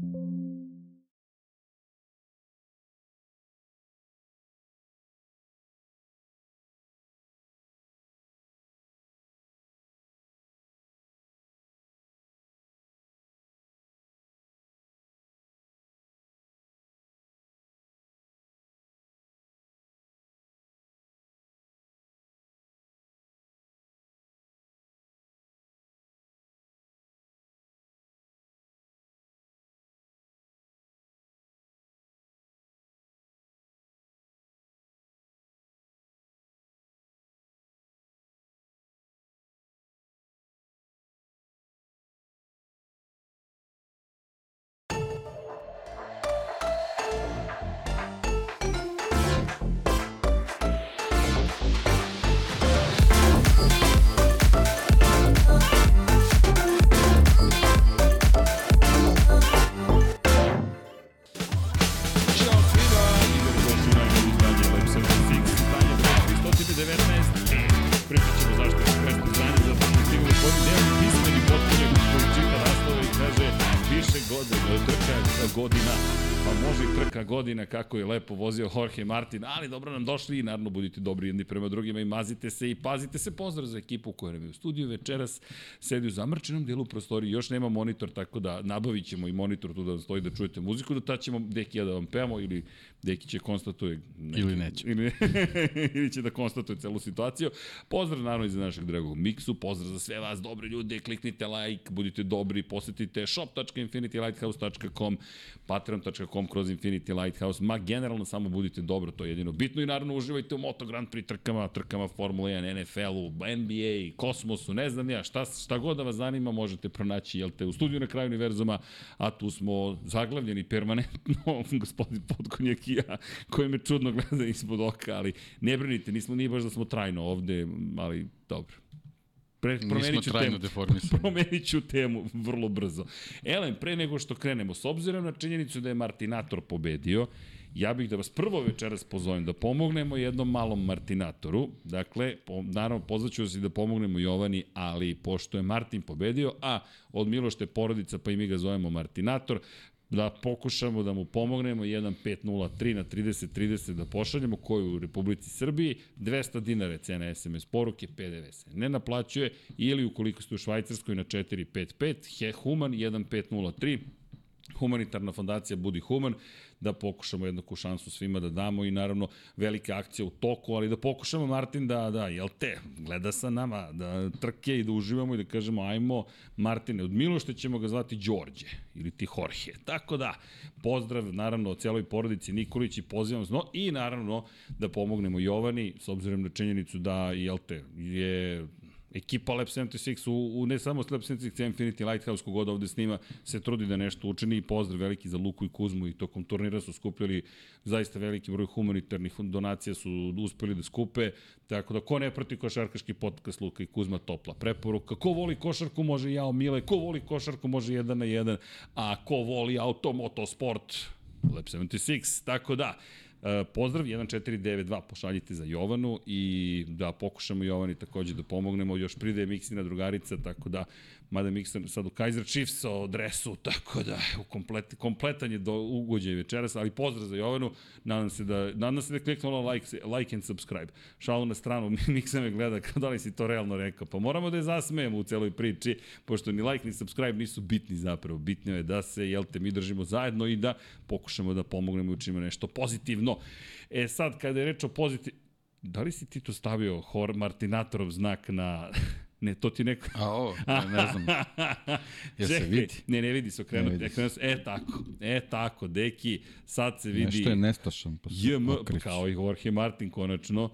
Ćao godina kako je lepo vozio Jorge Martin, ali dobro nam došli i naravno budite dobri jedni prema drugima i mazite se i pazite se. Pozdrav za ekipu koja nam je u studiju večeras, sedi u zamrčenom delu prostoriji, još nema monitor, tako da nabavit ćemo i monitor tu da stoji da čujete muziku, do tada ćemo Deki ja da vam pevamo ili Deki će konstatuje neki, Ili neće. ili, ili će da konstatuje celu situaciju. Pozdrav naravno i za našeg dragog Miksu, pozdrav za sve vas dobre ljude, kliknite like, budite dobri, posetite shop.infinitylighthouse.com, patreon.com kroz Infinity Lighthouse, ma generalno samo budite dobro, to je jedino bitno i naravno uživajte u Moto Grand Prix trkama, trkama Formula 1, NFL-u, NBA, Kosmosu, ne znam ja, šta, šta god da vas zanima možete pronaći, jel te, u studiju na kraju univerzuma, a tu smo zaglavljeni permanentno, gospodin Podkonjak i ja, koji me čudno gleda ispod oka, ali ne brinite, nismo nije baš da smo trajno ovde, ali dobro. Pre, promenit ću temu. Promenit ću temu vrlo brzo. Elem, pre nego što krenemo, s obzirom na činjenicu da je Martinator pobedio, ja bih da vas prvo večeras pozovem da pomognemo jednom malom Martinatoru. Dakle, po, naravno, pozvaću vas i da pomognemo Jovani, ali pošto je Martin pobedio, a od Milošte porodica, pa i mi ga zovemo Martinator, da pokušamo da mu pomognemo 1503 na 3030 da pošaljemo koju u Republici Srbiji 200 dinara je cena SMS poruke PDV se ne naplaćuje ili ukoliko ste u Švajcarskoj na 455 He Human 1503 humanitarna fondacija Budi Human, da pokušamo jednaku šansu svima da damo i naravno velika akcija u toku, ali da pokušamo Martin da, da, jel te, gleda sa nama, da trke i da uživamo i da kažemo ajmo Martine, od Milošte ćemo ga zvati Đorđe ili ti Jorge. Tako da, pozdrav naravno o celoj porodici Nikolić i pozivam zno i naravno da pomognemo Jovani s obzirom na činjenicu da, jel te, je ekipa Lab 76 u, u ne samo Lab 76 Infinity Lighthouse kogod ovde snima se trudi da nešto učini. I pozdrav veliki za Luku i Kuzmu i tokom turnira su skupljali zaista veliki broj humanitarnih donacija su uspeli da skupe. Tako da ko ne prati košarkaški podcast Luka i Kuzma topla preporuka. Ko voli košarku može jao Mile. Ko voli košarku može jedan na jedan. A ko voli auto motosport Lab 76 tako da E, pozdrav 1492 pošaljite za Jovanu i da pokušamo Jovani takođe da pomognemo, još pridaje Miksina drugarica, tako da, mada Miksin sad u Kaiser Chiefs o dresu, tako da, u komplet, kompletan je do ugođaj večeras, ali pozdrav za Jovanu, nadam se da, nadam se da kliknula like, like and subscribe. Šalu na stranu, Miksa me gleda, kao da li si to realno rekao, pa moramo da je zasmejemo u celoj priči, pošto ni like ni subscribe nisu bitni zapravo, bitno je da se, jel te, mi držimo zajedno i da pokušamo da pomognemo i učinimo nešto pozitivno. E sad, kada je reč o pozitiv... Da li si ti tu stavio Hor Martinatorov znak na... Ne, to ti neko... A ovo, ne, ne znam. Jel se vidi? Ne, ne vidi se okrenuti. Ne vidi okrenuti. E, tako. E, tako, deki, sad se vidi... Nešto je nestašan. Pa se JM, okreće. kao i Jorge Martin, konačno.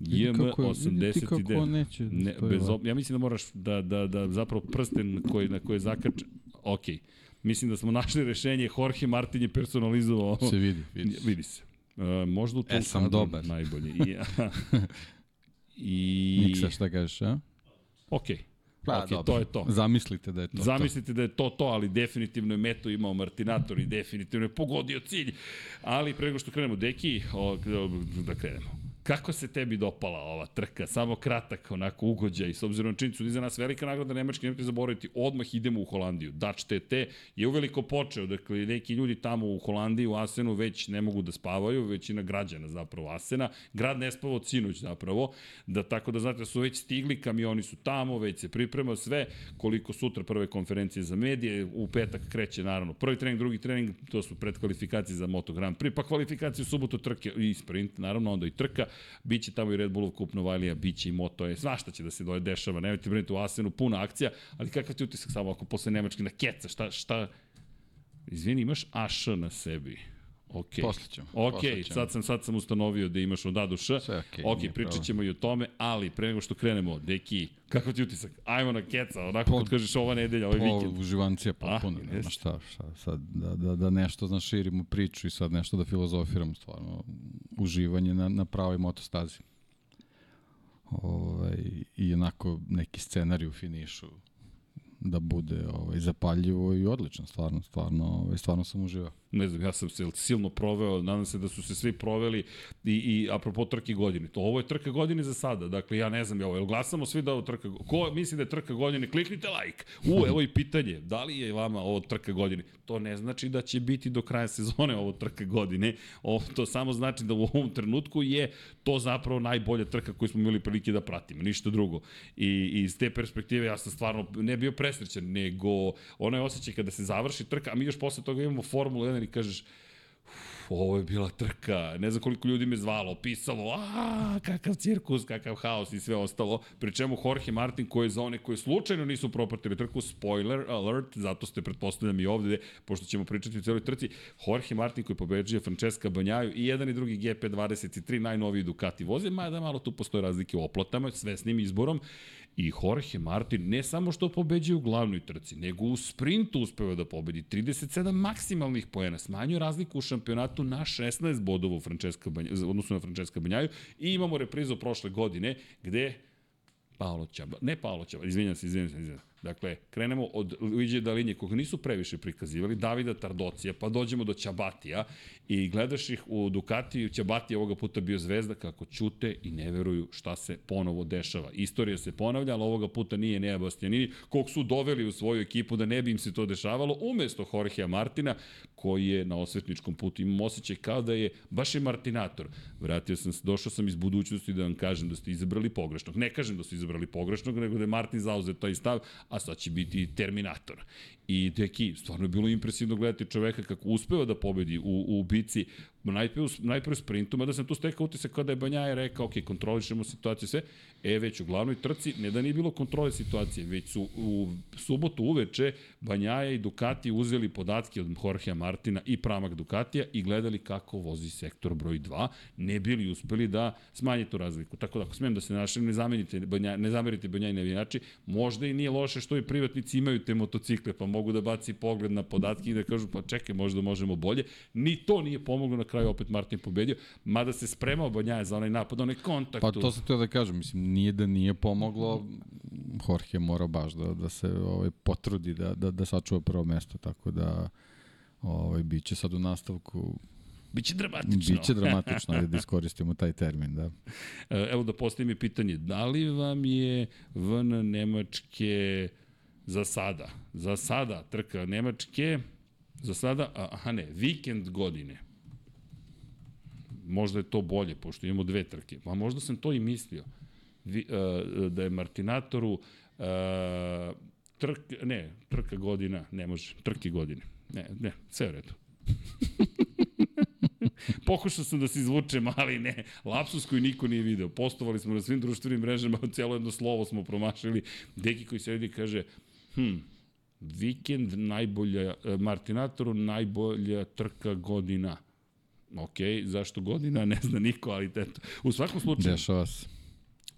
JM kako je- vidi ti kako 89. neće da ne, bez, ob- ja mislim da moraš da, da, da zapravo prsten koji, na koji je zakačen. Ok. Mislim da smo našli rešenje. Jorge Martin je personalizovao. Se vidi, vidi. se. Vidi se. Uh, možda u tom E, sam dobar. Najbolje. I, i Miksa, šta kažeš, a? Ok. Pa, ok, dobro. to je to. Zamislite da je to Zamislite da je to to, ali definitivno je meto imao Martinator i definitivno je pogodio cilj. Ali pre nego što krenemo, Deki, o, da krenemo. Kako se tebi dopala ova trka? Samo kratak, onako ugođaj, s obzirom na činjenicu da iza nas velika nagrada Nemačke, nemojte zaboraviti, odmah idemo u Holandiju. Dač TT je uveliko počeo, dakle, neki ljudi tamo u Holandiji, u Asenu, već ne mogu da spavaju, većina građana zapravo Asena. Grad ne spava od sinoć zapravo, da tako da znate da su već stigli, kamioni su tamo, već se priprema sve, koliko sutra prve konferencije za medije, u petak kreće naravno prvi trening, drugi trening, to su predkvalifikacije za Moto Grand Prix, pa kvalifikacije u subotu trke i sprint, naravno onda i trka, biće tamo i Red Bullov kup Novajlija, biće i Moto E, svašta će da se doje dešava, nemojte brinuti u Asenu, puna akcija, ali kakav ti utisak samo ako posle Nemačke na keca, šta, šta, izvini, imaš Aš na sebi. Ok. Posle ćemo. Ok, posle ćemo. sad sam, sad sam ustanovio da imaš od A do Š. Sve ok, nije pričat problem. ćemo i o tome, ali pre nego što krenemo, deki, kako ti utisak? Ajmo na keca, onako kad kažeš ova nedelja, ovaj Po, vikend. uživancija potpuno, Ah, nema šta, šta, sad da, da, da nešto, znaš, širimo priču i sad nešto da filozofiramo, stvarno, uživanje na, na pravoj motostazi. Ovaj, I onako neki scenarij u finišu da bude ovaj, zapaljivo i odlično, stvarno, stvarno, ovaj, stvarno sam uživao. Ne znam, ja sam se silno proveo, nadam se da su se svi proveli i, i apropo trke godine. To ovo je trka godine za sada, dakle ja ne znam, evo, jel glasamo svi da je ovo trka Ko misli da je trka godine, kliknite like. U, evo i pitanje, da li je vama ovo trka godine? To ne znači da će biti do kraja sezone ovo trka godine, ovo, to samo znači da u ovom trenutku je to zapravo najbolja trka koju smo imali prilike da pratimo, ništa drugo. I, i iz te perspektive ja sam stvarno ne bio presrećan, nego onaj osjećaj kada se završi trka, a mi još posle toga imamo Formulu 1 i kažeš, "Uf, ovo je bila trka, ne znam koliko ljudi me zvalo, pisalo, a kakav cirkus, kakav haos i sve ostalo, pri čemu Jorge Martin koji je za one koji slučajno nisu propratili trku, spoiler alert, zato ste pretpostavljam i ovde, pošto ćemo pričati o celoj trci, Jorge Martin koji pobeđuje Francesca Banjaju i jedan i drugi GP23 najnoviji Ducati voze, mada malo tu postoje razlike u oplotama, svesnim izborom, I Jorge Martin ne samo što pobeđuje u glavnoj trci, nego u sprintu uspeva da pobedi 37 maksimalnih poena, smanjuje razliku u šampionatu na 16 bodova u Francesca Banja, odnosno na Francesca Banjaju i imamo reprizu prošle godine gde Paolo Ćaba, ne Paolo Ćaba, izvinjam se, izvinjam se, izvinjam se. Dakle, krenemo od Luigi Dalinje, koga nisu previše prikazivali, Davida Tardocija, pa dođemo do Ćabatija i gledaš ih u Ducatiju, Ćabati je ovoga puta bio zvezda kako ćute i ne veruju šta se ponovo dešava. Istorija se ponavlja, ali ovoga puta nije Nea Bastianini, kog su doveli u svoju ekipu da ne bi im se to dešavalo, umesto Jorgea Martina, koji je na osvetničkom putu. Imam osjećaj kao da je baš i Martinator. Vratio sam se, došao sam iz budućnosti da vam kažem da ste izabrali pogrešnog. Ne kažem da su izabrali pogrešnog, nego da je Martin zauzeo taj stav, a sad će biti Terminator. I deki, stvarno je bilo impresivno gledati čoveka kako uspeva da pobedi u, u bici, najpre, najpre sprintu, mada sam tu stekao utisak kada je Banjaje rekao, ok, kontrolišemo situaciju sve, e, već u glavnoj trci, ne da nije bilo kontrole situacije, već su u subotu uveče Banjaja i Ducati uzeli podatke od Jorgea Martina i pramak Ducatija i gledali kako vozi sektor broj 2, ne bili uspeli da smanje tu razliku. Tako da, ako smijem da se našli, ne, zamenite Banja, ne zamerite Banjaja navijači, možda i nije loše što i privatnici imaju te motocikle, pa mogu da baci pogled na podatke i da kažu, pa čekaj, možda možemo bolje. Ni to nije pomoglo, na kraju opet Martin pobedio, mada se spremao Banjaja za onaj napad, onaj kontakt. Pa to sam teo da kažem, mislim, nije da nije pomoglo, Jorge mora baš da, da se ovaj, potrudi da, da, da sačuva prvo mesto, tako da ovaj, bit će sad u nastavku Biće dramatično. Biće dramatično, ajde da iskoristimo taj termin, da. E, Evo da postavim i pitanje, da li vam je VN Nemačke za sada, za sada trka Nemačke, za sada, aha ne, vikend godine, možda je to bolje, pošto imamo dve trke, pa možda sam to i mislio, Vi, uh, da je Martinatoru uh, trk, ne, trka godina, ne može, trke godine, ne, ne, sve u redu. Pokušao sam da se izvučem, ali ne. Lapsus koji niko nije video. Postovali smo na svim društvenim mrežama, cijelo jedno slovo smo promašili. Deki koji sedi kaže, hm, vikend najbolja, e, Martinatoru najbolja trka godina. Ok, zašto godina, ne zna niko, ali eto. U svakom slučaju, Dešava se.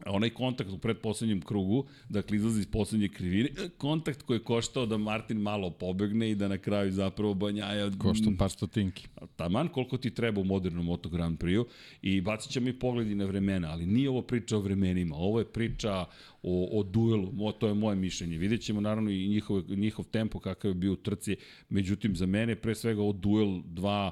Onaj kontakt u predposlednjem krugu, dakle izlazi iz poslednje krivine, e, kontakt koji je koštao da Martin malo pobegne i da na kraju zapravo Banjaja... Košta par stotinki. Taman koliko ti treba u modernom Moto Grand Prix-u i bacit ćemo i pogledi na vremena, ali nije ovo priča o vremenima, ovo je priča o, o duelu, mo, to je moje mišljenje. Vidjet ćemo naravno i njihov, njihov tempo kakav je bio u trci, međutim za mene pre svega ovo duel dva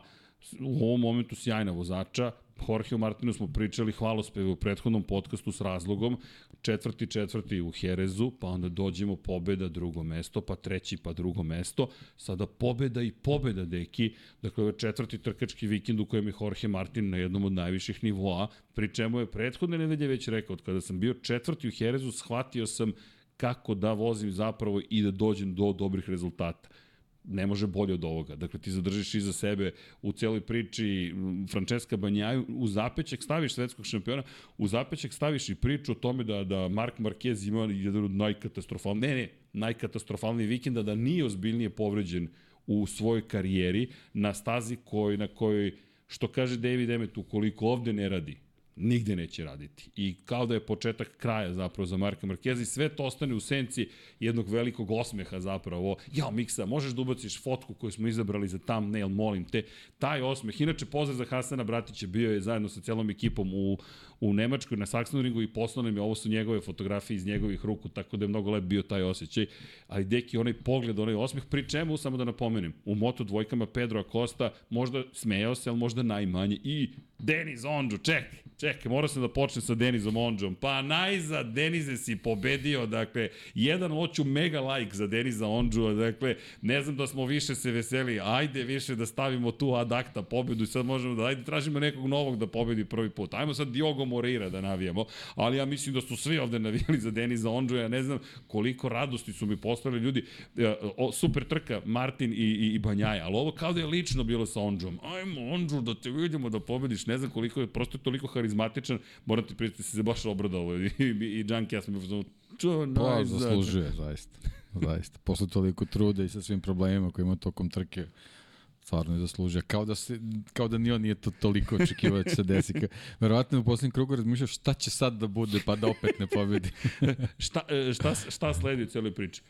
u ovom momentu sjajna vozača, Jorge Martinu smo pričali hvalospeve u prethodnom podcastu s razlogom, četvrti, četvrti u Herezu, pa onda dođemo pobeda, drugo mesto, pa treći, pa drugo mesto, sada pobeda i pobeda, deki, dakle, ovo je četvrti trkački vikend u kojem je Jorge Martin na jednom od najviših nivoa, pri čemu je prethodne nedelje već rekao, kada sam bio četvrti u Herezu, shvatio sam kako da vozim zapravo i da dođem do dobrih rezultata ne može bolje od ovoga. Dakle, ti zadržiš iza sebe u celoj priči Francesca Banjaju, u zapećak staviš svetskog šampiona, u zapećak staviš i priču o tome da, da Mark Marquez ima jedan od najkatastrofalnijih, ne, ne, najkatastrofalniji vikenda, da nije ozbiljnije povređen u svojoj karijeri na stazi koji, na kojoj, što kaže David Emmet, ukoliko ovde ne radi, nigde neće raditi. I kao da je početak kraja zapravo za Marka Markeza i sve to ostane u senci jednog velikog osmeha zapravo. Ja, Miksa, možeš da ubaciš fotku koju smo izabrali za thumbnail, molim te. Taj osmeh, inače pozdrav za Hasana Bratića, bio je zajedno sa celom ekipom u, u Nemačkoj na Saxonringu i poslao nam je, ovo su njegove fotografije iz njegovih ruku, tako da je mnogo lep bio taj osjećaj. Ali deki, onaj pogled, onaj osmeh, pri čemu, samo da napomenem, u Moto dvojkama Pedro Acosta možda smejao se, ali možda najmanje i Denis Ondžu, čekaj, čekaj, morao sam da počnem sa Denizom Ondžom. Pa najza, Denize si pobedio, dakle, jedan hoću mega like za Deniza Ondžu, dakle, ne znam da smo više se veseli, ajde više da stavimo tu adakta pobedu i sad možemo da, ajde tražimo nekog novog da pobedi prvi put. Ajmo sad Diogo Moreira da navijamo, ali ja mislim da su svi ovde navijali za Deniza Ondžu, ja ne znam koliko radosti su mi postali ljudi, e, o, super trka Martin i, i, i Banjaja, ali ovo kao da je lično bilo sa Ondžom. Ajmo Ondžu da te vidimo da pobediš, ne znam koliko je, prosto je toliko harizmatičan, moram ti prijeti da se baš obradao i, i, i Junkie, ja sam bio čo, Pa, zaslužuje, zaista. zaista. Posle toliko truda i sa svim problemima koje ima tokom trke, stvarno je zaslužio. Kao da, se, kao da ni on nije to toliko očekivao da će se desi. Verovatno u poslednjem krugu razmišljao šta će sad da bude, pa da opet ne pobedi. šta, e, šta, šta sledi u celoj priči?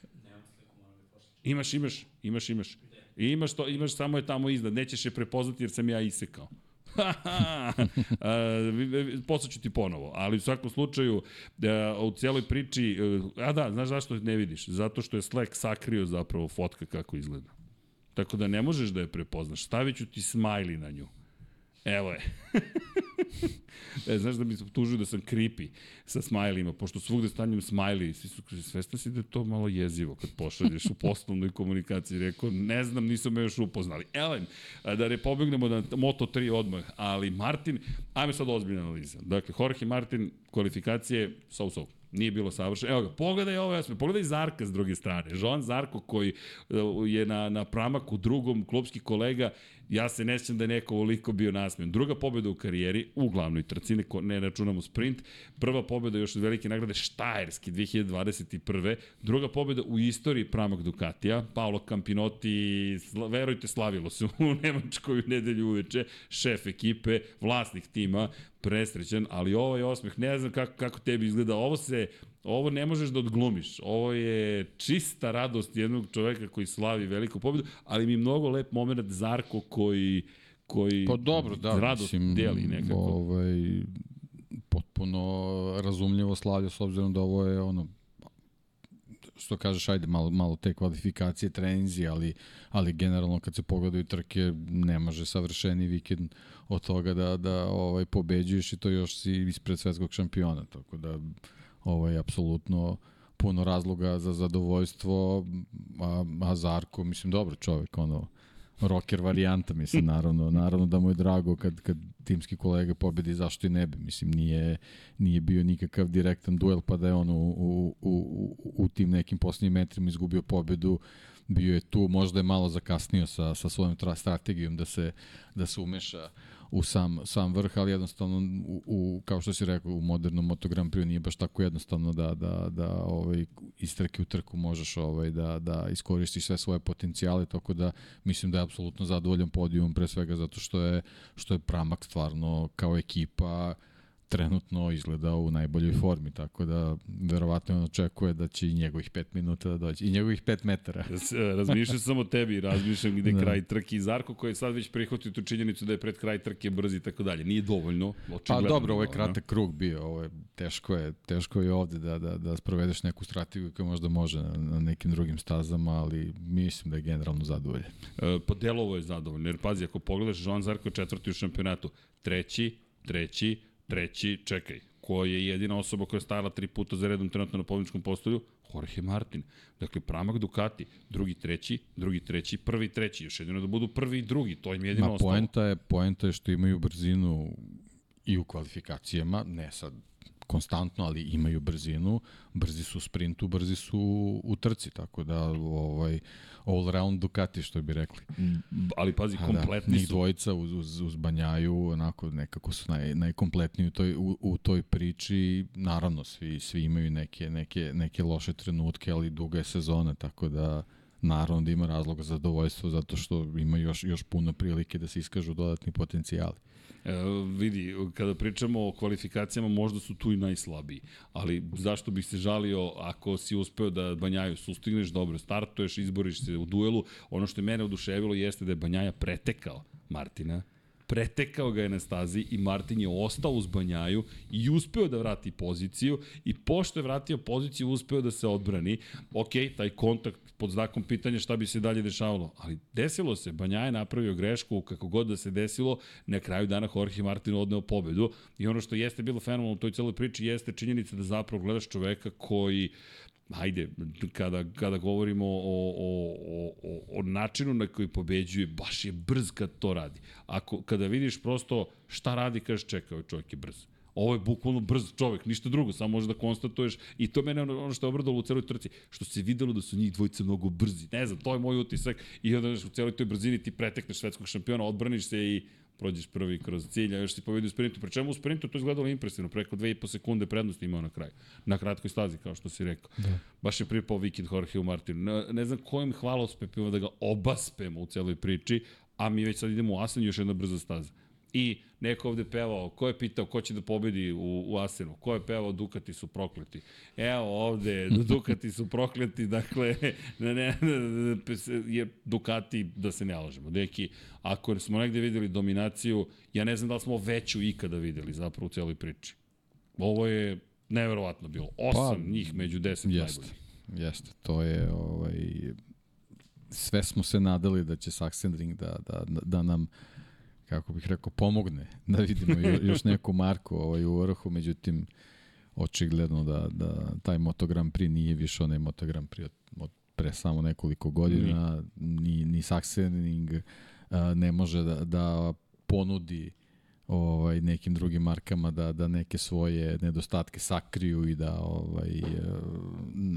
Imaš, imaš, imaš, imaš. I imaš to, imaš samo je tamo iznad, nećeš je prepoznati jer sam ja isekao. Poslaću ti ponovo, ali u svakom slučaju u cijeloj priči, a da, znaš zašto ne vidiš? Zato što je Slack sakrio zapravo fotka kako izgleda. Tako da ne možeš da je prepoznaš. Stavit ću ti smiley na nju. Evo je. e, znaš da mi se tužio da sam creepy sa smajlima, pošto svugde stanjem smajli, svi su kaže, svestan si da je to malo jezivo kad pošalješ u poslovnoj komunikaciji. Rekao, ne znam, nisam me još upoznali. Elem, da ne pobegnemo na Moto3 odmah, ali Martin, ajme sad ozbiljna analiza. Dakle, Jorge Martin, kvalifikacije, so-so nije bilo savršeno. Evo ga, pogledaj ovo, jasme, pogledaj Zarka s druge strane. Joan Zarko koji je na, na pramaku drugom klubski kolega Ja se ne sjećam da je neko ovoliko bio nasmijen. Druga pobjeda u karijeri, u glavnoj trci, ne, ne računamo sprint. Prva pobjeda još od velike nagrade Štajerski 2021. Druga pobjeda u istoriji Pramak Ducatija. Paolo Campinotti, sla, verujte, slavilo se u Nemačkoj u nedelju uveče. Šef ekipe, vlasnik tima, presrećan, ali ovaj osmeh, ne znam kako, kako tebi izgleda. Ovo se Ovo ne možeš da odglumiš. Ovo je čista radost jednog čoveka koji slavi veliku pobedu, ali mi mnogo lep moment Zarko koji koji pa dobro, da, radost mislim, deli nekako. Ovaj, potpuno razumljivo slavlja s obzirom da ovo je ono što kažeš, ajde, malo, malo te kvalifikacije, treninzi, ali, ali generalno kad se pogledaju trke, ne može savršeni vikend od toga da, da ovaj, pobeđuješ i to još si ispred svetskog šampiona, tako da ovaj, apsolutno puno razloga za zadovoljstvo, a, a Zarko, mislim, dobro čovek, ono, rocker varijanta, mislim, naravno, naravno da mu je drago kad, kad timski kolega pobedi, zašto i ne bi, mislim, nije, nije bio nikakav direktan duel, pa da je on u, u, u, u tim nekim posljednjim metrima izgubio pobedu, bio je tu, možda je malo zakasnio sa, sa svojom strategijom da se, da se umeša u sam, sam vrh, ali jednostavno, u, u, kao što si rekao, u modernom Moto Grand Prix nije baš tako jednostavno da, da, da ovaj, iz trke u trku možeš ovaj, da, da iskoristiš sve svoje potencijale, tako da mislim da je apsolutno zadovoljan podijum, pre svega zato što je, što je Pramak stvarno kao ekipa trenutno izgleda u najboljoj formi, tako da verovatno on očekuje da će i njegovih 5 minuta da dođe, i njegovih 5 metara. razmišljam samo o tebi, razmišljam gde da. kraj trke i Zarko koji je sad već prihvatio tu činjenicu da je pred kraj trke brzi i tako dalje. Nije dovoljno, Pa dobro, ovo je kratak krug bio, ovo je teško je, teško je ovde da, da, da sprovedeš neku strategiju koja možda može na, na nekim drugim stazama, ali mislim da je generalno zadovoljen. E, pa delovo je zadovoljno, jer pazi, ako pogledaš, Joan Zarko je četvrti u šampionatu, treći, treći, treći, čekaj, ko je jedina osoba koja je stajala tri puta za redom trenutno na pobjedičkom postolju? Jorge Martin. Dakle, pramak Ducati, drugi, treći, drugi, treći, prvi, treći. Još jedino da budu prvi i drugi, to im jedino Ma, ostalo. poenta je, poenta je što imaju brzinu i u kvalifikacijama, ne sad konstantno, ali imaju brzinu, brzi su u sprintu, brzi su u trci, tako da ovaj all round Ducati što bi rekli. Ali pazi, A kompletni da, njih su. dvojica uz, uz, uz Banjaju, onako nekako su naj, najkompletniji u toj, u, u toj priči. Naravno, svi, svi imaju neke, neke, neke loše trenutke, ali duga je sezona, tako da naravno da ima razloga za zadovoljstvo zato što ima još, još puno prilike da se iskažu dodatni potencijali. E, vidi, kada pričamo o kvalifikacijama, možda su tu i najslabiji. Ali zašto bih se žalio ako si uspeo da Banjaju sustigneš, dobro, startuješ, izboriš se u duelu. Ono što je mene oduševilo jeste da je Banjaja pretekao Martina, pretekao ga je na stazi i Martin je ostao uz Banjaju i uspeo da vrati poziciju i pošto je vratio poziciju uspeo da se odbrani. Ok, taj kontakt pod znakom pitanja šta bi se dalje dešavalo, ali desilo se, Banjaja je napravio grešku kako god da se desilo, na kraju dana Jorge Martin odneo pobedu i ono što jeste bilo fenomenalno u toj celoj priči jeste činjenica da zapravo gledaš čoveka koji ajde, kada, kada govorimo o, o, o, o, načinu na koji pobeđuje, baš je brz kad to radi. Ako, kada vidiš prosto šta radi, kažeš čekaj, ovaj čovjek je brz. Ovo je bukvalno brz čovek, ništa drugo, samo možeš da konstatuješ i to mene ono, ono što je obradalo u celoj trci, što se videlo da su njih dvojica mnogo brzi. Ne znam, to je moj utisak i onda u celoj toj brzini ti pretekneš svetskog šampiona, odbraniš se i prođeš prvi kroz cilj, a još si pobedio u sprintu. Pri čemu u sprintu to izgledalo impresivno, preko 2,5 sekunde prednosti imao na kraju. Na kratkoj stazi, kao što si rekao. Da. Baš je pripao vikend Jorge Martin. Ne, ne znam kojim hvalospepima da ga obaspemo u celoj priči, a mi već sad idemo u Asen, još jedna brza staza. I neko ovde pevao, ko je pitao ko će da pobedi u, u Asenu, ko je pevao Dukati su prokleti. Evo ovde, Dukati su prokleti, dakle, ne, ne, je Dukati, da se ne lažemo. Deki, ako smo negde videli dominaciju, ja ne znam da li smo veću ikada videli zapravo u celoj priči. Ovo je neverovatno bilo. Osam pa, njih među deset jeste, najboljih. Jeste, to je ovaj, sve smo se nadali da će Sachsenring da, da, da nam kako bih rekao, pomogne da vidimo još neku marku ovaj, u vrhu, međutim, očigledno da, da taj Moto Grand Prix nije više onaj Moto Grand Prix od, od pre samo nekoliko godina, ni, ni Sachsenring ne može da, da ponudi ovaj nekim drugim markama da da neke svoje nedostatke sakriju i da ovaj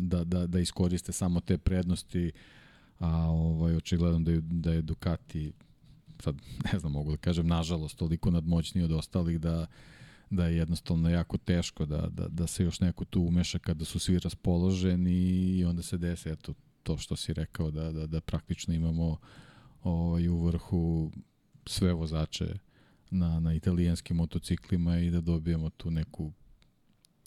da da da iskoriste samo te prednosti a ovaj očigledno da je, da je Ducati sad ne znam mogu da kažem nažalost toliko nadmoćniji od ostalih da da je jednostavno jako teško da, da, da se još neko tu umeša kada su svi raspoloženi i onda se desi eto to što si rekao da, da, da praktično imamo ovaj, u vrhu sve vozače na, na italijanskim motociklima i da dobijemo tu neku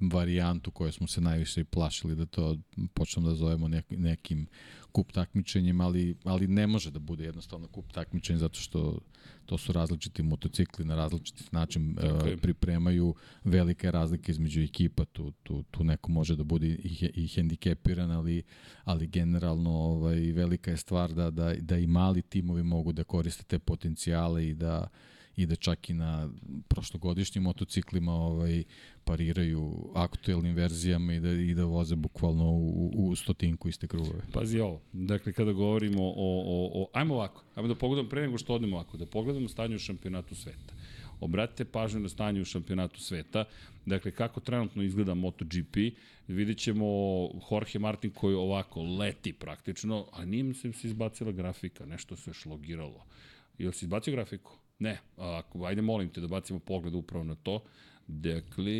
varijantu koje smo se najviše plašili da to počnemo da zovemo nek, nekim kup takmičenjem, ali, ali ne može da bude jednostavno kup takmičenja zato što to su različiti motocikli na različiti način okay. uh, pripremaju velike razlike između ekipa, tu, tu, tu neko može da bude i, i hendikepiran, ali, ali generalno ovaj, velika je stvar da, da, da i mali timovi mogu da koriste te potencijale i da i da čak i na prošlogodišnjim motociklima ovaj pariraju aktuelnim verzijama i da, i da voze bukvalno u, u stotinku iste krugove. Pazi ovo, dakle kada govorimo o, o, o ajmo ovako, ajmo da pogledamo pre nego što odemo ovako, da pogledamo stanje u šampionatu sveta. Obratite pažnju na stanje u šampionatu sveta, dakle kako trenutno izgleda MotoGP, vidjet ćemo Jorge Martin koji ovako leti praktično, a nije se izbacila grafika, nešto se šlogiralo. Jel si izbacio grafiku? Ne, ako, ajde molim te da bacimo pogled upravo na to. Dakle,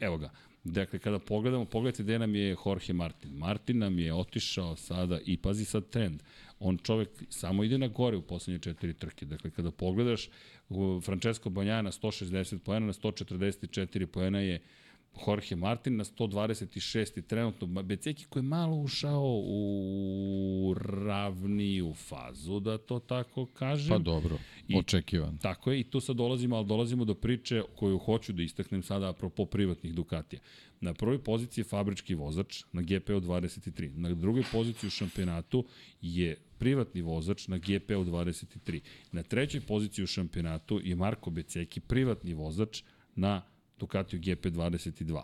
evo ga. Dakle, kada pogledamo, pogledajte gde nam je Jorge Martin. Martin nam je otišao sada i pazi sad trend. On čovek samo ide na gore u poslednje četiri trke. Dakle, kada pogledaš, Francesco Banjaja na 160 pojena, na 144 pojena je Jorge Martin na 126 i trenutno Beceki koji je malo ušao u ravniju fazu, da to tako kažem. Pa dobro, očekivan. I, tako je, i tu sad dolazimo, ali dolazimo do priče koju hoću da istaknem sada apropo privatnih Ducatija. Na prvoj poziciji je fabrički vozač na GPO 23. Na drugoj poziciji u šampionatu je privatni vozač na GP-u 23. Na trećoj poziciji u šampionatu je Marko Beceki, privatni vozač na Ducatiju GP22.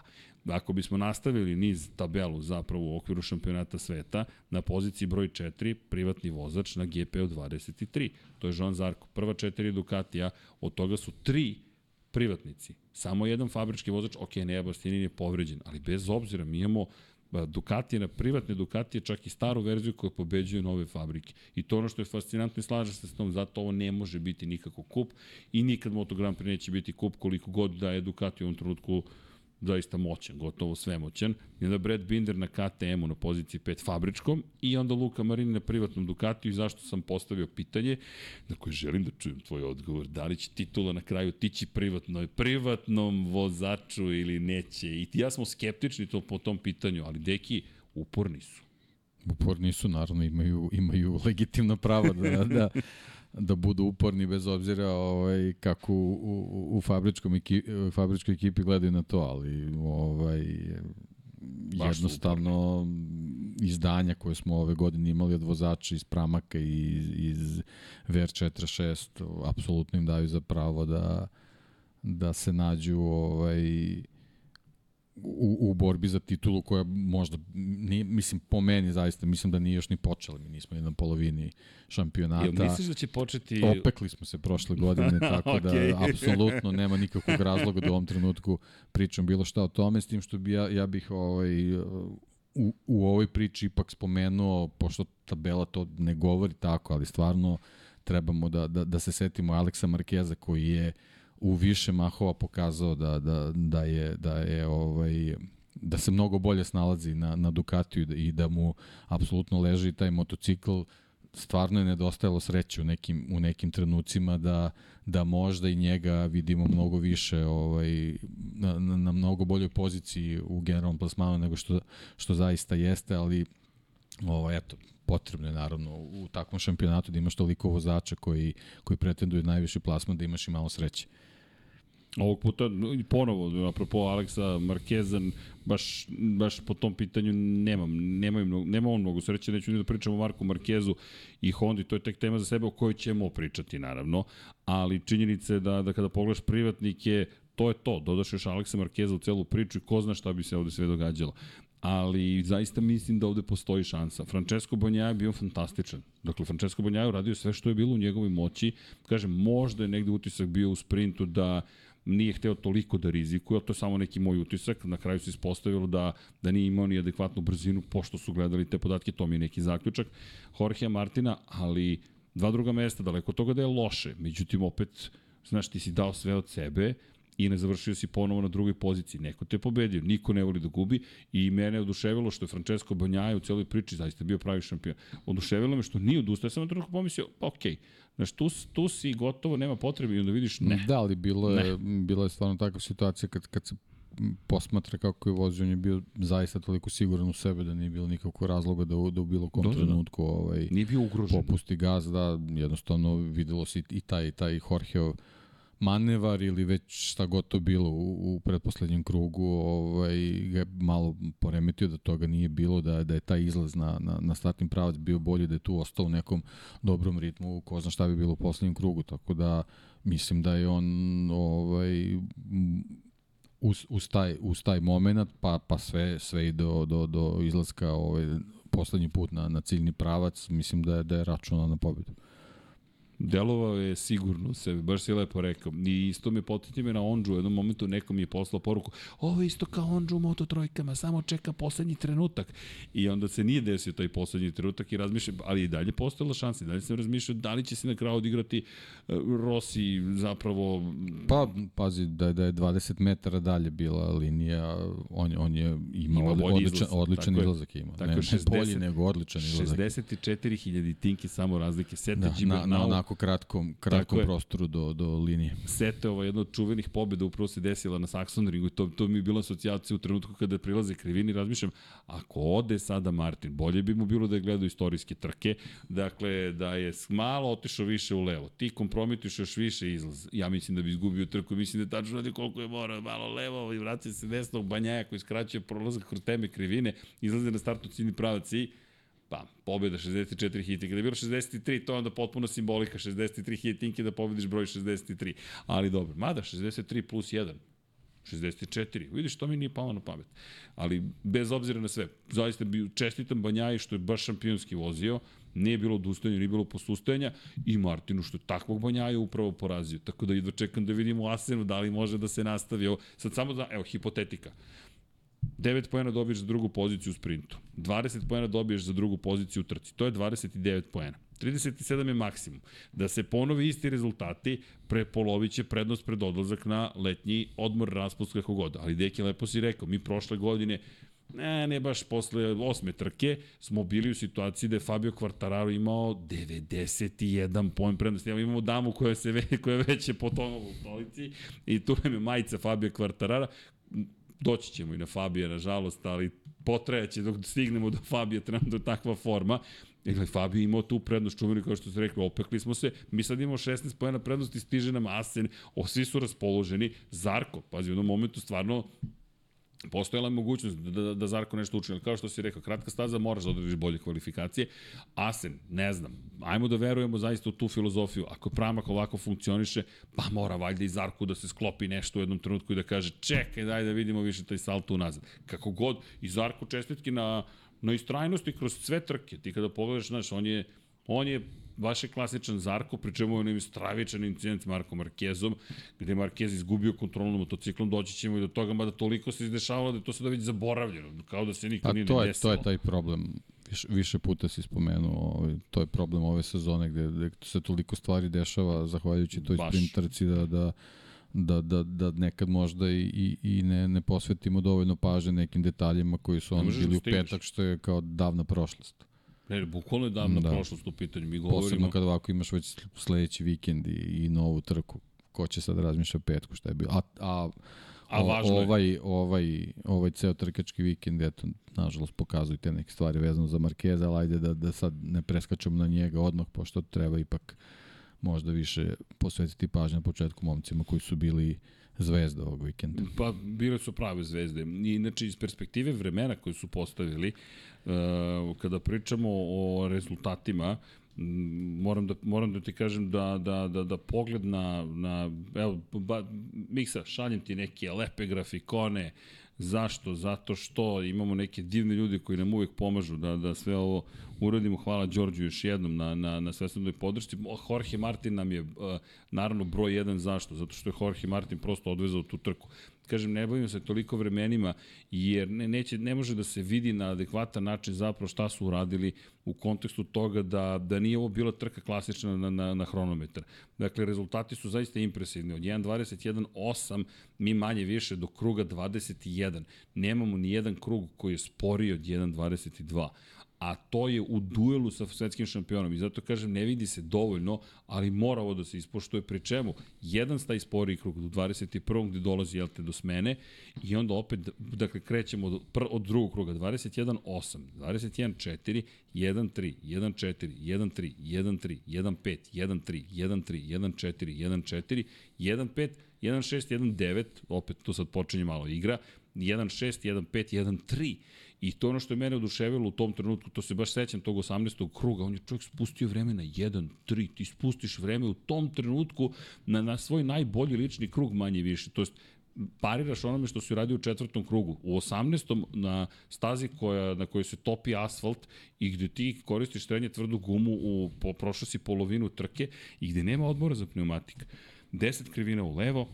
Ako bismo nastavili niz tabelu zapravo u okviru šampionata sveta, na poziciji broj 4, privatni vozač na GP-u 23. To je Jean Zarko. Prva četiri Ducatija, od toga su tri privatnici. Samo jedan fabrički vozač, ok, Nea Bastianini je povređen, ali bez obzira mi imamo Ducati na privatne Ducatije, čak i staru verziju koja pobeđuje nove fabrike. I to ono što je fascinantno i slaže se s tom, zato ovo ne može biti nikako kup i nikad Moto Grand Prix neće biti kup koliko god da je Ducati u ovom trenutku uh, zaista moćan, gotovo svemoćan. I onda Brad Binder na KTM-u na poziciji 5 fabričkom i onda Luka Marini na privatnom Ducatiju i zašto sam postavio pitanje na koje želim da čujem tvoj odgovor. Da li će titula na kraju tići privatnoj, privatnom vozaču ili neće? I ja smo skeptični to po tom pitanju, ali deki uporni su. Uporni su, naravno, imaju, imaju legitimno pravo da, da, da budu uporni bez obzira ovaj kako u, u, u fabričkom ekipi, fabričkoj ekipi gledaju na to, ali ovaj Baš jednostavno izdanja koje smo ove godine imali od vozača iz Pramaka i iz, iz VR46 apsolutno im daju za pravo da da se nađu ovaj u, u borbi za titulu koja možda, nije, mislim, po meni zaista, mislim da nije još ni počela, mi nismo na polovini šampionata. Jel misliš da će početi... Opekli smo se prošle godine, tako okay. da apsolutno nema nikakvog razloga da u ovom trenutku pričam bilo šta o tome, s tim što bi ja, ja bih ovaj, u, u ovoj priči ipak spomenuo, pošto tabela to ne govori tako, ali stvarno trebamo da, da, da se setimo Aleksa Markeza koji je uh, u više mahova pokazao da, da, da je, da je ovaj, da se mnogo bolje snalazi na, na Ducatiju i da mu apsolutno leži taj motocikl stvarno je nedostajalo sreće u nekim, u nekim trenucima da, da možda i njega vidimo mnogo više ovaj, na, na mnogo boljoj poziciji u generalnom plasmanu nego što, što zaista jeste, ali ovaj, eto, potrebno je naravno u takvom šampionatu da imaš toliko vozača koji, koji pretenduju najviši plasman da imaš i malo sreće. Ovog puta, ponovo, apropo Aleksa Markeza, baš, baš po tom pitanju nemam, nemam, mnogo, nema on mnogo sreće, neću ni da pričam o Marku Markezu i Hondi, to je tek tema za sebe o kojoj ćemo pričati, naravno, ali činjenica je da, da kada pogledaš privatnike, to je to, dodaš još Aleksa Markeza u celu priču i ko zna šta bi se ovde sve događalo ali zaista mislim da ovde postoji šansa. Francesco Bonjaja je bio fantastičan. Dakle, Francesco Bonjaja je uradio sve što je bilo u njegovoj moći. Kažem, možda je negde utisak bio u sprintu da nije hteo toliko da rizikuje, to je samo neki moj utisak, na kraju se ispostavilo da, da nije imao ni adekvatnu brzinu, pošto su gledali te podatke, to mi je neki zaključak. Jorge Martina, ali dva druga mesta, daleko toga da je loše, međutim opet, znaš, ti si dao sve od sebe, i ne završio si ponovo na drugoj poziciji. Neko te pobedio, niko ne voli da gubi i mene je oduševilo što je Francesco Banjaja u celoj priči zaista bio pravi šampion. Oduševilo me što nije odustao, ja sam na trenutku pomislio, pa okej, okay, Znaš, tu, tu si gotovo, nema potrebe i onda vidiš ne. Da, ali bilo je, ne. bila je stvarno takva situacija kad, kad se posmatra kako je vozio, on je bio zaista toliko siguran u sebe da nije bilo nikakvog razloga da, u, da u bilo kom da, trenutku ovaj, nije bio ugrožen. popusti gaz, da jednostavno videlo se i taj, taj Jorgeov manevar ili već šta god to bilo u, u pretposlednjem krugu ovaj, ga je malo poremetio da toga nije bilo, da, da je taj izlaz na, na, na startnim pravac bio bolji, da je tu ostao u nekom dobrom ritmu, ko zna šta bi bilo u poslednjem krugu, tako da mislim da je on ovaj, uz, uz, taj, uz taj moment, pa, pa sve, sve i do, do, do izlaska ovaj, poslednji put na, na ciljni pravac, mislim da je, da je računao na pobedu. Delovao je sigurno sebi, baš si lepo rekao. I isto me potiti me na Onđu, u jednom momentu neko mi je poslao poruku, ovo je isto kao Onđu u Moto trojkama, samo čeka poslednji trenutak. I onda se nije desio taj poslednji trenutak i razmišljam, ali i dalje postojala šansa, i dalje sam razmišljao da li će se na kraju odigrati uh, Rossi zapravo... Pa, pazi, da je, da je 20 metara dalje bila linija, on, on je imao Ima odličan, izlaz. odličan tako izlazak. Ima. Tako ne, 60, ne bolji nego odličan izlazak. 64.000 tinki samo razlike. Seta da, na, na, na onako kratkom, kratkom prostoru do, do linije. Sete, ovo jedna od čuvenih pobjeda upravo se desila na Saxon ringu i to, to mi je bila asocijacija u trenutku kada prilaze krivini, razmišljam, ako ode sada Martin, bolje bi mu bilo da je gledao istorijske trke, dakle, da je malo otišao više u levo, ti kompromituješ još više izlaz, ja mislim da bi izgubio trku, mislim da tačno radi koliko je mora, malo levo i vraća se desno u banjaja koji skraćuje prolazak kroz teme krivine, izlaze na startu ciljni pravac i Pa, pobjeda 64 hitinke. Da je bilo 63, to je onda potpuno simbolika. 63 hitinke da pobediš broj 63. Ali dobro, mada 63 plus 1. 64. Vidiš, to mi nije palo na pamet. Ali bez obzira na sve, zaista bi čestitam Banjaji što je baš šampionski vozio, nije bilo odustajanja, nije bilo posustajanja i Martinu što je takvog Banjaja upravo porazio. Tako da idva čekam da vidimo Asenu da li može da se nastavi. Ovo, sad samo da, evo, hipotetika. 9 poena dobiješ za drugu poziciju u sprintu. 20 poena dobiješ za drugu poziciju u trci. To je 29 poena. 37 je maksimum. Da se ponovi isti rezultati, prepolovit će prednost pred odlazak na letnji odmor, raspust kako god. Ali Deki lepo si rekao, mi prošle godine ne, ne baš posle osme trke, smo bili u situaciji da je Fabio Quartararo imao 91 poen prednosti. Evo imamo damu koja, se ve, koja već je potonula u stolici i tu nam je majica Fabio Quartarara. Doći ćemo i na Fabija, nažalost, ali potrajaće dok stignemo do Fabija, trenutno je takva forma. Dakle, Fabio imao tu prednost čuveni, kao što ste rekli, opekli smo se. Mi sad imamo 16 pojena prednosti, stiže nam Asen, o, svi su raspoloženi. Zarko, pazi, u jednom momentu stvarno postojala je mogućnost da, da, da Zarko nešto učini. Kao što si rekao, kratka staza, moraš da odrediš bolje kvalifikacije. Asen, ne znam, ajmo da verujemo zaista u tu filozofiju. Ako pramak ovako funkcioniše, pa mora valjda i Zarku da se sklopi nešto u jednom trenutku i da kaže čekaj, daj da vidimo više taj salto unazad. Kako god, i Zarko čestitki na, na istrajnosti kroz sve trke. Ti kada pogledaš, znaš, on je, on je baš je klasičan Zarko, pri čemu je onim stravičan incident s Markom Markezom, gde je Markez izgubio kontrolu na motociklom, doći ćemo i do toga, mada toliko se izdešavalo da je to sada već zaboravljeno, kao da se niko A nije to je, desilo. to je taj problem. Više, više puta si spomenuo, ovaj, to je problem ove sezone gde, gde se toliko stvari dešava zahvaljujući toj Baš. sprint trci da, da, da, da, da nekad možda i, i, i ne, ne posvetimo dovoljno pažnje nekim detaljima koji su Ne on možeš da bili u petak, što je kao davna prošlost. Ne, ne, bukvalno je davna da. Da. prošlost u pitanju. Mi govorimo... Posebno kad ovako imaš već sledeći vikend i, i novu trku. Ko će sad razmišlja o petku, šta je bilo. A, a, A važno je. ovaj, ovaj, ovaj ceo trkački vikend, eto, nažalost, pokazuju te neke stvari vezano za Markeza, ali ajde da, da sad ne preskačemo na njega odmah, pošto treba ipak možda više posvetiti pažnju na početku momcima koji su bili zvezda ovog vikenda. Pa, bile su prave zvezde. I, inače, iz perspektive vremena koje su postavili, uh, kada pričamo o rezultatima, moram da, moram da ti kažem da, da, da, da pogled na, na evo, ba, Miksa, šaljem ti neke lepe grafikone, Zašto? Zato što imamo neke divne ljudi koji nam uvek pomažu da, da sve ovo uradimo. Hvala Đorđu još jednom na, na, na svesnodnoj podršci. Jorge Martin nam je uh, naravno broj jedan zašto? Zato što je Jorge Martin prosto odvezao tu trku kažem, ne bavim se toliko vremenima, jer ne, neće, ne može da se vidi na adekvatan način zapravo šta su uradili u kontekstu toga da, da nije ovo bila trka klasična na, na, na hronometar. Dakle, rezultati su zaista impresivni. Od 1.21.8 mi manje više do kruga 21. Nemamo ni jedan krug koji je sporiji od 1.22 a to je u duelu sa svetskim šampionom i zato kažem ne vidi se dovoljno, ali mora ovo da se ispoštuje pri čemu. Jedan staje sporiji krug do 21. gde dolazi jel te do smene i onda opet dakle krećemo od, pr, od drugog kruga 21 8, 21 4, 1 3, 1 4, 1 3, 1 3, 1 5, 1 3, 1 3, 1 4, 1 4, 1 5, 1 6, 1 9, opet tu sad počinje malo igra, 1 6, 1 5, 1 3 I to ono što je mene oduševilo u tom trenutku, to se baš sećam tog 18. kruga, on je čovjek spustio vreme na 1-3, ti spustiš vreme u tom trenutku na, na svoj najbolji lični krug manje više, to jest pariraš onome što si uradio u četvrtom krugu. U 18. na stazi koja, na kojoj se topi asfalt i gde ti koristiš srednje tvrdu gumu, u, po, prošao si polovinu trke i gde nema odmora za pneumatik. 10 krivina u levo,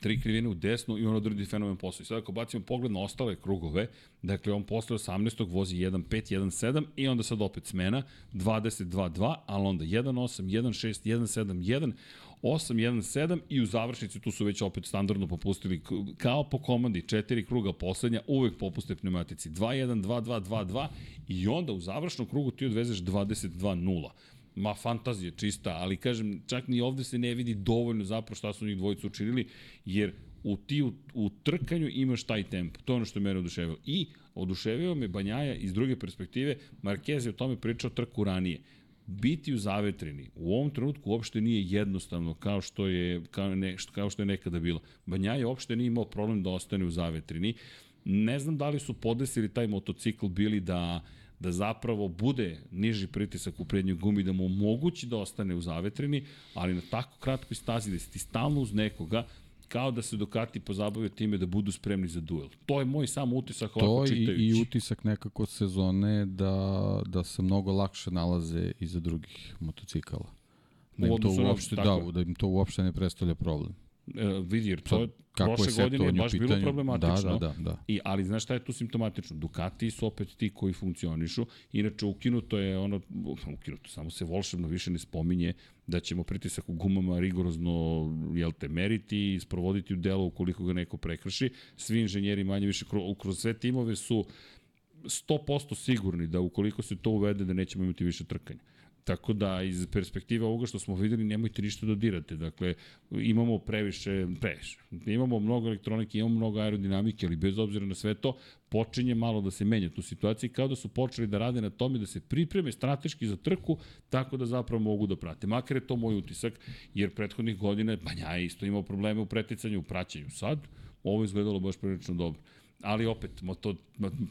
tri krivine u desnu i on odradi fenomen posao. I sad ako bacimo pogled na ostale krugove, dakle on posle 18. vozi 1.5, 1.7 i onda sad opet smena 22.2, ali onda 1.8, 1.6, 1.7, 1, 8, 1, 7 i u završnici tu su već opet standardno popustili kao po komandi, četiri kruga poslednja, uvek popuste pneumatici 2, 1, 2, 2, 2, 2 i onda u završnom krugu ti odvezeš 22, 0 ma fantazija čista, ali kažem, čak ni ovde se ne vidi dovoljno zapravo šta su njih dvojicu učinili, jer u ti u, u trkanju imaš taj tempo. To je ono što je mene oduševilo. I oduševio me Banjaja iz druge perspektive, Marquez je o tome pričao trku ranije. Biti u zavetrini u ovom trenutku uopšte nije jednostavno kao što je, kao, ne, kao što je nekada bilo. Banjaja uopšte nije imao problem da ostane u zavetrini. Ne znam da li su podesili taj motocikl bili da da zapravo bude niži pritisak u prednjoj gumi, da mu omogući da ostane u zavetreni, ali na tako kratkoj stazi da si ti stalno uz nekoga, kao da se Ducati pozabavio time da budu spremni za duel. To je moj samo utisak ovako čitajući. To i, i utisak nekako sezone da, da se mnogo lakše nalaze iza drugih motocikala. Da im, to uopšte, da, da im to uopšte ne predstavlja problem. E, vidi, jer to je prošle godine je baš pitanju, bilo problematično. Da, da, da. I, ali znaš šta je tu simptomatično? Ducati su opet ti koji funkcionišu. Inače, ukinuto je ono, ukinuto, samo se volšebno više ne spominje da ćemo pritisak u gumama rigorozno jel te, meriti i sprovoditi u delo ukoliko ga neko prekrši. Svi inženjeri manje više kroz, kroz sve timove su 100% sigurni da ukoliko se to uvede da nećemo imati više trkanja. Tako da iz perspektive ovoga što smo videli nemojte ništa. Da dakle, imamo previše, previše. Imamo mnogo elektronike, imamo mnogo aerodinamike, ali bez obzira na sve to, počinje malo da se menja tu situaciju kao da su počeli da rade na tome da se pripreme strateški za trku tako da zapravo mogu da prate. Makar je to moj utisak, jer prethodnih godina Banja je isto imao probleme u preticanju, u praćenju. Sad, ovo je izgledalo baš prilično dobro ali opet, to,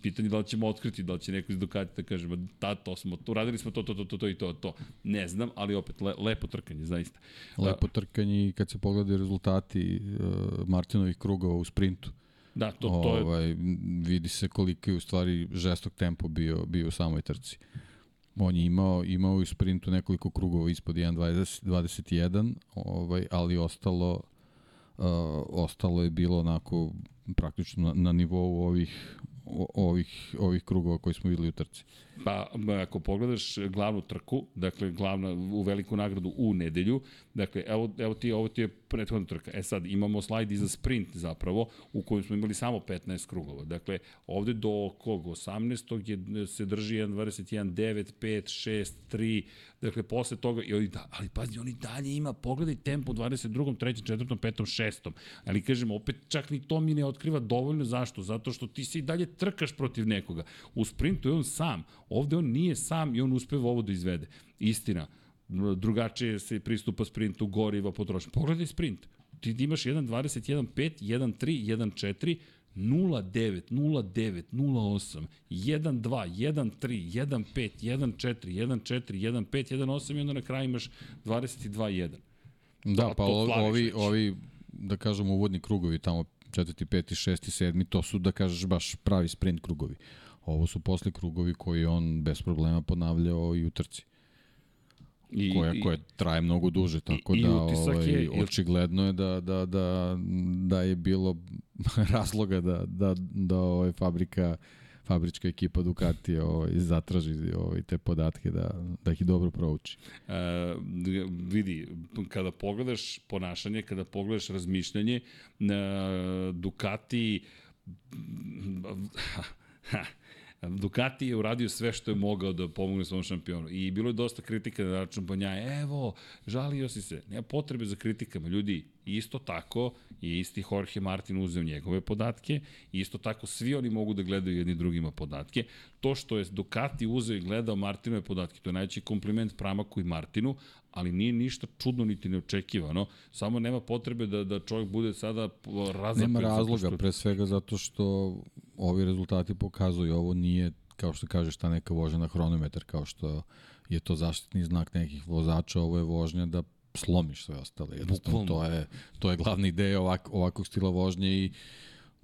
pitanje da li ćemo otkriti, da li će neko iz Ducati da kaže, da, to smo, to, uradili smo to, to, to, to, to i to, to. Ne znam, ali opet, le, lepo trkanje, zaista. Lepo trkanje i kad se pogledaju rezultati uh, Martinovih krugova u sprintu. Da, to, to je... Ovaj, vidi se koliko je u stvari žestok tempo bio, bio u samoj trci. On je imao, imao u sprintu nekoliko krugova ispod 1.21, ovaj, ali ostalo, uh, ostalo je bilo onako praktično na, na nivou ovih ovih, ovih krugova koji smo videli u trci. Pa, ako pogledaš glavnu trku, dakle, glavna, u veliku nagradu u nedelju, dakle, evo, evo ti, ovo ti je prethodna trka. E sad, imamo slajd i za sprint zapravo, u kojem smo imali samo 15 krugova. Dakle, ovde do kog? 18. Je, se drži 1.21, 9, 5, 6, 3, dakle, posle toga, i oni, da, ali pazi, oni dalje ima, pogledaj tempo u 22. 3. 4. 5. 6. Ali kažem, opet čak ni to mi ne otkriva dovoljno. Zašto? Zato što ti se i dalje trkaš protiv nekoga. U sprintu je on sam. Ovde on nije sam i on uspeva ovo da izvede. Istina, drugačije se pristupa sprintu, goriva, potrošnja. Pogledaj sprint. Ti imaš 1.21, 5, 1.3, 1.4, 0.9, 0.9, 0.8, 1.2, 1.3, 1.5, 1.4, 1.4, 1.5, 1.8 i onda na kraju imaš 22.1. Da, pa ovi, ovi, da kažem, uvodni krugovi tamo četvrti, peti, šesti, sedmi, to su, da kažeš, baš pravi sprint krugovi. Ovo su posle krugovi koji on bez problema ponavljao i u trci. I, koja, koja traje mnogo duže, tako i, da ovaj, je, očigledno je da, da, da, da je bilo razloga da, da, da ovaj, fabrika fabrička ekipa Ducati ovaj, zatraži ovaj, te podatke da, da ih dobro prouči. E, vidi, kada pogledaš ponašanje, kada pogledaš razmišljanje, e, Ducati Ducati je uradio sve što je mogao da pomogne svom šampionu. I bilo je dosta kritika na račun Banjaja. Evo, žalio si se. Nema potrebe za kritikama. Ljudi, isto tako je isti Jorge Martin uzeo njegove podatke. Isto tako svi oni mogu da gledaju jedni drugima podatke. To što je Ducati uzeo i gledao Martinove podatke, to je najveći kompliment Pramaku i Martinu, ali nije ništa čudno niti neočekivano. Samo nema potrebe da, da čovjek bude sada razapet. Nema razloga, što... pre svega zato što ovi rezultati pokazuju. Ovo nije, kao što kažeš, ta neka vožnja na hronometar, kao što je to zaštitni znak nekih vozača. Ovo je vožnja da slomiš sve ostale. Jednostavno, to je, to je glavni ideja ovak, ovakvog stila vožnje i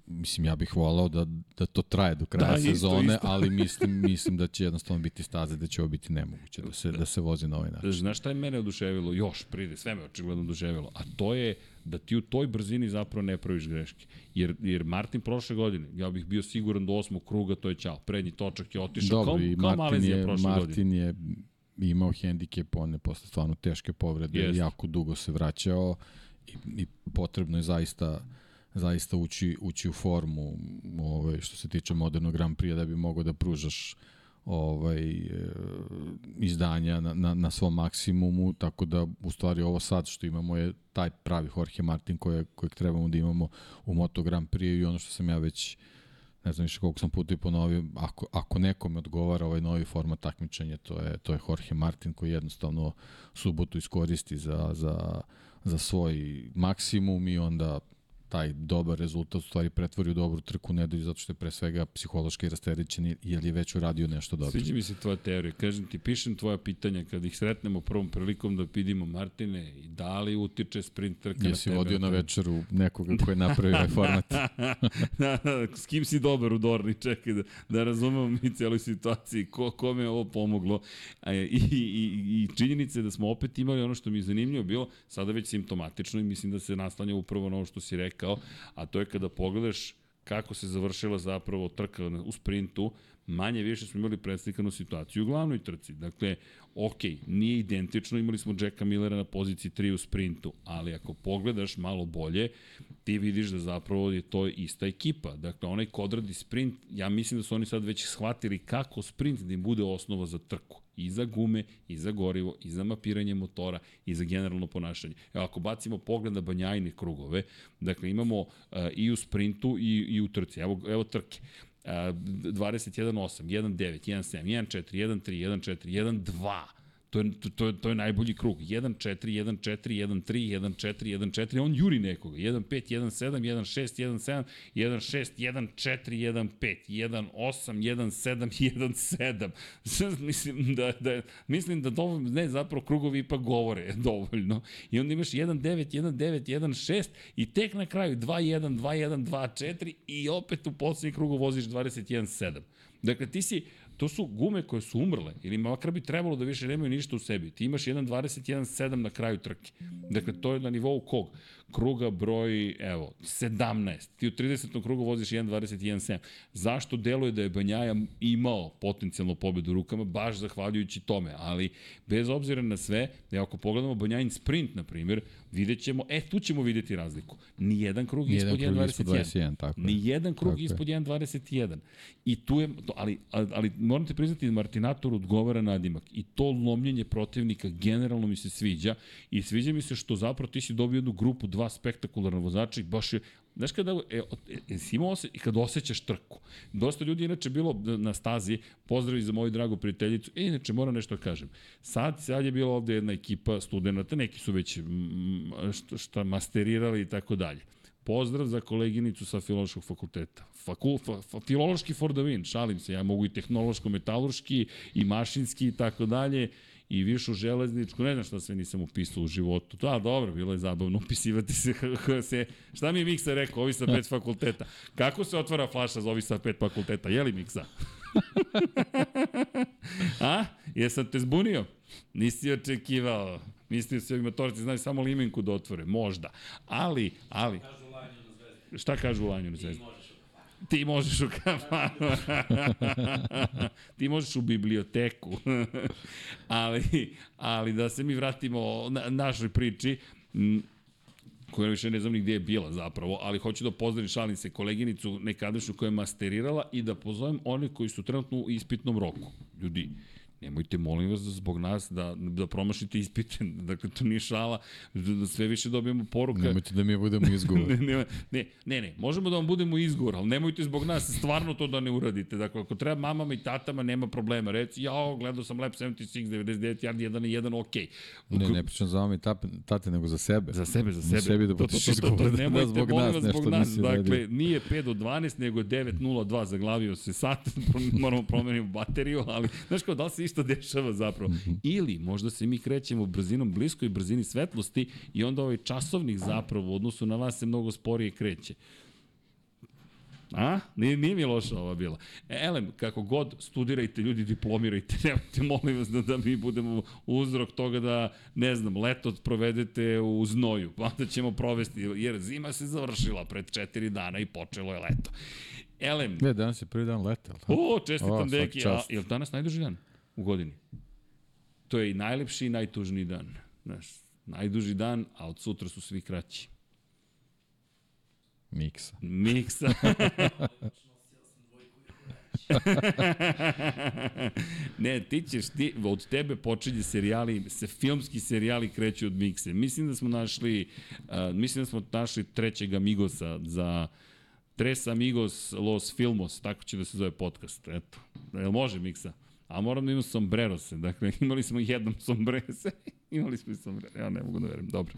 mislim ja bih volao da, da to traje do kraja da, sezone, isto, isto. ali mislim mislim da će jednostavno biti staze da će ovo biti nemoguće da se da se vozi na ovaj način. Znaš šta je mene oduševilo? Još pride, sve me očigledno oduševilo, a to je da ti u toj brzini zapravo ne praviš greške. Jer, jer Martin prošle godine, ja bih bio siguran do osmog kruga, to je ćao. Prednji točak je otišao Dobro, kao, kao Martin je, prošle Martin godine. je imao hendikep, on je posle stvarno teške povrede, Jest. jako dugo se vraćao i, i potrebno je zaista zaista ući, ući u formu ovaj, što se tiče modernog Grand Prix da bi mogao da pružaš ovaj e, izdanja na, na, na svom maksimumu, tako da u stvari ovo sad što imamo je taj pravi Jorge Martin koje, kojeg trebamo da imamo u Moto Grand Prix i ono što sam ja već ne znam više koliko sam puta i ponovio, ako, ako nekome odgovara ovaj novi format takmičenja, to je, to je Jorge Martin koji jednostavno subotu iskoristi za, za, za svoj maksimum i onda taj dobar rezultat u stvari pretvori u dobru trku nedelju zato što je pre svega psihološki rasterećen jer je već uradio nešto dobro. Sviđa mi se tvoja teorija. Kažem ti, pišem tvoja pitanja kad ih sretnemo prvom prilikom da vidimo Martine i da li utiče sprint trka na tebe. vodio na večeru nekoga ko je napravio ovaj format. S kim si dobar u Dorni? Čekaj da, da razumemo mi celoj situaciji. Ko, kome je ovo pomoglo? I, i, I činjenica je da smo opet imali ono što mi je zanimljivo bilo, sada već simptomatično i mislim da se naslanja upravo na ovo što si rekao, a to je kada pogledaš kako se završila zapravo trka u sprintu, manje više smo imali predslikanu situaciju u glavnoj trci. Dakle, ok, nije identično, imali smo Jacka Millera na poziciji 3 u sprintu, ali ako pogledaš malo bolje, ti vidiš da zapravo je to ista ekipa. Dakle, onaj ko odradi sprint, ja mislim da su oni sad već shvatili kako sprint da im bude osnova za trku i za gume, i za gorivo, i za mapiranje motora, i za generalno ponašanje. Evo, ako bacimo pogled na banjajne krugove, dakle imamo uh, i u sprintu i, i u trci. Evo, evo trke. Uh, 21.8, 1.9, 1.7, 1.4, 1.3, 1.4, 1.2 To je, to, to je najbolji krug. 1-4, 1-4, 1-3, 1-4, 1-4, on juri nekoga. 1-5, 1-7, 1-6, 1-7, 1-6, 1-4, 1-5, 1-8, 1-7, 1-7. mislim da, da, mislim da dovoljno, ne, zapravo krugovi ipak govore dovoljno. I onda imaš 1-9, 1-9, 1-6 i tek na kraju 2-1, 2-1, 2-4 i opet u poslednji krugu voziš 21-7. Dakle, ti si To su gume koje su umrle, ili makar bi trebalo da više nemaju ništa u sebi. Ti imaš 1.21.7 na kraju trke. Dakle, to je na nivou kog? Kruga broj, evo, 17. Ti u 30. krugu voziš 1.21.7. Zašto deluje da je Banjaja imao potencijalno pobedu u rukama? Baš zahvaljujući tome. Ali, bez obzira na sve, evo, ako pogledamo Banjajin sprint, na primjer, vidjet ćemo, e, tu ćemo videti razliku. Nijedan krug Nijedan ispod 1.21. Tako Nijedan krug tako ispod 1.21. I tu je, ali, ali, ali morate priznati Martinator odgovara nadimak. I to lomljenje protivnika generalno mi se sviđa. I sviđa mi se što zapravo ti si dobio jednu grupu, dva spektakularna vozača i baš je Znaš kada, e, e, imao ose, i kad osjećaš trku. Dosta ljudi inače bilo na stazi, pozdravi za moju dragu prijateljicu, e, inače moram nešto da kažem. Sad, sad je bila ovde jedna ekipa studenta, neki su već šta, šta masterirali i tako dalje. Pozdrav za koleginicu sa filološkog fakulteta. Fakul, fa, fa, filološki for the win, šalim se, ja mogu i tehnološko-metalurški i mašinski i tako dalje i višu železničku, ne znam šta sve nisam upisao u životu. Da, dobro, bilo je zabavno upisivati se, se šta mi je Miksa rekao, ovi sa pet fakulteta. Kako se otvara flaša za ovi sa pet fakulteta? Je li Miksa? A? Jesam te zbunio? Nisi očekivao. Mislio se ovi motorci znaju samo limenku da otvore. Možda. Ali, ali... Šta kažu u Lanju na zvezdi? Ti možeš u kafanu. Ti možeš u biblioteku. ali, ali da se mi vratimo na našoj priči, koja više ne znam ni gde je bila zapravo, ali hoću da pozdravim šalim se koleginicu nekadašnju koja je masterirala i da pozovem one koji su trenutno u ispitnom roku. Ljudi, Nemojte, molim vas, da zbog nas da, da promašite ispite. Dakle, to nije šala. Da sve više dobijemo poruka. Nemojte da mi budemo izgovor. ne, ne, ne, ne, ne, možemo da vam budemo izgovor, ali nemojte zbog nas stvarno to da ne uradite. Dakle, ako treba mamama i tatama, nema problema. Reci, ja, gledao sam Lab 76, 99, yard, 1 i 1, ok. Ne, ne pričam za mama i tate, tate, nego za sebe. Za sebe, za sebe. Za sebi da budeš izgovor. To, to, to, to, nemojte, da zbog nas, vas, zbog nas. Dakle, nije 5 do 12, nego 9.02, zaglavio se sat, moramo promeniti bateriju, ali, znaš kao, da li se isto dešava zapravo. Mm -hmm. Ili možda se mi krećemo brzinom bliskoj brzini svetlosti i onda ovaj časovnik zapravo u odnosu na vas se mnogo sporije kreće. A? Nije, nije mi loša ova bila. E, elem, kako god studirajte, ljudi diplomirajte, nemojte, molim vas da, da mi budemo uzrok toga da, ne znam, leto provedete u znoju, pa onda ćemo provesti, jer zima se završila pred četiri dana i počelo je leto. Elem. Ne, danas je prvi dan leta. O, čestitam deki. A, je li danas najduži dan? U godini. To je i najlepši i najtužniji dan. Znaš, najduži dan, a od sutra su svi kraći. Miksa. Miksa. ne, ti ćeš, ti, od tebe počinje serijali, se filmski serijali kreću od Mikse. Mislim da smo našli, uh, mislim da smo našli trećeg Amigosa za Tres Amigos Los Filmos, tako će da se zove podcast. Eto, jel može Miksa? A moram da imam sombrerose. Dakle, imali smo jednom sombrese, imali smo i sombrere, ja ne mogu da verujem. Dobro.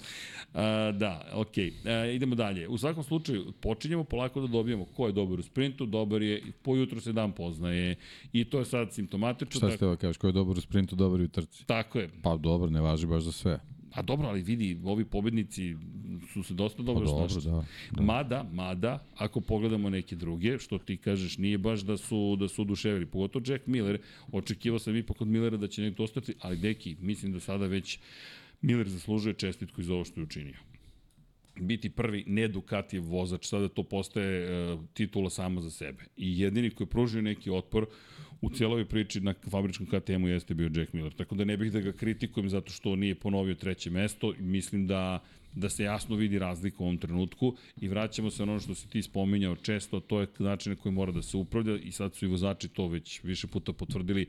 A, da, okej. Okay. idemo dalje. U svakom slučaju, počinjemo polako da dobijemo ko je dobar u sprintu, dobar je, po jutru se dan poznaje i to je sad simptomatično. Šta ste ovo kažeš, ko je dobar u sprintu, dobar i u trci? Tako je. Pa dobro, ne važi baš za sve. A dobro, ali vidi, ovi pobednici su se dosta dobro pa dobro, da, da. Mada, mada, ako pogledamo neke druge, što ti kažeš, nije baš da su da su oduševili, pogotovo Jack Miller, očekivao sam ipak od Millera da će nekdo ostati, ali deki, mislim da sada već Miller zaslužuje čestitku iz ovo što je učinio biti prvi ne Ducatijev vozač, sada to postaje uh, titula sama za sebe. I jedini koji je pružio neki otpor u cijeloj priči na fabričkom KTM-u jeste bio Jack Miller. Tako da ne bih da ga kritikujem zato što nije ponovio treće mesto. Mislim da da se jasno vidi razlika u ovom trenutku i vraćamo se na ono što si ti spominjao često, to je način na koji mora da se upravlja i sad su i vozači to već više puta potvrdili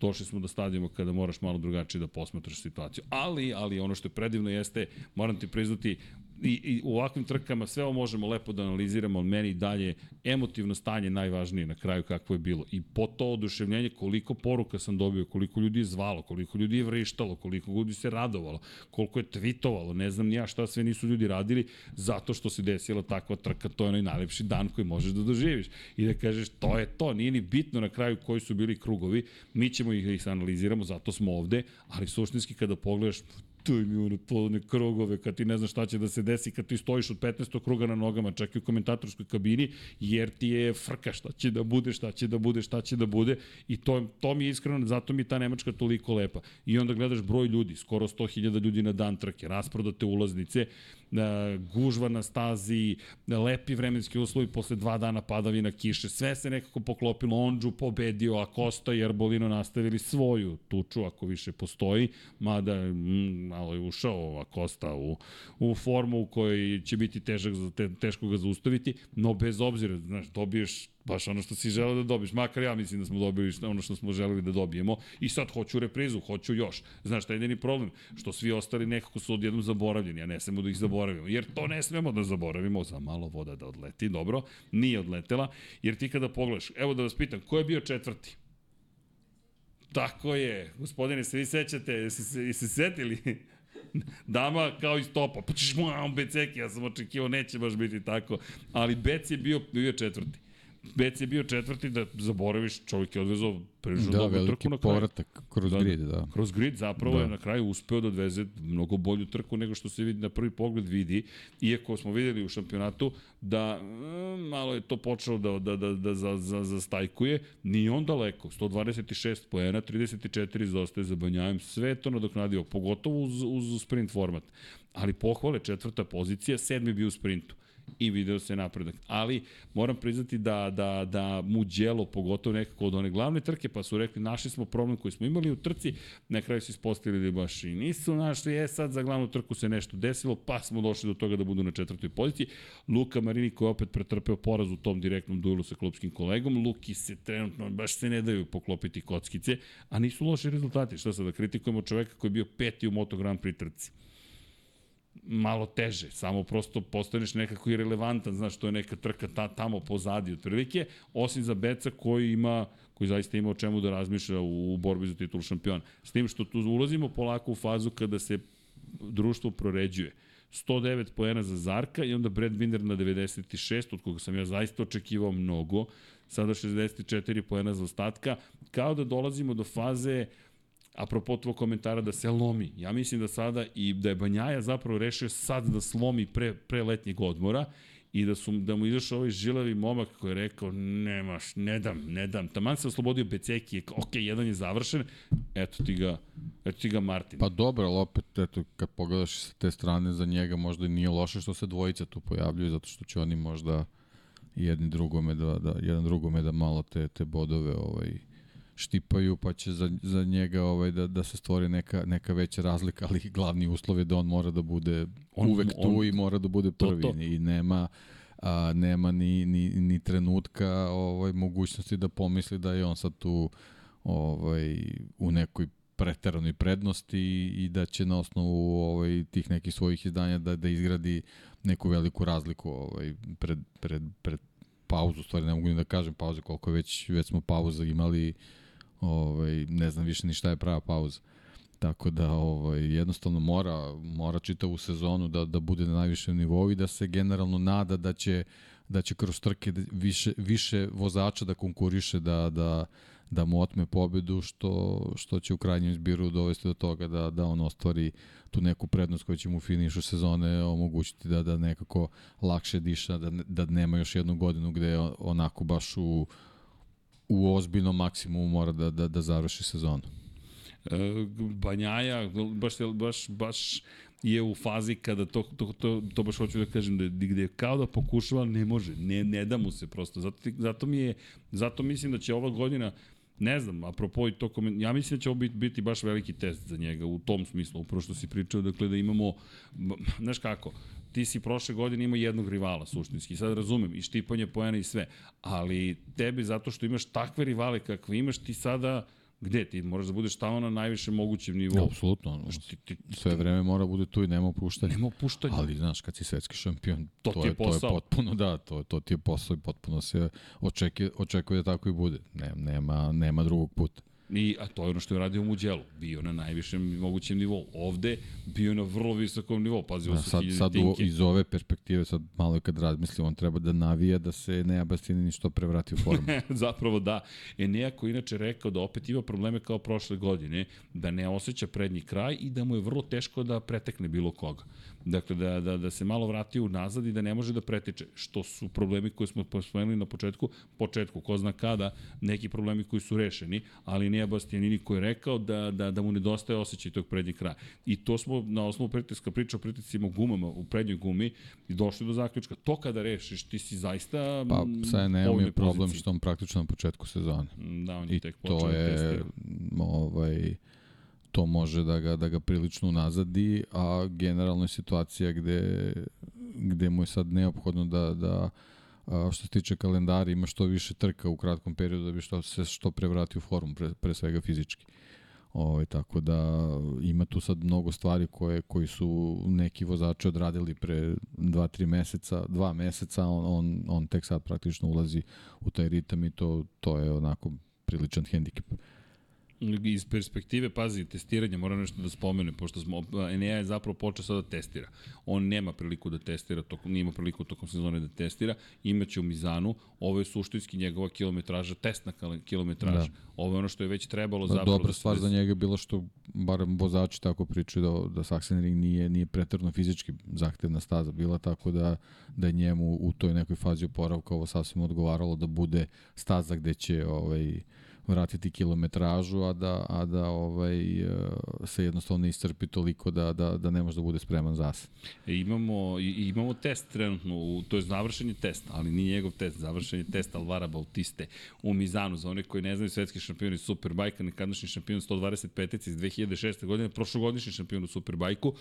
došli smo do stadijuma kada moraš malo drugačije da posmatraš situaciju. Ali, ali ono što je predivno jeste, moram ti priznati, i, i u ovakvim trkama sve ovo možemo lepo da analiziramo, ali meni dalje emotivno stanje najvažnije na kraju kako je bilo. I po to oduševljenje koliko poruka sam dobio, koliko ljudi je zvalo, koliko ljudi je vrištalo, koliko ljudi se radovalo, koliko je tvitovalo, ne znam ni ja šta sve nisu ljudi radili zato što se desila takva trka, to je onaj najlepši dan koji možeš da doživiš. I da kažeš to je to, nije ni bitno na kraju koji su bili krugovi, mi ćemo ih, ih analiziramo, zato smo ovde, ali suštinski kada pogledaš tuj mi ono polne krugove, kad ti ne znaš šta će da se desi, kad ti stojiš od 15. kruga na nogama, čak i u komentatorskoj kabini, jer ti je frka šta će da bude, šta će da bude, šta će da bude i to, to mi je iskreno, zato mi je ta Nemačka toliko lepa. I onda gledaš broj ljudi, skoro 100.000 ljudi na dan trke, rasprodate ulaznice, E, gužva na stazi, lepi vremenski uslovi posle dva dana padavina kiše, sve se nekako poklopilo, Ondžu pobedio, a Kosta i Arbolino nastavili svoju tuču, ako više postoji, mada mm, malo je ušao a Kosta u, u formu u kojoj će biti težak, te, teško ga zaustaviti, no bez obzira, znaš, dobiješ baš ono što si želeo da dobiješ. Makar ja mislim da smo dobili ono što smo želeli da dobijemo. I sad hoću reprizu, hoću još. Znaš, taj jedini problem, što svi ostali nekako su odjednom zaboravljeni, a ne smemo da ih zaboravimo. Jer to ne smemo da zaboravimo, za malo voda da odleti, dobro, nije odletela. Jer ti kada pogledaš, evo da vas pitam, ko je bio četvrti? Tako je, gospodine, se vi sećate, jeste se, se setili? Dama kao iz topa, pa ćeš mu, Beceki, ja sam očekivao, neće baš biti tako, ali Bec je bio, bio četvrti. Bec je bio četvrti da zaboraviš, čovjek je odvezao prilično da, dobru trku na kraju. povratak kroz da, grid, da. Kroz grid zapravo da. je na kraju uspeo da odveze mnogo bolju trku nego što se vidi na prvi pogled vidi, iako smo videli u šampionatu da mm, malo je to počelo da, da, da, da za, za, za stajkuje, ni on daleko, 126 poena, 34 zostaje za Banjajem, sve to nadoknadio, pogotovo uz, uz sprint format. Ali pohvale, četvrta pozicija, sedmi bio u sprintu i video se napredak. Ali moram priznati da, da, da mu djelo, pogotovo nekako od one glavne trke, pa su rekli našli smo problem koji smo imali u trci, na kraju su ispostavili da baš i nisu našli, je sad za glavnu trku se nešto desilo, pa smo došli do toga da budu na četvrtoj poziciji. Luka Marini koji je opet pretrpeo poraz u tom direktnom duelu sa klubskim kolegom, Luki se trenutno baš se ne daju poklopiti kockice, a nisu loši rezultati. Šta sad da kritikujemo čoveka koji je bio peti u Moto Grand Prix trci? Malo teže, samo prosto postaneš nekako irelevantan, znaš, to je neka trka ta, tamo pozadi otprilike, osim za Beca koji ima koji zaista ima o čemu da razmišlja u, u borbi za titul šampiona. S tim što tu ulazimo polako u fazu kada se društvo proređuje. 109 poena za Zarka i onda Brad Binder na 96, od koga sam ja zaista očekivao mnogo, sada 64 poena za ostatka, kao da dolazimo do faze uh, apropo tvoj komentara da se lomi. Ja mislim da sada i da je Banjaja zapravo rešio sad da slomi pre, pre letnjeg odmora i da su da mu izašao ovaj žilavi momak koji je rekao nemaš, ne dam, ne dam. Taman se oslobodio Beceki, ok, jedan je završen, eto ti ga, eto ti ga Martin. Pa dobro, ali opet, eto, kad pogledaš sa te strane za njega, možda i nije loše što se dvojica tu pojavljuju, zato što će oni možda jedni drugome da, da, jedan drugome da malo te, te bodove ovaj, štipaju, pa će za, za njega ovaj, da, da se stvori neka, neka veća razlika, ali glavni uslov je da on mora da bude on, uvek tu on, i mora da bude prvi to, to. i nema a, nema ni, ni, ni trenutka ovaj, mogućnosti da pomisli da je on sad tu ovaj, u nekoj preteranoj prednosti i, i da će na osnovu ovaj, tih nekih svojih izdanja da, da izgradi neku veliku razliku ovaj, pred, pred, pred pauzu, stvari ne mogu ni da kažem pauze, koliko je već, već smo pauza imali ovaj, ne znam više ni šta je prava pauza. Tako da ovaj, jednostavno mora, mora čitavu sezonu da, da bude na najvišem nivou i da se generalno nada da će, da će kroz trke više, više vozača da konkuriše, da, da, da mu otme pobedu, što, što će u krajnjem izbiru dovesti do toga da, da on ostvari tu neku prednost koja će mu u finišu sezone omogućiti da, da nekako lakše diša, da, da nema još jednu godinu gde je onako baš u, u ozbiljnom maksimumu mora da, da, da završi sezonu. E, Banjaja, baš, baš, baš je u fazi kada to, to, to, to baš hoću da kažem, da, gde kao da pokušava, ne može, ne, ne da mu se prosto. Zato, zato, mi je, zato mislim da će ova godina ne znam, apropo i to koment, ja mislim da će ovo biti, biti baš veliki test za njega u tom smislu, upravo što si pričao, dakle da imamo, znaš kako, ti si prošle godine imao jednog rivala suštinski, sad razumem, i štipanje poena i sve, ali tebi zato što imaš takve rivale kakve imaš, ti sada Gde ti moraš da budeš tamo na najvišem mogućem nivou? Apsolutno. Ti, ti, sve vreme mora bude tu i nema opuštanja. Nema opuštanja. Ali znaš, kad si svetski šampion, to, to, ti je, je, posao. to je potpuno, da, to, to ti je posao i potpuno se očekuje, očekuje da tako i bude. Nema, nema, nema drugog puta. I, a to je ono što je radio u Muđelu. Bio na najvišem mogućem nivou. Ovde bio na vrlo visokom nivou. Pazi, da, sad, sad u, iz ove perspektive, sad malo kad razmislim, on treba da navija da se Neja Bastini ništo prevrati u formu. Zapravo da. Enea koji inače rekao da opet ima probleme kao prošle godine, da ne osjeća prednji kraj i da mu je vrlo teško da pretekne bilo koga. Dakle, da, da, da se malo vrati u nazad i da ne može da pretiče. Što su problemi koje smo spomenuli na početku, početku, ko zna kada, neki problemi koji su rešeni, ali Enea Bastianini koji je rekao da, da, da mu nedostaje osjećaj tog prednjeg kraja. I to smo na osnovu pritiska priča o pritiscima gumama, u prednjoj gumi i došli do zaključka. To kada rešiš, ti si zaista Pa sa Eneom je problem što on praktično na početku sezone. Da, on je I tek počeo to da je, ovaj, to može da ga, da ga prilično nazadi, a generalno je situacija gde, gde mu je sad neophodno da, da a, što se tiče kalendara ima što više trka u kratkom periodu da bi što, se što pre vrati u formu, pre, pre svega fizički. Ovaj, tako da ima tu sad mnogo stvari koje koji su neki vozači odradili pre 2-3 meseca, 2 meseca, on, on, on tek sad praktično ulazi u taj ritam i to, to je onako priličan hendikep. Uh, iz perspektive, pazi, testiranja, moram nešto da spomene, pošto smo, Enea je zapravo počeo sada da testira. On nema priliku da testira, tokom, nije ima priliku tokom sezone da testira, imaće u Mizanu, ovo je suštinski njegova kilometraža, testna kilometraža. Da. Ovo je ono što je već trebalo zapravo. Dobra da stvar za njega je bilo što, barem vozači tako pričaju, da, da Sachsenring nije, nije pretrno fizički zahtevna staza bila, tako da, da je njemu u toj nekoj fazi oporavka ovo sasvim odgovaralo da bude staza gde će ovaj, vratiti kilometražu, a da, a da ovaj, e, se jednostavno iscrpi toliko da, da, da ne može da bude spreman za se. E, imamo, imamo test trenutno, to je završenje test, ali nije njegov test, završenje test Alvara Bautiste u Mizanu, za one koji ne znaju svetski šampion iz Superbajka, nekadašnji šampion 125 iz 2006. godine, prošlogodišnji šampion u Superbajku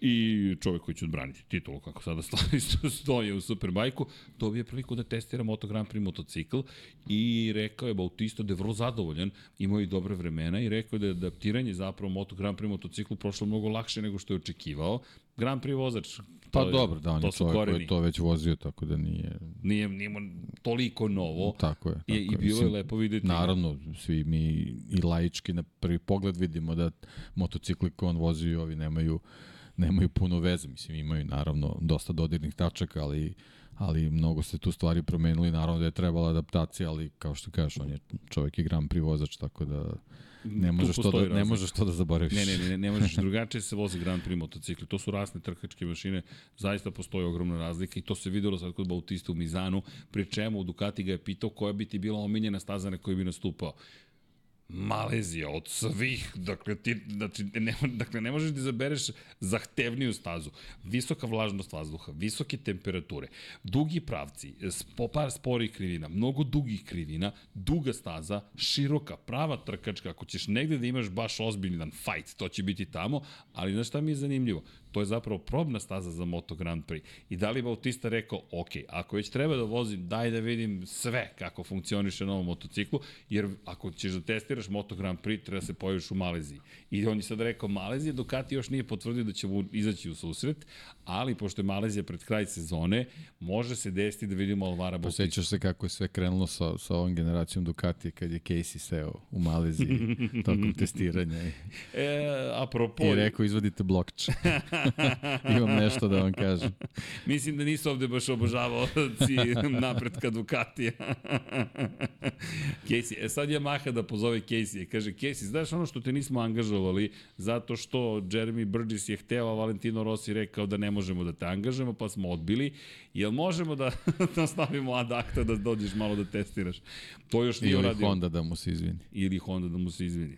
i čovek koji će odbraniti titulu, kako sada stoje u Superbajku, dobije priliku da testira Moto Grand Prix motocikl i rekao je Bautista da je vrlo zadovoljan, imao i dobre vremena i rekao da je adaptiranje zapravo Moto Grand Prix motociklu prošlo mnogo lakše nego što je očekivao. Grand Prix vozač, Pa je, dobro, da, on je čovjek koji je to već vozio, tako da nije... Nije, nije toliko novo. Tako je. Tako I, I bilo je lepo videti. Naravno, svi mi i laički na prvi pogled vidimo da motocikli koje on vozi ovi nemaju, nemaju puno veze. Mislim, imaju naravno dosta dodirnih tačaka, ali ali mnogo se tu stvari promenili, naravno da je trebala adaptacija, ali kao što kažeš, on je čovjek i gram privozač, tako da ne možeš to da ne možeš to da zaboraviš. Ne, ne, ne, ne možeš drugačije se vozi Grand Prix motocikli. To su rasne trkačke mašine, zaista postoji ogromna razlika i to se videlo sad kod Bautista u Mizanu, pri čemu Ducati ga je pitao koja bi ti bila omiljena staza na kojoj bi nastupao. Malezija od svih, dakle, ti, znači, ne, dakle, ne možeš da izabereš zahtevniju stazu. Visoka vlažnost vazduha, visoke temperature, dugi pravci, spo, par sporih krivina, mnogo dugih krivina, duga staza, široka, prava trkačka, ako ćeš negde da imaš baš ozbiljan fight, to će biti tamo, ali znaš šta mi je zanimljivo? To je zapravo probna staza za Moto Grand Prix. I da li Bautista rekao, ok, ako već treba da vozim, daj da vidim sve kako funkcioniše na ovom motociklu, jer ako ćeš da testiraš Moto Grand Prix, treba da se pojaviš u Maleziji. I on je sad rekao, Malezija, Ducati još nije potvrdio da će izaći u susret, ali pošto je Malezija pred kraj sezone, može se desiti da vidimo Alvara Bautista. Posećaš se kako je sve krenulo sa, sa ovom generacijom Ducati kad je Casey seo u Maleziji tokom testiranja. E, apropo... I rekao, izvodite blokče. Imam nešto da vam kažem. Mislim da nisu ovde baš obožavaoci napretka Ducatija. Casey, e sad je Maha da pozove Casey. Kaže, Casey, znaš ono što te nismo angažovali zato što Jeremy Burgess je hteo, a Valentino Rossi rekao da ne možemo da te angažujemo, pa smo odbili. Jel možemo da, da stavimo ad acta da dođeš malo da testiraš? To još nije uradio. Ili Honda da mu se izvini. Ili Honda da mu se izvini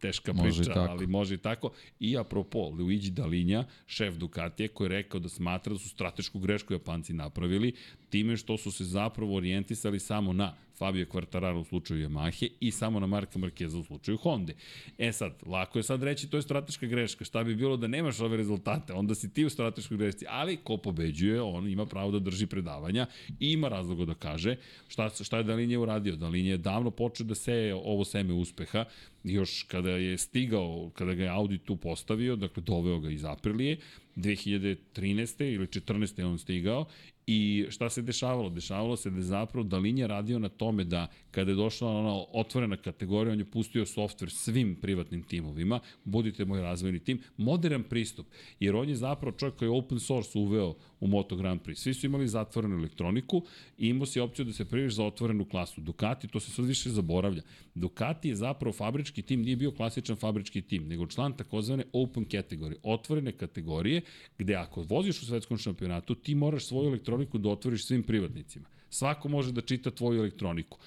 teška može priča, ali može i tako. I apropo, Luigi Dalinja, šef Ducatije, koji je rekao da smatra da su stratešku grešku Japanci napravili, time što su se zapravo orijentisali samo na Fabio Quartararo u slučaju Yamahe i samo na Marka Markeza u slučaju Honda. E sad, lako je sad reći to je strateška greška. Šta bi bilo da nemaš ove rezultate? Onda si ti u strateškoj grešci. Ali ko pobeđuje, on ima pravo da drži predavanja i ima razloga da kaže šta, šta je Dalinje uradio. Dalinje je davno počeo da seje ovo seme uspeha još kada je stigao, kada ga je Audi tu postavio, dakle doveo ga iz Aprilije, 2013. ili 14. je on stigao I šta se dešavalo? Dešavalo se da je zapravo Dalinja radio na tome da kada je došla ona otvorena kategorija, on je pustio softver svim privatnim timovima, budite moj razvojni tim, modern pristup, jer on je zapravo čovjek koji je open source uveo u Moto Grand Prix. Svi su imali zatvorenu elektroniku i imao si opciju da se priviš za otvorenu klasu. Ducati, to se sad više zaboravlja. Ducati je zapravo fabrički tim, nije bio klasičan fabrički tim, nego član takozvane open category, otvorene kategorije, gde ako voziš u svetskom šampionatu, ti moraš svoju elektroniku da otvoriš svim privatnicima. Svako može da čita tvoju elektroniku.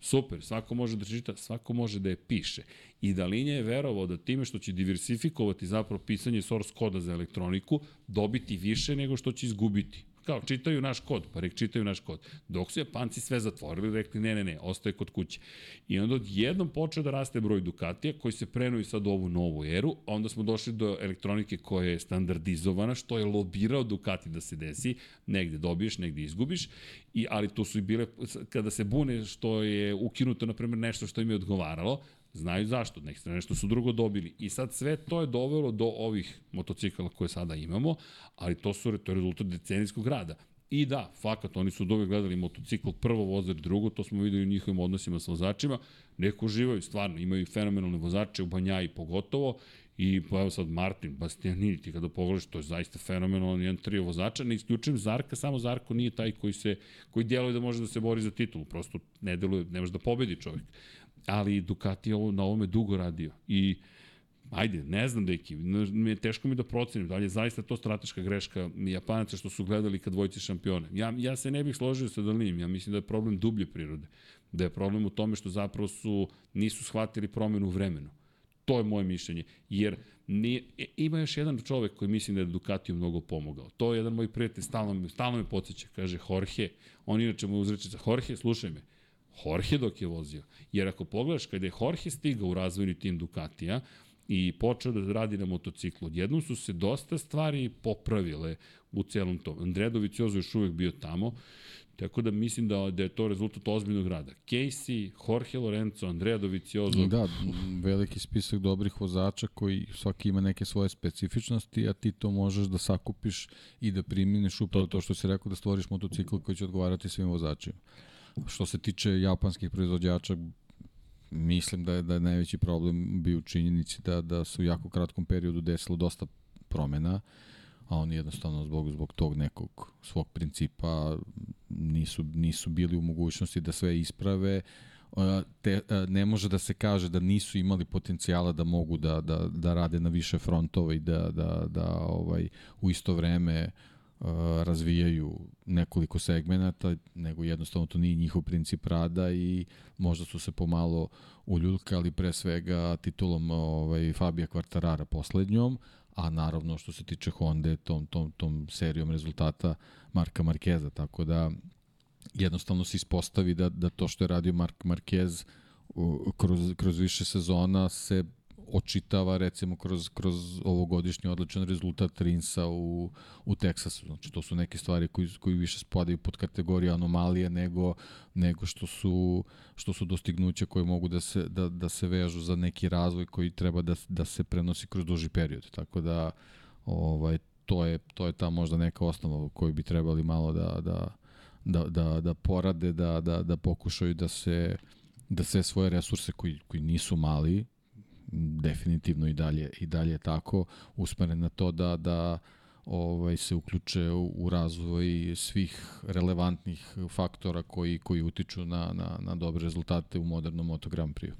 Super, svako može da čita, svako može da je piše. I Dalinja je verovao da time što će diversifikovati zapravo pisanje source koda za elektroniku, dobiti više nego što će izgubiti kao čitaju naš kod, pa rek čitaju naš kod. Dok su Japanci sve zatvorili, rekli ne, ne, ne, ostaje kod kuće. I onda odjednom počeo da raste broj Ducatija koji se prenuju sad u ovu novu eru, a onda smo došli do elektronike koja je standardizovana, što je lobirao Ducati da se desi, negde dobiješ, negde izgubiš, i, ali to su i bile, kada se bune što je ukinuto, na primjer, nešto što im je odgovaralo, Znaju zašto, nek nešto su drugo dobili. I sad sve to je dovelo do ovih motocikala koje sada imamo, ali to su to je rezultat decenijskog rada. I da, fakat, oni su dobe gledali motocikl prvo vozač drugo, to smo videli u njihovim odnosima sa vozačima, neko uživaju, stvarno, imaju fenomenalne vozače, u Banjaji pogotovo, I pa evo sad Martin, Bastianini, ti kada pogledaš, to je zaista fenomenalno, jedan trio vozača, ne isključujem Zarka, samo Zarko nije taj koji se, koji djeluje da može da se bori za titulu, prosto ne deluje, ne može da pobedi čovjek ali Ducati ovo, na ovome dugo radio i Ajde, ne znam, deki, je teško mi da procenim, da li je zaista to strateška greška Japanaca što su gledali kad dvojci šampione. Ja, ja se ne bih složio sa Dalinim, ja mislim da je problem dublje prirode, da je problem u tome što zapravo su, nisu shvatili promenu u vremenu. To je moje mišljenje, jer nije, e, ima još jedan čovek koji mislim da je Ducatiju mnogo pomogao. To je jedan moj prijatelj, stalno, stalno me podsjeća, kaže Jorge, on inače mu uzreče, Jorge, slušaj me, Jorge dok je vozio. Jer ako pogledaš, kada je Jorge stigao u razvojni tim Ducatija i počeo da radi na motociklu, odjednom su se dosta stvari popravile u celom tom. Andrea Doviciozo još uvek bio tamo, Tako da mislim da, da je to rezultat ozbiljnog rada. Casey, Jorge Lorenzo, Andrea Doviciozo. Da, veliki spisak dobrih vozača koji svaki ima neke svoje specifičnosti, a ti to možeš da sakupiš i da priminiš upravo to, to što si rekao da stvoriš motocikl koji će odgovarati svim vozačima. Što se tiče japanskih proizvođača, mislim da je, da je najveći problem bio u činjenici da, da su u jako kratkom periodu desilo dosta promena, a oni jednostavno zbog, zbog tog nekog svog principa nisu, nisu bili u mogućnosti da sve isprave, te, ne može da se kaže da nisu imali potencijala da mogu da, da, da rade na više frontova i da, da, da ovaj, u isto vreme uh, razvijaju nekoliko segmenata, nego jednostavno to nije njihov princip rada i možda su se pomalo uljuljkali pre svega titulom ovaj, Fabija Kvartarara poslednjom, a naravno što se tiče Honda tom, tom, tom serijom rezultata Marka Markeza, tako da jednostavno se ispostavi da, da to što je radio Mark Marquez kroz, kroz više sezona se očitava recimo kroz, kroz ovogodišnji odličan rezultat Rinsa u, u Teksasu. Znači to su neke stvari koji, koji više spadaju pod kategoriju anomalije nego, nego što su, što su dostignuća koje mogu da se, da, da se vežu za neki razvoj koji treba da, da se prenosi kroz duži period. Tako da ovaj, to je, to je ta možda neka osnova koju bi trebali malo da, da, da, da, da porade, da, da, da pokušaju da se da sve svoje resurse koji, koji nisu mali, definitivno i dalje i dalje tako usmeren na to da da ovaj se uključe u, u razvoj svih relevantnih faktora koji koji utiču na na na dobre rezultate u modernom Moto Grand Prix.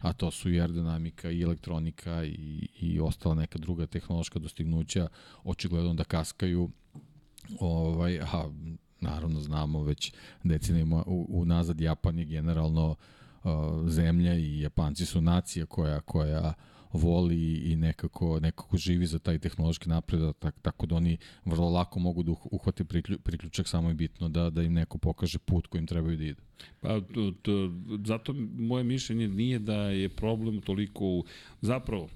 A to su i aerodinamika i elektronika i i ostala neka druga tehnološka dostignuća očigledno da kaskaju ovaj a naravno znamo već decenijama unazad Japan je generalno uh, zemlja i Japanci su nacija koja koja voli i nekako nekako živi za taj tehnološki napredak tak, tako da oni vrlo lako mogu da uhvate priklju, priključak samo je bitno da da im neko pokaže put kojim trebaju da idu. Pa to, to, zato moje mišljenje nije da je problem toliko u, zapravo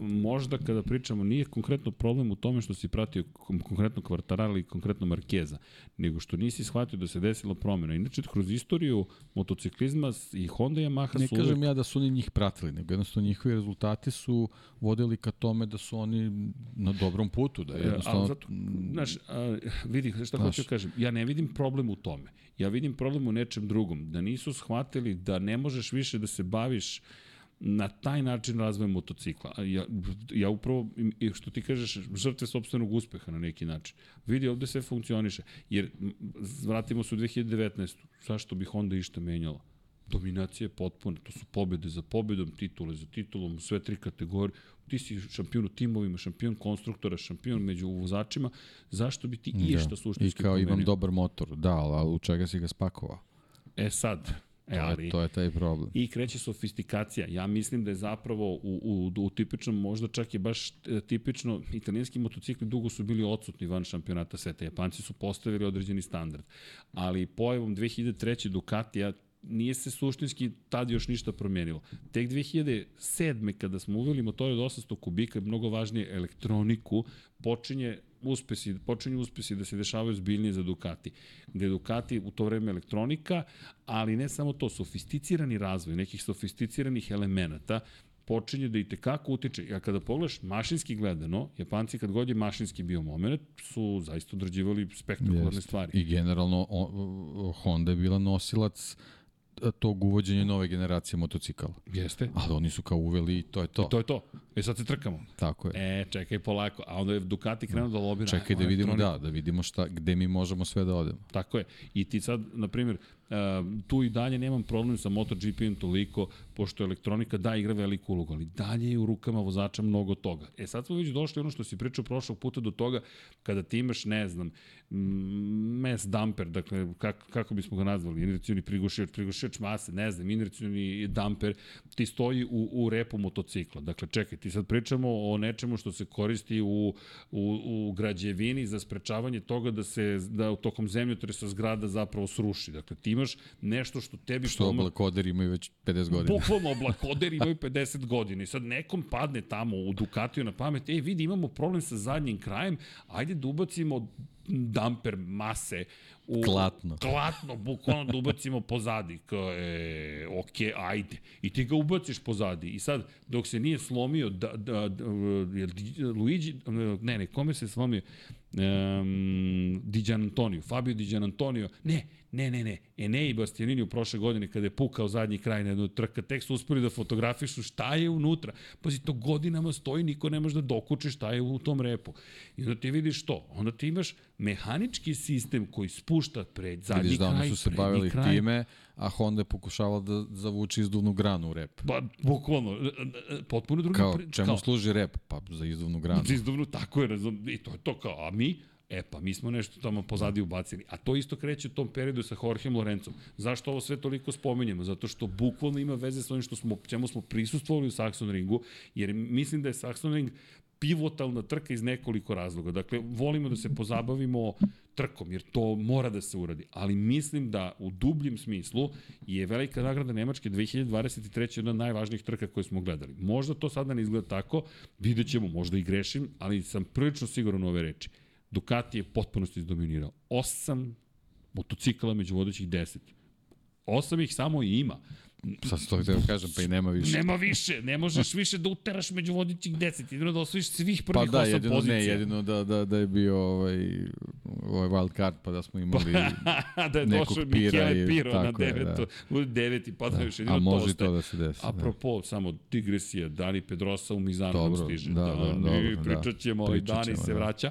možda kada pričamo, nije konkretno problem u tome što si pratio konkretno Kvartarala i konkretno Markeza, nego što nisi shvatio da se desila promjena. Inače, kroz istoriju motociklizma i Honda i Yamaha ne su... Ne kažem uvek... ja da su oni njih pratili, nego jednostavno njihovi rezultati su vodili ka tome da su oni na dobrom putu, da jednostavno... A, zato, znaš, a, vidi, šta hoću da kažem, ja ne vidim problem u tome. Ja vidim problem u nečem drugom, da nisu shvatili da ne možeš više da se baviš na taj način razvojem motocikla. Ja, ja upravo, što ti kažeš, žrtve sobstvenog uspeha na neki način. Vidi, ovde sve funkcioniše. Jer, vratimo se u 2019. Zašto bi Honda išta menjala? Dominacija je potpuna. To su pobede za pobedom, titule za titulom, sve tri kategorije. Ti si šampion u timovima, šampion konstruktora, šampion među vozačima. Zašto bi ti da. išta suštinski I kao promenio? imam dobar motor. Da, ali u čega si ga spakovao? E sad, E, ali, to je taj problem. I kreće sofistikacija. Ja mislim da je zapravo u, u, u tipičnom, možda čak je baš e, tipično, italijanski motocikli dugo su bili odsutni van šampionata sveta. Japanci su postavili određeni standard. Ali pojavom 2003. Ducatija nije se suštinski tad još ništa promenilo. Tek 2007. kada smo uveli motore od 800 kubika, mnogo važnije elektroniku, počinje uspesi, počinju uspesi da se dešavaju zbiljnije za Ducati. Gde Ducati u to vreme elektronika, ali ne samo to, sofisticirani razvoj nekih sofisticiranih elemenata počinje da i tekako utiče. Ja kada pogledaš mašinski gledano, Japanci kad god je mašinski bio moment, su zaista odrađivali spektakularne Jest. stvari. I generalno o, Honda je bila nosilac tog uvođenja nove generacije motocikala. Jeste. Ali oni su kao uveli i to je to. I to je to. E sad se trkamo. Tako je. E, čekaj polako. A onda je Ducati krenuo da lobira. Čekaj da vidimo, da, da vidimo šta, gde mi možemo sve da odemo. Tako je. I ti sad, na primjer, tu i dalje nemam problem sa MotoGP-om toliko, pošto elektronika da igra veliku ulogu, ali dalje je u rukama vozača mnogo toga. E sad smo već došli ono što si pričao prošlog puta do toga, kada ti imaš, ne znam, mes damper, dakle, kako, kako bismo ga nazvali, inercioni prigušivač, prigušivač mase, ne znam, inercioni damper, ti stoji u, u repu motocikla. Dakle, čekaj, ti sad pričamo o nečemu što se koristi u, u, u građevini za sprečavanje toga da se, da u tokom zemljotresa zgrada zapravo sruši. Dakle, ti imaš nešto što tebi... Što poma... oblakoderi imaju već 50 godina. Bukvalno oblakoderi imaju 50 godina i sad nekom padne tamo u Ducatiju na pamet, e vidi imamo problem sa zadnjim krajem, ajde da ubacimo damper mase u klatno. Klatno, bukvalno da ubacimo pozadi. Kao, e, ok, ajde. I ti ga ubaciš pozadi. I sad, dok se nije slomio, da, da, da, Luigi, ne, ne, kome se slomio? Um, Diđan Antonio, Fabio Diđan Antonio, ne, Ne, ne, ne. Ene i Bastianini u prošle godine kada je pukao zadnji kraj na jednu trka, tek su uspeli da fotografišu šta je unutra. Pazi, to godinama stoji, niko ne može da dokuče šta je u tom repu. I onda ti vidiš to. Onda ti imaš mehanički sistem koji spušta pred zadnji vidiš da kraj, oni su se bavili kraj. time, a Honda je pokušavala da zavuči izduvnu granu u rep. Pa, bukvalno, e, e, potpuno drugi... Kao, čemu kao, služi rep? Pa, za izduvnu granu. Za izduvnu, tako je, razum, i to je to kao, a mi, E pa, mi smo nešto tamo pozadi ubacili. A to isto kreće u tom periodu sa Jorgeom Lorencom. Zašto ovo sve toliko spominjemo? Zato što bukvalno ima veze sa onim što smo, čemu smo prisustvovali u Saxon ringu, jer mislim da je Saxon ring pivotalna trka iz nekoliko razloga. Dakle, volimo da se pozabavimo trkom, jer to mora da se uradi. Ali mislim da u dubljem smislu je velika nagrada Nemačke 2023. jedna od najvažnijih trka koje smo gledali. Možda to sada ne izgleda tako, vidjet ćemo, možda i grešim, ali sam prilično siguran u ove reči. Ducati je potpunosti izdominirao. Osam motocikla među vodećih deset. Osam ih samo i ima. Sad to da kažem, pa i nema više. Nema više, ne možeš više da uteraš među vodećih deset, jedino da osvojiš svih prvih pa da, jedino, pozicija. Ne, jedino da, da, da je bio ovaj, ovaj wild card, pa da smo imali da je došao i- Piro na tako je, devetu, da. u deveti, pa da, još jedino A to može ostaje. to da se desi. Apropo, samo digresija, Dani Pedrosa u Mizanu Dobro, stiže. da, da, dobro, i da. pričat ćemo, ali Pričat Dani se da. vraća.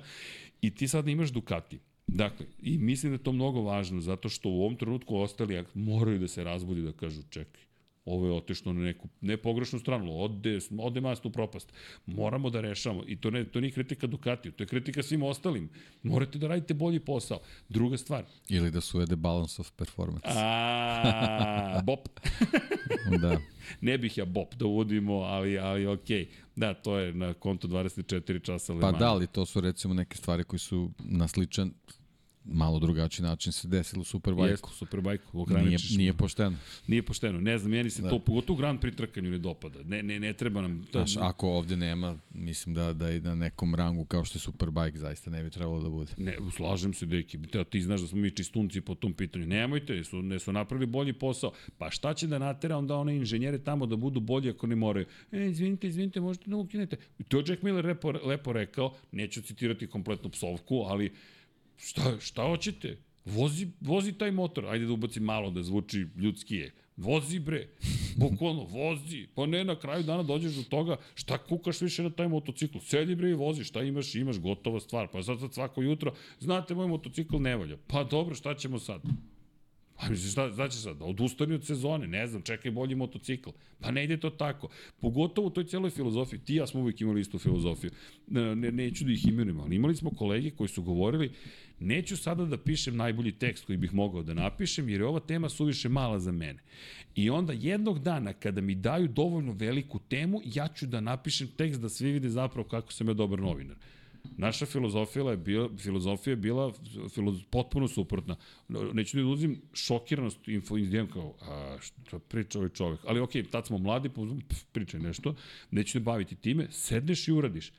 I ti sad imaš Ducati. Dakle, i mislim da je to mnogo važno, zato što u ovom trenutku ostali moraju da se razbudi da kažu čekaj, ovo je otešlo na neku, ne pogrešnu stranu, ode, ode masnu propast. Moramo da rešamo. I to, ne, to nije kritika Ducatiju, to je kritika svim ostalim. Morate da radite bolji posao. Druga stvar, Ili da se uvede balance of performance. a, Bop. da. Ne bih ja Bop da uvodimo, ali, ali okej. Da, to je na kontu 24 časa Pa da, ali to su recimo neke stvari koji su na sličan, malo drugačiji način se desilo Superbike. Jeste, Superbike, Nije, ograničiš. nije pošteno. Nije pošteno. Ne znam, meni se da. to pogotovo Grand Prix trkanju ne dopada. Ne, ne, ne treba nam... To, Znaš, ako ovde nema, mislim da, da i na nekom rangu kao što je Superbike zaista ne bi trebalo da bude. Ne, slažem se, deki. Te, ti znaš da smo mi čistunci po tom pitanju. Nemojte, su, ne su napravili bolji posao. Pa šta će da natera onda one inženjere tamo da budu bolji ako ne moraju? E, izvinite, izvinite, možete da ukinete. I to je Jack Miller lepo, lepo rekao, neću citirati kompletnu psovku, ali šta, šta hoćete? Vozi, vozi taj motor, ajde da ubacim malo da zvuči ljudski je. Vozi bre, bukvalno vozi. Pa ne, na kraju dana dođeš do toga, šta kukaš više na taj motocikl? Sedi bre i vozi, šta imaš, imaš, gotova stvar. Pa sad, sad svako jutro, znate, moj motocikl ne valja. Pa dobro, šta ćemo sad? Pa misliš, šta, znači sad, odustani od sezone, ne znam, čekaj bolji motocikl. Pa ne ide to tako. Pogotovo u toj cijeloj filozofiji, ti ja smo uvijek imali istu filozofiju. Ne, ne, neću da ih imenujem, ali imali smo kolege koji su govorili, neću sada da pišem najbolji tekst koji bih mogao da napišem, jer je ova tema suviše mala za mene. I onda jednog dana, kada mi daju dovoljno veliku temu, ja ću da napišem tekst da svi vide zapravo kako sam ja dobar novinar. Naša filozofija je bila, filozofija je bila filoz, potpuno suprotna. Neću da izlazim šokiranost info izdijem kao, a, što priča ovaj čovek. Ali okej, okay, tad smo mladi, pa pf, pričaj nešto, neću se baviti time, sedneš i uradiš.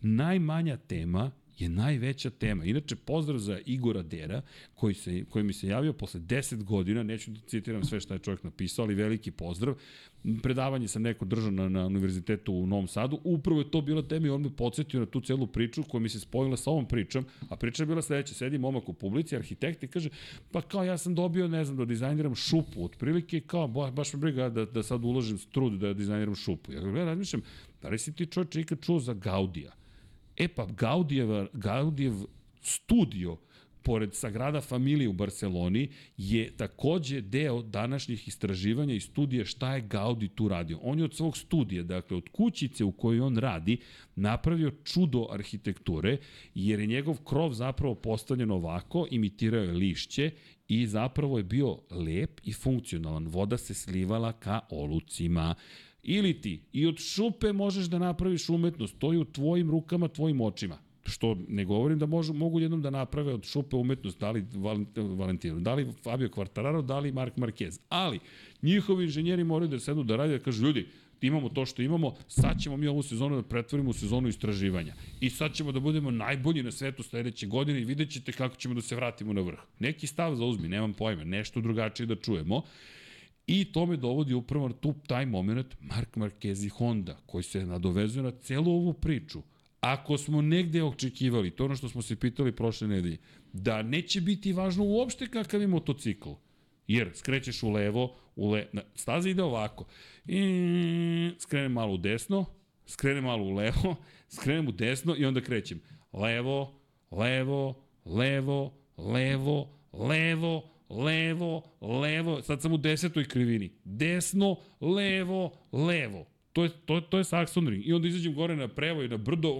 Najmanja tema je najveća tema. Inače, pozdrav za Igora Dera, koji, se, koji mi se javio posle 10 godina, neću da citiram sve što je čovjek napisao, ali veliki pozdrav. Predavanje sam neko držao na, na univerzitetu u Novom Sadu, upravo je to bila tema i on me podsjetio na tu celu priču koja mi se spojila sa ovom pričom, a priča je bila sledeća, sedi momak u publici, arhitekt i kaže, pa kao ja sam dobio, ne znam, da dizajniram šupu, otprilike, kao, ba, baš me briga da, da sad uložim trud da dizajniram šupu. Ja, ja razmišljam, da li si ti čovječe ikad čuo za Gaudija? E pa Gaudijev, Gaudijev studio pored Sagrada Familije u Barceloni je takođe deo današnjih istraživanja i studije šta je Gaudi tu radio. On je od svog studija, dakle od kućice u kojoj on radi, napravio čudo arhitekture, jer je njegov krov zapravo postavljen ovako, imitirao je lišće i zapravo je bio lep i funkcionalan. Voda se slivala ka olucima. Ili ti i od šupe možeš da napraviš umetnost, to je u tvojim rukama, tvojim očima. Što ne govorim da možu, mogu jednom da naprave od šupe umetnost, da li Valentino, da li Fabio Quartararo, da li Mark Marquez. Ali njihovi inženjeri moraju da sednu da rade da kažu ljudi, imamo to što imamo, sad ćemo mi ovu sezonu da pretvorimo u sezonu istraživanja. I sad ćemo da budemo najbolji na svetu sledeće godine i vidjet ćete kako ćemo da se vratimo na vrh. Neki stav zauzmi, nemam pojma, nešto drugačije da čujemo. I to me dovodi upravo na tu, taj moment Mark Marquez i Honda, koji se nadovezuje na celu ovu priču. Ako smo negde očekivali, to ono što smo se pitali prošle nedelje, da neće biti važno uopšte kakav je motocikl, jer skrećeš u levo, u le... Na, staza ide ovako, i skrenem malo u desno, skrenem malo u levo, skrenem u desno i onda krećem. Levo, levo, levo, levo, levo, levo, levo, sad sam u desetoj krivini. Desno, levo, levo. To je, to, to je Saxon ring. I onda izađem gore na prevo i na brdo,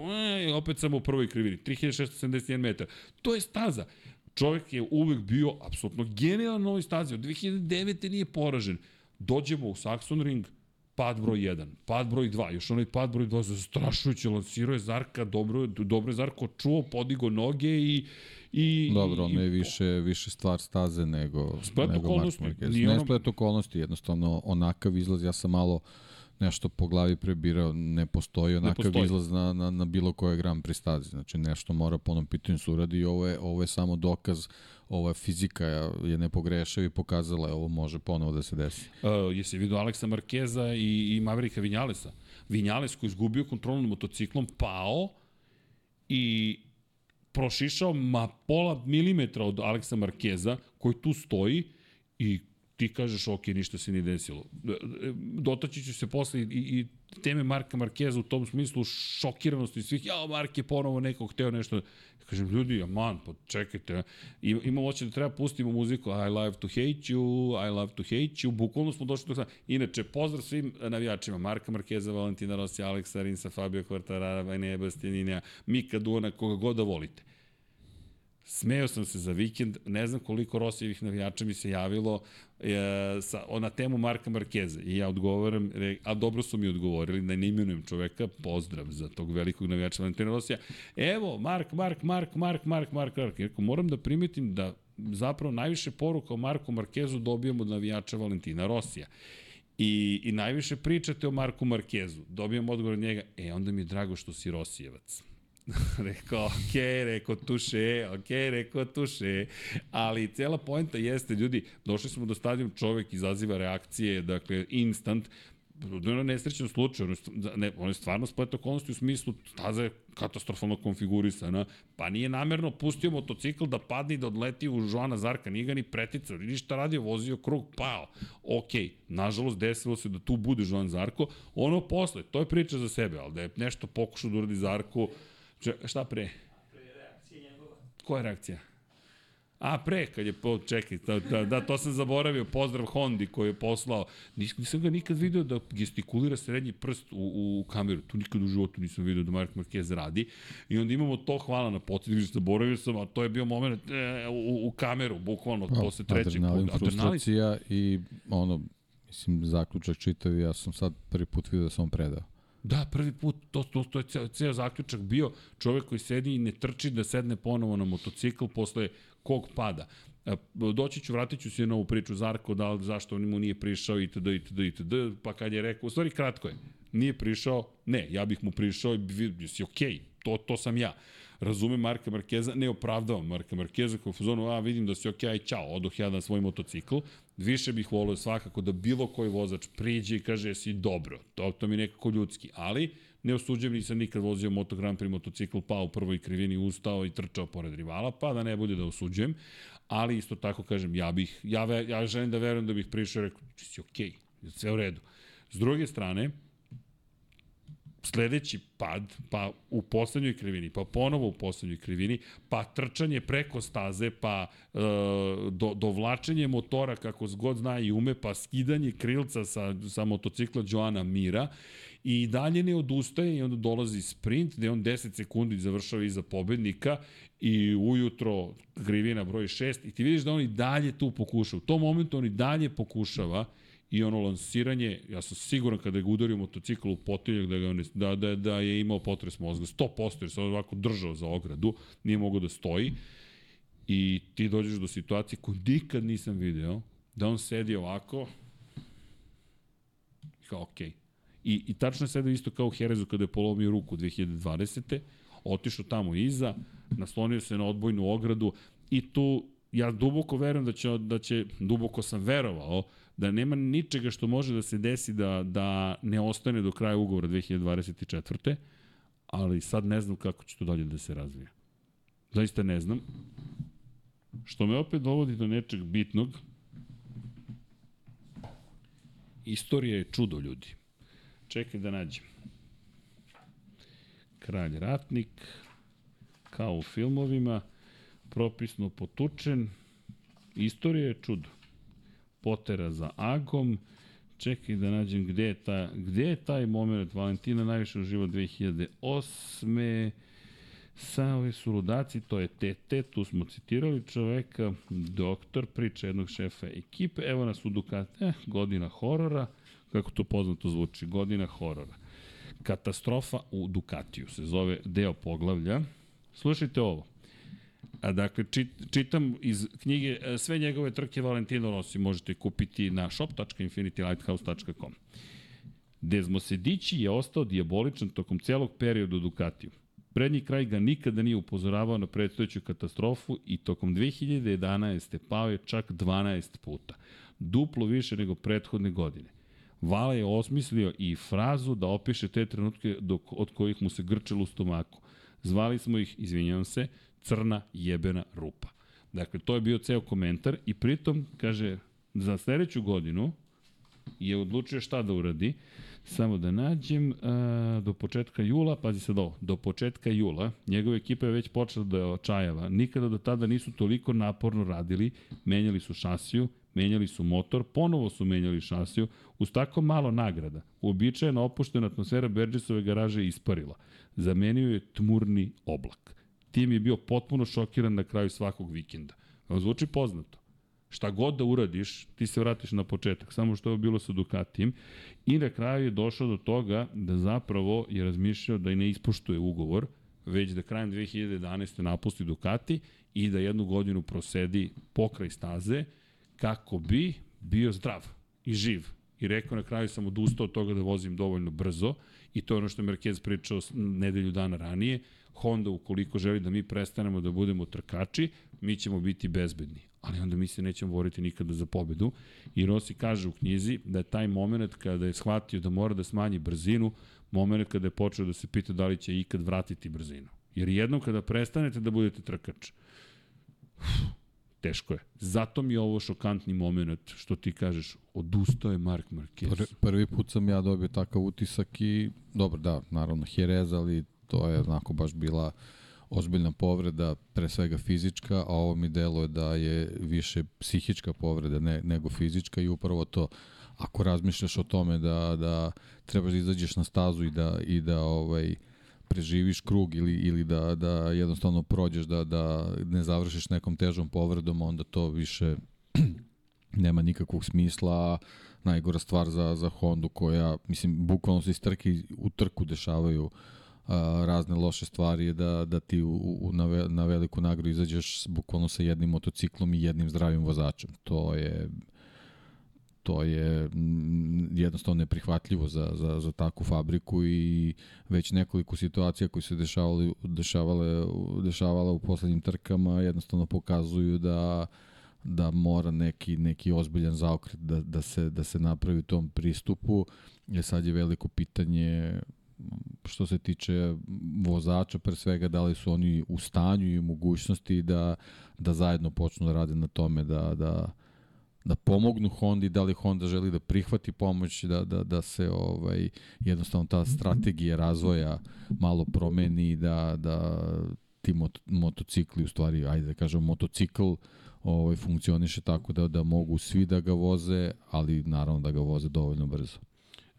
i opet sam u prvoj krivini. 3671 metar. To je staza. Čovjek je uvek bio apsolutno genijalan na ovoj stazi. Od 2009. nije poražen. Dođemo u Saxon ring, pad broj 1, pad broj 2, još onaj pad broj 2 zastrašujuće, lansirao je Zarka, dobro, dobro je Zarko čuo, podigo noge i I, Dobro, ono je više, više stvar staze nego, splet nego Mark Marquez. Ne ono... splet okolnosti, jednostavno onakav izlaz, ja sam malo nešto po glavi prebirao, ne postoji onakav ne postoji. izlaz na, na, na bilo koje gram pri stazi. Znači nešto mora po onom pitanju se uradi i ovo je, ovo je samo dokaz ova fizika je nepogrešava i pokazala je ovo može ponovo da se desi. Uh, jesi vidio Aleksa Markeza i, i Maverika Vinjalesa? Vinjales koji izgubio kontrolu nad motociklom, pao i prošišao ma pola milimetra od Aleksa Markeza koji tu stoji i ti kažeš ok, ništa se nije desilo. Dotaći ću se posle i, i teme Marka Markeza u tom smislu šokiranosti svih, ja, Mark je ponovo neko hteo nešto. Kažem, ljudi, aman, pa čekajte, ima oće da treba pustimo muziku I love to hate you, I love to hate you, bukvalno smo došli do sada. Inače, pozdrav svim navijačima, Marka Markeza, Valentina Rossi, Aleksa Rinsa, Fabio Quartarara, Vajne Bastianina, Mika Duona, koga god da volite. Smeo sam se za vikend, ne znam koliko Rosijevih navijača mi se javilo e, sa, na temu Marka Markeza i ja odgovaram, a dobro su mi odgovorili, da ne imenujem čoveka, pozdrav za tog velikog navijača Valentina Rosija. Evo, Mark, Mark, Mark, Mark, Mark, Mark, Mark. Mark. moram da primetim da zapravo najviše poruka o Marku Markezu dobijamo od navijača Valentina Rosija. I, I najviše pričate o Marku Markezu. Dobijam odgovor od njega, e, onda mi je drago što si Rosijevac. rekao, ok, rekao tuše, ok, rekao tuše. Ali cela poenta jeste, ljudi, došli smo do stadijum, čovek izaziva reakcije, dakle, instant, u nesrećnom slučaju, ne, on je stvarno splet okolnosti u smislu staza je katastrofalno konfigurisana, pa nije namerno pustio motocikl da padne i da odleti u Joana Zarka, nije ga ni preticao, ništa radio, vozio krug, pao. Ok, nažalost desilo se da tu bude Joan Zarko, ono posle, to je priča za sebe, ali da je nešto pokušao da uradi Zarko, Šta pre? Pre reakcije njegova. Koja reakcija? A, pre, kad je po, čekaj, da, da, da, to sam zaboravio, pozdrav Hondi koji je poslao, Nis, nisam ga nikad video da gestikulira srednji prst u, u kameru, tu nikad u životu nisam video da Mark Marquez radi, i onda imamo to, hvala na podsjetnik, zaboravio sam, a to je bio moment e, u, u kameru, bukvalno, pa, posle trećeg. Adrenalin, frustracija i ono, mislim, zaključak čitav, ja sam sad prvi put video da sam predao. Da, prvi put, to, to, to je ceo, ceo zaključak bio čovek koji sedi i ne trči da sedne ponovo na motocikl posle kog pada. E, doći ću, vratit ću se na ovu priču Zarko, da li, zašto on mu nije prišao itd. itd. itd. Pa kad je rekao, u stvari kratko je, nije prišao, ne, ja bih mu prišao i bi si okej, okay, to, to sam ja. Razumem Marka Markeza, ne opravdavam Marka Markeza kao u fazonu, a vidim da si okej, okay, aj čao, odoh ja na svoj motocikl, Više bih volio svakako da bilo koji vozač priđe i kaže jesi dobro. To, to mi je nekako ljudski. Ali ne osuđujem, nisam nikad vozio Moto Grand Prix motocikl, pa u prvoj krivini ustao i trčao pored rivala, pa da ne bude da osuđujem. Ali isto tako kažem, ja bih, ja, ja želim da verujem da bih prišao i rekao, si okej, okay, sve u redu. S druge strane, sledeći pad, pa u poslednjoj krivini, pa ponovo u poslednjoj krivini, pa trčanje preko staze, pa e, do, dovlačenje motora kako god zna i ume, pa skidanje krilca sa, sa motocikla Joana Mira i dalje ne odustaje i onda dolazi sprint gde on 10 sekundi završava iza pobednika i ujutro krivina broj 6 i ti vidiš da on i dalje tu pokušava. U tom momentu on i dalje pokušava i ono lansiranje, ja sam siguran kada je udario motocikl u potiljak da, ga da, da, da je imao potres mozga, 100% jer se on ovako držao za ogradu, nije mogao da stoji i ti dođeš do situacije koju nikad nisam video, da on sedi ovako kao okej. Okay. I, I tačno je sedao isto kao u Herezu kada je polomio ruku 2020. Otišao tamo iza, naslonio se na odbojnu ogradu i tu ja duboko verujem da će, da će duboko sam verovao da nema ničega što može da se desi da, da ne ostane do kraja ugovora 2024. Ali sad ne znam kako će to dalje da se razvija. Zaista ne znam. Što me opet dovodi do nečeg bitnog. Istorija je čudo, ljudi. Čekaj da nađem. Kralj ratnik, kao u filmovima, propisno potučen. Istorija je čudo potera za Agom. Čekaj da nađem gde je, ta, gde je taj moment. Valentina najviše uživa 2008. sa ove su ludaci, to je TT, tu smo citirali čoveka, doktor, priča jednog šefa ekipe, evo nas u Ducati, eh, godina horora, kako to poznato zvuči, godina horora. Katastrofa u Ducatiju se zove deo poglavlja. Slušajte ovo. A dakle, čit, čitam iz knjige e, sve njegove trke Valentino Rossi možete kupiti na shop.infinitylighthouse.com. Desmo Sedići je ostao diaboličan tokom celog perioda u Ducatiju. Prednji kraj ga nikada nije upozoravao na predstojeću katastrofu i tokom 2011. pao je čak 12 puta. Duplo više nego prethodne godine. Vala je osmislio i frazu da opiše te trenutke dok, od kojih mu se grčelo u stomaku. Zvali smo ih, izvinjavam se, crna jebena rupa. Dakle, to je bio ceo komentar i pritom, kaže, za sledeću godinu je odlučio šta da uradi. Samo da nađem, a, do početka jula, pazi sad ovo, do početka jula, njegova ekipa je već počela da očajava. Nikada do tada nisu toliko naporno radili, menjali su šasiju, menjali su motor, ponovo su menjali šasiju, uz tako malo nagrada. Uobičajena opuštena atmosfera Bergesove garaže je isparila. Zamenio je tmurni oblak. Tim je bio potpuno šokiran na kraju svakog vikenda. Vam zvuči poznato. Šta god da uradiš, ti se vratiš na početak, samo što je bilo sa Ducatijem. I na kraju je došao do toga da zapravo je razmišljao da i ne ispoštuje ugovor, već da krajem 2011. napusti Ducati i da jednu godinu prosedi pokraj staze kako bi bio zdrav i živ. I rekao na kraju sam odustao od toga da vozim dovoljno brzo i to je ono što je Marquez pričao nedelju dana ranije. Honda ukoliko želi da mi prestanemo da budemo trkači, mi ćemo biti bezbedni. Ali onda mi se nećemo boriti nikada za pobedu. I Rossi kaže u knjizi da je taj moment kada je shvatio da mora da smanji brzinu, moment kada je počeo da se pita da li će ikad vratiti brzinu. Jer jednom kada prestanete da budete trkač, teško je. Zato mi je ovo šokantni moment što ti kažeš, odustao je Mark Marquez. Prvi, prvi put sam ja dobio takav utisak i, dobro, da, naravno, Jerez, ali to je onako baš bila ozbiljna povreda, pre svega fizička, a ovo mi deluje da je više psihička povreda ne, nego fizička i upravo to ako razmišljaš o tome da, da trebaš da izađeš na stazu i da, i da ovaj, preživiš krug ili, ili da, da jednostavno prođeš, da, da ne završiš nekom težom povredom, onda to više nema nikakvog smisla. Najgora stvar za, za Hondu koja, mislim, bukvalno se iz trke u trku dešavaju a, razne loše stvari je da, da ti u, u, na, ve, na veliku nagradu izađeš bukvalno sa jednim motociklom i jednim zdravim vozačem. To je to je mm, jednostavno neprihvatljivo za, za, za takvu fabriku i već nekoliko situacija koje se dešavale, dešavale, dešavala u poslednjim trkama jednostavno pokazuju da da mora neki neki ozbiljan zaokret da, da se da se napravi u tom pristupu. Je sad je veliko pitanje što se tiče vozača, pre svega da li su oni u stanju i mogućnosti da, da zajedno počnu da rade na tome da, da, da pomognu Hondi, da li Honda želi da prihvati pomoć, da, da, da se ovaj, jednostavno ta strategija razvoja malo promeni, da, da ti mot, motocikli, u stvari, ajde da kažem, motocikl ovaj, funkcioniše tako da, da mogu svi da ga voze, ali naravno da ga voze dovoljno brzo.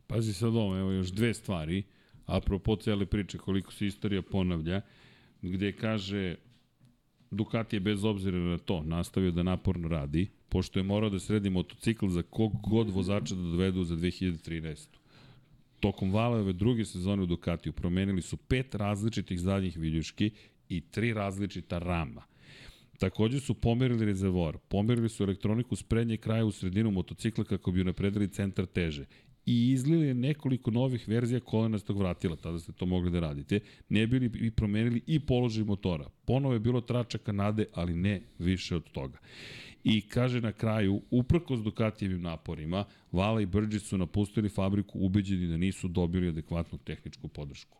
Pazi sad ovo, evo još dve stvari, apropo cele priče koliko se istorija ponavlja, gde kaže Ducati je bez obzira na to nastavio da naporno radi, pošto je morao da sredi motocikl za kog god vozača da dovedu za 2013. Tokom Valeve druge sezone u Ducatiju promenili su pet različitih zadnjih viljuški i tri različita rama. Takođe su pomerili rezervor, pomerili su elektroniku s prednje kraja u sredinu motocikla kako bi napredili centar teže i izlili nekoliko novih verzija kolenastog vratila, tada ste to mogli da radite, ne bili i promenili i položaj motora. Ponovo je bilo trača Kanade, ali ne više od toga. I kaže na kraju, uprkos Ducatijevim naporima, Vala i Brđić su napustili fabriku ubeđeni da nisu dobili adekvatnu tehničku podršku.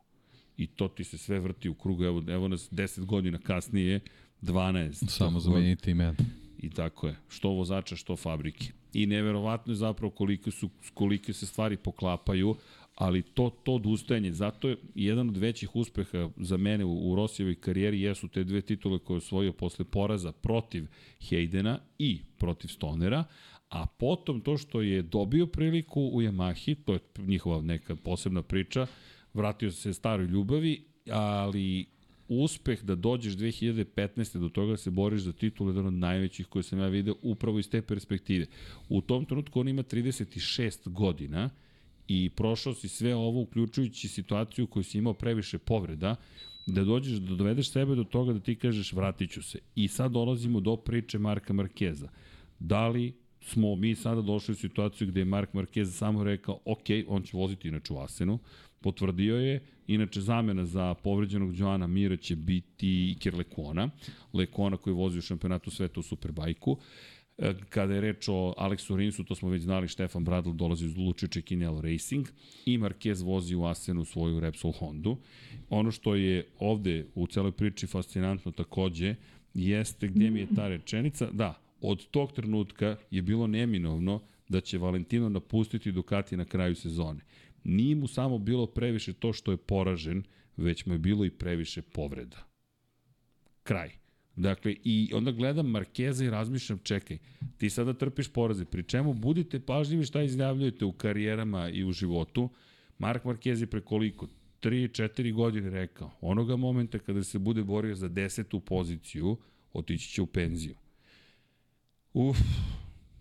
I to ti se sve vrti u krugu, evo, evo nas 10 godina kasnije, 12. Samo zamenite ime. I tako je, što vozača, što fabrike. I neverovatno je zapravo koliko, su, koliko se stvari poklapaju, ali to, to odustajanje, zato je jedan od većih uspeha za mene u, u Rosijevoj karijeri jesu te dve titule koje je osvojio posle poraza protiv Hejdena i protiv Stonera, a potom to što je dobio priliku u Yamahi, to je njihova neka posebna priča, vratio se staroj ljubavi, ali uspeh da dođeš 2015. do toga da se boriš za titul jedan od najvećih koje sam ja video upravo iz te perspektive. U tom trenutku on ima 36 godina i prošao si sve ovo uključujući situaciju koju si imao previše povreda da dođeš, da dovedeš sebe do toga da ti kažeš vratit ću se. I sad dolazimo do priče Marka Markeza. Da li smo mi sada došli u situaciju gde je Mark Marquez samo rekao, ok, on će voziti inače u Asenu, potvrdio je, inače zamena za povređenog Joana Mira će biti Iker Lekona, Lekona koji vozi u šampionatu sveta u Superbajku, e, kada je reč o Aleksu Rinsu, to smo već znali, Štefan Bradl dolazi uz Lučiće Kinelo Racing i Marquez vozi u Asenu svoju Repsol Hondu. Ono što je ovde u celoj priči fascinantno takođe, jeste gde mi je ta rečenica, da, od tog trenutka je bilo neminovno da će Valentino napustiti Ducati na kraju sezone. Nije mu samo bilo previše to što je poražen, već mu je bilo i previše povreda. Kraj. Dakle, i onda gledam Markeza i razmišljam, čekaj, ti sada trpiš poraze, pri čemu budite pažljivi šta izjavljujete u karijerama i u životu. Mark Marquez je prekoliko 3-4 godine rekao, onoga momenta kada se bude borio za desetu poziciju, otići će u penziju. Uf,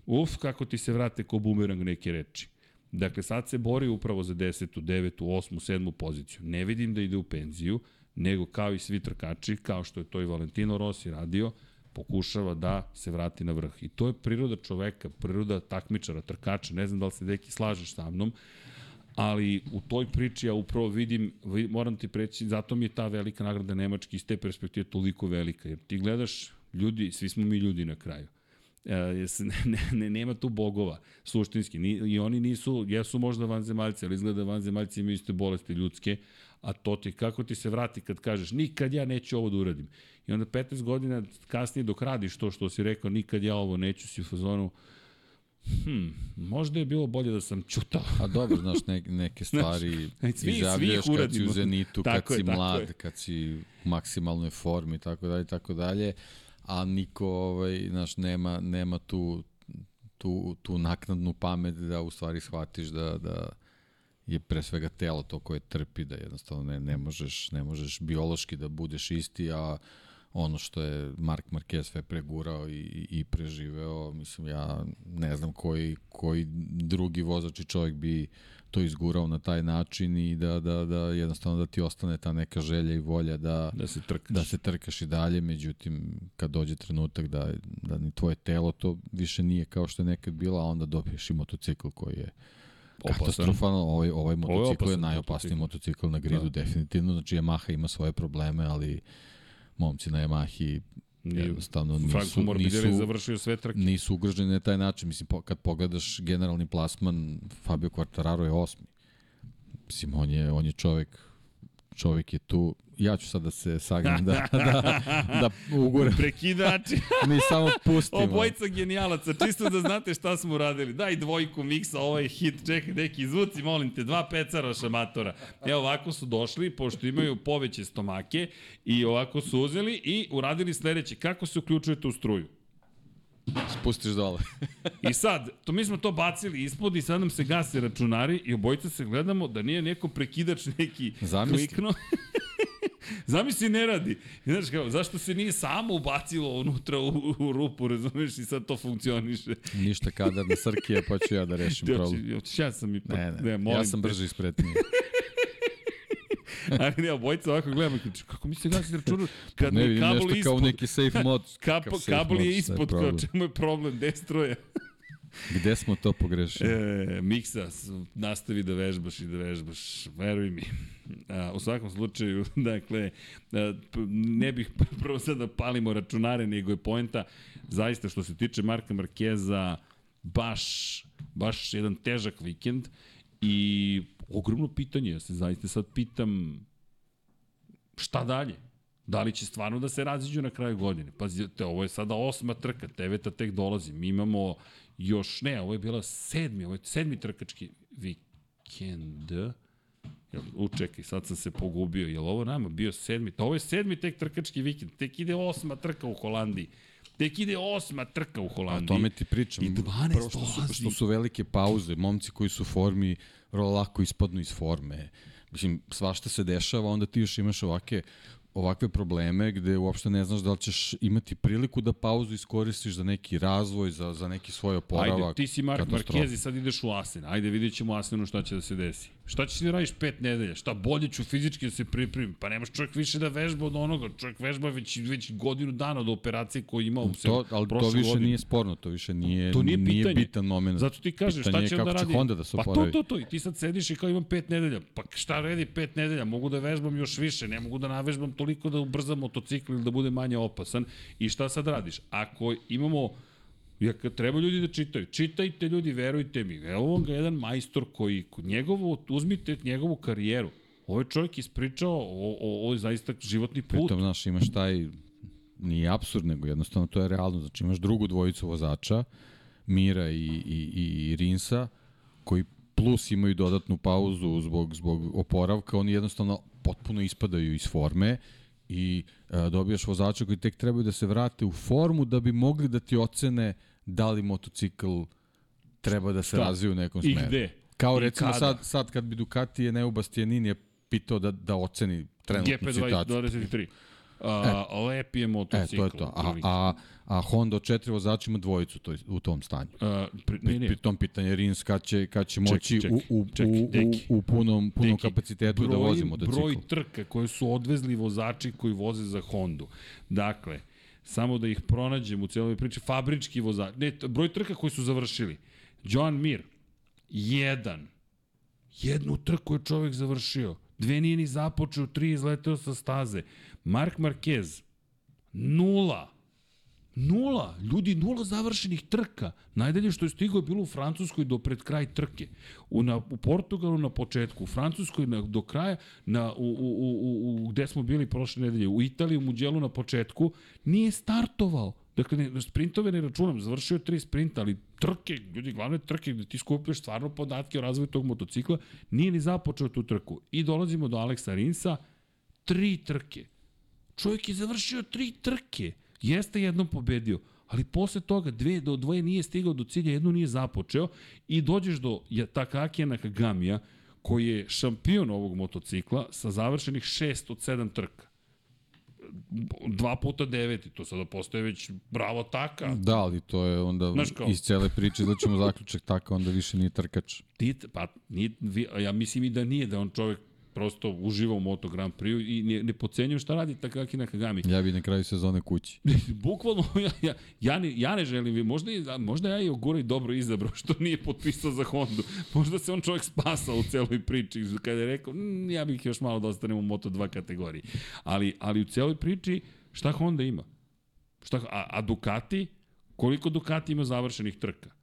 uf, kako ti se vrate ko bumerang neke reči. Dakle, sad se bori upravo za 10. 9. 8. 7. poziciju. Ne vidim da ide u penziju, nego kao i svi trkači, kao što je to i Valentino Rossi radio, pokušava da se vrati na vrh. I to je priroda čoveka, priroda takmičara, trkača. Ne znam da li se deki slažeš sa mnom, ali u toj priči ja upravo vidim, moram ti preći, zato mi je ta velika nagrada Nemački iz te perspektive toliko velika, jer ti gledaš ljudi, svi smo mi ljudi na kraju. E, ne, ne, nema tu bogova, suštinski. Ni, I oni nisu, jesu možda vanzemaljci, ali izgleda vanzemaljci imaju iste bolesti ljudske, a to ti, kako ti se vrati kad kažeš, nikad ja neću ovo da uradim. I onda 15 godina kasnije dok radiš to što si rekao, nikad ja ovo neću, si u fazonu, Hmm, možda je bilo bolje da sam čutao. A dobro, znaš, ne, neke stvari svi, izjavljaš svi kad si u Zenitu, kad si mlad, kad si u maksimalnoj formi, tako dalje, tako dalje a niko ovaj, znaš, nema, nema tu, tu, tu naknadnu pamet da u stvari shvatiš da, da je pre svega telo to koje trpi, da jednostavno ne, ne, možeš, ne možeš biološki da budeš isti, a ono što je Mark Marquez sve pregurao i, i preživeo, mislim ja ne znam koji, koji drugi vozač i čovjek bi to izgurao na taj način i da, da, da jednostavno da ti ostane ta neka želja i volja da, da, se, trkaš. da se trkaš i dalje, međutim kad dođe trenutak da, da ni tvoje telo to više nije kao što je nekad bila, a onda dobiješ i motocikl koji je katastrofalno, ovaj, ovaj motocikl je, je najopasniji motocikl na gridu, da. definitivno, znači Yamaha ima svoje probleme, ali momci na Yamahi jednostavno nisu, Franco Morbidelli nisu, završio sve trke. Nisu ugroženi na taj način. Mislim, kad pogledaš generalni plasman, Fabio Quartararo je osmi. Mislim, on je, on je čovek, čovek je tu, ja ću sad da se sagnem da, da, da ugurem. Prekidači. Mi samo pustimo. Obojica genijalaca, čisto da znate šta smo uradili. Daj dvojku miksa, ovaj hit, čekaj, neki izvuci, molim te, dva pecara šamatora. Evo, ovako su došli, pošto imaju poveće stomake i ovako su uzeli i uradili sledeće. Kako se uključujete u struju? Spustiš dole. I sad, to mi smo to bacili ispod i sad nam se gase računari i obojica se gledamo da nije neko prekidač neki Zamisli. klikno. Zamisli ne radi. Znaš kao, zašto se nije samo ubacilo unutra u, u rupu, razumeš, i sad to funkcioniše. Ništa kadar na Srkija, pa ću ja da rešim problem. Ja sam i pa, ne, ne, ne ja sam brži ispretniji. Ali ne, obojica ovako gledamo, kako mi se gasi računar, kad ne, ne kabel ispod. kao neki safe mod. Kap, kabel je ispod, kao čemu je problem, destroje. Gde smo to pogrešili? E, Miksa, nastavi da vežbaš i da vežbaš, veruj mi. A, u svakom slučaju, dakle, a, ne bih prvo sad da palimo računare, nego je poenta, zaista što se tiče Marka Markeza, baš, baš jedan težak vikend i ogromno pitanje, ja se zaista sad pitam šta dalje? Da li će stvarno da se raziđu na kraju godine? Pazite, ovo je sada osma trka, deveta tek dolazi. Mi imamo još, ne, ovo je bila sedmi, ovo je sedmi trkački vikend. Jel, učekaj, sad sam se pogubio. Je ovo nama bio sedmi? To ovo je sedmi tek trkački vikend. Tek ide osma trka u Holandiji. Tek ide osma trka u Holandiji. O tome ti pričam. I 12 Prvo što su, što su velike pauze. Momci koji su u formi vrlo lako ispadnu iz forme. Mislim, svašta se dešava, onda ti još imaš ovake ovakve probleme gde uopšte ne znaš da li ćeš imati priliku da pauzu iskoristiš za neki razvoj, za, za neki svoj oporavak. Ajde, ti si Mark Marquez i sad ideš u Asen. Ajde, vidjet ćemo u Asenu šta će da se desi. Šta ćeš da radiš pet nedelja? Šta bolje ću fizički da se pripremim? Pa nemaš čovjek više da vežba od onoga. Čovjek vežba već, već godinu dana od operacije koju ima u se to, Ali to više godinu. nije sporno, to više nije, to nije, nije bitan moment. Zato ti kažeš šta će da radi. Honda da se pa to, to, to. I ti sad sediš i kao imam pet nedelja. Pa šta redi pet nedelja? Mogu da vežbam još više, ne mogu da navežbam toliko da ubrzam motocikl ili da bude manje opasan. I šta sad radiš? Ako imamo Ja treba ljudi da čitaju, čitajte ljudi, verujte mi. Evo vam ga jedan majstor koji, njegovu, uzmite njegovu karijeru. Ovo je čovjek ispričao, o, o, ovo je zaista životni put. Pritom, znaš, imaš taj, nije absurd, nego jednostavno to je realno. Znači, imaš drugu dvojicu vozača, Mira i, i, i Rinsa, koji plus imaju dodatnu pauzu zbog, zbog oporavka, oni jednostavno potpuno ispadaju iz forme i a, dobijaš vozača koji tek trebaju da se vrate u formu da bi mogli da ti ocene da li motocikl treba da se Šta? razvije u nekom smeru. I gde? Kao I recimo kada? sad, sad kad bi Ducati je Stijanin je pitao da, da oceni trenutnu situaciju. GP23. A, e, lep je motocikl. E, to je to. A, a, a Honda od četiri vozača ima dvojicu to, u tom stanju. A, pri, ne, ne. pri tom pitanje Rins kad će, kad će moći ček, ček, u, u, ček, u, u, u punom, punom deki, kapacitetu da broj, da vozi motocikl. Broj trka koje su odvezli vozači koji voze za Hondu. Dakle, samo da ih pronađem u celoj priči, fabrički vozač, ne, broj trka koji su završili. John Mir, jedan. Jednu trku je čovek završio. Dve nije ni započeo, tri izleteo sa staze. Mark Marquez, nula. Nula. Ljudi, nula završenih trka. Najdalje što je stigao je bilo u Francuskoj do pred kraj trke. U, na, u Portugalu na početku, u Francuskoj na, do kraja, na, u, u, u, u, gde smo bili prošle nedelje, u Italiji, u Muđelu na početku, nije startovao. Dakle, ne, sprintove ne računam, završio tri sprinta, ali trke, ljudi, glavne trke gde ti skupljaš stvarno podatke o razvoju tog motocikla, nije ni započeo tu trku. I dolazimo do Aleksa Rinsa, tri trke. Čovjek je završio tri trke. Jeste jednom pobedio, ali posle toga dve do dvoje nije stigao do cilja, jednu nije započeo i dođeš do Takakija Nakagamija, koji je šampion ovog motocikla sa završenih šest od sedam trka dva puta deveti, to sada postoje već bravo taka. Da, ali to je onda iz cele priče da ćemo zaključak taka, onda više nije trkač. Ti, pa, nije, ja mislim i da nije, da on čovek prosto uživa u Moto Grand Prix i ne, ne pocenjujem šta radi Takaki Nakagami. Ja bi na kraju sezone kući. Bukvalno, ja, ja, ja, ne, ja ne želim, možda, možda ja i Ogura i dobro izabrao što nije potpisao za Hondu. Možda se on čovjek spasao u celoj priči kada je rekao, mm, ja bih još malo da ostanem u Moto 2 kategoriji. Ali, ali u celoj priči šta Honda ima? Šta, a, a Ducati, koliko Ducati ima završenih trka?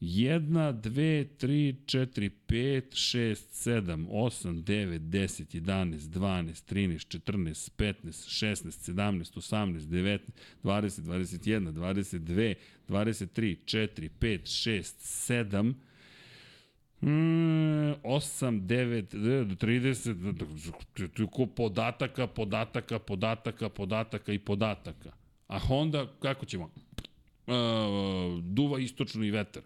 1, 2, 3, 4, 5, 6, 7, 8, 9, 10, 11, 12, 13, 14, 15, 16, 17, 18, 19, 20, 21, 22, 23, 4, 5, 6, 7, 8, 9, 30, podataka, podataka, podataka, podataka i podataka. A Honda, kako ćemo? Uh, duva i vetar.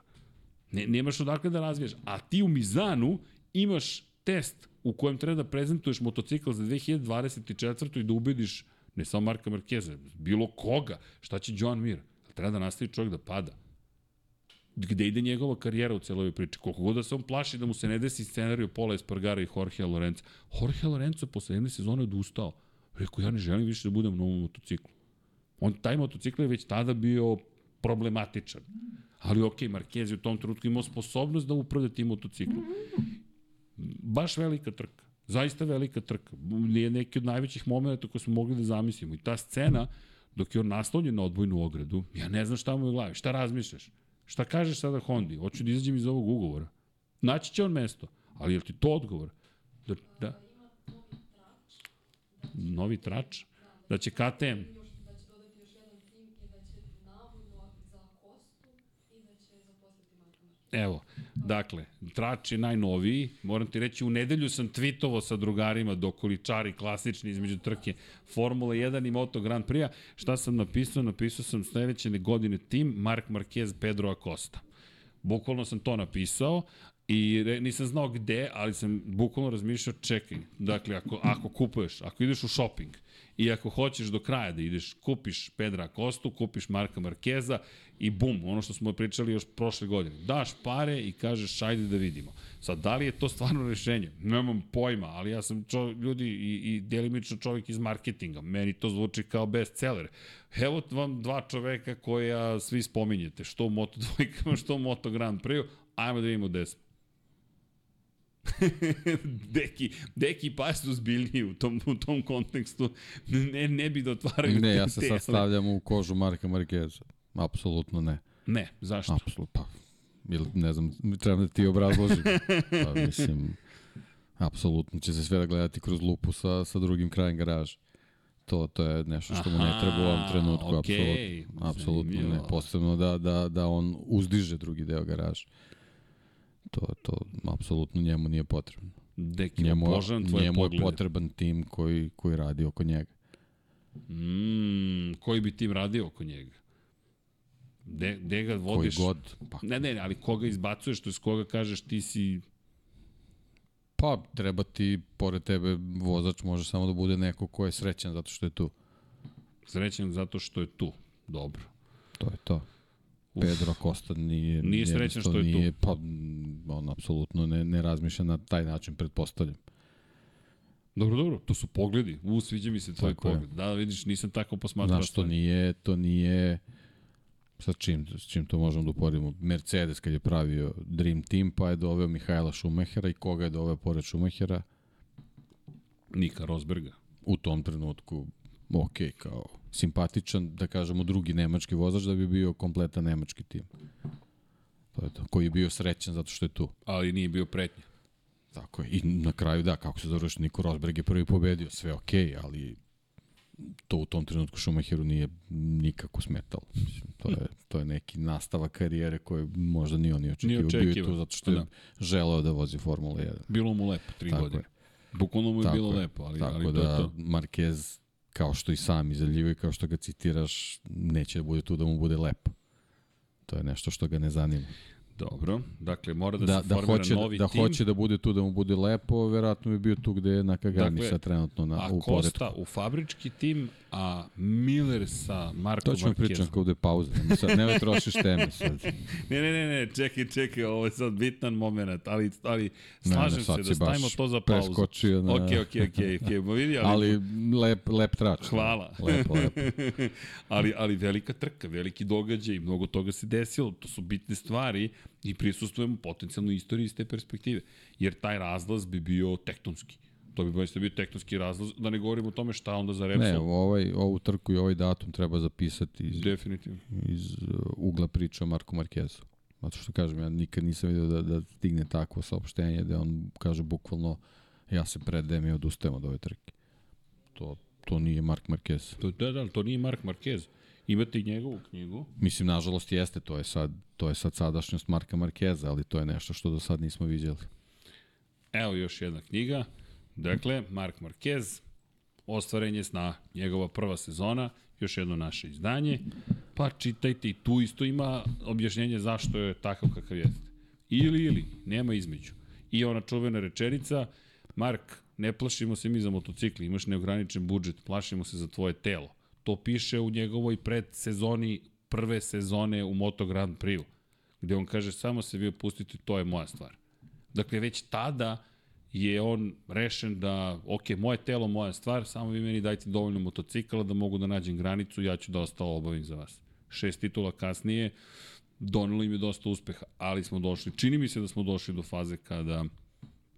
Ne, nemaš odakle da razvijaš. A ti u Mizanu imaš test u kojem treba da prezentuješ motocikl za 2024. i da ubediš ne samo Marka Markeza, bilo koga. Šta će John Mir? Treba da nastavi čovjek da pada. Gde ide njegova karijera u celoj priči? Koliko god da se on plaši da mu se ne desi scenariju Pola Espargara i Jorge Lorenza. Jorge Lorenzo posle jedne sezone odustao. Rekao, ja ne želim više da budem na ovom motociklu. On, taj motocikl je već tada bio problematičan. Ali ok, Marquez je u tom trenutku imao sposobnost da upravlja tim motociklom. Baš velika trka. Zaista velika trka. Je neki od najvećih momenta koje smo mogli da zamislimo. I ta scena, dok je on naslonjen na odbojnu ogradu, ja ne znam šta mu je u glavi. Šta razmišljaš? Šta kažeš sada Hondi? Hoću da izađem iz ovog ugovora. Naći će on mesto. Ali je ti to odgovor? Da, da. Novi trač? Da će KTM Evo, dakle, trač je najnoviji, moram ti reći, u nedelju sam tweetovo sa drugarima dokoličari klasični između trke Formula 1 i Moto Grand Prix-a. Šta sam napisao? Napisao sam sledeće godine tim Mark Marquez, Pedro Acosta. Bukvalno sam to napisao I re, nisam znao gde, ali sam bukvalno razmišljao, čekaj, dakle, ako, ako kupuješ, ako ideš u shopping, i ako hoćeš do kraja da ideš, kupiš Pedra Kostu, kupiš Marka Markeza i bum, ono što smo pričali još prošle godine. Daš pare i kažeš ajde da vidimo. Sad, da li je to stvarno rešenje? Nemam pojma, ali ja sam čo, ljudi i, i delimično čovjek iz marketinga. Meni to zvuči kao bestseller. Evo vam dva čoveka koja svi spominjete, što u Moto dvojkama, što u Moto Grand Prix, ajmo da vidimo gde smo. deki, deki pa su zbiljniji u tom, u tom kontekstu. Ne, ne bi da otvaraju Ne, ja se sad stavljam u kožu Marka Markeza. Apsolutno ne. Ne, zašto? Apsolutno, pa, ili ne znam, treba da ti obrazložim. Pa, mislim, apsolutno će se sve da gledati kroz lupu sa, sa drugim krajem garaža. To, to je nešto što mu ne treba u ovom trenutku, okay. apsolutno, apsolutno ne. Posebno da, da, da on uzdiže drugi deo garaža. To, to apsolutno njemu nije potrebno. Deki, njemu, tvoje njemu je potreban tim koji, koji radi oko njega. Mm, koji bi tim radio oko njega? De, de ga vodiš? Koji god. Pa. Ne, ne, ali koga izbacuješ, to je s koga kažeš ti si... Pa, treba ti, pored tebe, vozač može samo da bude neko ko je srećan zato što je tu. Srećan zato što je tu. Dobro. To je to. Pedro Costa nije... Nije srećan što je nije, tu. Pa, on apsolutno ne, ne razmišlja na taj način, pretpostavljam. Dobro, dobro, to su pogledi. U, sviđa mi se tvoj tako pogled. Je. Da, vidiš, nisam tako posmatrao. Znaš, to nije, to nije... Sa čim, s čim to možemo da uporedimo? Mercedes kad je pravio Dream Team, pa je doveo Mihajla Šumehera i koga je doveo pored Šumehera? Nika Rosberga. U tom trenutku, ok, kao simpatičan, da kažemo, drugi nemački vozač da bi bio kompletan nemački tim. To je to. Koji je bio srećan zato što je tu. Ali nije bio pretnja. Tako je. I na kraju da, kako se završi, Niko Rosberg je prvi pobedio. Sve ok, ali to u tom trenutku Schumacheru nije nikako smetalo. To, je, to je neki nastavak karijere koje možda ni on nije očekivao. Bio je tu zato što je da. želeo da vozi Formula 1. Bilo mu lepo, tri Tako godine. Je. Bukvalno mu je Tako bilo je. lepo, ali, Tako ali da, to je to. Marquez kao što i sam izjavljivaju, kao što ga citiraš, neće da bude tu da mu bude lepo. To je nešto što ga ne zanima. Dobro, dakle mora da, da se da formira hoće, novi da tim. Da hoće da bude tu da mu bude lepo, verovatno bi bio tu gde je Nakagami dakle, sad trenutno na, u poredku. A Kosta u fabrički tim, a Miller sa Marko To ćemo pričati kao da je pauza, ne, sad, ne trošiš teme sad. ne, ne, ne, ne, čekaj, čekaj, ovo je sad bitan moment, ali, ali slažem ne, ne, se da stavimo to za pauzu. Preskočio na... Ok, ok, ok, ok, vidi, ali... ali lep, lep trač. Hvala. Lepo, lepo. ali, ali velika trka, veliki događaj, mnogo toga se desilo, to su bitne stvari i prisustujemo potencijalno istoriji iz te perspektive. Jer taj razlaz bi bio tektonski. To bi baš bio tektonski razlaz, da ne govorimo o tome šta onda za Repsol. Ne, ovaj, ovu trku i ovaj datum treba zapisati iz, Definitivno. iz uh, ugla priča o Marku Markezu. Zato što kažem, ja nikad nisam vidio da, da stigne takvo saopštenje da on kaže bukvalno ja se predajem i odustajem od ove trke. To, to nije Mark Marquez. To, da, da, to nije Mark Marquez. Imate i njegovu knjigu? Mislim, nažalost jeste, to je sad, to je sad sadašnjost Marka Markeza, ali to je nešto što do sad nismo vidjeli. Evo još jedna knjiga. Dakle, Mark Marquez, ostvarenje sna, njegova prva sezona, još jedno naše izdanje, pa čitajte i tu isto ima objašnjenje zašto je takav kakav jeste. Ili, ili, nema između. I ona čuvena rečenica, Mark, ne plašimo se mi za motocikli, imaš neograničen budžet, plašimo se za tvoje telo. To piše u njegovoj predsezoni prve sezone u Moto Grand Prix, gde on kaže samo se vi opustite, to je moja stvar. Dakle, već tada je on rešen da, ok, moje telo, moja stvar, samo vi meni dajte dovoljno motocikala da mogu da nađem granicu, ja ću da ostalo obavim za vas. Šest titula kasnije, donelo im je dosta uspeha, ali smo došli, čini mi se da smo došli do faze kada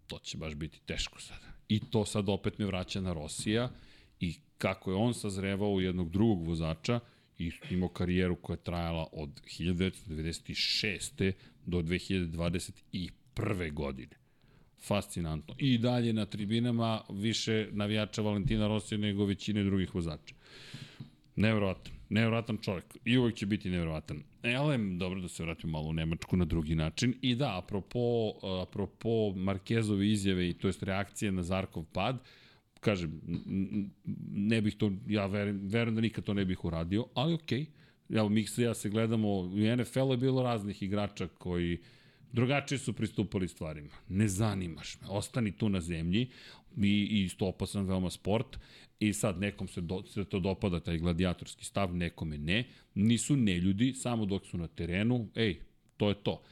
to će baš biti teško sada. I to sad opet me vraća na Rosija kako je on sazrevao u jednog drugog vozača i imao karijeru koja je trajala od 1996. do 2021. godine. Fascinantno. I dalje na tribinama više navijača Valentina Rosija nego većine drugih vozača. Nevjerovatan. Nevjerovatan čovjek. I uvijek će biti nevjerovatan. Elem, dobro da se vratimo malo u Nemačku na drugi način. I da, apropo, apropo Markezove izjave i to jest reakcije na Zarkov pad, uh, kažem, ne bih to, ja verujem, verujem da nikad to ne bih uradio, ali okej. Okay. Evo, mi se ja se gledamo, u NFL-u je bilo raznih igrača koji Drugačije su pristupali stvarima. Ne zanimaš me. Ostani tu na zemlji i, i isto opasan veoma sport. I sad nekom se, do, se to dopada, taj gladijatorski stav, nekome ne. Nisu neljudi, samo dok su na terenu. Ej, to je to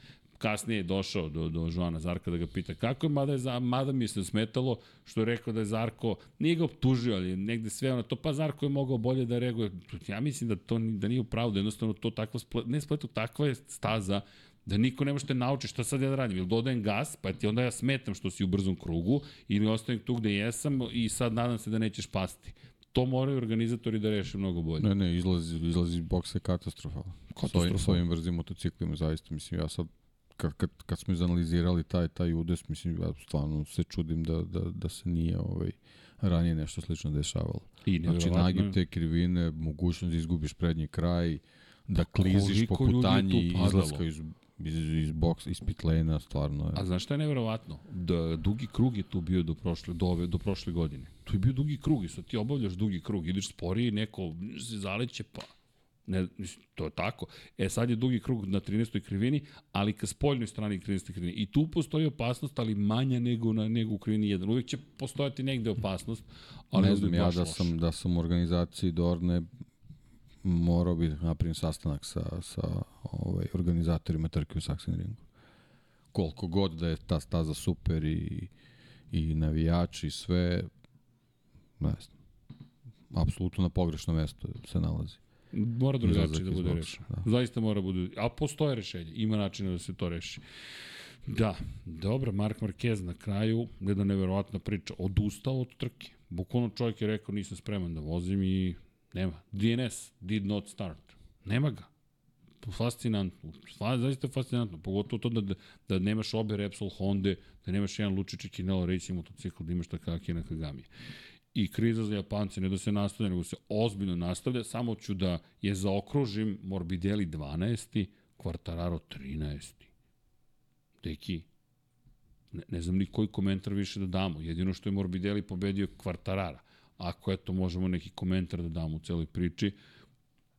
kasnije je došao do, do Joana Zarka da ga pita kako je, mada, je, mada mi se smetalo što je rekao da je Zarko, nije ga optužio, ali negde sve ono to, pa Zarko je mogao bolje da reaguje. Ja mislim da to da nije upravo, da jednostavno to takva, splet, ne spletu, takva je staza da niko ne može te nauči šta sad ja da radim. Ili dodajem gas, pa ti onda ja smetam što si u brzom krugu, ili ostavim tu gde jesam i sad nadam se da nećeš pasti. To moraju organizatori da reše mnogo bolje. Ne, ne, izlazi, izlazi iz boksa katastrofalno. Katastrofalno. S ovim brzim motociklima, zaista, mislim, ja sad kad, kad, kad smo izanalizirali taj, taj udes, mislim, ja stvarno se čudim da, da, da se nije ovaj, ranije nešto slično dešavalo. I znači, nagib te krivine, mogućnost da izgubiš prednji kraj, da kliziš po putanji izlaska iz iz, iz boks, iz pit lane stvarno je. A znaš šta je neverovatno? Da, dugi krug je tu bio do prošle, do, ove, do prošle godine. Tu je bio dugi krug i sad ti obavljaš dugi krug, ideš sporiji, neko se zaleće, pa Ne, to je tako. E sad je dugi krug na 13. krivini, ali ka spoljnoj strani 13. krivini. I tu postoji opasnost, ali manja nego, na, nego u krivini 1. Uvijek će postojati negde opasnost, ali ne znam ja da sam, da sam u organizaciji Dorne morao bi da napravim sastanak sa, sa ovaj, organizatorima trke u Sachsenringu. Koliko god da je ta staza super i, i navijači i sve, ne znam. Apsolutno na pogrešno mesto se nalazi. Mora drugačije da bude rešeno. Da. Zaista mora bude. A postoje rešenje. Ima načina da se to reši. Da, dobro, Mark Marquez na kraju, jedna neverovatna priča, odustao od trke. Bukvalno čovjek je rekao nisam spreman da vozim i nema. DNS, did not start. Nema ga. Fascinantno. Zaista fascinantno. Pogotovo to da, da nemaš obe Repsol Honda, da nemaš jedan Lučić i Kinelo Racing motocikl, da imaš tako na Kagami i kriza za Japance, ne da se nastavlja, nego se ozbiljno nastavlja, samo ću da je zaokružim Morbidelli 12. Quartararo 13. Deki, ne, ne znam ni koji komentar više da damo. Jedino što je Morbidelli pobedio Quartarara. Ako eto možemo neki komentar da damo u celoj priči,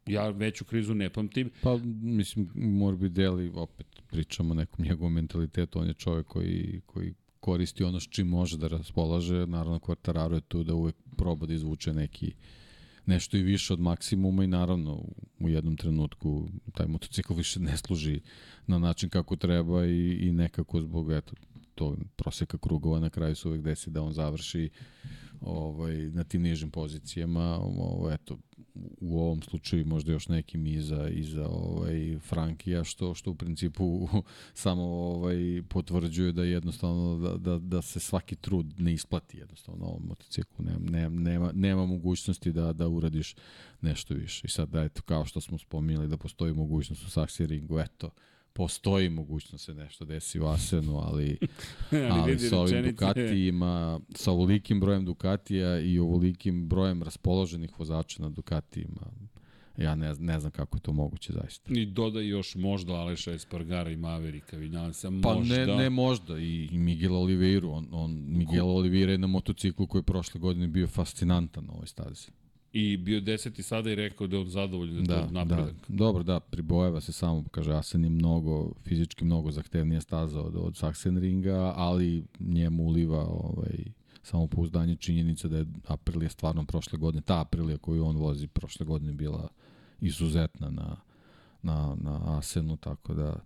ja veću krizu ne pamtim. Pa, mislim, Morbidelli, opet pričamo o nekom njegovom mentalitetu, on je čovjek koji, koji koristi ono s čim može da raspolaže, naravno Quartararo je tu da uvek proba da izvuče neki nešto i više od maksimuma i naravno u jednom trenutku taj motocikl više ne služi na način kako treba i, i nekako zbog eto, to proseka krugova na kraju se uvek desi da on završi ovaj, na tim nižim pozicijama. Ovaj, eto, u ovom slučaju možda još nekim iza, iza ovaj, Frankija, što, što u principu samo ovaj, potvrđuje da jednostavno da, da, da se svaki trud ne isplati jednostavno na ovom motociklu. Nema, nema, nema, nema mogućnosti da, da uradiš nešto više. I sad, da, eto, kao što smo spominjali da postoji mogućnost u Saxi eto, postoji mogućnost da se nešto desi u Asenu, ali, ali, ali sa ovim Ducatijima, sa ovolikim brojem Ducatija i ovolikim brojem raspoloženih vozača na Ducatijima, ja ne, ne znam kako je to moguće zaista. I dodaj još možda Aleša Espargara i Maverika, vidjam se možda. Pa ne, ne možda, i, i Miguel Oliveira, on, on, Miguel Oliveira je na motociklu koji je prošle godine bio fascinantan na ovoj stazi. I bio deseti sada i rekao da je zadovoljan da, da napredak. Da, dobro, da, pribojeva se samo, kaže, Asen je mnogo, fizički mnogo zahtevnija staza od, od Sachsenringa, ali njemu uliva ovaj, samo pouzdanje činjenica da je Aprilija stvarno prošle godine, ta Aprilija koju on vozi prošle godine bila izuzetna na, na, na Asenu, tako da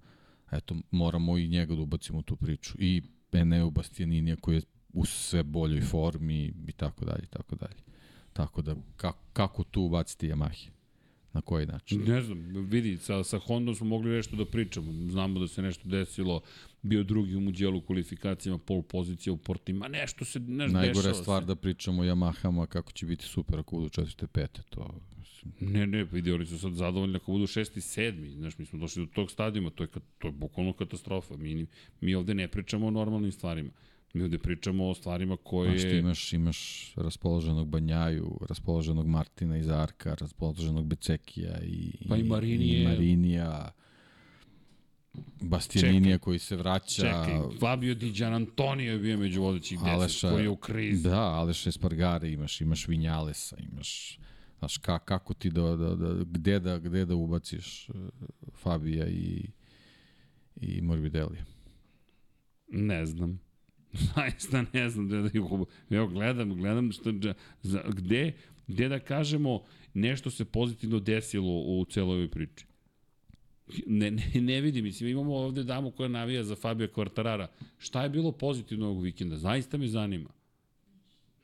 eto, moramo i njega da ubacimo u tu priču. I Eneu Bastianinija koji je u sve boljoj formi i tako dalje, tako dalje. Tako da, kako, kako tu ubaciti Yamahe? Na koji način? Ne znam, vidi, sa, sa Hondom smo mogli nešto da pričamo. Znamo da se nešto desilo, bio drugi u Muđelu kvalifikacijama, pol pozicija u Portima, nešto se nešto Najgore stvar se. da pričamo o Yamahama kako će biti super ako budu četvrte, pete, to... Ne, ne, vidi, oni su sad zadovoljni ako budu šesti, sedmi, znaš, mi smo došli do tog stadijuma, to je, to je bukvalno katastrofa, mi, mi ovde ne pričamo o normalnim stvarima. Mi ovde pričamo o stvarima koje... Znači, imaš, imaš raspoloženog Banjaju, raspoloženog Martina iz Arka, raspoloženog Becekija i, pa i Marinije. I Marinija. Bastianinija koji se vraća. Čekaj, Fabio Di Gian Antonio je bio među vodećih deset, koji je u krizi. Da, Aleša Espargare imaš, imaš Vinjalesa, imaš... Znaš, ka, kako ti da, da, da, gde da, gde da ubaciš uh, Fabija i, i Morbidelija? Ne znam. Zaista ne znam da Evo, gledam, gledam što, za, gde, gde da kažemo nešto se pozitivno desilo u celoj ovoj priči. Ne, ne, ne vidim, mislim, imamo ovde damu koja navija za Fabio Quartarara. Šta je bilo pozitivno ovog vikenda? Zaista me zanima.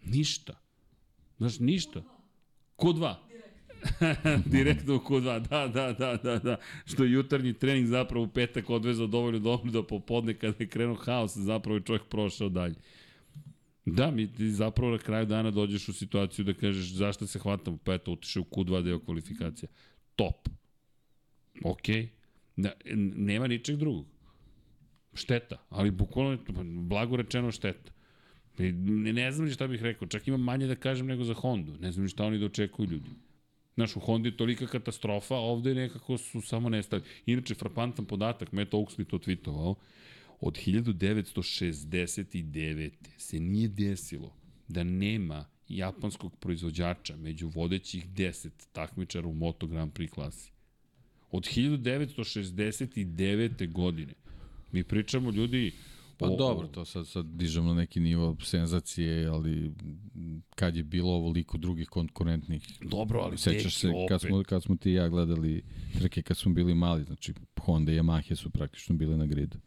Ništa. Znaš, ništa. Q2. Direktno u Q2, da, da, da, da, da. Što je jutarnji trening zapravo u petak odvezao dovoljno dobro da popodne kada je krenuo haos, zapravo je čovjek prošao dalje. Da, mi ti zapravo na kraju dana dođeš u situaciju da kažeš zašto se hvatamo, pa eto, utiše u Q2 deo kvalifikacija. Top. Ok. Da, nema ničeg drugog. Šteta, ali bukvalno, blago rečeno šteta. Ne, ne znam šta bih rekao, čak imam manje da kažem nego za Hondu. Ne znam šta oni da očekuju ljudi. Znaš, u Hondi je tolika katastrofa, ovde nekako su samo nestali. Inače, frapantan podatak, Matt Oaksley to tweetovao, od 1969. se nije desilo da nema japanskog proizvođača među vodećih 10 takmičara u Moto Grand Prix klasi. Od 1969. godine. Mi pričamo ljudi Pa o, dobro, to sad, sad dižemo na neki nivo senzacije, ali kad je bilo ovoliko drugih konkurentnih... Dobro, ali Sećaš se opet. kad smo, kad smo ti i ja gledali trke kad smo bili mali, znači Honda i Yamaha su praktično bile na gridu.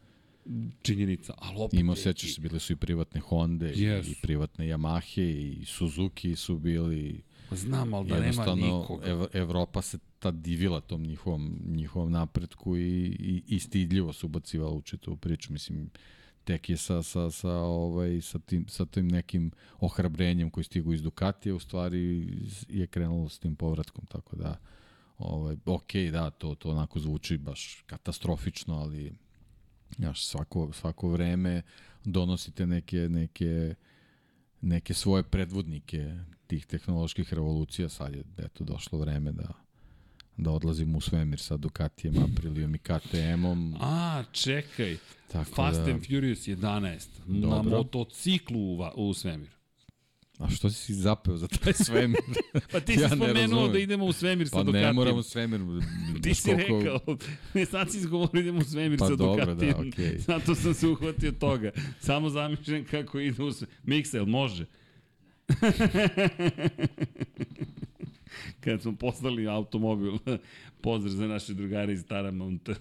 Činjenica, ali opet... Imao, sećaš se, bile su i privatne Honda yes. i privatne Yamahe i Suzuki su bili... Znam, ali da nema nikoga. Ev, Evropa se ta divila tom njihovom, njihovom napretku i, i, i stidljivo su ubacivala u čitavu priču. Mislim, tek je sa, sa, sa, ovaj, sa, tim, sa tim nekim ohrabrenjem koji stigu iz Ducatija, u stvari je krenulo s tim povratkom, tako da ovaj, ok, da, to, to onako zvuči baš katastrofično, ali jaš, svako, svako vreme donosite neke, neke, neke svoje predvodnike tih tehnoloških revolucija, sad je eto, došlo vreme da da odlazimo u svemir sa Ducatijem, Aprilijom i KTM-om. A, čekaj. Tako Fast da... and Furious 11. Dobro. Na motociklu u, u svemir. A što si zapeo za taj svemir? pa ti si ja spomenuo da idemo u svemir pa sa Ducatijem. Pa ne moramo u svemir. ti si koliko... rekao, ne sad si izgovorio idemo u svemir pa sa dobro, Ducatijem. Da, okay. Zato sam se uhvatio toga. Samo zamišljam kako ide u svemir. Mixel, može. Kad smo poslali automobil, pozdrav za naše drugare iz Taramonta.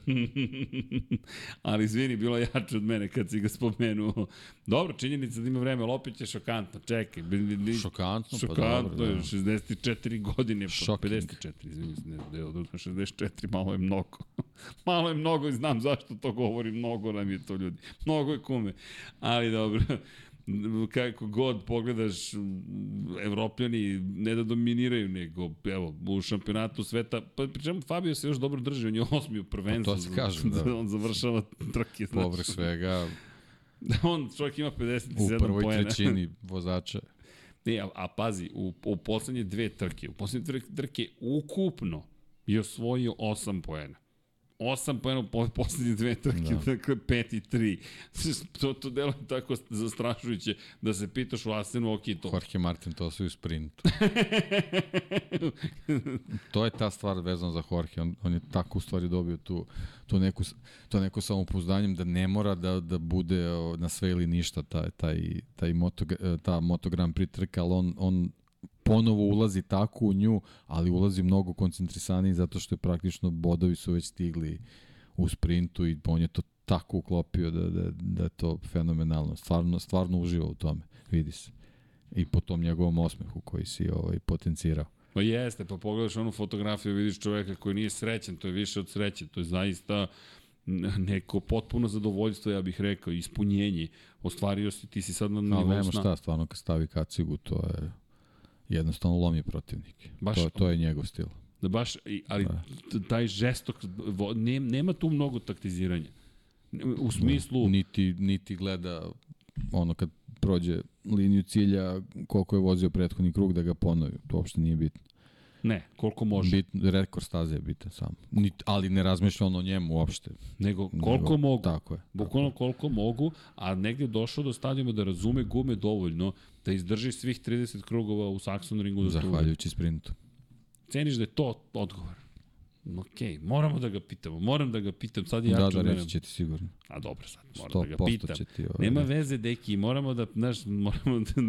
Ali izvini, bilo jače od mene kad si ga spomenuo. Dobro, činjenica da ima vreme, Lopić je šokantno, čekaj. Šokantno, šokantno pa dobro. Da. 64 godine, Shocking. 54, izvini, ne, ne, odnosno 64, malo je mnogo. malo je mnogo i znam zašto to govorim, mnogo nam je to ljudi. Mnogo je kume. Ali dobro, kako god pogledaš, evropljani ne da dominiraju, nego evo, u šampionatu sveta, pa pričemu Fabio se još dobro drži, on je osmi u prvenstvu. Pa to se kažem, da. On završava trke. Znači. Povrh svega. Da on čovjek ima 57 pojena. U prvoj pojena. trećini vozača. Ne, a, a pazi, u, u poslednje dve trke, u poslednje trke ukupno je osvojio 8 pojena. 8 poena u poslednje dve trke, da. dakle 5 i 3. To, to delo je tako zastrašujuće da se pitaš u Asenu, ok, to. Jorge Martin to su u sprintu. to je ta stvar vezana za Jorge, on, on je tako u stvari dobio tu, tu neku, to neko samopouzdanjem da ne mora da, da bude na sve ili ništa taj, taj, taj moto, ta Moto Grand Prix trka, ali on, on ponovo ulazi tako u nju, ali ulazi mnogo koncentrisaniji zato što je praktično bodovi su već stigli u sprintu i on je to tako uklopio da, da, da je to fenomenalno. Stvarno, stvarno uživa u tome, vidi se. I po tom njegovom osmehu koji si ovaj, potencirao. Pa jeste, pa pogledaš onu fotografiju, vidiš čoveka koji nije srećan, to je više od sreće, to je zaista neko potpuno zadovoljstvo, ja bih rekao, ispunjenje. Ostvario si, ti si sad na nivou sna. Ali nema šta, stvarno kad stavi kacigu, to je jednostavno lomi protivnike. Baš, to, to je njegov stil. Da baš, ali da. taj žestok, nema tu mnogo taktiziranja. U smislu... Da, niti, niti gleda ono kad prođe liniju cilja koliko je vozio prethodni krug da ga ponovi. To uopšte nije bitno. Ne, koliko može. Bit, rekord staze je bitan sam. Nit, ali ne razmišlja ono o njemu uopšte. Nego koliko Nego, mogu. Tako je. Bukvalno koliko mogu, a negde došao do stadijuma da razume gume dovoljno da izdrži svih 30 krugova u Saxon ringu. Da Zahvaljujući sprintu. Ceniš da je to odgovor? Ok, moramo da ga pitamo, moram da ga pitam, sad je Da, jače da, mene. reći će ti sigurno. A dobro, sad moram da ga 100% pitam. ti... Ovaj, Nema veze, deki, moramo da, znaš, moramo da...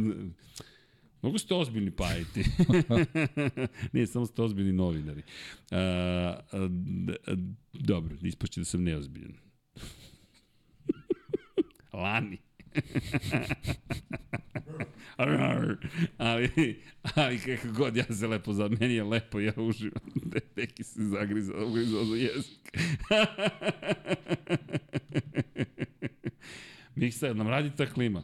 Mogu ste ozbiljni pajiti. Nije, samo ste ozbiljni novinari. A, a, a, dobro, ispašće da sam neozbiljan. Lani. ali, ali kako god, ja se lepo za meni je lepo, ja uživam. Neki se zagrizao, ugrizao za jezik. Miksa, nam radi ta klima.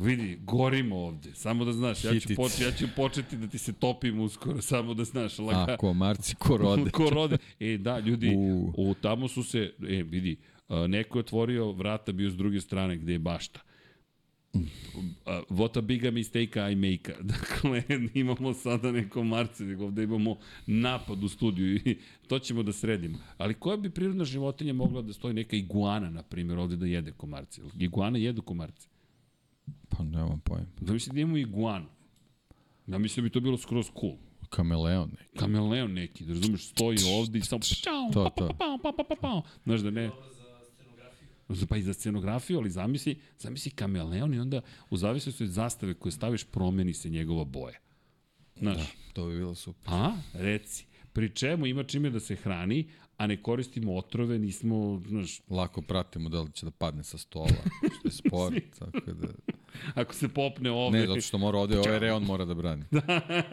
Vidi, gorimo ovde, samo da znaš, ja ću, Hitica. poč, ja ću početi da ti se topim uskoro, samo da znaš. Laga, A, komarci ko rode. ko rode. E, da, ljudi, U. u, tamo su se, e, vidi, a, neko je otvorio vrata, bio s druge strane, gde je bašta. Uh, what a big a mistake I make. Dakle, imamo sada neko marce, nego ovde imamo napad u studiju i to ćemo da sredimo. Ali koja bi prirodna životinja mogla da stoji neka iguana, na primjer, ovde da jede komarce? Iguana jedu komarce. Pa nemam pojma. Da mislim da imamo iguanu. Ja mislim da bi to bilo skroz cool. Kameleon neki. Kameleon neki, da razumeš, stoji ovde i samo čau, To, pa, to. pa, pa, pa, pa, pa, pa. Znaš da ne... Pa i za scenografiju, ali zamisli, zamisli kameleon i onda u zavisnosti od zastave koje staviš promeni se njegova boja. Znaš, Da, to bi bilo super. a, reci, pri čemu ima čime da se hrani, a ne koristimo otrove, nismo, znaš, Lako pratimo da li će da padne sa stola, što je sport, tako da... ako se popne ovde... Ne, zato što mora ovde, ovaj reon mora da brani.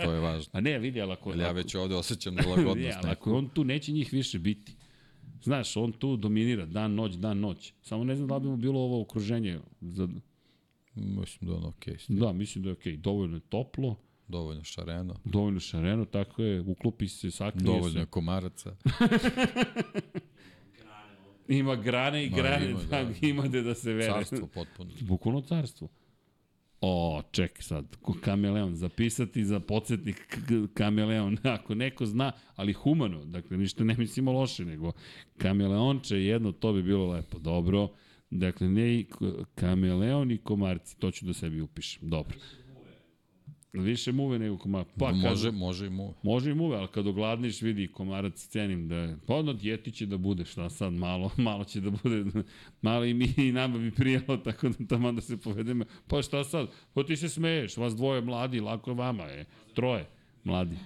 To je važno. A ne, vidi, ali ako... Jer ja ako- već ovde osjećam Ne, nelagodnost. ali ako je on tu, neće njih više biti. Znaš, on tu dominira dan, noć, dan, noć. Samo ne znam da bi mu bilo ovo okruženje. Za... Mislim da je ono okej. Okay. Da, mislim da je okej. Dovoljno je toplo, Dovoljno šareno, dovoljno šareno, tako je, uklopi se, sakrije dovoljno se. je komaraca. Ima grane i Ma, grane, ima, da, da. ima gde da se vere. Carstvo potpuno. Bukvalno carstvo. O, ček sad, kameleon, zapisati za podsjetnik kameleon, ako neko zna, ali humano, dakle ništa ne mislimo loše, nego kameleonče jedno, to bi bilo lepo, dobro, dakle ne kameleon i komarci, to ću da sebi upišem, dobro. Više muve nego komarci. Pa, može, može, može i mu. može i muve, ali kad ogladniš, vidi, komarac cenim da je, pa ono dijeti će da bude, šta sad, malo, malo će da bude, malo i mi i nama bi prijelo, tako da tamo da se povedemo, pa šta sad, pa ti se smeješ, vas dvoje mladi, lako je vama, je, troje mladi.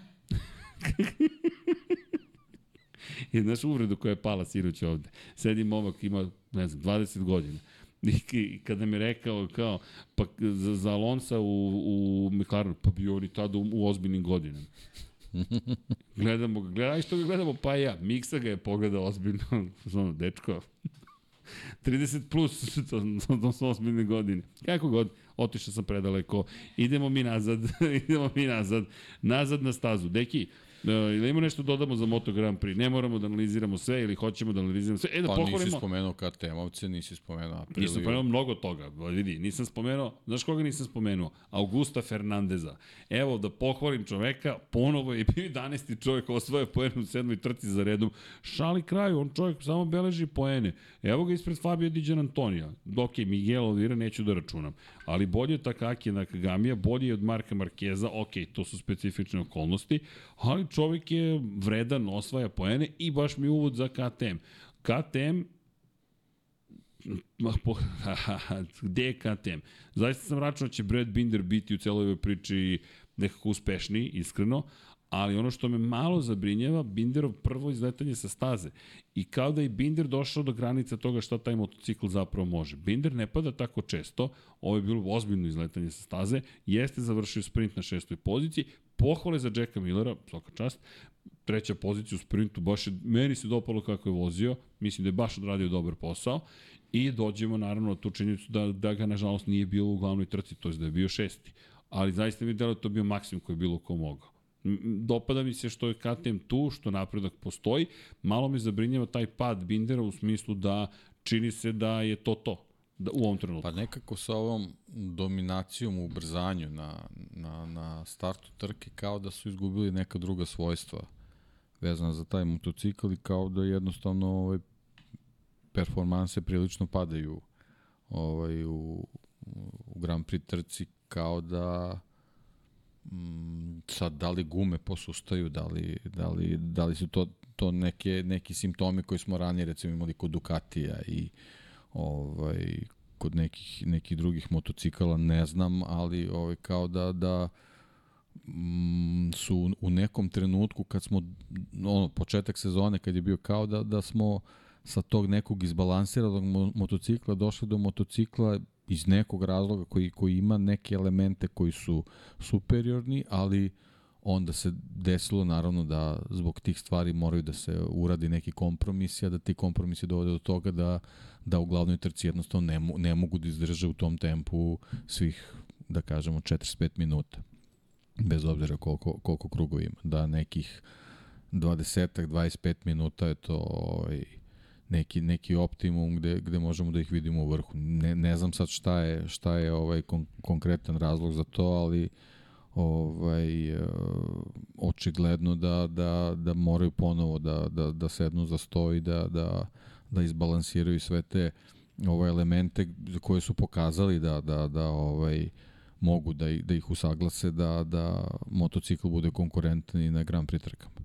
I znaš uvredu koja je pala sinuć ovde. Sedi momak, ima, ne znam, 20 godina. I, kada mi je rekao kao, pa za, za Alonsa u, u McLarenu, pa bio oni tada u, u ozbiljnim godinama. gledamo ga, gledaj što ga gledamo, pa ja. Miksa ga je pogledao ozbiljno, ono, dečko, 30 plus, to, to, to su ozbiljne godine. Kako god, otišao sam predaleko, idemo mi nazad, idemo mi nazad, nazad na stazu. Deki, Uh, ili ima nešto dodamo za Moto Grand Prix? Ne moramo da analiziramo sve ili hoćemo da analiziramo sve. E, da Pa nisi pohvalimo. spomenuo KTM-ovce, nisi spomenuo Apriliju. Nisam spomenuo mnogo toga, vidi, nisam spomenuo, znaš koga nisam spomenuo? Augusta Fernandeza. Evo, da pohvalim čoveka, ponovo je bio 11. čovjek osvoje poene u sedmoj trci za redom. Šali kraju, on čovjek samo beleži poene. Evo ga ispred Fabio Diđan Antonija. Ok, Miguel Oliveira neću da računam. Ali bolje je Takaki Nakagamija, bolje je od Marka Markeza, ok, to su specifične okolnosti, ali čovjek je vredan, osvaja poene i baš mi uvod za KTM. KTM po, gde je KTM? Zaista sam računao da će Brad Binder biti u celoj ovoj priči nekako uspešniji, iskreno, ali ono što me malo zabrinjava, Binderov prvo izletanje sa staze. I kao da je Binder došao do granica toga šta taj motocikl zapravo može. Binder ne pada tako često, ovo je bilo ozbiljno izletanje sa staze, jeste završio sprint na šestoj poziciji, pohvale za Jacka Millera, svaka čast, treća pozicija u sprintu, baš je, meni se dopalo kako je vozio, mislim da je baš odradio dobar posao i dođemo naravno na tu činjenicu da, da ga nažalost nije bilo u glavnoj trci, to je da je bio šesti. Ali zaista mi je delo to bio maksimum koji je bilo ko mogao. Dopada mi se što je KTM tu, što napredak postoji, malo me zabrinjava taj pad Bindera u smislu da čini se da je to to da, u ovom trenutku. Pa nekako sa ovom dominacijom u ubrzanju na, na, na startu trke kao da su izgubili neka druga svojstva vezana za taj motocikl i kao da jednostavno ovaj, performanse prilično padaju ovaj, u, u Grand Prix trci kao da sad da li gume posustaju, da li, da li, da li su to to neke, neki simptomi koji smo ranije recimo imali kod Ducatija i ovaj, kod nekih, nekih drugih motocikala, ne znam, ali ovaj, kao da, da mm, su u nekom trenutku kad smo, ono, početak sezone kad je bio kao da, da smo sa tog nekog izbalansiranog motocikla došli do motocikla iz nekog razloga koji, koji ima neke elemente koji su superiorni, ali onda se desilo naravno da zbog tih stvari moraju da se uradi neki kompromisi, a da ti kompromisi dovode do toga da, da u glavnoj trci jednostavno ne, ne mogu da izdrže u tom tempu svih, da kažemo, 45 minuta. Bez obzira koliko, koliko krugo ima. Da nekih 20-25 minuta je to ovaj, neki, neki optimum gde, gde možemo da ih vidimo u vrhu. Ne, ne znam sad šta je, šta je ovaj kon, konkretan razlog za to, ali ovaj, uh, očigledno da, da, da moraju ponovo da, da, da sednu za sto i da, da, da izbalansiraju sve te ove elemente koje su pokazali da, da, da ovaj, mogu da, da ih usaglase da, da motocikl bude konkurentan i na Grand Prix trkama.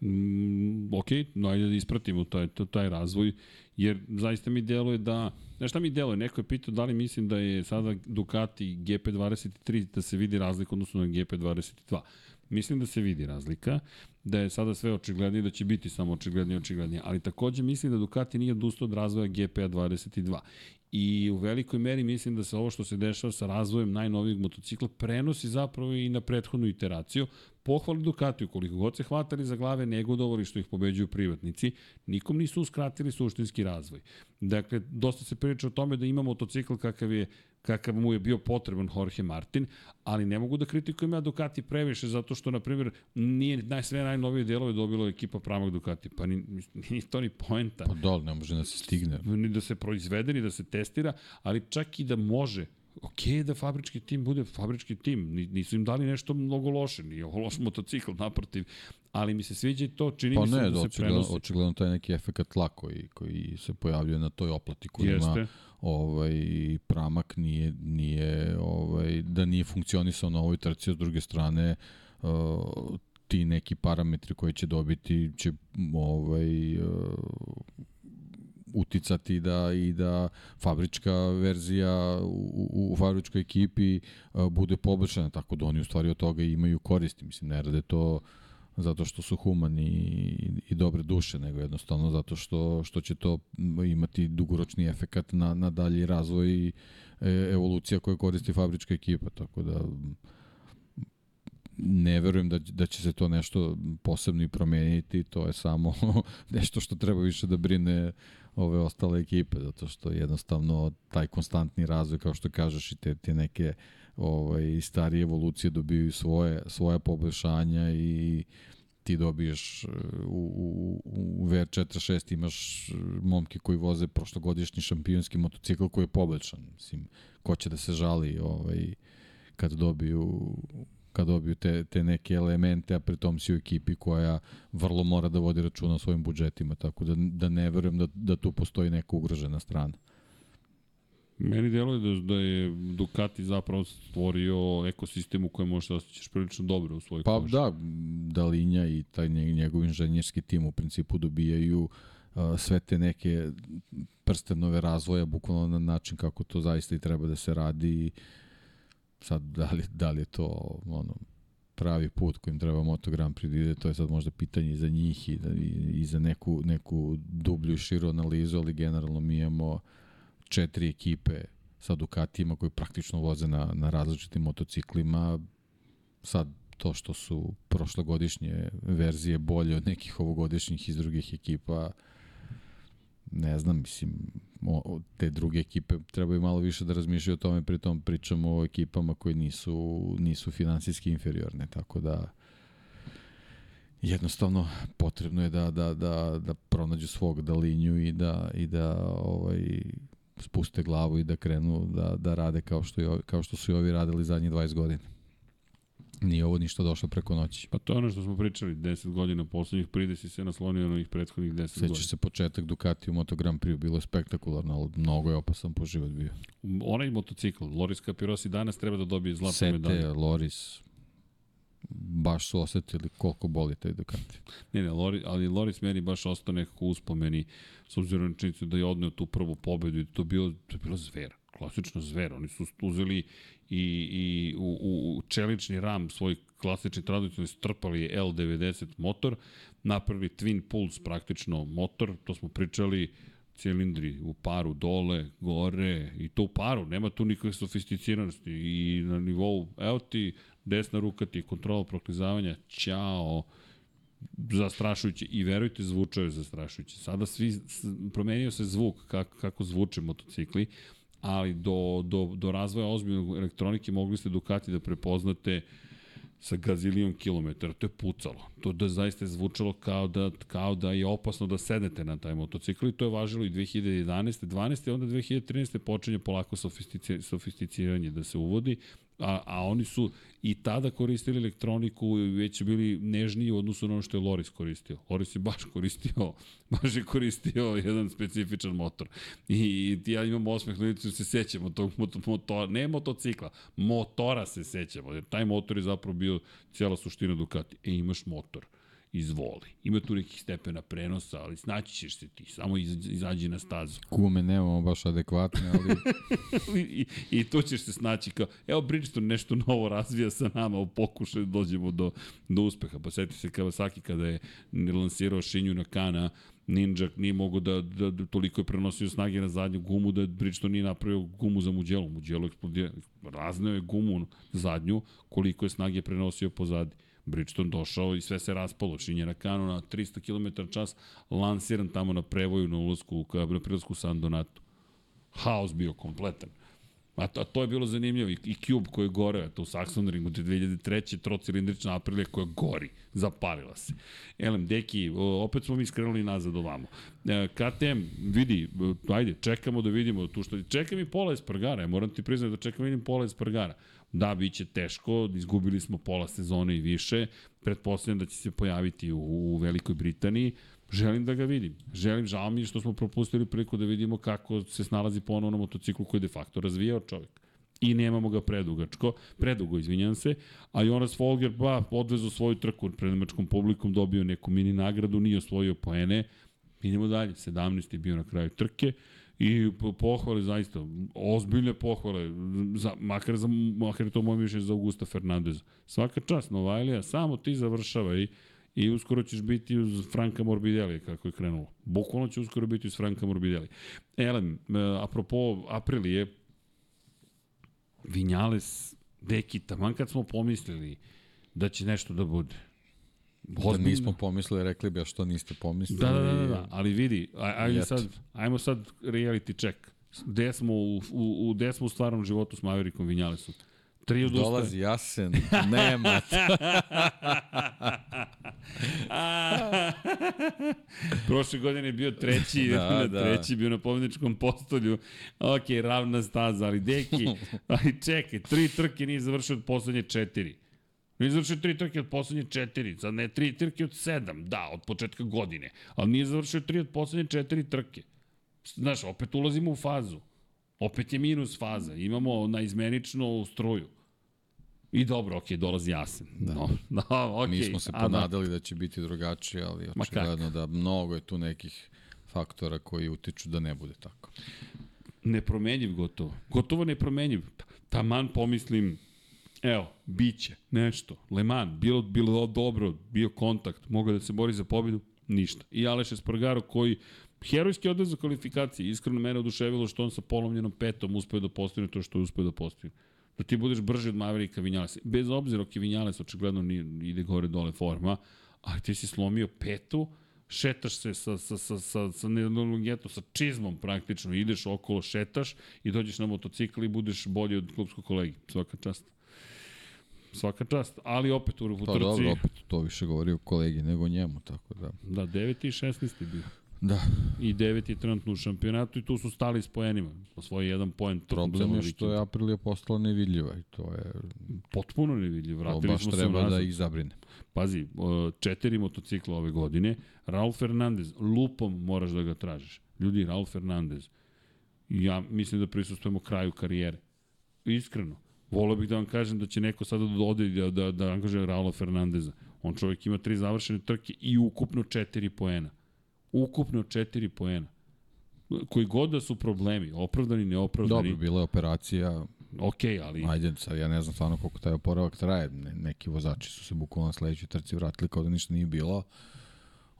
Mm, ok, no ajde da ispratimo taj, taj razvoj, jer zaista mi deluje da, znaš šta mi deluje, neko je pitao da li mislim da je sada Ducati GP23 da se vidi razlika odnosno na GP22. Mislim da se vidi razlika, da je sada sve očiglednije, da će biti samo očiglednije očiglednije, ali takođe mislim da Ducati nije odustao od razvoja GP 22. I u velikoj meri mislim da se ovo što se dešava sa razvojem najnovijeg motocikla prenosi zapravo i na prethodnu iteraciju, pohvali Ducatiju, koliko god se hvatali za glave, negodovali što ih pobeđuju privatnici, nikom nisu uskratili suštinski razvoj. Dakle, dosta se priča o tome da ima motocikl kakav je kakav mu je bio potreban Jorge Martin, ali ne mogu da kritikujem ja Ducati previše zato što, na primjer, nije naj, sve najnovije delove dobilo ekipa pravog Ducati, pa ni, ni to ni poenta. Pa da, ne može da se stigne. Ni da se proizvede, ni da se testira, ali čak i da može ok da fabrički tim bude fabrički tim, nisu im dali nešto mnogo loše, nije ovo loš motocikl, naprotiv, ali mi se sviđa i to, čini pa mi se ne, da se očigledno, prenosi. očigledno taj neki efekat tla koji, koji se pojavljuje na toj oplati koji Jeste. ima ovaj, pramak nije, nije, ovaj, da nije funkcionisao na ovoj trci, s druge strane uh, ti neki parametri koji će dobiti će ovaj, uh, uticati da i da fabrička verzija u, u fabričkoj ekipi uh, bude poboljšana, tako da oni u stvari od toga imaju koristi. Mislim, ne rade to zato što su humani i, i dobre duše, nego jednostavno zato što, što će to imati dugoročni efekat na, na dalji razvoj i e, evolucija koju koristi fabrička ekipa, tako da ne verujem da, da će se to nešto posebno i promeniti, to je samo nešto što treba više da brine ove ostale ekipe, zato što jednostavno taj konstantni razvoj, kao što kažeš, i te, te neke ovaj, starije evolucije dobiju svoje, svoje poboljšanja i ti dobiješ u, u, u VR46 imaš momke koji voze prošlogodišnji šampionski motocikl koji je poboljšan. Mislim, ko će da se žali ovaj, kad dobiju kad dobiju te, te neke elemente, a pritom si u ekipi koja vrlo mora da vodi računa o svojim budžetima, tako da, da ne verujem da, da tu postoji neka ugrožena strana. Meni deluje da, da je Ducati zapravo stvorio ekosistem u kojem možeš da osjećaš prilično dobro u svojoj Pa koži. da, Dalinja i taj njegov inženjerski tim u principu dobijaju uh, sve te neke prstenove razvoja bukvalno na način kako to zaista i treba da se radi sad da li, da li je to ono, pravi put kojim treba Moto Grand Prix da ide, to je sad možda pitanje i za njih i, da, i, i za neku, neku dublju i širu analizu, ali generalno mi imamo četiri ekipe sa Ducatijima koji praktično voze na, na različitim motociklima. Sad to što su prošlogodišnje verzije bolje od nekih ovogodišnjih iz drugih ekipa, ne znam, mislim, o, te druge ekipe trebaju malo više da razmišljaju o tome, pritom pričamo o ekipama koje nisu, nisu finansijski inferiorne, tako da jednostavno potrebno je da, da, da, da pronađu svog dalinju i da, i da ovaj, spuste glavu i da krenu da, da rade kao što, je, kao što su i ovi radili zadnjih 20 godina. Nije ovo ništa došlo preko noći. Pa to je ono što smo pričali, 10 godina poslednjih pridesi se naslonio na ovih prethodnih 10 Sećaš godina. Sećaš se početak Ducati u Moto Grand Prix, bilo je spektakularno, ali mnogo je opasan po život bio. Onaj motocikl, Loris Capirosi danas treba da dobije zlatnu Sete, medalju. Loris, baš su osetili koliko boli taj Ducati. Ne, ne, Lori, ali Loris meni baš ostao nekako uspomeni, s obzirom na činjenicu da je odneo tu prvu pobedu i to bilo, to je bilo zver, klasično zver. Oni su uzeli i, i u, u, u čelični ram svoj klasični tradicionalni strpali L90 motor, napravili Twin Pulse praktično motor, to smo pričali, cilindri u paru dole, gore i to u paru, nema tu nikakve sofisticiranosti i na nivou, evo ti desna ruka ti kontrola proklizavanja, ćao, zastrašujuće i verujte zvučao je zastrašujuće. Sada svi promenio se zvuk kako kako zvuče motocikli, ali do do do razvoja ozbiljnog elektronike mogli ste Ducati da prepoznate sa gazilijom kilometara, to je pucalo. To da zaista je zvučalo kao da, kao da je opasno da sednete na taj motocikl i to je važilo i 2011. 12. i onda 2013. počinje polako sofisticiranje da se uvodi, a, a oni su i tada koristili elektroniku i već bili nežniji u odnosu na ono što je Loris koristio. Loris je baš koristio, baš je koristio jedan specifičan motor. I, i ja imam osmeh na licu, se sećamo tog motora, ne motocikla, motora se sećamo, jer taj motor je zapravo bio cijela suština Ducati. E, imaš motor izvoli. Ima tu nekih stepena prenosa, ali snaći ćeš se ti, samo iz, izađi na stazu. Kume nemamo baš adekvatne, ali... I, I tu ćeš se snaći kao, evo Bridgestone nešto novo razvija sa nama u pokušaju dođemo do, do uspeha. Pa seti se Kawasaki kada je lansirao Shinju na Kana, Ninja nije mogo da, da, da toliko je prenosio snage na zadnju gumu da Bridgestone nije napravio gumu za Mugello. Mugello eksplodira, razneo je gumu zadnju koliko je snage prenosio pozadi. Bridgestone došao i sve se raspalo. Šinjera Kano na 300 km čas lansiran tamo na prevoju na ulazku, na prilazku San Donato. Haos bio kompletan. A to, a to je bilo zanimljivo. I, i Cube koji je goreo, to u Saxon Ringu 2003. trocilindrična aprilija koja gori, zapalila se. Elem, deki, opet smo mi skrenuli nazad ovamo. E, KTM, vidi, ajde, čekamo da vidimo tu što... Čekam i Pola Espargara, ja moram ti priznati da čekam vidim Pola Espargara. Da, bit će teško, izgubili smo pola sezone i više, pretpostavljam da će se pojaviti u, u Velikoj Britaniji, želim da ga vidim. Želim, žao mi što smo propustili priliku da vidimo kako se snalazi ponovno na motociklu koji je de facto razvijao čovjek. I nemamo ga predugačko, predugo, izvinjam se, a Jonas Folger, pa, odvezu svoju trku pred nemačkom publikom, dobio neku mini nagradu, nije osvojio poene, idemo dalje, 17. je bio na kraju trke, I pohvale zaista, ozbiljne pohvale, za, makar, za, makar je to moje mišljenje za Augusta Fernandeza. Svaka čast, Novajlija, samo ti završavaj i uskoro ćeš biti uz Franka Morbidelli, kako je krenulo. Bukvalno će uskoro biti uz Franka Morbidelli. Elem, apropo Aprilije, Vinjales, Deki, taman kad smo pomislili da će nešto da bude Da nismo pomislili, rekli bi, a što niste pomislili. Da, da, da, da, ali vidi, aj, ajmo sad, ajmo sad reality check. Gde smo u, u, u, gde smo u stvarnom životu s Maverickom Vinjalesom? Tri odustaje. Dolazi jasen, nema. Prošle godine je bio treći, da, da. treći bio na pobedničkom postolju. Ok, ravna staza, ali deki, ali čekaj, tri trke nije završio od poslednje četiri. Nije završio tri trke od poslednje četiri, sad ne tri trke od sedam, da, od početka godine, ali nije završio tri od poslednje četiri trke. Znaš, opet ulazimo u fazu. Opet je minus faza. Imamo na izmenično struju. I dobro, okej, okay, dolazi jasen. Da. No, no, okay. Mi smo se ponadali da. da će biti drugačije, ali očigledno da mnogo je tu nekih faktora koji utiču da ne bude tako. Nepromenjiv gotovo. Gotovo nepromenjiv. Taman pomislim, Evo, biće, nešto. Le Mans, bilo, bilo dobro, bio kontakt, mogao da se bori za pobedu, ništa. I Aleš Espargaro koji herojski odlaz za kvalifikacije. Iskreno mene oduševilo što on sa polomljenom petom uspeo da postigne to što je uspeo da postigne. Da ti budeš brži od Maverika Vinjales. Bez obzira, ok, Vinjales očigledno ide gore dole forma, ali ti si slomio petu, šetaš se sa, sa, sa, sa, sa, sa, sa čizmom praktično, ideš okolo, šetaš i dođeš na motocikl i budeš bolji od klubskog kolegi. Svaka čast svaka čast, ali opet u utrci... Pa dobro, opet to više govori o kolegi nego njemu, tako da... Da, 9. i 16. bio. Da. I 9. je trenutno u šampionatu i tu su stali s poenima. Osvoji jedan poen. Problem je što je Aprilija postala nevidljiva i to je... Potpuno nevidljiv. Vratili smo se treba da ih zabrine. Pazi, četiri motocikla ove godine. Raul Fernandez, lupom moraš da ga tražiš. Ljudi, Raul Fernandez, ja mislim da prisustujemo kraju karijere. Iskreno Volio bih da vam kažem da će neko sada da ode da, da, da angažuje Raula Fernandeza. On čovjek ima tri završene trke i ukupno četiri poena. Ukupno četiri poena. Koji god da su problemi, opravdani, neopravdani. Dobro, bila je operacija, Ok, ali... Ajde, sad ja ne znam stvarno koliko taj oporavak traje. Ne, neki vozači su se bukvalno na sledećoj trci vratili kao da ništa nije bilo.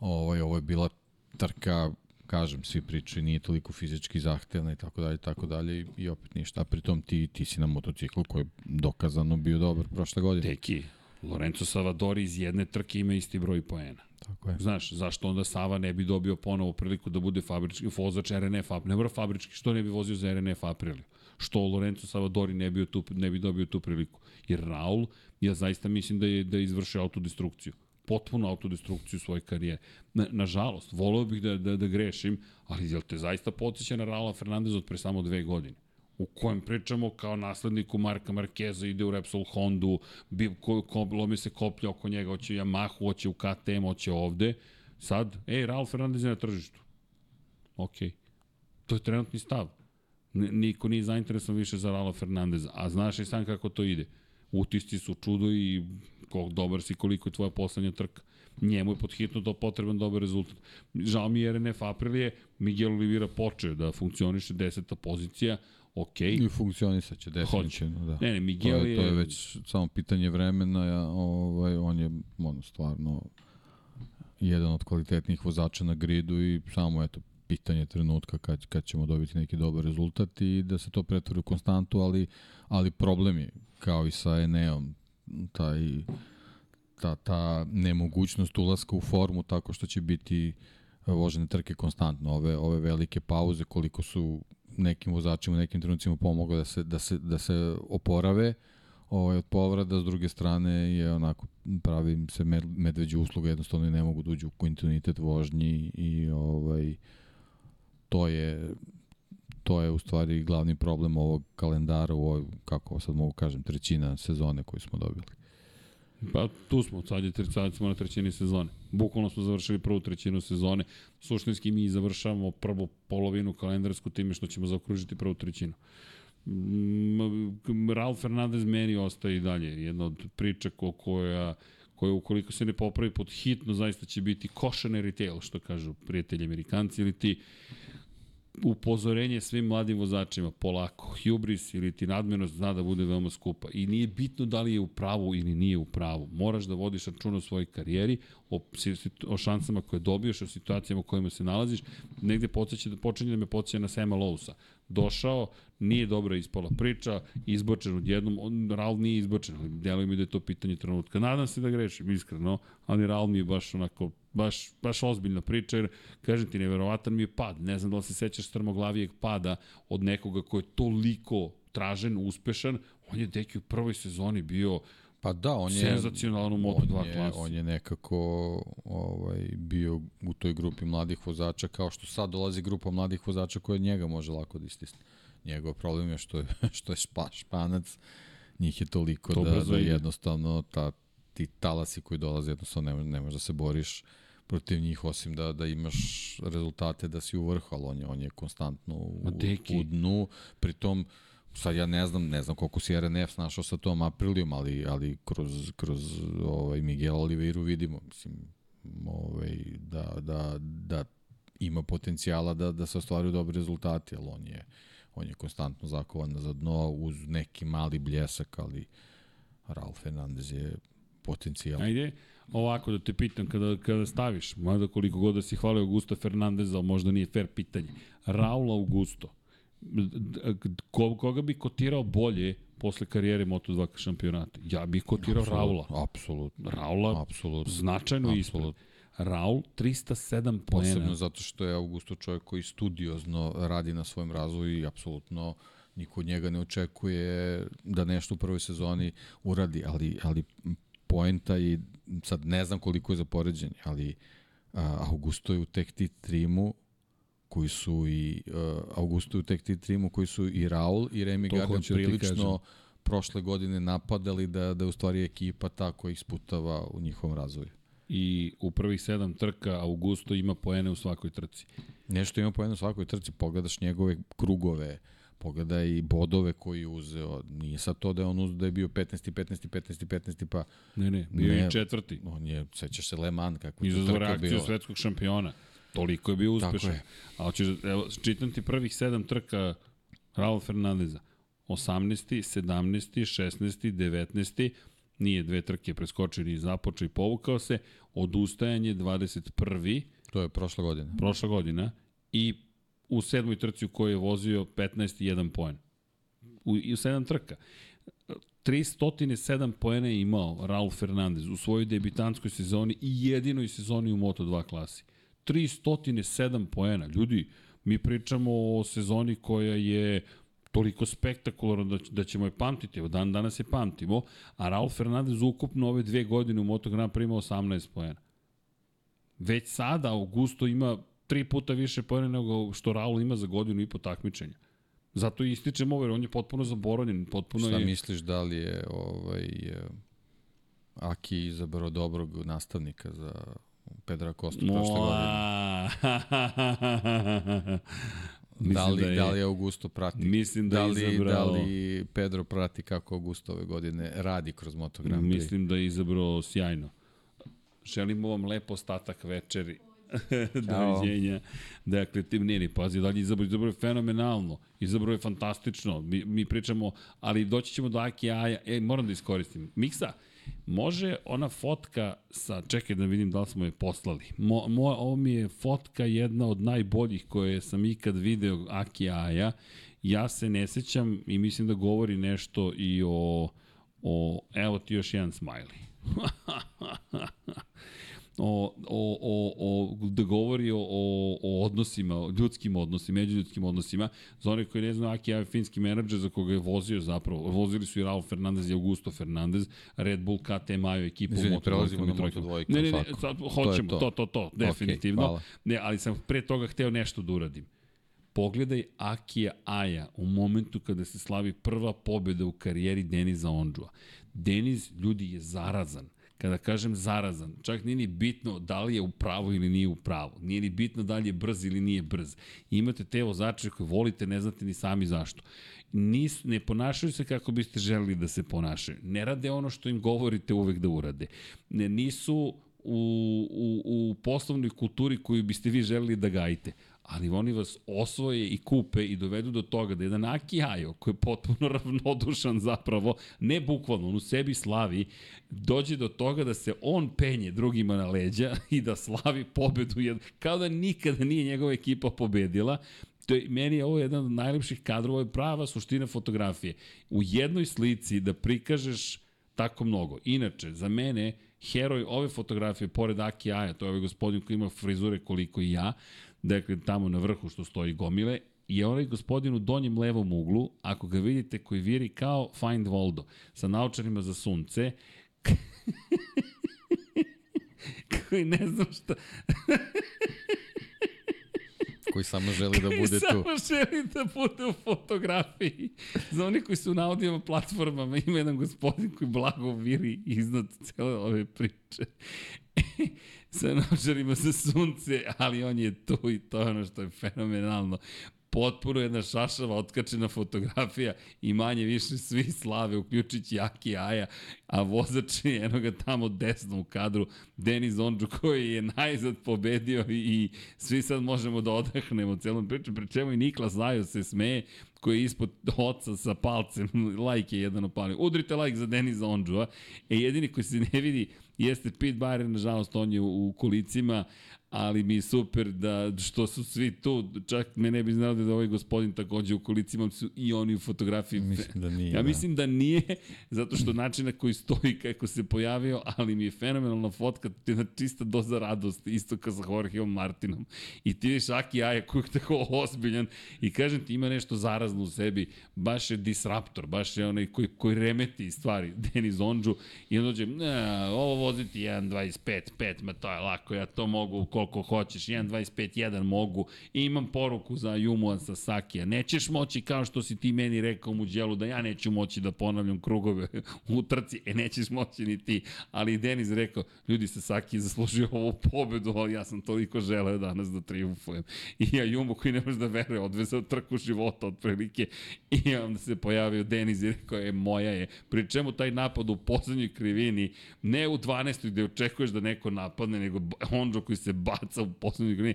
Ovaj, ovo je bila trka, kažem, svi pričaju, nije toliko fizički zahtevna i tako dalje, tako dalje i opet ništa. A pritom ti, ti si na motociklu koji je dokazano bio dobar prošle godine. Deki, Lorenzo Savadori iz jedne trke ima isti broj poena. Tako je. Znaš, zašto onda Sava ne bi dobio ponovo priliku da bude fabrički vozač RNF, ne mora fabrički, što ne bi vozio za RNF Aprilio? Što Lorenzo Savadori ne bi, tu, ne bi dobio tu priliku? Jer Raul, ja zaista mislim da je, da je izvršio autodestrukciju potpuno autodestrukciju svoje karijere. Na, nažalost, voleo bih da, da, da grešim, ali jel te zaista podsjeća na Raula Fernandez od pre samo dve godine? u kojem pričamo kao nasledniku Marka Markeza, ide u Repsol Hondu, bi, ko, ko, lomi se koplja oko njega, hoće Yamahu, hoće u KTM, hoće ovde. Sad, ej, Raul Fernandez je na tržištu. Ok. To je trenutni stav. Niko nije zainteresovan više za Raula Fernandeza, a znaš i sam kako to ide. Utisci su čudo i koliko dobar si, koliko je tvoja poslednja trka. Njemu je pod hitno to potreban dobar rezultat. Žao mi je RNF Aprilije, Miguel Oliveira počeo da funkcioniše deseta pozicija, ok. I funkcionisat će definitivno, da. Ne, ne, Miguel to je, je... To je već samo pitanje vremena, ja, ovaj, on je ono, stvarno jedan od kvalitetnih vozača na gridu i samo eto pitanje trenutka kad, kad ćemo dobiti neki dobar rezultat i da se to pretvori u konstantu, ali, ali problem je, kao i sa Eneom, taj, ta, ta nemogućnost ulaska u formu tako što će biti vožene trke konstantno. Ove, ove velike pauze, koliko su nekim vozačima nekim trenucima pomoglo da se, da se, da se oporave ovaj, od povrada, s druge strane je onako pravi se medveđu usluga, jednostavno i ne mogu da uđu u kontinuitet vožnji i ovaj, to je to je u stvari glavni problem ovog kalendara u ovoj, kako sad mogu kažem, trećina sezone koju smo dobili. Pa tu smo, sad, je, sad smo na trećini sezone. Bukvalno smo završili prvu trećinu sezone. Suštinski mi završavamo prvu polovinu kalendarsku time što ćemo zaokružiti prvu trećinu. Ralf Fernandez meni ostaje i dalje jedna od priča ko, koja koja ukoliko se ne popravi pod hitno zaista će biti cautionary tale, što kažu prijatelji Amerikanci, ili ti upozorenje svim mladim vozačima, polako, hubris ili ti nadmenost zna da bude veoma skupa. I nije bitno da li je u pravu ili nije u pravu. Moraš da vodiš račun o svojoj karijeri, o, o šansama koje dobiješ, o situacijama u kojima se nalaziš. Negde podsjeća, počinje da me podsjeća na Sema Lousa. Došao, nije dobra ispala priča, izbočen odjednom, on, Raul nije izbočen, ali deluje mi da je to pitanje trenutka. Nadam se da grešim, iskreno, ali Raul mi je baš onako, baš, baš ozbiljna priča, jer, kažem ti, neverovatan mi je pad. Ne znam da li se sećaš strmoglavijeg pada od nekoga ko je toliko tražen, uspešan, on je deki u prvoj sezoni bio Pa da, on je senzacionalno u Moto2 klasi. On je nekako ovaj bio u toj grupi mladih vozača kao što sad dolazi grupa mladih vozača koja njega može lako da istisne. Njegov problem je što je što je špa, španac, njih je toliko to da, da jednostavno ta ti talasi koji dolaze jednostavno ne, ne možeš da se boriš protiv njih osim da da imaš rezultate da si u vrhu, ali on je, on je konstantno u, u dnu, pritom sad ja ne znam, ne znam koliko si RNF našao sa tom Aprilijom, ali, ali kroz, kroz ovaj, Miguel Oliveiru vidimo, mislim, ovaj, da, da, da ima potencijala da, da se ostvaruju dobri rezultati, ali on je, on je konstantno zakovan za dno uz neki mali bljesak, ali Ralf Fernandez je potencijal. Ajde, ovako da te pitam, kada, kada staviš, mada koliko god da si hvalio Augusta Fernandeza, možda nije fair pitanje, Raul Augusto, ko, koga bi kotirao bolje posle karijere Moto2 šampionata? Ja bih kotirao Absolut, Raula. Apsolutno. Raula Apsolutno. značajno ispred. Raul 307 poena. Posebno zato što je Augusto čovjek koji studiozno radi na svojem razvoju i apsolutno niko od njega ne očekuje da nešto u prvoj sezoni uradi, ali, ali poenta i sad ne znam koliko je za poređenje, ali a, Augusto je u Tech T trimu koji su i uh, Augusto u Tech T trimu koji su i Raul i Remy Gardner da prilično prošle godine napadali da, da u stvari ekipa ta koja ih sputava u njihovom razvoju i u prvih sedam trka Augusto ima poene u svakoj trci. Nešto ima poene u svakoj trci, pogledaš njegove krugove, pogledaj i bodove koji je uzeo. Nije sad to da je on uzeo da je bio 15. 15. 15. 15. pa... Ne, ne, bio Ne. je četvrti. On je, sećaš se Le Mans kako je to reakciju bila. svetskog šampiona. Toliko je bio Tako uspešan. je. A hoćeš, evo, čitam ti prvih sedam trka Raul Fernandeza. 18. 17. 16. 19. Nije dve trke preskočio ni započeo i povukao se. Odustajanje 21. To je prošla godina. prošla godina i u sedmoj trci u kojoj je vozio 15 i 1 poen. U, u sedam trka. 307 poena je imao Raul Fernandez u svojoj debitanskoj sezoni i jedinoj sezoni u Moto2 klasi. 307 poena. Ljudi, mi pričamo o sezoni koja je toliko spektakularno da, da ćemo je pamtiti. Evo dan danas je pamtimo, a Raul Fernandez ukupno ove dve godine u Moto Grand Prix ima 18 poena. Već sada Augusto ima tri puta više pojene nego što Raul ima za godinu i po takmičenja. Zato i ističem ovo, jer on je potpuno zaboravljen, potpuno Šta je... misliš da li je ovaj, e, Aki izabrao dobrog nastavnika za Pedra Kostu prošle godine? Mislim Da li, da je- da li Augusto prati? Mislim da, da je li, da izabrao... li Pedro prati kako Augusto ove godine radi kroz Moto Grand Prix? Mislim da je izabrao sjajno. Želimo vam lepo ostatak večeri. Doviđenja. Dakle, tim nije ni pazi, dalje izabrao, izabrao je fenomenalno, izabrao je fantastično. Mi, mi pričamo, ali doći ćemo do Aki Aja. E, moram da iskoristim. Miksa, može ona fotka sa, čekaj da vidim da li smo je poslali. Mo, mo, ovo mi je fotka jedna od najboljih koje sam ikad video Aki Aja. Ja se ne sećam i mislim da govori nešto i o, o evo ti još jedan smiley. o, o, o, o, da govori o, o, o odnosima, o ljudskim odnosima, međuljudskim odnosima. Za one koji ne znaju, Aki je finski menadžer za koga je vozio zapravo. Vozili su i Raul Fernandez i Augusto Fernandez, Red Bull KT Majo ekipu Izvini, Moto2 prelazimo na. Moto2, Ne, ne, ne, sad hoćemo, to. to, to, to, definitivno. hvala. ne, ali sam pre toga hteo nešto da uradim. Pogledaj Akija Aja u momentu kada se slavi prva pobjeda u karijeri Deniza Ondžua. Deniz, ljudi, je zarazan. Kada kažem zarazan, čak nije ni bitno da li je u pravu ili nije u pravu. Nije ni bitno da li je brz ili nije brz. Imate te vozače koje volite, ne znate ni sami zašto. Nis, ne ponašaju se kako biste želeli da se ponašaju. Ne rade ono što im govorite uvek da urade. Ne, nisu u, u, u poslovnoj kulturi koju biste vi želeli da gajite ali oni vas osvoje i kupe i dovedu do toga da jedan Aki Ajo, koji je potpuno ravnodušan zapravo, ne bukvalno, on u sebi slavi, dođe do toga da se on penje drugima na leđa i da slavi pobedu, kao da nikada nije njegova ekipa pobedila, To je, meni je ovo jedan od najlepših kadrova, je prava suština fotografije. U jednoj slici da prikažeš tako mnogo. Inače, za mene, heroj ove fotografije, pored Aki Aja, to je ovaj gospodin koji ima frizure koliko i ja, dakle tamo na vrhu što stoji gomile, je onaj gospodin u donjem levom uglu, ako ga vidite, koji viri kao Find Voldo, sa naučarima za sunce, koji ne znam šta, Koji samo želi da bude tu. Samo želi da bude u fotografiji. Za oni koji su na audio platformama ima jedan gospodin koji blago viri iznad cele ove priče. Sa nožarima za sunce, ali on je tu i to je ono što je fenomenalno. Potpuno jedna šašava otkačena fotografija i manje više svi slave, uključujući Aki Aja, a vozač je enoga tamo desno u kadru, Denis Ondžu koji je najzad pobedio i, svi sad možemo da odahnemo celom priču, pri čemu i Niklas Zajo se smeje, koji je ispod oca sa palcem, like je jedan opalio. Udrite like za Denisa Ondžua. E, jedini koji se ne vidi jeste Pete Bayer, nažalost on je u kolicima, ali mi je super da što su svi tu, čak me ne bi znao da je ovaj gospodin takođe u kolicima, su i oni u fotografiji. Mislim da nije, Ja da. mislim da nije, zato što način na koji stoji kako se pojavio, ali mi je fenomenalna fotka, jedna čista doza radosti, isto kao sa Jorgeom Martinom. I ti vidiš Aki Aja koji je tako ozbiljan i kažem ti ima nešto zarazno u sebi, baš je disruptor, baš je onaj koji, koji remeti stvari, Denis Ondžu i on dođe, ovo voziti 1.25, 5, ma to je lako, ja to mogu u koliko hoćeš, 1.25.1 mogu, I imam poruku za Jumua Sasakija, nećeš moći kao što si ti meni rekao mu djelu da ja neću moći da ponavljam krugove u trci, e nećeš moći ni ti, ali Denis rekao, ljudi Sasaki je zaslužio ovu pobedu, ali ja sam toliko želeo danas da triumfujem. I ja Jumu koji ne može da veruje, odvezao trku života otprilike. I onda se pojavio Denis i rekao, je moja je, pri čemu taj napad u poslednjoj krivini, ne u 12. gde očekuješ da neko napadne, nego Honđo koji se baca u poslednjoj krivini,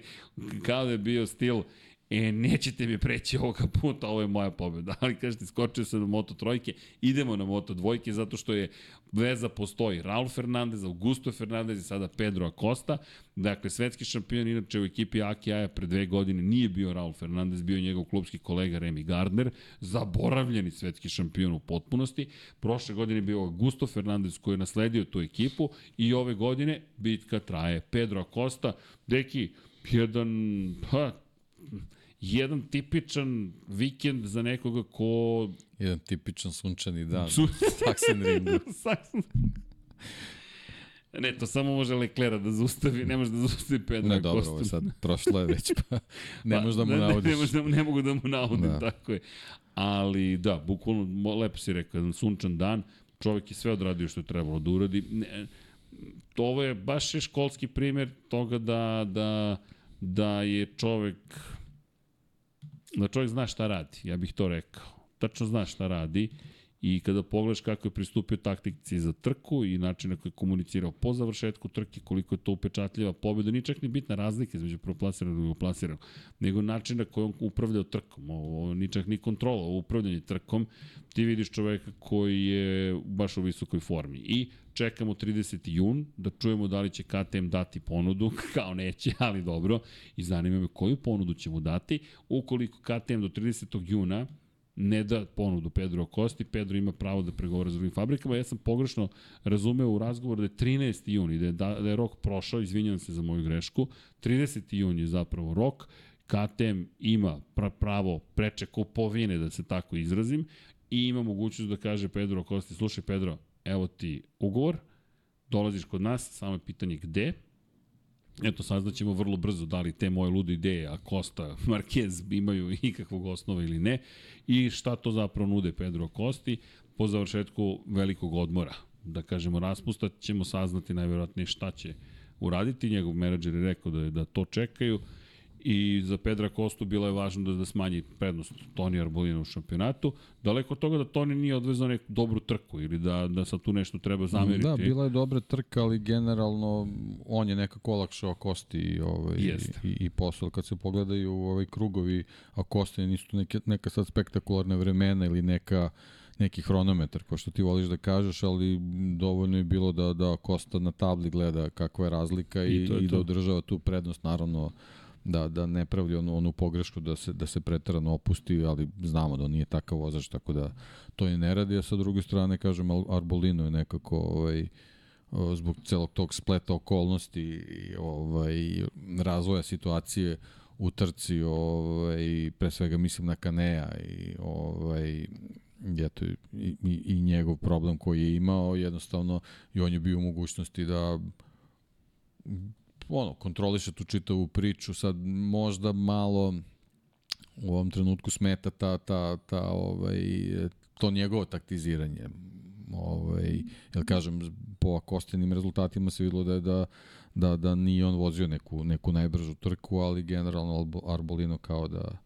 kao da je bio stil e, nećete mi preći ovoga puta, ovo je moja pobjeda. Ali kažete, skočio sam na Moto trojke, idemo na Moto dvojke, zato što je veza postoji. Raul Fernandez, Augusto Fernandez i sada Pedro Acosta. Dakle, svetski šampion, inače u ekipi Aki Aja pre dve godine nije bio Raul Fernandez, bio je njegov klubski kolega Remy Gardner, zaboravljeni svetski šampion u potpunosti. Prošle godine bio Augusto Fernandez koji je nasledio tu ekipu i ove godine bitka traje. Pedro Acosta, deki, jedan, pa, jedan tipičan vikend za nekoga ko... Jedan tipičan sunčani dan. Sun... Sachsenringu. Sachsen... Ne, to samo može Leklera da zaustavi, ne može da zaustavi Pedra Ne, dobro, ovo je sad prošlo je već, pa ne pa, možeš da mu naudiš. Ne, ne, može da, ne mogu da mu naudim, da. tako je. Ali da, bukvalno, lepo si rekao, jedan sunčan dan, čovjek je sve odradio što je trebalo da uradi. Ne, ovo je baš je školski primer toga da, da, da je čovek da čovjek zna šta radi, ja bih to rekao. Tačno zna šta radi i kada pogledaš kako je pristupio taktici za trku i način na koji je komunicirao po završetku trke, koliko je to upečatljiva pobjeda, nije čak ni bitna razlika između proplasiranog i drugoplasiranog, nego način na koji on upravlja trkom, ovo ni čak ni kontrola, ovo upravljanje trkom, ti vidiš čoveka koji je baš u visokoj formi. I čekamo 30. jun da čujemo da li će KTM dati ponudu, kao neće, ali dobro, i zanima me koju ponudu će mu dati. Ukoliko KTM do 30. juna ne da ponudu Pedro Kosti, Pedro ima pravo da pregovara s drugim fabrikama. Ja sam pogrešno razumeo u razgovoru da je 13. juni, da je, da, da je rok prošao, izvinjam se za moju grešku, 30. juni je zapravo rok, KTM ima pravo preče kupovine, da se tako izrazim, i ima mogućnost da kaže Pedro Kosti, slušaj Pedro, evo ti ugovor, dolaziš kod nas, samo je pitanje gde, Eto, saznaćemo vrlo brzo da li te moje lude ideje, a Costa, Marquez imaju ikakvog osnova ili ne, i šta to zapravo nude Pedro Costi po završetku velikog odmora. Da kažemo, raspusta ćemo saznati najverovatnije šta će uraditi. Njegov menadžer je rekao da, je, da to čekaju i za Pedra Kostu bilo je važno da, da smanji prednost Toni Arbolina u šampionatu. Daleko od toga da Toni nije odvezao neku dobru trku ili da, da sad tu nešto treba zameriti. Da, bila je dobra trka, ali generalno on je nekako olakšao Kosti i, ovaj, i, i posao. Kad se pogledaju ovaj krugovi, a Kosti nisu tu neke, neka sad spektakularne vremena ili neka neki hronometar, ko što ti voliš da kažeš, ali dovoljno je bilo da, da Kosta na tabli gleda kakva je razlika i, i, i da održava tu prednost, naravno da, da ne pravi onu, onu pogrešku da se, da se pretarano opusti, ali znamo da on nije takav vozač, tako da to i ne radi, a sa druge strane, kažem, Arbolino je nekako ovaj, zbog celog tog spleta okolnosti i ovaj, razvoja situacije u trci, ovaj, pre svega mislim na Kanea i ovaj, eto, i, i, i njegov problem koji je imao, jednostavno i on je bio u mogućnosti da ono, kontroliše tu čitavu priču, sad možda malo u ovom trenutku smeta ta, ta, ta, ovaj, to njegovo taktiziranje. Ovaj, jel kažem, po akostenim rezultatima se videlo da je da, da, da nije on vozio neku, neku najbržu trku, ali generalno Arbolino kao da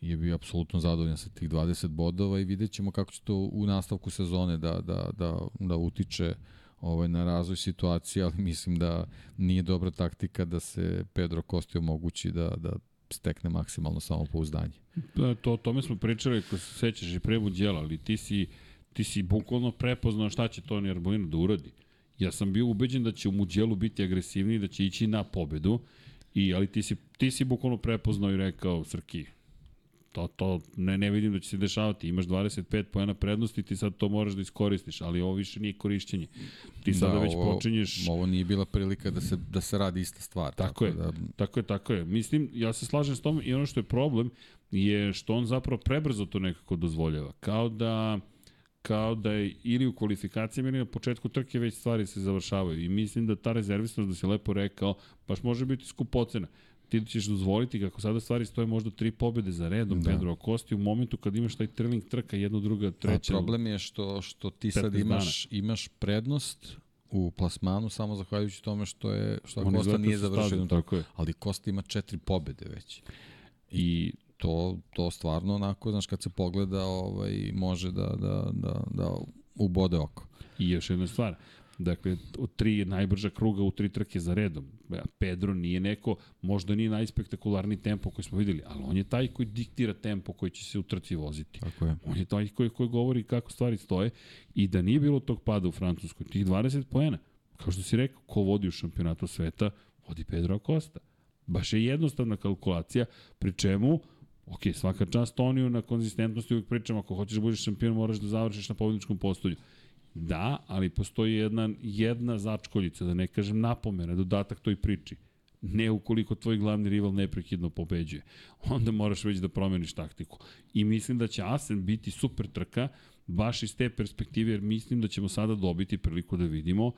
je bio apsolutno zadovoljan sa tih 20 bodova i vidjet ćemo kako će to u nastavku sezone da, da, da, da utiče uh, ovaj, na razvoj situacije, ali mislim da nije dobra taktika da se Pedro Kosti omogući da, da stekne maksimalno samopouzdanje. Da, to, o tome smo pričali, ako se sećaš i pre Buđela, ali ti si, ti si bukvalno prepoznao šta će Toni Arbolino da uradi. Ja sam bio ubeđen da će u Muđelu biti agresivniji, da će ići na pobedu, i, ali ti si, ti si bukvalno prepoznao i rekao, Srki, to, to ne, ne vidim da će se dešavati. Imaš 25 pojena prednosti, ti sad to moraš da iskoristiš, ali ovo više nije korišćenje. Ti sada da, već ovo, počinješ... Ovo nije bila prilika da se, da se radi ista stvar. Tako, tako je, da... tako je, tako je. Mislim, ja se slažem s tom i ono što je problem je što on zapravo prebrzo to nekako dozvoljava. Kao da kao da je ili u kvalifikacijama ili na početku trke već stvari se završavaju. I mislim da ta rezervisnost, da se lepo rekao, baš može biti skupocena ti ćeš dozvoliti kako sada stvari stoje možda tri pobede za redom da. Pedro Acosti u momentu kad imaš taj trailing trka jedna druga treća. A problem je što što ti sad imaš dana. imaš prednost u plasmanu samo zahvaljujući tome što je što On Kosta nije završio tako je. ali Kosta ima četiri pobede već. I to to stvarno onako znaš kad se pogleda ovaj može da da da da ubode oko. I još jedna stvar, Dakle, od tri najbrža kruga u tri trke za redom. Pedro nije neko, možda nije najspektakularni tempo koji smo videli, ali on je taj koji diktira tempo koji će se u trci voziti. Tako je. On je taj koji, koji govori kako stvari stoje i da nije bilo tog pada u Francuskoj, tih 20 poena, kao što si rekao, ko vodi u šampionatu sveta, vodi Pedro Acosta. Baš je jednostavna kalkulacija, pri čemu Ok, svaka čast Toniju na konzistentnosti uvijek pričam, ako hoćeš da budeš šampion moraš da završiš na pobedničkom postolju. Da, ali postoji jedna, jedna začkoljica, da ne kažem napomena, dodatak toj priči. Ne ukoliko tvoj glavni rival neprekidno pobeđuje. Onda moraš već da promeniš taktiku. I mislim da će Asen biti super trka, baš iz te perspektive, jer mislim da ćemo sada dobiti priliku da vidimo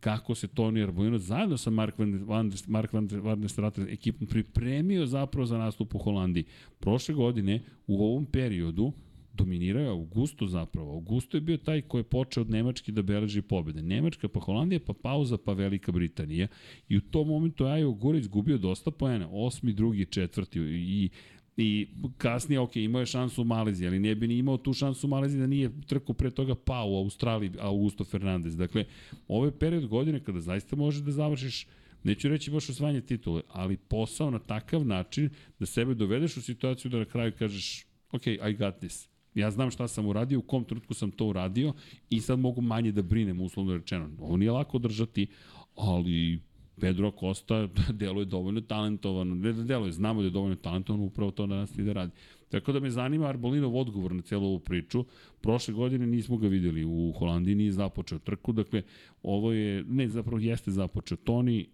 kako se Toni Arbolino zajedno sa Mark Van, Van, Mark Van, Van der Straten ekipom pripremio zapravo za nastup u Holandiji. Prošle godine, u ovom periodu, dominirao je Augusto zapravo. Augusto je bio taj koji je počeo od Nemačke da beleži pobede. Nemačka, pa Holandija, pa pauza, pa Velika Britanija. I u tom momentu Ajo Gure izgubio dosta poena. Osmi, drugi, četvrti. I I kasnije, ok, imao je šansu u Maleziji, ali ne bi ni imao tu šansu u Maleziji da nije trku pre toga pao u Australiji Augusto Fernandez. Dakle, ovo je period godine kada zaista možeš da završiš neću reći baš osvajanje titule, ali posao na takav način da sebe dovedeš u situaciju da na kraju kažeš ok, I got this. Ja znam šta sam uradio, u kom trenutku sam to uradio i sad mogu manje da brinem, uslovno rečeno. Ovo nije lako držati, ali Pedro Costa deluje dovoljno talentovan, ne da deluje, znamo da je dovoljno talentovan, upravo to danas i da radi. Tako da me zanima Arbolinov odgovor na celu ovu priču. Prošle godine nismo ga videli u Holandiji, nije započeo trku, dakle ovo je, ne zapravo jeste započeo. Toni,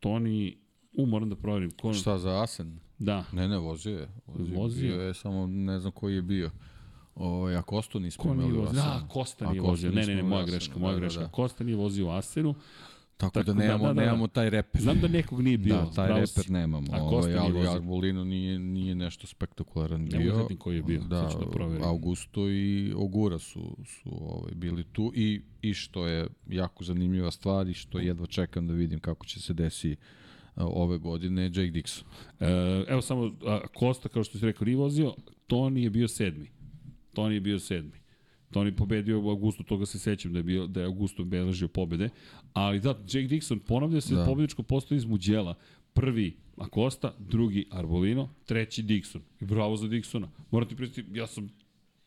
Toni, u moram da proverim. Ko... Šta za Asen? Da. Ne, ne, vozio je. Vozio, vozio. Je, samo ne znam koji je bio. O, a Kosto nismo imali u Asenu. Da, Kosta nije vozio. Ne, ne, ne, moja greška, moja da, greška. Da, da. Kosta nije vozio u Asenu. Tako, Tako da, da nemamo, da, da, da. nemamo taj reper. Znam da nekog nije bio. Da, taj reper nemamo. A Kosta ovaj, ali Arbolino nije, nije nešto spektakularan bio. Ne koji je bio, da, da Augusto i Ogura su, su ovaj, bili tu i, i što je jako zanimljiva stvar i što jedva čekam da vidim kako će se desi ove godine Jake Dixon. E, evo samo, a, Kosta, kao što si rekao, nije vozio, Toni je bio sedmi. Toni je bio sedmi. Toni pobedio u Augustu, toga se sećam da je, bio, da je Augusto beležio pobede. Ali da, Jake Dixon ponavlja se da. pobedničko postoji iz Muđela. Prvi Acosta, drugi Arbolino, treći Dixon. I bravo za Dixona. Moram ti pristiti, ja sam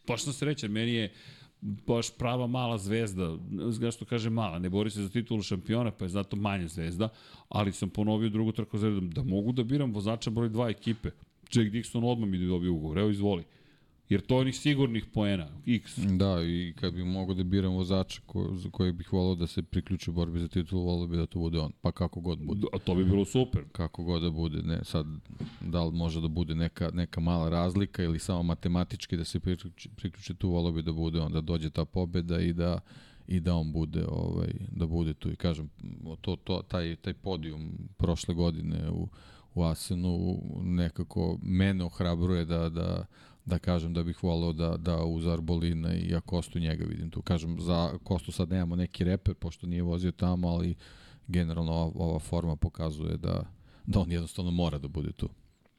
baš sam srećan, meni je baš prava mala zvezda, znaš što kaže mala, ne bori se za titulu šampiona, pa je zato manja zvezda, ali sam ponovio drugu trku za redom, da mogu da biram vozača broj dva ekipe. Jack Dixon odmah mi dobio ugovor, evo izvoli. Jer to je onih sigurnih poena, x. Da, i kad bih mogao da biram vozača ko, za kojeg bih volao da se priključi borbi za titulu, volao bi da to bude on. Pa kako god bude. A to bi bilo super. Kako god da bude. Ne, sad, da li može da bude neka, neka mala razlika ili samo matematički da se priključi, priključi tu, volao bi da bude on, da dođe ta pobeda i da i da on bude ovaj da bude tu i kažem to to taj taj podijum prošle godine u u Asenu nekako mene ohrabruje da da da kažem da bih voleo da, da uz Arbolina i Akostu njega vidim tu. Kažem, za Kostu sad nemamo neki reper, pošto nije vozio tamo, ali generalno ova, ova forma pokazuje da, da on jednostavno mora da bude tu.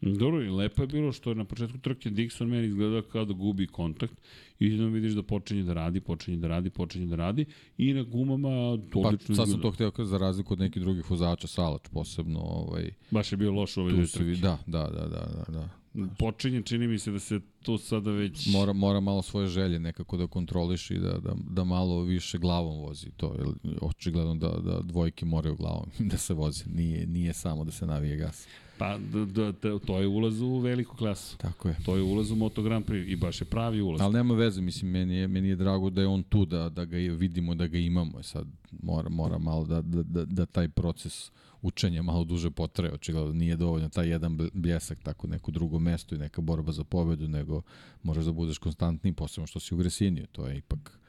Dobro, i lepo je bilo što je na početku trke Dixon meni izgledao kao da gubi kontakt i da vidiš da počinje da radi, počinje da radi, počinje da radi i na gumama odlično Pa sad sam to hteo za razliku od nekih drugih vozača, Salač posebno. Ovaj, Baš je bio loš u ovoj trke. Da, da, da, da, da. Počinje, čini mi se da se to sada već... Mora, mora malo svoje želje nekako da kontroliš i da, da, da malo više glavom vozi to. Jer očigledno da, da dvojke moraju glavom da se vozi. Nije, nije samo da se navije gas. Pa, d, d, d, to je ulaz u veliku klasu. Tako je. To je ulaz u Moto Grand Prix i baš je pravi ulaz. Ali nema veze, mislim, meni je, meni je drago da je on tu, da, da ga vidimo, da ga imamo. Sad mora, mora malo da, da, da, da taj proces učenja malo duže potraje, očigledno nije dovoljno taj jedan bljesak, tako neko drugo mesto i neka borba za pobedu, nego moraš da budeš konstantni, posebno što si u Gresiniju, to je ipak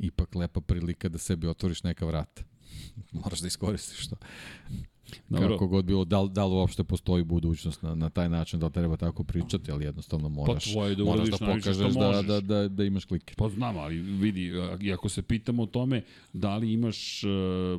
ipak lepa prilika da sebi otvoriš neka vrata. Moraš da iskoristiš to. Dobro. Kako god bilo, da, da li uopšte postoji budućnost na, na taj način, da li treba tako pričati, ali jednostavno moraš, pa da, moraš da pokažeš da, da, da, da imaš klike. Pa znam, ali vidi, ako se pitamo o tome da li imaš uh,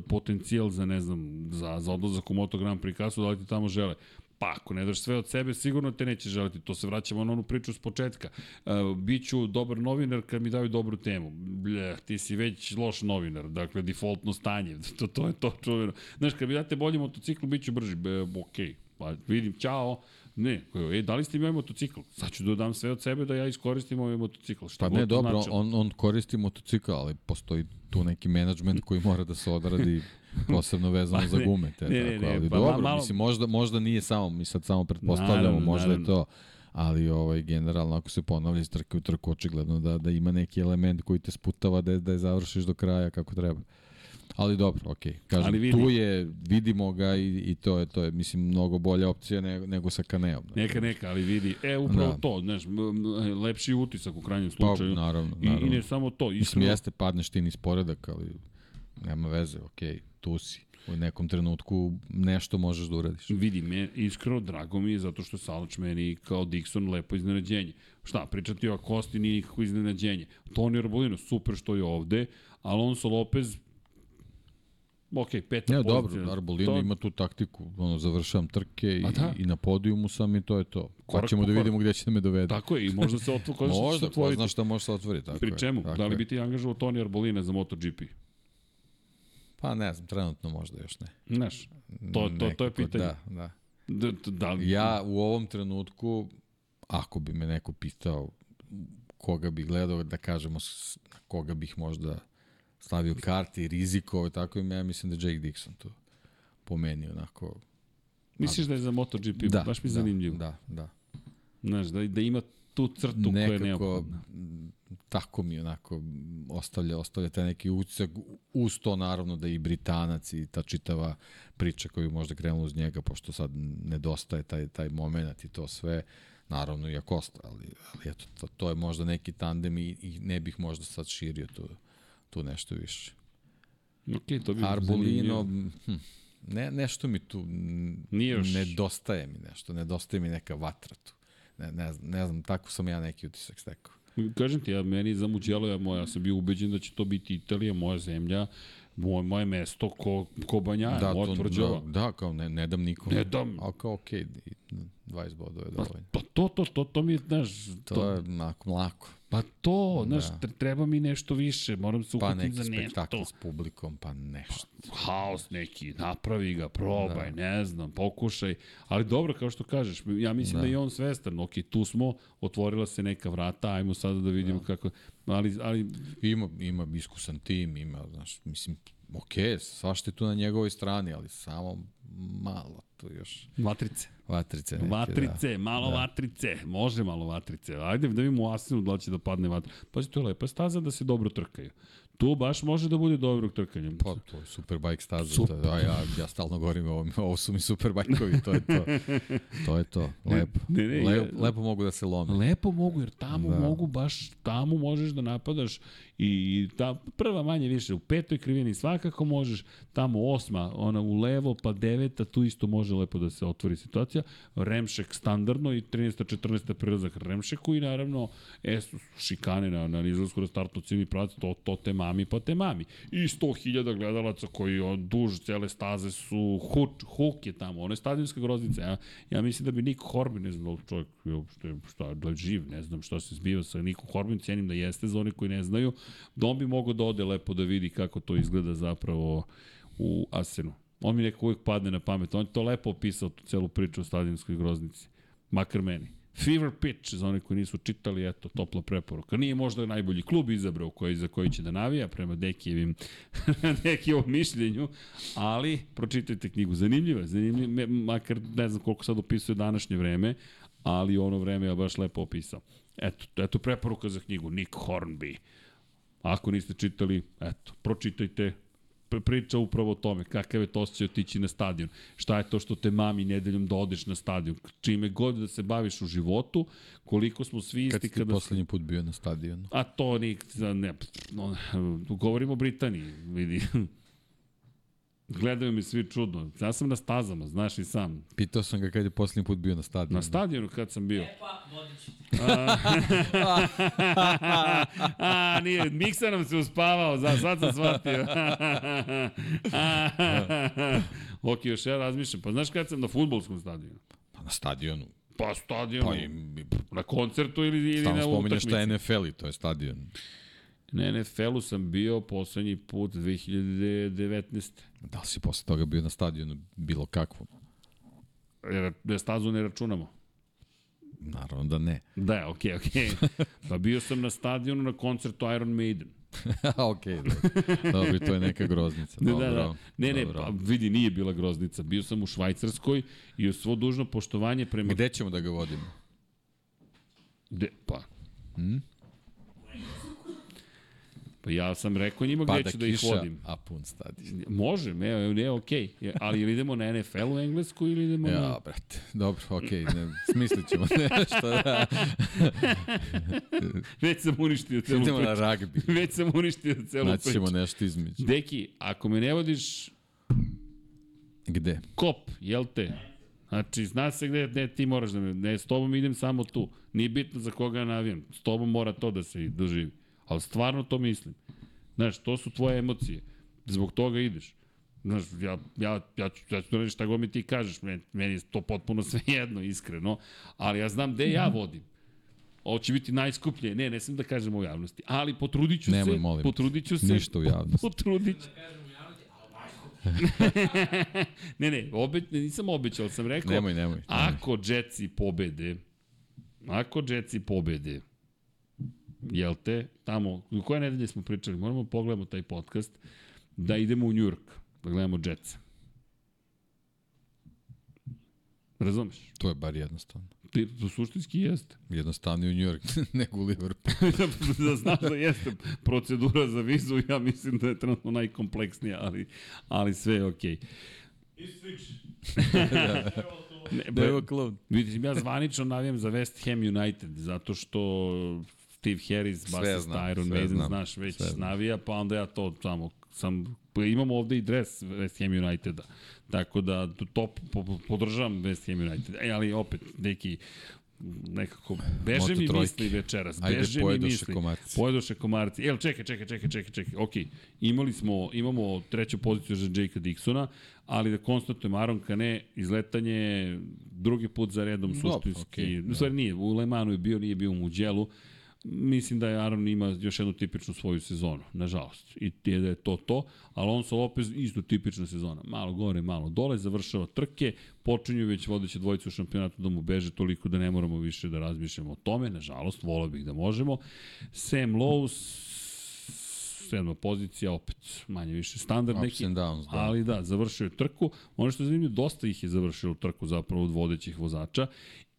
potencijal za, ne znam, za, za odlazak u Moto Grand Prix kasu, da li ti tamo žele, Pa ako ne daš sve od sebe, sigurno te neće želiti. To se vraćamo na onu priču s početka. Uh, biću dobar novinar kad mi daju dobru temu. Bleh, ti si već loš novinar. Dakle, defaultno stanje. To, to je to čuveno. Znaš, kad mi date bolji motocikl, bit ću brži. Be, ok, pa vidim, čao. Ne, e, da li ste mi ovaj motocikl? Sad ću da dam sve od sebe da ja iskoristim ovaj motocikl. Šta pa ne, dobro, on, on koristi motocikl, ali postoji tu neki menadžment koji mora da se odradi posebno vezano pa, za gume. Te, ne, tako, ne, ali pa, dobro, malo... mislim, možda, možda nije samo, mi sad samo pretpostavljamo, naravno, možda naravno. je to, ali ovaj, generalno ako se ponavlja iz trke u trku, očigledno da, da ima neki element koji te sputava da, da je završiš do kraja kako treba. Ali dobro, okej. Okay. Kažem, Ali vidi. tu je, vidimo ga i, i to je, to je, mislim, mnogo bolja opcija nego, nego sa Kaneom. Dakle. Neka, neka, ali vidi, e, upravo da. to, znaš, lepši utisak u krajnjem pa, slučaju. Pa, naravno, naravno. I, I ne samo to. Iskreno... Mislim, jeste, padneš ti niz poredak, ali nema veze, okej, okay, tu si u nekom trenutku nešto možeš da uradiš. Vidi, me, iskreno drago mi je zato što Salač meni kao Dixon lepo iznenađenje. Šta, pričati o Kosti nije nikako iznenađenje. Toni Arbolino, super što je ovde, Alonso Lopez, ok, peta ja, pozicija. dobro, Arbolino to... ima tu taktiku, ono, završavam trke i, da. i na podijumu sam i to je to. Korak pa ćemo da vidimo gde će da me dovede. Tako je, i možda se otvori. možda, ko zna šta može se otvoriti. Pri čemu? Je, da li bi ti angažovao Toni Arbolina za MotoGP? Pa ne znam, trenutno možda još ne. Znaš, to, to, to je pitanje. Da, da. Da, da. Ja u ovom trenutku, ako bi me neko pitao koga bih gledao, da kažemo, koga bih možda stavio karti, riziko, tako i ja mislim da je Jake Dixon tu po meni onako... Misliš da je za MotoGP? Da, baš mi da, zanimljivo. Da, da. Znaš, da, da ima tu crtu Nekako, koja je neophodna. tako mi onako ostavlja, ostavlja taj neki utisak uz to naravno da i Britanac i ta čitava priča koju možda krenula uz njega, pošto sad nedostaje taj, taj moment i to sve, naravno i Akosta, ali, ali eto, to, to je možda neki tandem i, i ne bih možda sad širio tu, tu nešto više. Ok, to bi Arbolino, hm, ne, nešto mi tu Nije još... nedostaje mi nešto, nedostaje mi neka vatra tu. Ne, ne, znam, ne znam, tako sam ja neki utisak stekao. Kažem ti, ja meni za Mugello, ja, moja, ja sam bio ubeđen da će to biti Italija, moja zemlja, moje, moje mesto ko, ko Banjaja, da, moja tvrđava. Da, da, kao ne, ne dam nikom. Ne dam. Ali kao okej, okay, 20 bodova je pa dovoljno. Pa to, to, to, to mi je, znaš... To, to je onako mlako. Pa to, znaš, da. treba mi nešto više, moram se uhvatiti pa za nešto. Pa neki s publikom, pa nešto. Pa, haos neki, napravi ga, probaj, da. ne znam, pokušaj. Ali dobro, kao što kažeš, ja mislim da, da je on svestan, ok, tu smo, otvorila se neka vrata, ajmo sada da vidimo da. kako... Ali, ali... Ima, ima iskusan tim, ima, znaš, mislim, ok, svašta je tu na njegovoj strani, ali samo malo tu još. Matrice. Vatrice neke, Vatrice, da. malo da. vatrice. Može malo vatrice. Ajde da vidimo u Asinu da će da padne vatra. Pazi, to je lepa staza da se dobro trkaju tu baš može da bude dobrog trkanja. Pa, to je superbike staza. Super. To, a ja, ja stalno govorim ovo, ovo su mi superbajkovi, to je to. To je to, lepo. Ne, ne, ne, lepo, lepo mogu da se lome. Lepo mogu, jer tamo da. mogu baš, tamo možeš da napadaš i ta prva manje više, u petoj krivini svakako možeš, tamo osma, ona u levo, pa deveta, tu isto može lepo da se otvori situacija. Remšek standardno i 13. 14. prilazak Remšeku i naravno es, šikane na, na izlasku na startu ciljni pravac, to, to te mami pa te mami. I 100.000 gledalaca koji on, duž cele staze su, huk, huk je tamo, ono je groznica. Ja, ja mislim da bi Niko Horbin, ne znam da čovjek uopšte, šta, da je živ, ne znam šta se zbiva sa Niko Horbin, cijenim da jeste za oni koji ne znaju, da on bi mogao da ode lepo da vidi kako to izgleda zapravo u Asenu. On mi nekako uvijek padne na pamet. On je to lepo opisao, tu celu priču o stadionskoj groznici. Makar meni. Fever Pitch, za one koji nisu čitali, eto, topla preporuka. Nije možda najbolji klub izabrao koji, za koji će da navija, prema Dekijevim, Dekijevom mišljenju, ali pročitajte knjigu. Zanimljiva, zanimljiva, makar ne znam koliko sad opisuje današnje vreme, ali ono vreme je baš lepo opisao. Eto, eto preporuka za knjigu, Nick Hornby. Ako niste čitali, eto, pročitajte, priča upravo o tome, kakav je to osjećaj otići na stadion, šta je to što te mami nedeljom da odeš na stadion, čime god da se baviš u životu, koliko smo svi isti Kad kada... si poslednji put bio na stadionu? A to ni, ne, no, govorimo o Britaniji, vidi. Gledaju mi svi čudno. Ja sam na stazama, znaš i sam. Pitao sam ga kad je poslednji put bio na stadionu. Na stadionu kad sam bio. E pa, vodit ću ti. A, nije, Miksa nam se uspavao, za, sad sam shvatio. ok, još ja razmišljam. Pa znaš kad sam na futbolskom stadionu? Pa na stadionu. Pa stadionu. Pa i, Na koncertu ili, ili stalno na spominjaš utakmici? šta je NFL i to je stadion. Na NFL-u sam bio poslednji put 2019. Da li si posle toga bio na stadionu bilo kakvom? Jer da stazu ne računamo. Naravno da ne. Da, okej, okay, okej. Okay. Pa bio sam na stadionu na koncertu Iron Maiden. ok, dobro. dobro, to je neka groznica. Dobro, da, da. Ne, ne, dobro. pa vidi, nije bila groznica. Bio sam u Švajcarskoj i uz svo dužno poštovanje prema... Gde ćemo da ga vodimo? Gde? Pa. Hmm? Pa ja sam rekao njima gde ću da ih vodim. a pun stadion. Može, ne, ne, okej. Okay. Ali ili idemo na NFL u Englesku ili idemo na... Ja, brate, dobro, okej, okay, ne, smislit ćemo nešto da... Već sam uništio celu Idemo na priču. ragbi. Već sam uništio celu Naći priču. ćemo nešto između. Deki, ako me ne vodiš Gde? kop, jel te? Znači, zna se gde, gde ti moraš da me... Ne, s tobom idem samo tu. Nije bitno za koga navijam. S tobom mora to da se doživi. Ali stvarno to mislim. Znaš, to su tvoje emocije. Zbog toga ideš. Znaš, ja, ja, ja, ću, ja ću da reći šta god mi ti kažeš. Meni, meni je to potpuno sve jedno, iskreno. Ali ja znam gde ja vodim. Ovo će biti najskuplje. Ne, ne sam da kažem u javnosti. Ali potrudit ću Nemoj, se. molim. Potrudit ću se. Ništa u javnosti. Potrudit ću. ne, ne, obe, nisam obećao, sam rekao, Nemoj, nemoj. nemoj. ako Jetsi pobede, ako Jetsi pobede, jel te, tamo, u koje nedelje smo pričali, moramo da pogledamo taj podcast, da idemo u Njujork, da gledamo Jetsa. Razumeš? To je bar jednostavno. Ti, to suštinski jeste. Jednostavnije u New York nego u Liverpool. da znaš da jeste procedura za vizu, ja mislim da je trenutno najkompleksnija, ali, ali sve je okej. Ne, pa, Evo klon. Vidim, ja zvanično navijam za West Ham United, zato što Steve Harris, basista znam, Iron Maiden, znam, znaš, već sve navija, pa onda ja to samo sam, pa imamo ovde i dres West Ham Uniteda, tako da to po, po, podržavam West Ham United, e, ali opet neki nekako beže mi misli večeras, Ajde, beže mi misli. komarci. Pojedoše komarci. Evo, čekaj, čekaj, čekaj, čekaj, čekaj. Ok, imali smo, imamo treću poziciju za Jakea Dixona, ali da konstatujem, Aron Kane, izletanje drugi put za redom Dobro, suštinski. okej, u stvari nije, u Le Manu je bio, nije bio u Muđelu. Mislim da je Aron ima još jednu tipičnu svoju sezonu, nažalost. I je da je to to, Alonso Lopez isto tipična sezona. Malo gore, malo dole, završava trke, počinju već vodeće dvojice u šampionatu da mu beže toliko da ne moramo više da razmišljamo o tome, nažalost, volao bih da možemo. Sam Lowe's, sedma pozicija, opet manje više standard Ups neki, downs, da. ali da, završio je trku. Ono što je zanimljivo, dosta ih je završilo trku zapravo od vodećih vozača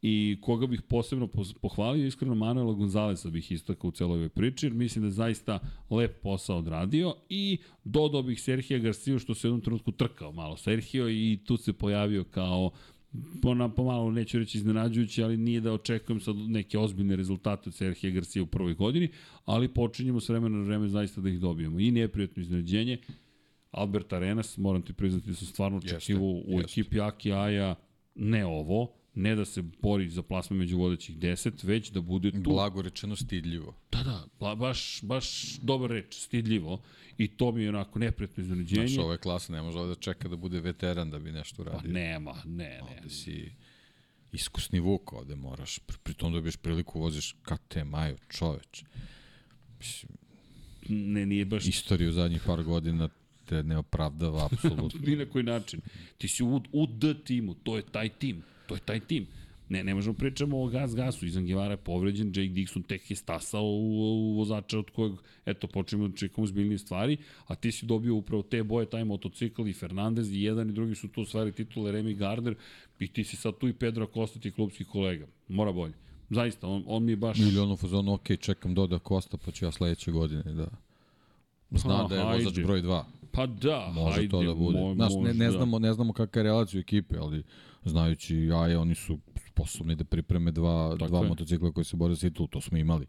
i koga bih posebno pos- pohvalio, iskreno Manuela Gonzalesa bih istakao u celoj ovoj priči, jer mislim da je zaista lep posao odradio i dodao bih Serhija Garciju što se u jednom trenutku trkao malo Serhio i tu se pojavio kao pona, pomalo neću reći iznenađujući, ali nije da očekujem sad neke ozbiljne rezultate od Serhija Garcia u prvoj godini, ali počinjemo s vremena na vreme zaista da ih dobijemo. I neprijatno iznenađenje, Albert Arenas, moram ti priznati da sam stvarno očekivao u jeste. ekipi Aki Aja ne ovo, ne da se bori za plasman među vodećih 10, već da bude tu. Blago rečeno stidljivo. Da, da, ba, baš, baš dobar reč, stidljivo. I to mi je onako neprijatno iznenađenje. Znaš, ove klase ne može ovde da čeka da bude veteran da bi nešto Pa uradio. nema, ne, ne. Ovde si iskusni vuk, ovde moraš, pri, pri tom dobiješ priliku voziš KT Maju, čoveč. Mislim, Ne, nije baš istoriju zadnjih par godina te ne opravdava apsolutno. ni na koji način. Ti si u, u D timu, to je taj tim, to je taj tim. Ne, ne možemo pričamo o gas gasu, Izan Gevara je povređen, Jake Dixon tek je stasao u, u vozača od kojeg, eto, počnemo da čekamo zbiljnije stvari, a ti si dobio upravo te boje, taj motocikl i Fernandez i jedan i drugi su tu osvajali titule Remy Gardner i ti si sad tu i Pedro Acosta ti klubski kolega. Mora bolje. Zaista, on, on mi je baš... Ili ono fazonu, ok, čekam Doda Kosta, pa ću ja sledeće godine da zna Pa, da je vozač broj 2. Pa da, Može hajde, to da bude. mo- Znaš, ne, ne, da. znamo, ne znamo kakva je relacija ekipe, ali znajući jaje, oni su sposobni da pripreme dva, Tako dva je. motocikla koji se bore za titul, to smo imali.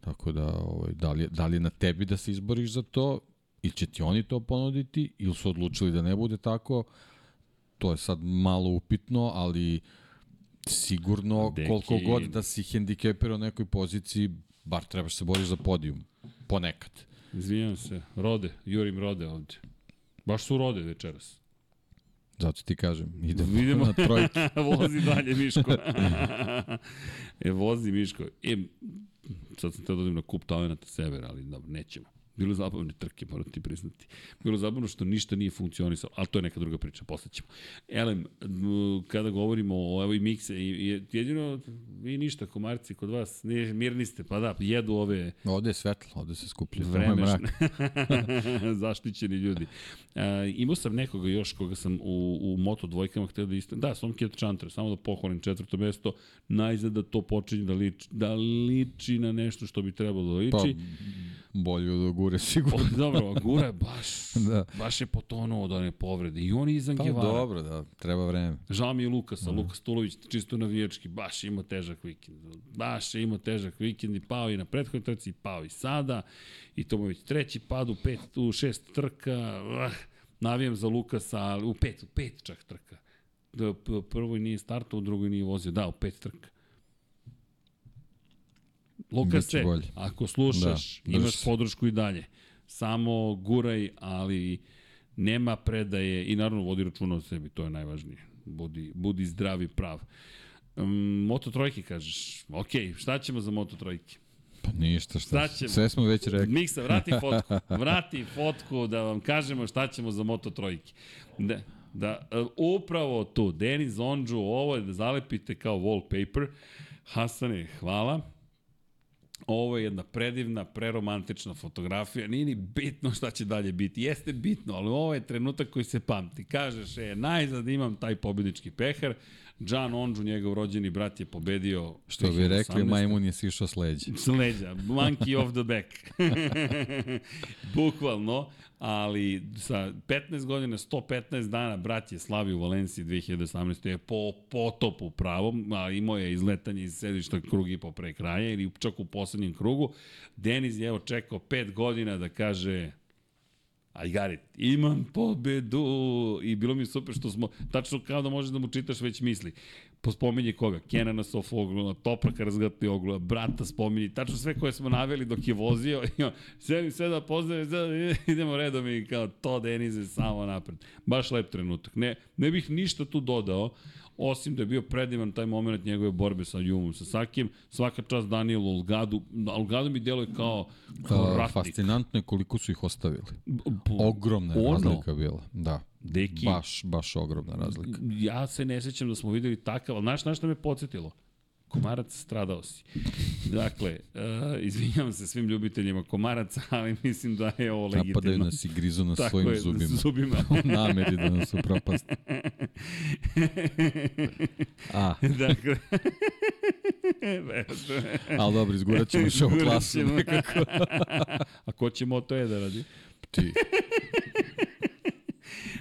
Tako da, ovaj, da, li, da li je na tebi da se izboriš za to, ili će ti oni to ponuditi, ili su odlučili da ne bude tako, to je sad malo upitno, ali sigurno Deki- koliko god da si hendikepirao u nekoj poziciji, bar trebaš se boriš za podijum. Ponekad. Izvinjam se, Rode, jurim Rode ovde. Baš su Rode večeras. Zato ti kažem, idemo, Idemo. na trojke. vozi dalje, Miško. e, vozi, Miško. E, sad sam teo da odim na kup talenata sever, ali dobro, nećemo. Bilo je zabavne trke, moram ti priznati. Bilo je zabavno što ništa nije funkcionisalo, ali to je neka druga priča, posle ćemo. Elem, kada govorimo o mikse, i, i, jedino vi ništa, komarci, kod vas, nije, mirni ste, pa da, jedu ove Ovde je svetlo, ovde se skuplja. Tamo je mrak. Zaštićeni ljudi. E, imao sam nekoga još koga sam u, u moto dvojkama htio da isto... Da, Somkiet Chantre, samo da pohvalim četvrto mesto. Najzad da to počinje da liči, da liči na nešto što bi trebalo da Pa, liči. bolje od Ogure sigurno. Pa, dobro, Gura je baš, Da. baš je potonuo od one povrede. I on je izan Pa Gevara. dobro, da, treba vreme. Žao mi je Lukasa, Lukas Tulović čisto navijački, baš je imao težak vikend. Baš je imao težak vikend i pao i na prethodnoj trci, i pao i sada. I to mu je već treći pad u, pet, u šest trka. Uh, navijam za Lukasa, ali u pet, u pet čak trka. Da, prvoj nije startao, u drugoj nije vozio. Da, u pet trka. Lukase, ako slušaš, Da, da, imaš se. podršku i dalje. Samo guraj, ali nema predaje i naravno vodi računa o sebi, to je najvažnije. Budi, budi zdrav i prav. Um, moto trojke kažeš, ok, šta ćemo za Moto trojke? Pa ništa, šta, Šta ćemo? sve smo već rekli. Miksa, vrati fotku, vrati fotku da vam kažemo šta ćemo za Moto trojke. Da, da, e, upravo tu, Denis Ondžu, ovo je da zalepite kao wallpaper. Hasane, hvala. Ovo je jedna predivna, preromantična fotografija. Nije ni bitno šta će dalje biti. Jeste bitno, ali ovo je trenutak koji se pamti. Kažeš, e, najzad imam taj pobednički pehar. John Ondžu, njegov rođeni brat, je pobedio Što bi rekli, 2018. majmun je sišao s leđa. S leđa, monkey off the back. Bukvalno, ali sa 15 godina, 115 dana, brat je slavio u Valenciji 2018. je po potopu pravom, a imao je izletanje iz sedišta krug i po pre kraja ili čak u poslednjem krugu. Deniz je evo čekao 5 godina da kaže I got it. Imam pobedu. I bilo mi super što smo, tačno kao da možeš da mu čitaš već misli. Pospominje koga? Kenana Sofoglu, Topraka razgatli oglu, brata spominje, tačno sve koje smo naveli dok je vozio. I on, Sedim sve da pozdravim, sad idemo redom i kao to Denize samo napred. Baš lep trenutak. Ne, ne bih ništa tu dodao, osim da je bio predivan taj moment njegove borbe sa Jumom Sasakijem. Svaka čast Danielu Olgadu. Olgadu mi djeluje kao, kao ratnik. fascinantno je koliko su ih ostavili. Ogromna je Ono. razlika bila. Da. Deki, Baš, baš ogromna razlika. ja se ne sećam da smo videli takav, ali znaš na šta me podsjetilo? Komarac stradao si. Dakle, uh, izvinjavam se svim ljubiteljima komaraca, ali mislim da je ovo legitimno. Napadaju nas i grizu Tako svojim je, zubima. zubima. U nameri da nas upropaste. A, dakle, ali dobro, izgurat ćemo još ovu klasu nekako. A ko će Moto E da radi? Ti.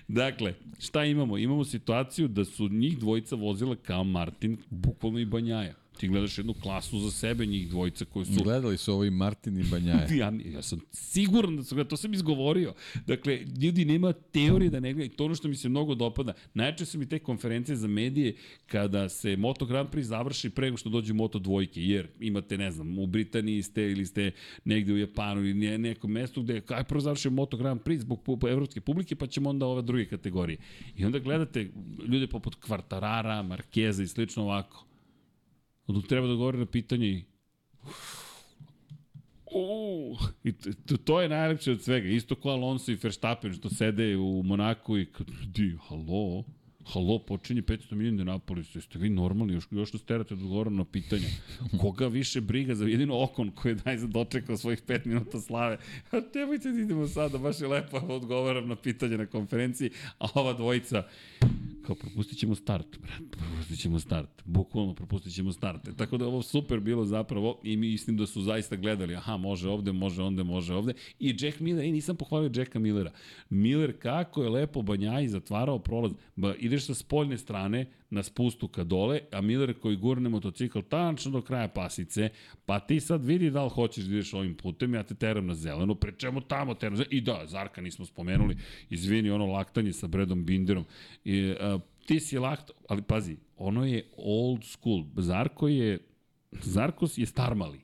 Dakle, šta imamo? Imamo situaciju da su njih dvojica vozila kao Martin, bukvalno i Banjaja. Ti gledaš jednu klasu za sebe, njih dvojica koji su Gledali su ovo i Martin i Banjaja. Ja, ja sam siguran da su ga, to sam izgovorio. Dakle, ljudi nema teorije da ne gledaju. To ono što mi se mnogo dopada. Najče su mi te konferencije za medije kada se Moto Grand Prix završi pre nego što dođu Moto dvojke, jer imate, ne znam, u Britaniji ste ili ste negde u Japanu ili ne- nekom mestu gde kaj prvo završi Moto Grand Prix zbog pu- evropske publike, pa ćemo onda ove druge kategorije. I onda gledate ljude poput Kvartarara, Markeza i slično ovako. Treba da govore na pitanje i I to, to, je najlepše od svega. Isto kao Alonso i Verstappen što sede u Monaku i kad, di, halo, halo, počinje 500 milijuna Napolis, jeste vi normalni, još, još da sterate da na pitanja. Koga više briga za jedino Okon koji je daj za dočekao svojih 5 minuta slave. A nemojte da idemo sada, baš je lepo odgovaram na pitanje na konferenciji, a ova dvojica kao propustit ćemo start, brat, propustit ćemo start, bukvalno propustit ćemo start. E, tako da ovo super bilo zapravo i mislim da su zaista gledali, aha, može ovde, može onde, može ovde. I Jack Miller, i nisam pohvalio Jacka Millera. Miller kako je lepo Banjaji zatvarao prolaz, ba, ideš sa spoljne strane, na spustu ka dole, a Miller koji gurne motocikl tačno do kraja pasice, pa ti sad vidi da li hoćeš da ideš ovim putem, ja te teram na zelenu, pre čemu tamo teram na zelenu? I da, Zarka nismo spomenuli, izvini ono laktanje sa Bredom Binderom. I, a, ti si lakt, ali pazi, ono je old school. Zarko je, Zarkos je star mali.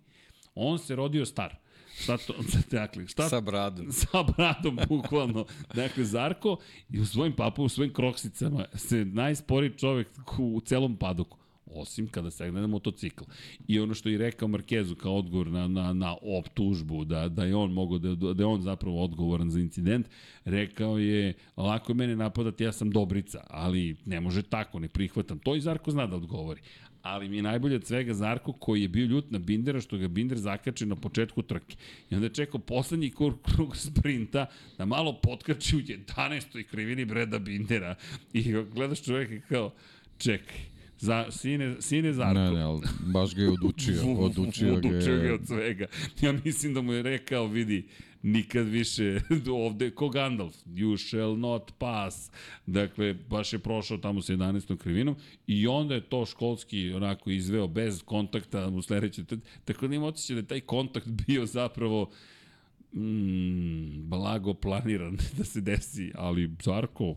On se rodio star. Šta to, dakle, šta, sa bradom. Sa bradom, bukvalno. Dakle, Zarko i u svojim papu, u svojim kroksicama se najsporiji čovek u celom padoku osim kada se na motocikl. I ono što je rekao Markezu kao odgovor na, na, na optužbu, da, da je on mogo, da, da je on zapravo odgovoran za incident, rekao je, lako je mene napadati, ja sam Dobrica, ali ne može tako, ne prihvatam. To i Zarko zna da odgovori ali mi je najbolje od svega Zarko koji je bio ljut na Bindera što ga Binder zakače na početku trke. I onda je čekao poslednji krug, krug sprinta da malo potkači u 11. krivini Breda Bindera. I gledaš čoveka kao, čekaj, Za, sine, sine Zarko. Ne, ne, ali baš ga je odučio. Odučio, odučio ga je od svega. Ja mislim da mu je rekao, vidi, nikad više ovde ko Gandalf, you shall not pass. Dakle, baš je prošao tamo sa 11. krivinom i onda je to školski onako izveo bez kontakta u sledeće. Tako da ima osjećaj da je taj kontakt bio zapravo mm, blago planiran da se desi, ali Zarko,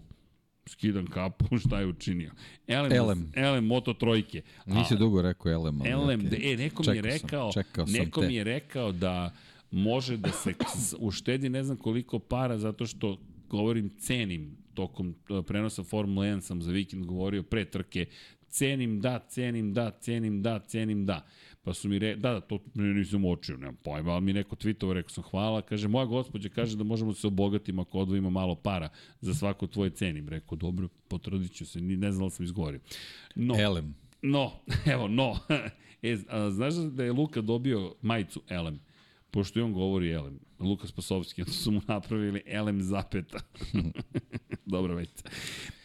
skidam kapu, šta je učinio. Elem, Elem. Elem Moto trojke. Nisi dugo rekao Elem. Elem, okay. e, neko mi je rekao, sam, neko mi je rekao da može da se uštedi ne znam koliko para zato što govorim cenim tokom e, prenosa Formula 1 sam za vikend govorio pre trke cenim da, cenim da, cenim da, cenim da. Pa su mi re, da, da, to nisam očio, nemam pojma, ali mi neko tweetovo, rekao sam hvala, kaže, moja gospođa kaže da možemo da se obogatiti ako odvojimo malo para za svako tvoje cenim. Rekao, dobro, potrudit ću se, ne znam da sam izgovorio. No, Elem. No, evo, no. e, a, znaš da je Luka dobio majicu Elem? Pošto i on govori Elem, Luka Spasovski, onda su mu napravili Elem zapeta. Dobro već.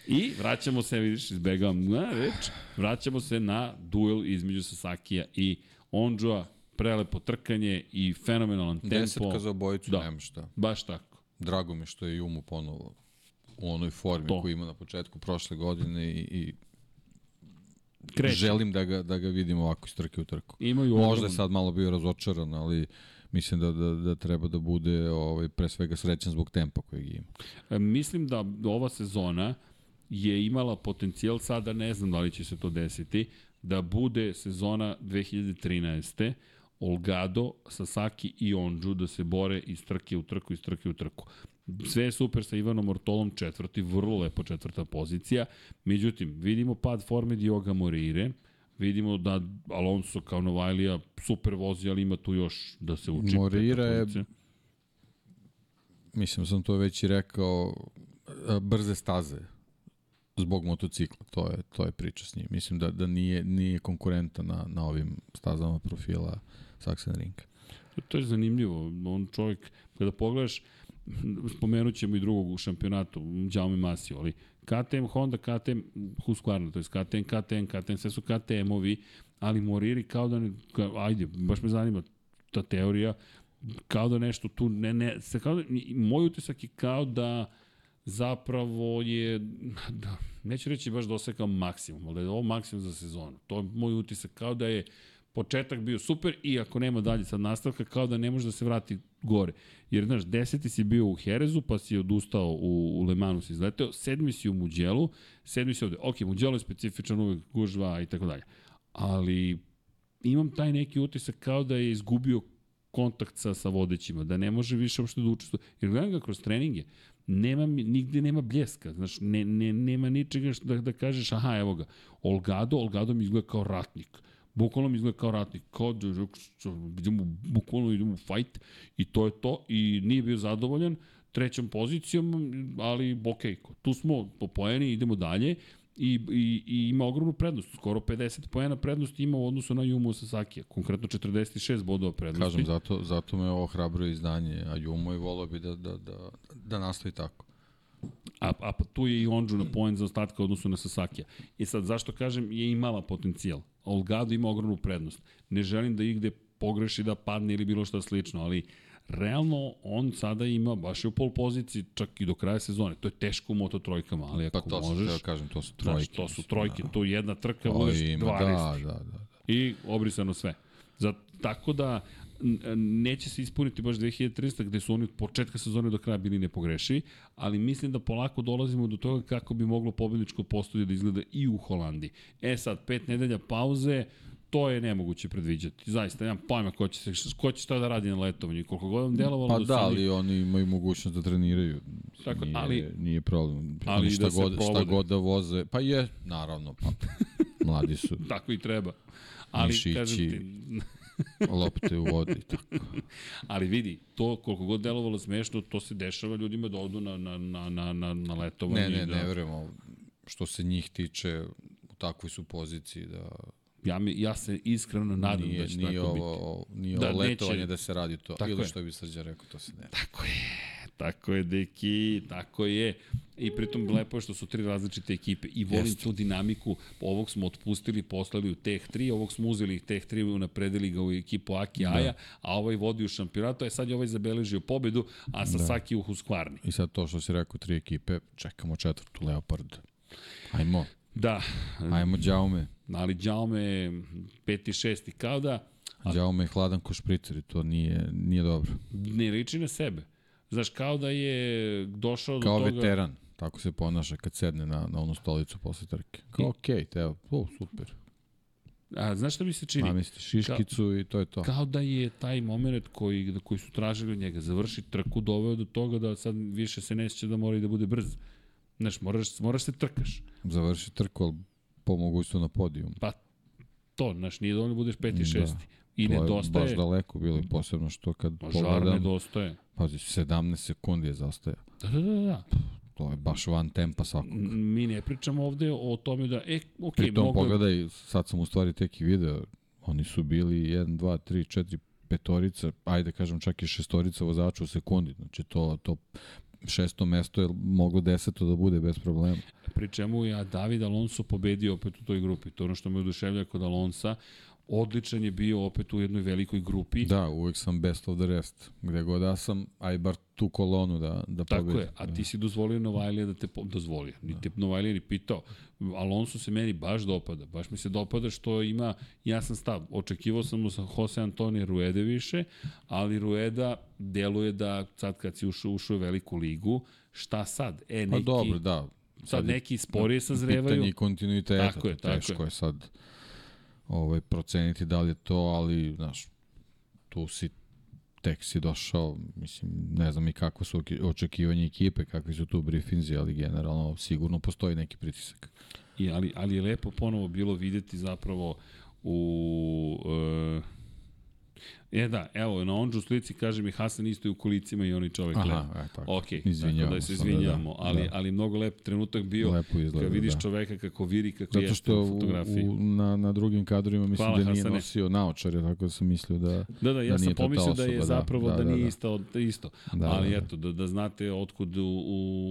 I vraćamo se, vidiš, izbegavam na reč, vraćamo se na duel između Sasakija i Ondžua, prelepo trkanje i fenomenalan tempo. Desetka za obojicu, da, nema šta. Baš tako. Drago mi što je Jumu ponovo u onoj formi to. koju ima na početku prošle godine i, i Kreće. želim da ga, da ga vidimo ovako iz trke u trku. Imaju Možda je sad malo bio razočaran, ali mislim da, da, da treba da bude ovaj, pre svega srećan zbog tempa kojeg ima. E, mislim da ova sezona je imala potencijal, sada ne znam da li će se to desiti, da bude sezona 2013. Olgado, Sasaki i Onđu da se bore iz trke u trku, iz trke u trku. Sve je super sa Ivanom Ortolom četvrti, vrlo lepo četvrta pozicija. Međutim, vidimo pad forme Dioga Morire, vidimo da Alonso kao Novajlija super vozi, ali ima tu još da se uči. Morira je, mislim sam to već i rekao, brze staze zbog motocikla, to je, to je priča s njim. Mislim da, da nije, nije konkurenta na, na ovim stazama profila Saxon Rinka. To je zanimljivo. On čovjek, kada pogledaš, spomenut ćemo i drugog u šampionatu, Jaume Masio, ali KTM, Honda, KTM, Husqvarna, to je KTM, KTM, KTM, sve su KTM-ovi, ali Moriri kao da, ne, ka, ajde, baš me zanima ta teorija, kao da nešto tu, ne, ne, se kao da, moj utisak je kao da zapravo je, da, neću reći baš dosekao maksimum, ali da je ovo maksimum za sezonu. To je moj utisak, kao da je početak bio super i ako nema dalje sad nastavka, kao da ne može da se vrati gore. Jer, znaš, deseti si bio u Herezu, pa si odustao u, u Lemanu si izleteo, sedmi si u Muđelu, sedmi si ovde. Ok, Muđelo je specifičan uvek gužva i tako dalje. Ali imam taj neki utisak kao da je izgubio kontakt sa, sa vodećima, da ne može više uopšte da učestvuje. Jer gledam ga kroz treninge, nema, nigde nema bljeska, znaš, ne, ne, nema ničega da, da kažeš, aha, evo ga, Olgado, Olgado mi izgleda kao ratnik bukvalno mi izgleda kao ratnik, kao da idemo, bukvalno idemo u fight i to je to i nije bio zadovoljan trećom pozicijom, ali ok, tu smo po poeni, idemo dalje I, i, i ima ogromnu prednost, skoro 50 poena prednosti ima u odnosu na Jumu Sasaki, konkretno 46 bodova prednosti. Kažem, zato, zato me ovo hrabro izdanje, a Jumo i volao bi da, da, da, da nastavi tako. A, a pa tu je i Onđu na poen za ostatka odnosu na Sasakija. I sad, zašto kažem, je imala potencijal. Olgado ima ogromnu prednost. Ne želim da igde pogreši da padne ili bilo šta slično, ali realno on sada ima baš je u pol poziciji čak i do kraja sezone. To je teško u Moto trojkama, ali ako pa to možeš... Pa to kažem, to su trojke. Znaš, to su trojke, da. to jedna trka, budeš ima, 12. Da, da, da. da. I obrisano sve. Za, tako da neće se ispuniti baš 2300 gde su oni od početka sezone do kraja bili nepogrešivi, ali mislim da polako dolazimo do toga kako bi moglo pobedničko postolje da izgleda i u Holandiji. E sad, pet nedelja pauze, to je nemoguće predviđati. Zaista, nemam pojma ko će, se, ko će šta da radi na letovanju koliko god vam delovalo Pa da, da, su oni- ali oni imaju mogućnost da treniraju. Tako, nije, ali- nije problem. ali šta, da god, šta provode. god da voze, pa je, naravno, pa mladi su, Tako i treba. Ali, Mišići. kažem ti, lopte u vodi, tako. ali vidi, to koliko god delovalo smešno, to se dešava ljudima da odu na, na, na, na, na, na letovanje. Ne, ne, da, ne verujemo. Što se njih tiče, u takvoj su poziciji da Ja, mi, ja se iskreno nadam nije, da će nije tako biti. ovo, nije Da, ovo neće- letovanje da se radi to. Tako Ili je. što bi Srđa rekao, to se ne radi. Tako je, tako je, deki, tako je. I pritom lepo je što su tri različite ekipe i volim Jeste. tu dinamiku. Ovog smo otpustili, poslali u Teh 3, ovog smo uzeli Teh 3 i unapredili ga u ekipu Aki Aja, a ovaj vodi u šampionatu, a sad je ovaj zabeležio pobedu, a Sasaki u Husqvarni. I sad to što si rekao, tri ekipe, čekamo četvrtu, Leopard. Ajmo, Da, ajmo Đaume. ali Đaume peti, šesti, kao da Đaume je hladan ko špricer i to nije, nije dobro. ne liči na sebe. Znaš, kao da je došao Kao do toga... veteran, tako se ponaša kad sedne na, na onu stolicu posle trke. Kao okej, okay, evo, o, super. A, znaš šta mi se čini? Namesti šiškicu i to je to. Kao da je taj moment koji, koji su tražili od njega, završi trku, doveo do toga da sad više se neće da mora i da bude brz. Znaš, moraš, moraš se trkaš. Završi trku, ali po mogućstvu na podijum. To, znaš, nije dovoljno da budeš peti, Da. šesti. I to je baš nedostaje, daleko bilo posebno što kad žar pogledam, nedostaje. Pazi, 17 sekundi je zastaja. Da, da, da, da. To je baš van tempa svakog. Mi ne pričamo ovde o tome da, e, ok, Pritom mogu... pogledaj, sad sam u stvari tek i video, oni su bili 1, 2, 3, 4, petorica, ajde kažem čak i šestorica vozača u sekundi. Znači to, to šesto mesto je moglo deseto da bude bez problema. Pri čemu je David Alonso pobedio opet u toj grupi. To je ono što me oduševlja kod Alonsa. Odličan je bio opet u jednoj velikoj grupi. Da, uvek sam best of the rest. Gde god da sam, aj bar tu kolonu da, da Tako pobedim. je, a ti si dozvolio Novajlija da te po- dozvolio. Ni te Novajlija ni pitao. Alonso se meni baš dopada. Baš mi se dopada što ima jasan stav. Očekivao sam mu sa Jose Antonija Ruede više, ali Rueda deluje da sad kad si ušao, ušao u veliku ligu, šta sad? E, Pa neki, dobro, da. sad je neki sporije sazrevaju. Pitanje kontinuiteta. Tako je, tako teško je. je sad ovaj, proceniti da li je to, ali, znaš, tu si tek si došao, mislim, ne znam i kako su očekivanje ekipe, kakvi su tu briefinzi, ali generalno sigurno postoji neki pritisak. I, ali, ali je lepo ponovo bilo videti zapravo u... Uh, E da, evo, na onđu slici kaže mi Hasan isto je u kolicima i onaj čovek lep. Aha, e, tako. Ok, tako Izvinjavamo da se da, izvinjavamo, da, ali, da. ali mnogo lep trenutak bio Lepo izgleda, kad vidiš da. čoveka kako viri, kako Zato što u u, fotografiji. u, na, na drugim kadrovima mislim Hvala, da nije Hasane. nosio naočare, tako da sam mislio da... Da, da, ja da sam pomislio da je da, zapravo da, da, da, nije da. isto, da isto. da ali da, da. eto, da, da znate otkud u,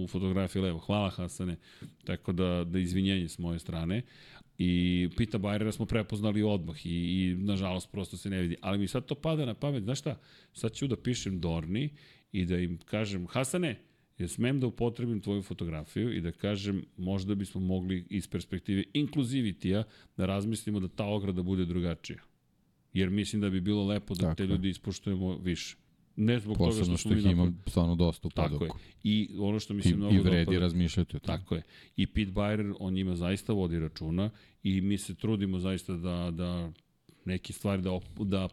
u fotografiji levo. Hvala Hasane. Tako da, da izvinjenje s moje strane. I Pita Bajrera smo prepoznali odmah i, i nažalost prosto se ne vidi. Ali mi sad to pada na pamet, znaš šta? Sad ću da pišem Dorni i da im kažem, Hasane, ja smem da upotrebim tvoju fotografiju i da kažem možda bismo mogli iz perspektive inkluzivitija da razmislimo da ta ograda bude drugačija. Jer mislim da bi bilo lepo da Tako te ljudi ispoštujemo više. Ne zbog toga Posebno što što mi ih ima stvarno dosta u Tako je. padoku. I ono što mi se I, mnogo I vredi dopada- razmišljati o tome. Tako je. I Pete Byrer, on njima zaista vodi računa i mi se trudimo zaista da, da neke stvari, da, op- da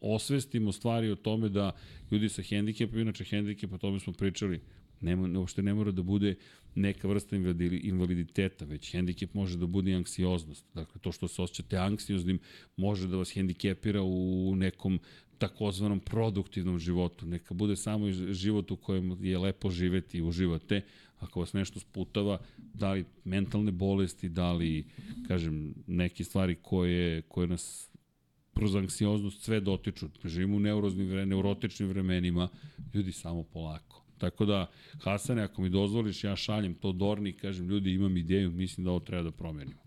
osvestimo stvari o tome da ljudi sa hendikepom, inače hendikep, o tome smo pričali, nema, uopšte ne mora da bude neka vrsta invali- invaliditeta, već hendikep može da bude i anksioznost. Dakle, to što se osjećate anksioznim može da vas hendikepira u nekom takozvanom produktivnom životu. Neka bude samo život u kojem je lepo živeti i uživate. Ako vas nešto sputava, da li mentalne bolesti, da li, kažem, neke stvari koje, koje nas kroz anksioznost sve dotiču. Živimo u neuroznim, neurotičnim vremenima, ljudi samo polako. Tako da, Hasane, ako mi dozvoliš, ja šaljem to Dorni i kažem, ljudi, imam ideju, mislim da ovo treba da promenimo.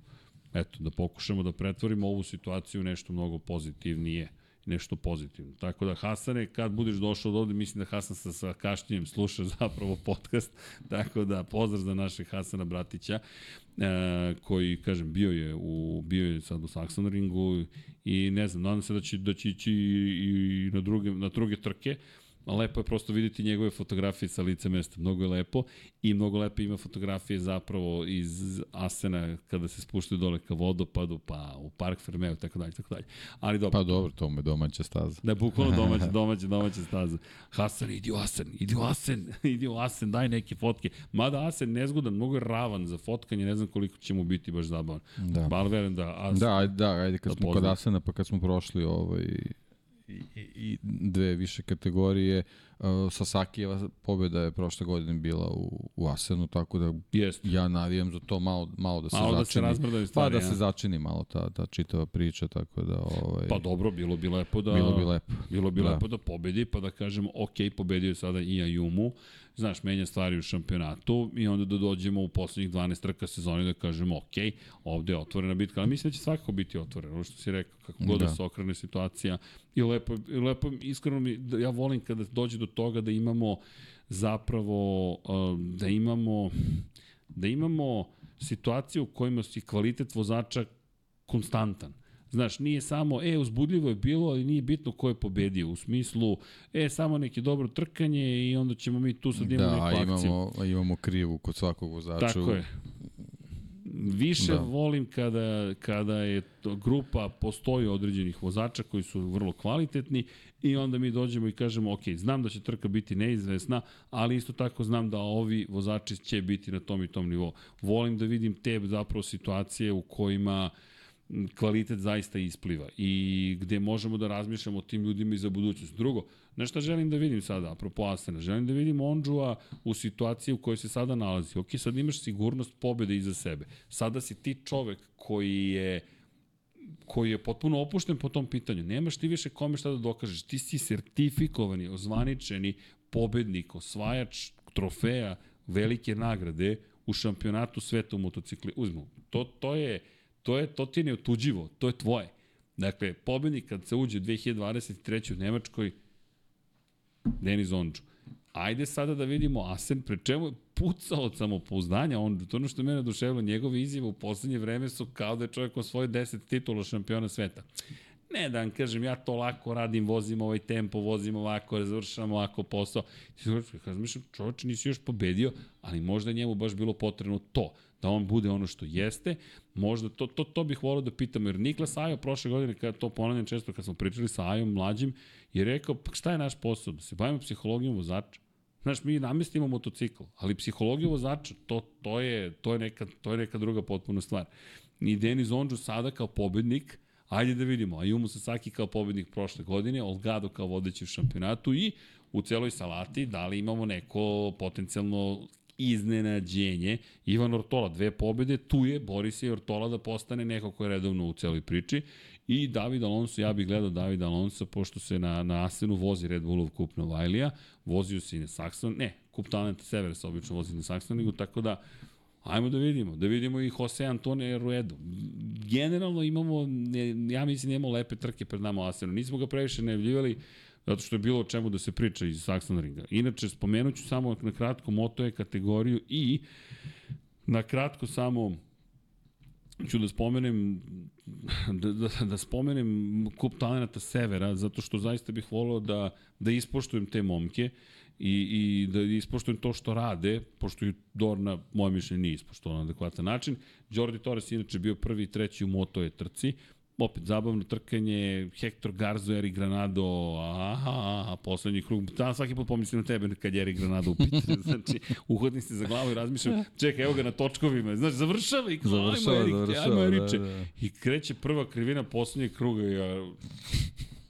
Eto, da pokušamo da pretvorimo ovu situaciju u nešto mnogo pozitivnije nešto pozitivno. Tako da, Hasane, kad budeš došao od ovde, mislim da Hasan sa, sa kašnjenjem sluša zapravo podcast, tako da pozdrav za našeg Hasana Bratića, e, koji, kažem, bio je, u, bio je sad u Saxon ringu i ne znam, nadam se da će, da će ići i na druge, na druge trke, lepo je prosto videti njegove fotografije sa lice mesta, mnogo je lepo i mnogo lepo ima fotografije zapravo iz Asena kada se spuštaju dole ka vodopadu, pa u Park Fermeo, tako dalje, tako dalje. Ali dobro. Pa dobro, to me domaća staza. Da, bukvalno domaća, domaća, domaća staza. Hasan, idi u Asen, idi u Asen, idi u Asen, daj neke fotke. Mada Asen nezgodan, mnogo je ravan za fotkanje, ne znam koliko će mu biti baš zabavan. Da. Bar verujem da Asen... Da, ajde, da, ajde kad da smo kod Asena, pa kad smo prošli ovaj, i, i dve više kategorije. Uh, Sasakijeva pobjeda je prošle godine bila u, u Asenu, tako da Jest. ja navijam za to malo, malo da se malo začini. da se stvari, Pa da ja. se začini malo ta, ta čitava priča, tako da... Ovaj, pa dobro, bilo bi lepo da... Bilo bi lepo. Bilo bi da. lepo da pobedi, pa da kažemo, ok, pobedio je sada i Ajumu, znaš, menja stvari u šampionatu i onda da dođemo u poslednjih 12 trka sezoni da kažemo, ok, ovde je otvorena bitka, ali mislim da će svakako biti otvorena, ono što si rekao, kako god da, da se okrene situacija. I lepo, i lepo iskreno mi, da ja volim kada dođe do toga da imamo zapravo, da imamo, da imamo situaciju u kojima si kvalitet vozača konstantan. Znaš, nije samo, e, uzbudljivo je bilo, ali nije bitno ko je pobedio. U smislu, e, samo neki dobro trkanje i onda ćemo mi tu sad imamo da, neku akciju. Da, imamo, imamo krivu kod svakog vozača. Tako je. Više da. volim kada, kada je to, grupa, postoji određenih vozača koji su vrlo kvalitetni i onda mi dođemo i kažemo, ok, znam da će trka biti neizvesna, ali isto tako znam da ovi vozači će biti na tom i tom nivou. Volim da vidim te zapravo situacije u kojima uh, kvalitet zaista ispliva i gde možemo da razmišljamo o tim ljudima i za budućnost. Drugo, nešto želim da vidim sada, apropo Asena, želim da vidim Ondžua u situaciji u kojoj se sada nalazi. Ok, sad imaš sigurnost pobede iza sebe. Sada si ti čovek koji je koji je potpuno opušten po tom pitanju. Nemaš ti više kome šta da dokažeš. Ti si sertifikovani, ozvaničeni pobednik, osvajač trofeja, velike nagrade u šampionatu sveta u motocikli. Uzmu. To, to je To je, to ti je neotuđivo, to je tvoje. Dakle, pobednik kad se uđe 2023. u Nemačkoj, Denis Ondžu. Ajde sada da vidimo Asen, pre čemu je pucao od samopouzdanja Ondžu. To ono što je mene oduševilo, njegove izjave u poslednje vreme su kao da je čovjek osvojio 10 titula šampiona sveta. Ne da vam kažem, ja to lako radim, vozim ovaj tempo, vozim ovako, završam ovako posao. Ti se kažem, čovječ nisi još pobedio, ali možda njemu baš bilo potrebno to da on bude ono što jeste. Možda to, to, to bih volio da pitam, jer Niklas Ajo prošle godine, kada to ponavljam često kad smo pričali sa Ajom mlađim, je rekao, pa šta je naš posao? Da se bavimo psihologijom vozača. Znaš, mi namestimo motocikl, ali psihologija vozača, to, to, je, to, je neka, to je neka druga potpuna stvar. I Denis Ondžu sada kao pobednik, ajde da vidimo, Ayumu Sasaki kao pobednik prošle godine, Olgado kao vodeći u šampionatu i u celoj salati da li imamo neko potencijalno iznenađenje. Ivan Ortola, dve pobede, tu je, bori se i Ortola da postane neko ko je redovno u celoj priči. I David Alonso, ja bih gledao David Alonso, pošto se na, na Asenu vozi Red Bullov kup Novajlija, vozio se i na Saxon, ne, kup talenta Sever se obično vozi na Saxonigu, tako da Ajmo da vidimo, da vidimo i Jose Antonio Ruedo. Generalno imamo, ja mislim, da imamo lepe trke pred nama u Asenu. Nismo ga previše najavljivali, zato što je bilo o čemu da se priča iz Saxon ringa. Inače, spomenut ću samo na kratko Moto je kategoriju i na kratko samo ću da spomenem da, da, da spomenem kup talenata Severa, zato što zaista bih volao da, da ispoštujem te momke i, i da ispoštujem to što rade, pošto i Dorna, moje mišljenje, nije ispoštovano na adekvatan način. Jordi Torres inače bio prvi i treći u Moto je trci, opet zabavno trkanje, Hector Garzo, Eri Granado, aha, aha, poslednji krug, da, svaki put pomislim na tebe kad je Eri Granado u pitanju, znači, uhodnim se za glavu i razmišljam, čekaj, evo ga na točkovima, znači, završava i kao, završava, ajmo Erik, završava, ajmo Eriče. Da, da. I kreće prva krivina poslednjeg kruga ja,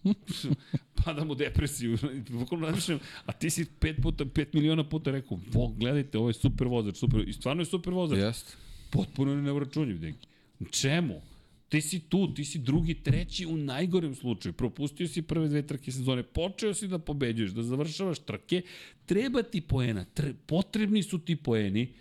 Padam u depresiju. Bukvalno razmišljam, a ti si pet puta, pet miliona puta rekao, vo, gledajte, ovo je super vozač, super, i stvarno je super vozač. Jeste. Potpuno ne neuračunjiv, deki. Čemu? Ti si tu, ti si drugi, treći u najgorem slučaju. Propustio si prve dve trke sezone, počeo si da pobeđuješ, da završavaš trke, treba ti poena, tre, potrebni su ti poeni,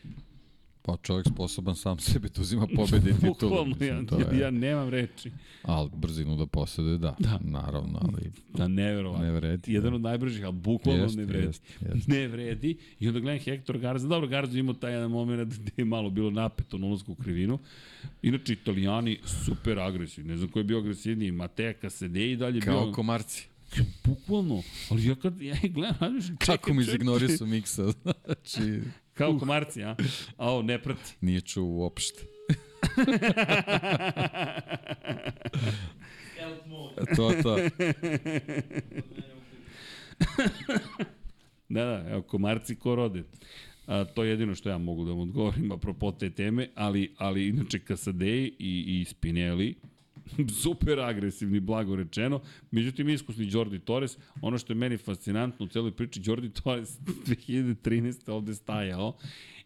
Pa čovjek sposoban sam sebi da uzima pobede i titulu. Bukvalno, ja, je, ja nemam reči. Ali brzinu da posjeduje, da, Da. naravno, ali Da, neverovatno. ne vredi. Jedan od najbržih, ali bukvalno Jeste, ne vredi. jeste, jeste. Ne vredi. I onda gledam Hector Garza. Dobro, Garza imao taj jedan moment gde je malo bilo napeto na ulazku u krivinu. Inače, italijani super agresivni. Ne znam ko je bio agresivniji. Mateja Kasede i dalje Kao bio... komarci. Bukvalno. Ali ja kad ja gledam, razmišljam, Kako mi čekaj, izignorisu miksa, znači, Kao komarci, a? A ovo ne prati. nije čuo uopšte. to, to. Da, da, evo, komarci ko rode. A, to je jedino što ja mogu da vam odgovorim apropo te teme, ali, ali inače Kasadej i, i Spinelli, super agresivni, blago rečeno. Međutim, iskusni Jordi Torres, ono što je meni fascinantno u celoj priči, Jordi Torres 2013. ovde stajao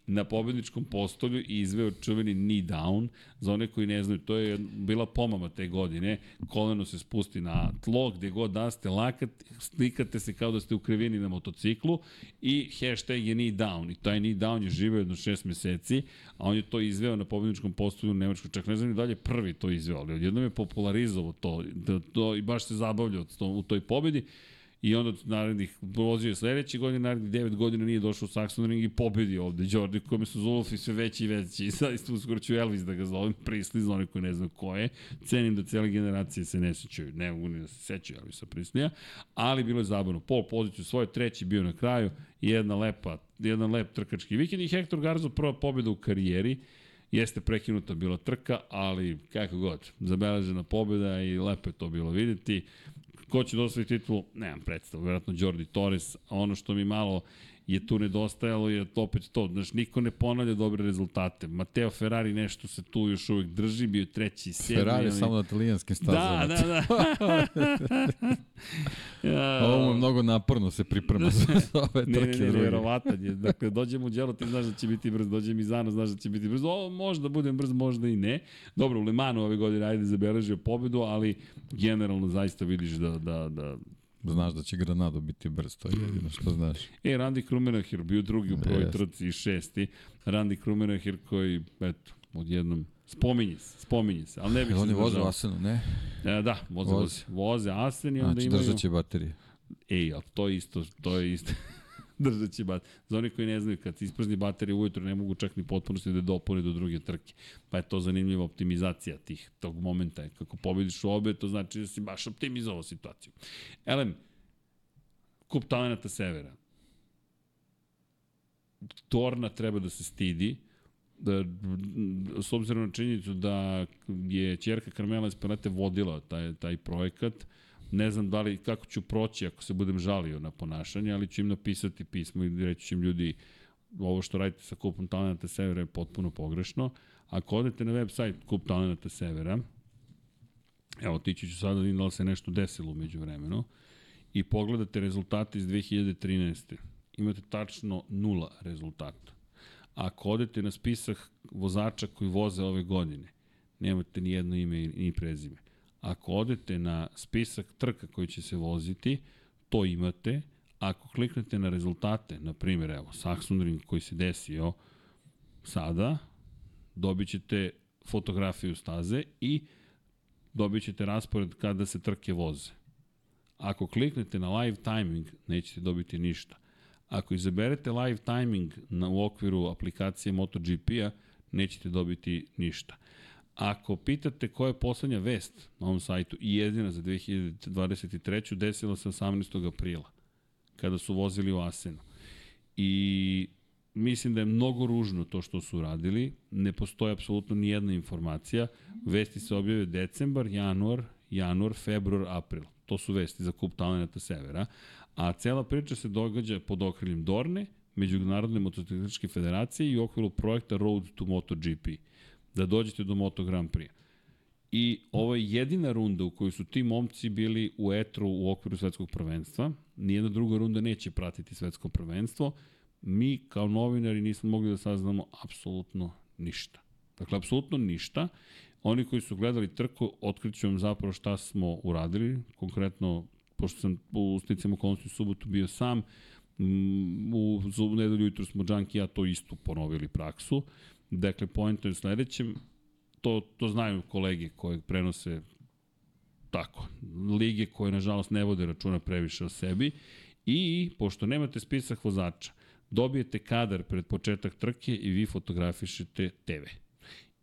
na pobedničkom postolju i izveo čuveni knee down. Za one koji ne znaju, to je bila pomama te godine. Koleno se spusti na tlo, gde god da ste lakat, slikate se kao da ste u krivini na motociklu i hashtag je knee down. I taj knee down je živeo jedno šest meseci, a on je to izveo na pobedničkom postolju u Nemačkoj. Čak ne znam ni dalje prvi to izveo, ali odjednom je popularizovao to, da, to i baš se zabavljao u toj pobedi. I onda narednih, vozio je sledeće godine, narednih 9 godina nije došao u Saxonring i pobedio ovde Jordi, kome su Zulfi sve veći i veći. I zaista uskoro ću Elvis da ga zovem, Prisli, za one koji ne znaju ko je. Cenim da cele generacije se ne sećaju, ne mogu ni da se sećaju Elvisa Prislija, ali bilo je zabavno. Pol poziciju svoje, treći bio na kraju, i jedna lepa, jedan lep trkački vikend i Hector Garzo prva pobjeda u karijeri. Jeste prekinuta bila trka, ali kako god, zabeležena pobjeda i lepo je to bilo videti. Ko će dosvojiti titulu? Nemam predstavu, verovatno Jordi Torres, ono što mi malo je tu nedostajalo je opet to, znaš, niko ne ponavlja dobre rezultate. Mateo Ferrari nešto se tu još uvijek drži, bio treći, sedmi. Ferrari ali... samo na italijanskim stazama. Da, da, da. ja, Ovo je mnogo naporno se priprema za ove Ne, ne, trke ne, druge. nevjerovatan je. Dakle, dođem u djelo, ti znaš da će biti brz, dođem iz Zana, znaš da će biti brz. O, možda budem brz, možda i ne. Dobro, u Limanu ove godine ajde zabeležio pobedu, ali generalno zaista vidiš da, da, da Znaš da će Granado biti brz, to je jedino što znaš. E, Randy Krumenacher bio drugi u prvoj trci i šesti. Randy Krumenacher koji, eto, odjednom, spominje se, spominje se, ali ne bih se oni voze. Asenu, ne? E, da, voze, Voze. voze, Asen i onda Znači, imaju... držat će baterije. Ej, ali to je isto, to je isto. držat će bat. Za oni koji ne znaju, kad se isprazni baterije ujutro, ne mogu čak ni potpunosti da dopune do druge trke. Pa je to zanimljiva optimizacija tih, tog momenta. Kako pobediš u obe, to znači da si baš optimizovao situaciju. Elem, kup talenata severa. Torna treba da se stidi, da, s obzirom na činjenicu da je čerka Carmela Esparate vodila taj, taj projekat, ne znam da li, kako ću proći ako se budem žalio na ponašanje, ali ću im napisati pismo i reći ću im ljudi ovo što radite sa kupom talenata Severa je potpuno pogrešno. Ako odete na web sajt kup talenata Severa, evo tići ću sada da da li se nešto desilo umeđu vremenu, i pogledate rezultate iz 2013. Imate tačno nula rezultata. Ako odete na spisak vozača koji voze ove godine, nemate ni jedno ime ni prezime. Ako odete na spisak trka koji će se voziti, to imate. Ako kliknete na rezultate, na primjer, evo, Saxonring koji se desio sada, dobit ćete fotografiju staze i dobit ćete raspored kada se trke voze. Ako kliknete na live timing, nećete dobiti ništa. Ako izaberete live timing na, u okviru aplikacije MotoGP-a, nećete dobiti ništa. Ako pitate koja je poslednja vest na ovom sajtu i jedina za 2023. desila se 18. aprila, kada su vozili u Asenu. I mislim da je mnogo ružno to što su radili, ne postoji apsolutno ni jedna informacija. Vesti se objave decembar, januar, januar, februar, april. To su vesti za kup talenata severa. A cela priča se događa pod okriljem Dorne, Međunarodne motociklističke federacije i u okviru projekta Road to MotoGP. Da dođete do Moto Grand Prix. I ovo je jedina runda u kojoj su ti momci bili u etru u okviru svetskog prvenstva. Nijedna druga runda neće pratiti svetsko prvenstvo. Mi kao novinari nismo mogli da saznamo apsolutno ništa. Dakle, apsolutno ništa. Oni koji su gledali trku, otkriću vam zapravo šta smo uradili. Konkretno, pošto sam u sticam u subotu bio sam, u, nedelju jutru smo Džanki ja to isto ponovili praksu. Dakle, pojento je u sledećem, to, to znaju kolege koje prenose tako, lige koje nažalost ne vode računa previše o sebi i pošto nemate spisak vozača, dobijete kadar pred početak trke i vi fotografišete TV.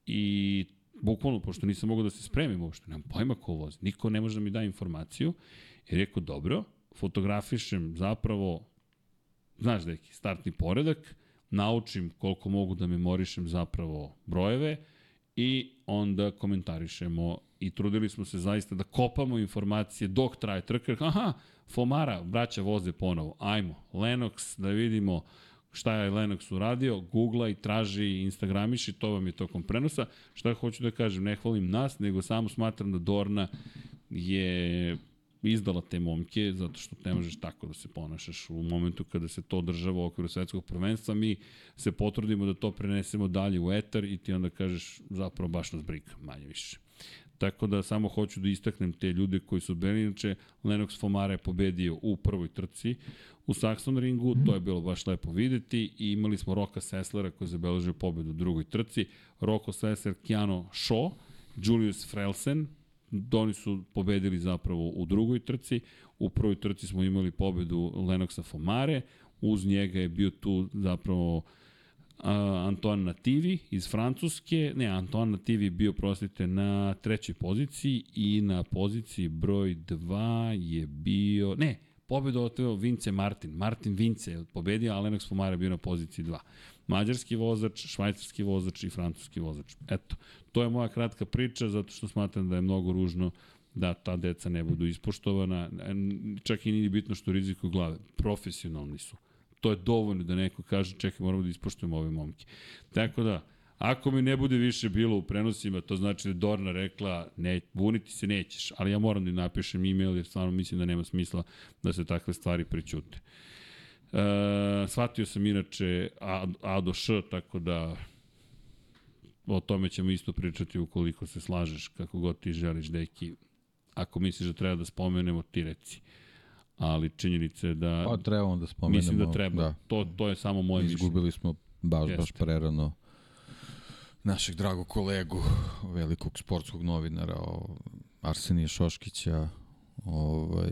I bukvalno, pošto nisam mogao da se spremim uopšte, nemam pojma ko vozi, niko ne može da mi da informaciju, i rekao, dobro, fotografišem zapravo, znaš deki, startni poredak, naučim koliko mogu da memorišem zapravo brojeve i onda komentarišemo i trudili smo se zaista da kopamo informacije dok traje trka. Aha, Fomara, braća voze ponovo. Ajmo, Lennox, da vidimo šta je Lennox uradio, googla i traži Instagramiši, to vam je tokom prenosa. Šta hoću da kažem, ne hvalim nas, nego samo smatram da Dorna je izdala te momke, zato što ne možeš tako da se ponašaš u momentu kada se to održava u okviru svetskog prvenstva, mi se potrudimo da to prenesemo dalje u etar i ti onda kažeš zapravo baš nas briga, manje više. Tako da samo hoću da istaknem te ljude koji su bili, inače Lennox Fomara je pobedio u prvoj trci u Saxon ringu, to je bilo baš lepo videti i imali smo Roka Sesslera koji je zabeležio pobedu u drugoj trci, Roko Sessler, Keanu Shaw, Julius Frelsen, oni su pobedili zapravo u drugoj trci, u prvoj trci smo imali pobedu Lenoxa Fomare, uz njega je bio tu zapravo uh, Antoine Nativi iz Francuske, ne, Antoine Nativi bio, prostite, na trećoj poziciji i na poziciji broj 2 je bio, ne, pobedu oteo Vince Martin. Martin Vince je pobedio, a Lennox Fomare je bio na poziciji 2. Mađarski vozač, švajcarski vozač i francuski vozač. Eto, to je moja kratka priča, zato što smatram da je mnogo ružno da ta deca ne budu ispoštovana, čak i nije bitno što rizikuju glave. Profesionalni su. To je dovoljno da neko kaže, čekaj, moramo da ispoštujemo ove momke. Tako da, Ako mi ne bude više bilo u prenosima, to znači da Dorna rekla, ne, buniti se nećeš, ali ja moram da napišem e-mail jer stvarno mislim da nema smisla da se takve stvari prećute. E, shvatio sam inače A, A do Š, tako da o tome ćemo isto pričati ukoliko se slažeš, kako god ti želiš, deki. Ako misliš da treba da spomenemo, ti reci. Ali činjenica je da... Pa trebamo da spomenemo. Mislim da treba. Da. To, to je samo moje mišljenje. Izgubili smo baš, Jeste. baš prerano našeg dragog kolegu, velikog sportskog novinara, Arsenija Šoškića, ovaj,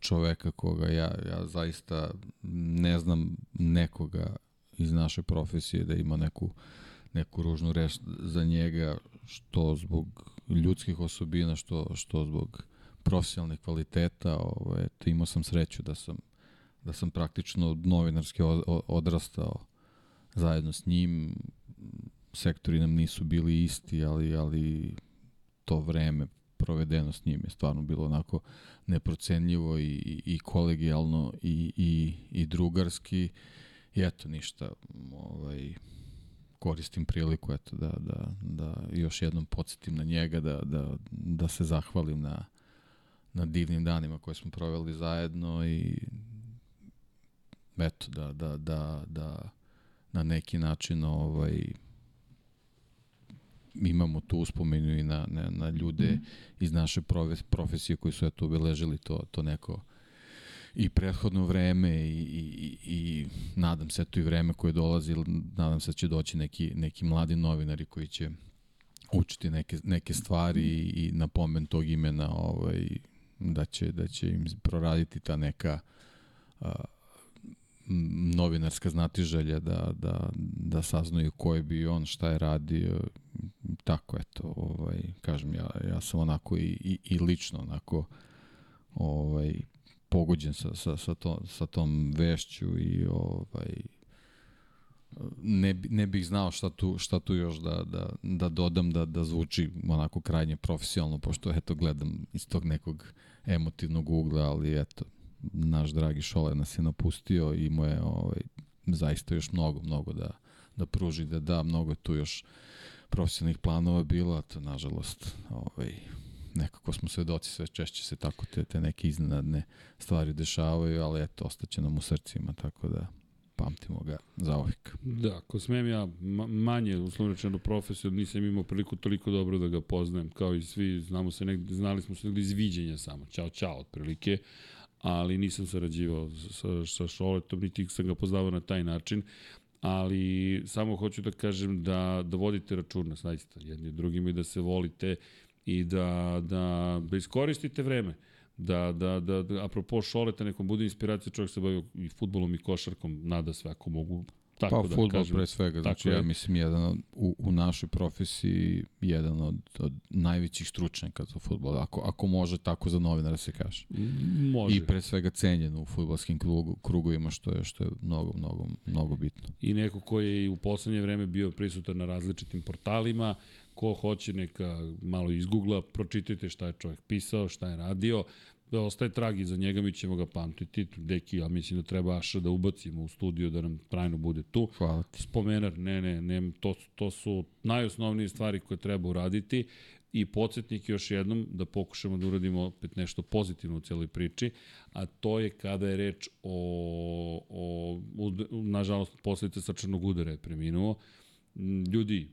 čoveka koga ja, ja zaista ne znam nekoga iz naše profesije da ima neku, neku ružnu reč za njega, što zbog ljudskih osobina, što, što zbog profesionalnih kvaliteta. Ovaj, imao sam sreću da sam, da sam praktično novinarski odrastao zajedno s njim. Sektori nam nisu bili isti, ali, ali to vreme provedeno s njim je stvarno bilo onako neprocenljivo i, i, kolegijalno i, i, i drugarski. I eto, ništa, ovaj, koristim priliku eto, da, da, da još jednom podsjetim na njega, da, da, da se zahvalim na, na divnim danima koje smo proveli zajedno i eto, da, da, da, da na neki način ovaj, imamo tu uspomenu i na, na, na ljude mm. iz naše profesije koji su eto obeležili to, to neko i prethodno vreme i, i, i nadam se to i vreme koje dolazi, nadam se da će doći neki, neki mladi novinari koji će učiti neke, neke stvari i, i na pomen tog imena ovaj, da, će, da će im proraditi ta neka a, novinarska znatiželja da, da, da saznaju ko je bio on, šta je radio, tako eto, ovaj, kažem, ja, ja sam onako i, i, i lično onako ovaj, pogođen sa, sa, sa, to, sa tom vešću i ovaj, ne, ne bih znao šta tu, šta tu još da, da, da dodam da, da zvuči onako krajnje profesionalno, pošto eto gledam iz tog nekog emotivnog ugla, ali eto, naš dragi Šole nas je napustio i mu je ovaj, zaista još mnogo, mnogo da, da pruži, da da, mnogo je tu još profesionalnih planova bilo, a to nažalost ovaj, nekako smo svedoci sve češće se tako te, te neke iznenadne stvari dešavaju, ali eto, ostaće nam u srcima, tako da pamtimo ga za ovik. Da, ko smem ja manje uslovno rečeno profesor, nisam imao priliku toliko dobro da ga poznajem, kao i svi, znamo se negde, znali smo se negde iz viđenja samo, čao, čao, otprilike, ali nisam sarađivao sa, sa Šoletom, niti sam ga poznavao na taj način, ali samo hoću da kažem da, da vodite računa, zaista, jedni drugima i da se volite i da, da, da iskoristite vreme. Da, da, da, da apropo Šoleta, nekom bude inspiracija, čovjek se bavi i futbolom i košarkom, nada sve ako mogu Tako pa, da futbol kažem, pre svega, znači ja mislim jedan od, u, u našoj profesiji jedan od, od najvećih stručnjaka za futbol, ako, ako može tako za novinara se kaže. Može. I pre svega cenjen u futbolskim krugu, krugovima, što je, što je mnogo, mnogo, mnogo bitno. I neko ko je u poslednje vreme bio prisutan na različitim portalima, ko hoće neka malo izgoogla, pročitajte šta je čovjek pisao, šta je radio, da ostaje trag iza njega, mi ćemo ga pamtiti. Deki, ja mislim da treba Aša da ubacimo u studiju da nam trajno bude tu. Hvala ti. Spomenar, ne, ne, ne, to, to su najosnovnije stvari koje treba uraditi i podsjetnik još jednom da pokušamo da uradimo opet nešto pozitivno u celoj priči, a to je kada je reč o, o, o nažalost, posledice srčanog udara je preminuo. Ljudi,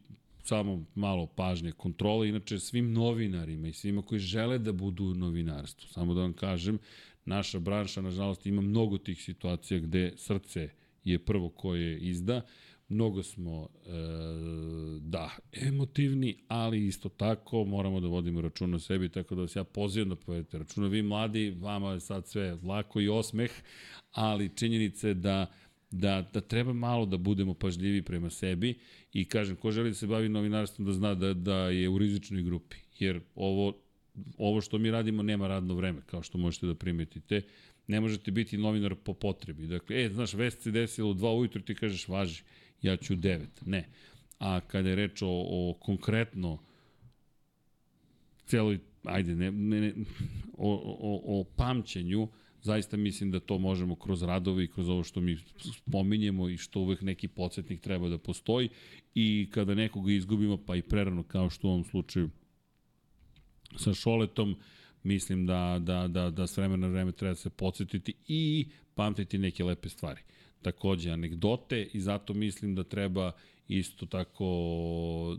samo malo pažnje, kontrole, inače svim novinarima i svima koji žele da budu u novinarstvu. Samo da vam kažem, naša branša, nažalost, ima mnogo tih situacija gde srce je prvo koje izda, mnogo smo, e, da, emotivni, ali isto tako moramo da vodimo račun o sebi, tako da vas ja pozivam da povedete računa. Vi mladi, vama je sad sve lako i osmeh, ali činjenica je da da, da treba malo da budemo pažljivi prema sebi i kažem, ko želi da se bavi novinarstvom da zna da, da je u rizičnoj grupi, jer ovo, ovo što mi radimo nema radno vreme, kao što možete da primetite, ne možete biti novinar po potrebi. Dakle, e, znaš, vest se desila u dva ujutru, ti kažeš, važi, ja ću devet. Ne. A kada je reč o, o konkretno celoj, ajde, ne, ne, ne o, o, o pamćenju, zaista mislim da to možemo kroz radove i kroz ovo što mi spominjemo i što uvek neki podsjetnik treba da postoji i kada nekoga izgubimo, pa i prerano kao što u ovom slučaju sa Šoletom, mislim da, da, da, da s vremena na vreme treba se podsjetiti i pamtiti neke lepe stvari. Takođe, anegdote i zato mislim da treba isto tako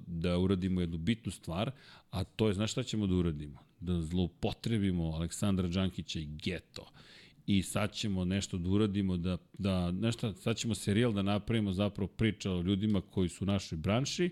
da uradimo jednu bitnu stvar, a to je, znaš šta ćemo da uradimo? Da zloupotrebimo Aleksandra Đankića i Geto i sad ćemo nešto da uradimo, da, da nešto, sad ćemo serijal da napravimo zapravo priča o ljudima koji su u našoj branši,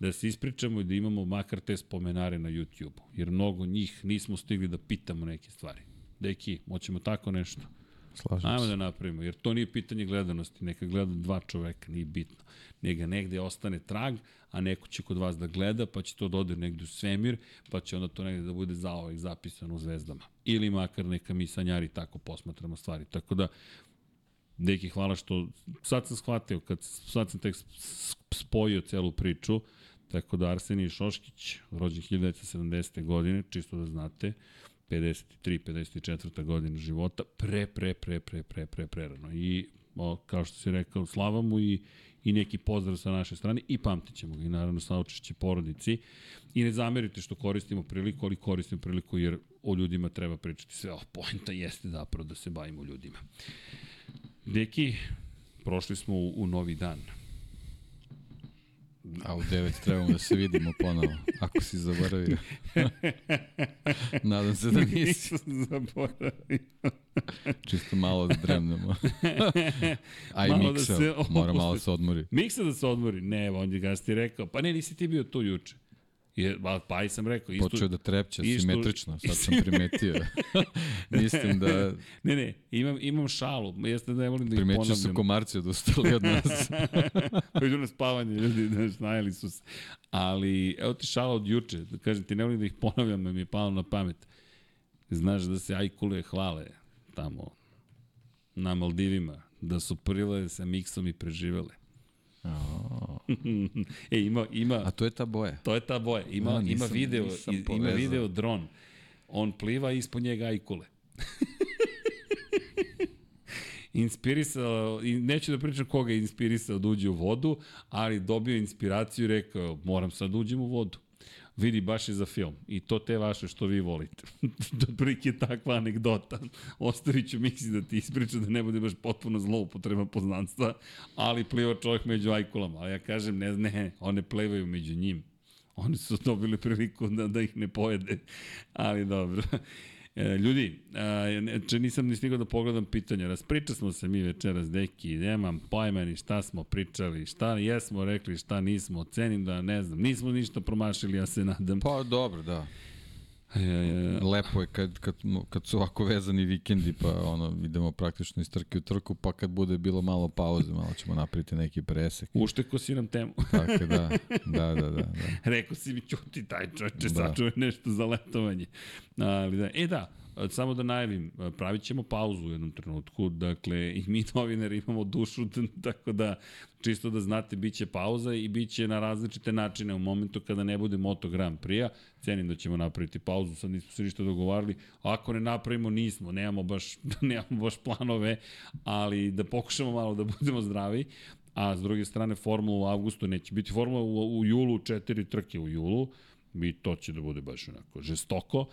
da se ispričamo i da imamo makar te spomenare na YouTube-u, jer mnogo njih nismo stigli da pitamo neke stvari. Deki, moćemo tako nešto? Slažem Ajmo se. da napravimo, jer to nije pitanje gledanosti, neka gleda dva čoveka, nije bitno. Neka negde ostane trag, a neko će kod vas da gleda, pa će to da ode negde u svemir, pa će onda to negde da bude zaovek zapisano u zvezdama. Ili makar neka mi sanjari tako posmatramo stvari. Tako da, Deki, hvala što sad sam shvatio, kad sad sam tek spojio celu priču, tako da Arsenij Šoškić, rođen 1970. godine, čisto da znate, 53, 54. godina života, pre, pre, pre, pre, pre, pre, pre rano. I, o, kao što si rekao, slava mu i, i neki pozdrav sa naše strane i pamtit ćemo ga i naravno sa očišće porodici. I ne zamerite što koristimo priliku, ali koristimo priliku jer o ljudima treba pričati sve. Oh, pojenta jeste zapravo da se bavimo ljudima. Deki, prošli smo u, u novi dan. A u 9 trebamo da se vidimo ponovo, ako si zaboravio. Nadam se da nisi. Nisam zaboravio. Čisto malo da dremnemo. A i da Miksa, da se mora malo da se odmori. Miksa da se odmori? Ne, on je ti rekao, pa ne, nisi ti bio tu juče. Je, pa i sam rekao. Isto, Počeo da trepće isto, simetrično, sad sam primetio. Mislim da... Ne, ne, imam, imam šalu, jeste da ne volim da ih ponavljam. Primetio su komarci odustali od nas. idu na spavanje, ljudi, znaš, najeli su se. Ali, evo ti šala od juče, da kažem ti, ne volim da ih ponavljam, da mi je palo na pamet. Znaš da se ajkule hvale tamo na Maldivima, da su prile sa miksom i preživele. Oh. e, ima, ima... A to je ta boja? To je ta boja. Ima, no, nisam, ima video, ima video dron. On pliva ispod njega ajkule. inspirisao, i neću da pričam koga je inspirisao da uđe u vodu, ali dobio inspiraciju i rekao, moram sad da uđem u vodu vidi baš je za film. I to te vaše što vi volite. prilike je takva anegdota. Ostavit ću Miksi da ti ispriča da ne bude baš potpuno zloupotreba poznanstva, ali pliva čovjek među ajkulama. Ali ja kažem, ne, ne, one plevaju među njim. Oni su dobili priliku da, da ih ne pojede. Ali dobro. E, ljudi, e, nisam ni stigao da pogledam pitanja. Raspriča smo se mi večeras, deki, nemam pojma ni šta smo pričali, šta jesmo rekli, šta nismo, cenim da ne znam, nismo ništa promašili, ja se nadam. Pa dobro, da. E, Lepo je kad, kad, kad su ovako vezani vikendi, pa ono, idemo praktično iz trke u trku, pa kad bude bilo malo pauze, malo ćemo napraviti neki presek. Ušteko si nam temu. Tako da, da, da, da. da. Rekao si mi, čuti taj čovječe, da. sačuvaj nešto za letovanje. Ali da, e da, samo da najavim, pravit ćemo pauzu u jednom trenutku, dakle i mi novinari imamo dušu, tako da čisto da znate, bit će pauza i bit će na različite načine. U momentu kada ne bude Moto Grand Prix-a, cenim da ćemo napraviti pauzu, sad nismo se ništa dogovarali, ako ne napravimo nismo, nemamo baš, nemamo baš planove, ali da pokušamo malo da budemo zdravi, a s druge strane formula u avgustu neće biti formula u, u julu, četiri trke u julu, i to će da bude baš onako žestoko,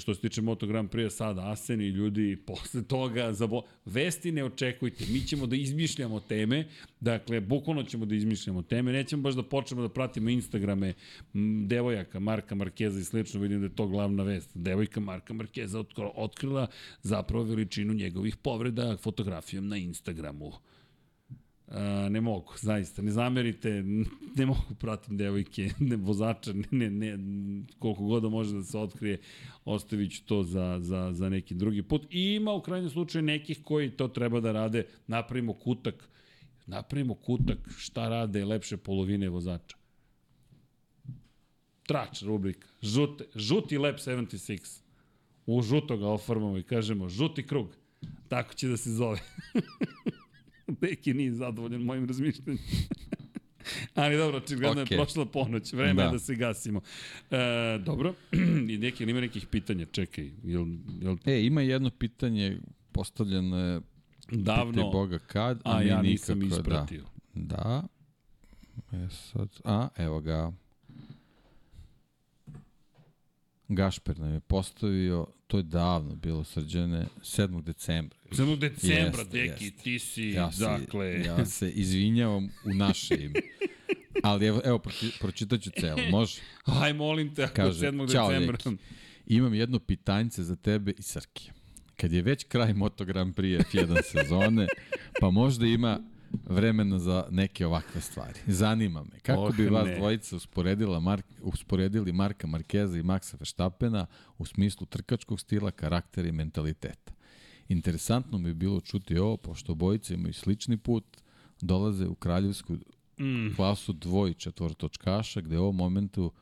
Što se tiče Moto Grand Prix sada, Asen i ljudi posle toga, zabo... vesti ne očekujte, mi ćemo da izmišljamo teme, dakle, bukvalno ćemo da izmišljamo teme, nećemo baš da počnemo da pratimo Instagrame devojaka Marka Markeza i slično, vidim da je to glavna vest. Devojka Marka Markeza otkrila zapravo veličinu njegovih povreda fotografijom na Instagramu. A, ne mogu, zaista, ne zamerite, ne mogu pratim devojke, ne vozača, ne, ne, ne, koliko god da može da se otkrije, ostavit ću to za, za, za neki drugi put. I ima u krajnjem slučaju nekih koji to treba da rade, napravimo kutak, napravimo kutak šta rade lepše polovine vozača. Trač rubrika, žute, žuti lep 76. U žuto ga i kažemo žuti krug. Tako će da se zove. Beki nije zadovoljan mojim razmišljanjem. Ali dobro, očigledno okay. je prošla ponoć, vreme da. je da se gasimo. E, dobro, i neki, ima nekih pitanja, čekaj. Jel, jel... E, ima jedno pitanje postavljeno davno, Boga kad, a, a ja nisam nikako, da. ispratio. Da. da. E sad, a, evo ga. Gašper nam je postavio, to je davno bilo srđane, 7. decembra. 7. decembra, jeste, deki, jeste. ti si, ja se, dakle... Ja se izvinjavam u naše ime. Ali evo, evo pročitat ću celo, može? Aj, molim te, ako Kaže, 7. decembra. Deki, imam jedno pitanjce za tebe i Srke. Kad je već kraj Moto Grand Prix F1 sezone, pa možda ima vremena za neke ovakve stvari. Zanima me, kako oh, bi vas ne. dvojica usporedila Mark, usporedili Marka Markeza i Maxa Verstappena u smislu trkačkog stila, karaktera i mentaliteta? Interesantno mi je bilo čuti ovo, pošto bojice imaju slični put, dolaze u kraljevsku mm. klasu dvoj četvrtočkaša, gde u ovom momentu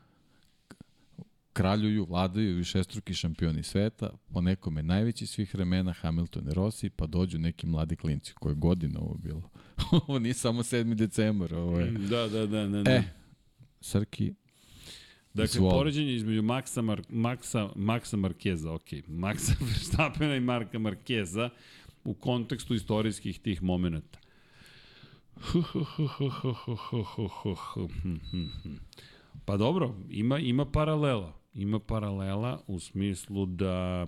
kraljuju, vladaju višestruki šampioni sveta, po nekome najveći svih vremena Hamilton i Rossi, pa dođu neki mladi klinci, koje godine ovo bilo. ovo nije samo 7. decembar, ovo je... Mm, da, da, da, da. da. E, Srki, Dakle, Zvol. poređenje između Maxa, Mar Maxa, Maxa Markeza, ok, Maxa Verstappena i Marka Markeza u kontekstu istorijskih tih momenta. Pa dobro, ima, ima paralela. Ima paralela u smislu da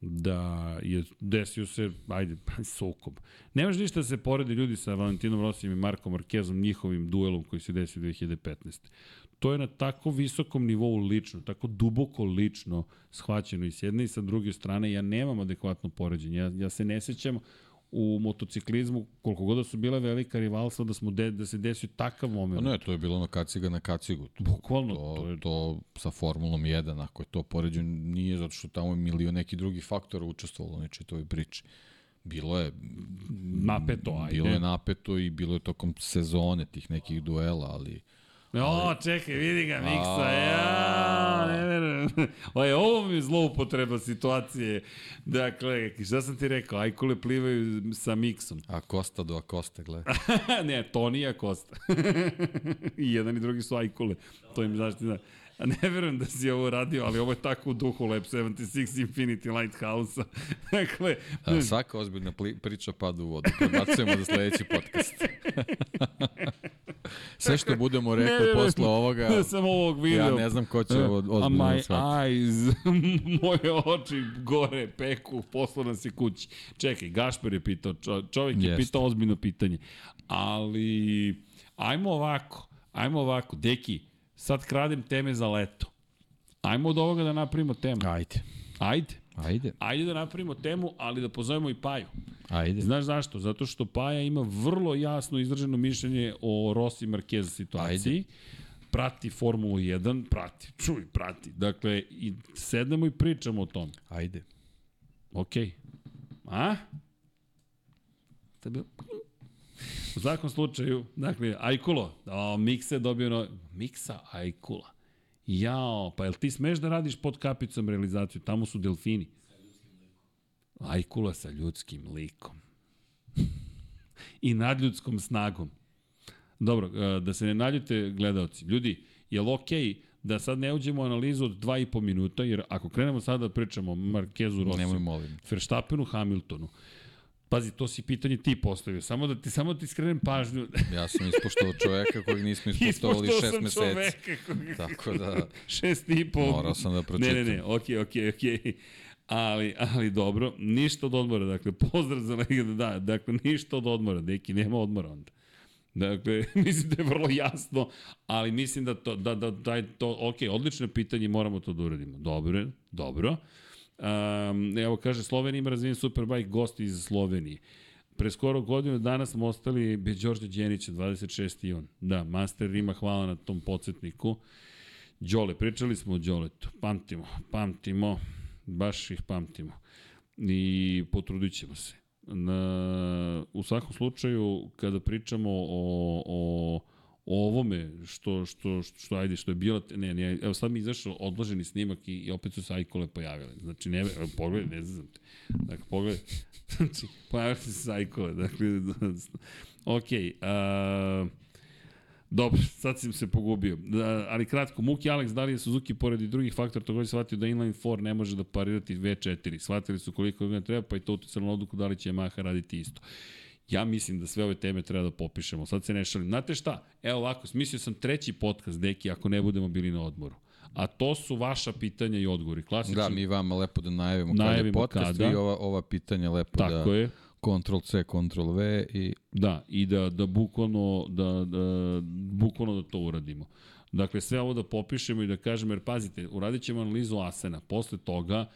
da je desio se, ajde, sukob. Nemaš ništa da se poredi ljudi sa Valentinom Rosijem i Markom Markezom, njihovim duelom koji se desio 2015. To je na tako visokom nivou lično, tako duboko lično shvaćeno i s jedne i sa druge strane. Ja nemam adekvatno poređenje. Ja, ja se ne sećam u motociklizmu, koliko god da su bile velika rivalstva, da, smo de, da se desio takav moment. Pa ne, to je bilo na kaciga na kacigu. To, Bukvalno. To, to, je... to sa Formulom 1, ako je to poređen, nije zato što tamo je milion neki drugi faktora učestvovalo u nečitoj priči. Bilo je napeto, ajde. Bilo je napeto i bilo je tokom sezone tih nekih duela, ali O, čekaj, vidi ga Miksa, ja, ne verujem. Oj, ovo mi je zloupotreba situacije. Dakle, šta sam ti rekao, ajkule plivaju sa Miksom. A Kosta do Akosta, gledaj. ne, to nije Akosta. I jedan i drugi su ajkule. To im zašto da. A ne verujem da si ovo radio, ali ovo je tako u duhu Lab 76 Infinity Lighthouse-a. dakle, A, svaka ozbiljna priča pada u vodu. Prebacujemo za sledeći podcast. Sve što budemo rekli posle ovoga, ne sam ovog video. ja ne znam ko će ovo ozbiljno my eyes, moje oči gore, peku, posla nas je kući. Čekaj, Gašper je pitao, čovjek je Jest. pitao ozbiljno pitanje. Ali, ajmo ovako, ajmo ovako, deki, sad kradem teme za leto. Ajmo od ovoga da napravimo temu. Ajde. Ajde. Ajde. Ajde da napravimo temu, ali da pozovemo i Paju. Ajde. Znaš zašto? Zato što Paja ima vrlo jasno izraženo mišljenje o Rossi Marquez situaciji. Ajde. Prati Formulu 1, prati, čuj, prati. Dakle, i sednemo i pričamo o tom. Ajde. Okej. Okay. A? Tebe... U svakom slučaju, dakle, Ajkulo, o, Miksa je dobio no... Miksa Ajkula. Jao, pa jel ti smeš da radiš pod kapicom realizaciju? Tamo su delfini. Ajkula sa ljudskim likom. I nadljudskom snagom. Dobro, e, da se ne naljute gledalci. Ljudi, je li okej okay da sad ne uđemo u analizu od 2,5 minuta, jer ako krenemo sada da pričamo Markezu molim. Verstappenu, Hamiltonu, Pazi, to si pitanje ti postavio. Samo da ti samo da ti skrenem pažnju. ja sam ispoštovao čoveka kojeg nismo ispoštovali šest meseci. Ispoštovao sam čoveka Tako da... šest i pol. Morao sam da pročitam. Ne, ne, ne, okej, okay, okej, okay, okej. Okay. Ali, ali dobro, ništa od odmora. Dakle, pozdrav za legenda, da, dakle, ništa od odmora. Deki, nema odmora onda. Dakle, mislim da je vrlo jasno, ali mislim da to, da, da, da je to, ok, odlično pitanje, moramo to da uradimo. Dobro, dobro. Um, evo, kaže, Slovenija ima razvijen Superbike, gosti iz Slovenije. Pre skoro godinu dana smo ostali bez Đorđe Đenića, 26. i on. Da, Master Rima, hvala na tom podsjetniku. Đole, pričali smo o Đoletu. Pamtimo, pamtimo, baš ih pamtimo. I potrudit ćemo se. Na, u svakom slučaju, kada pričamo o, o o ovome što, što, što, što ajde, što je bilo, ne, ne, evo sad mi izašao odloženi snimak i, i opet su se ajkole pojavile. Znači, ne, pogledaj, ne znam te. Dakle, pogledaj, znači, pojavile se sajkole, dakle, ok, uh, Dobro, sad sam se pogubio. Da, ali kratko, Muki Alex, da li je Suzuki pored i drugih faktora takođe shvatio da inline 4 ne može da parirati V4. Shvatili su koliko ga treba, pa i to uticalo na odluku da li će Yamaha raditi isto. Ja mislim da sve ove teme treba da popišemo. Sad se ne šalim. Znate šta? Evo ovako, smislio sam treći podcast, deki, ako ne budemo bili na odmoru. A to su vaša pitanja i odgovori. Klasični... Da, mi vama lepo da najavimo, najavimo kada je podcast kada. i ova, ova pitanja lepo Tako da... je. Ctrl C, Ctrl V i... Da, i da, da, bukvalno, da, da, bukvalno da to uradimo. Dakle, sve ovo da popišemo i da kažemo, jer pazite, uradit ćemo analizu Asena. Posle toga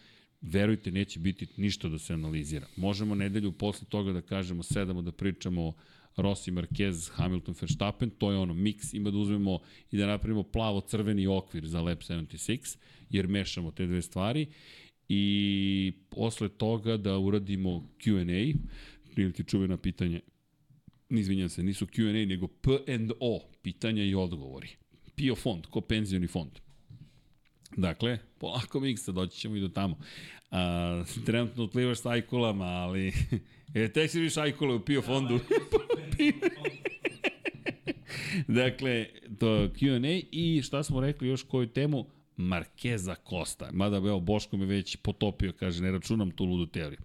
verujte, neće biti ništa da se analizira. Možemo nedelju posle toga da kažemo, sedamo da pričamo Rossi, Marquez, Hamilton, Verstappen, to je ono, mix, ima da uzmemo i da napravimo plavo-crveni okvir za Lab 76, jer mešamo te dve stvari i posle toga da uradimo Q&A, prilike čuvena pitanje, izvinjam se, nisu Q&A, nego P&O, pitanja i odgovori. PIO fond, ko penzioni fond. Dakle, polako miksa, doći ćemo i do tamo. A, trenutno utlivaš s ajkulama, ali... e, tek si viš ajkule u PIO fondu. dakle, to Q&A i šta smo rekli još koju temu? Markeza Costa. Mada, evo, Boško me već potopio, kaže, ne računam tu ludu teoriju.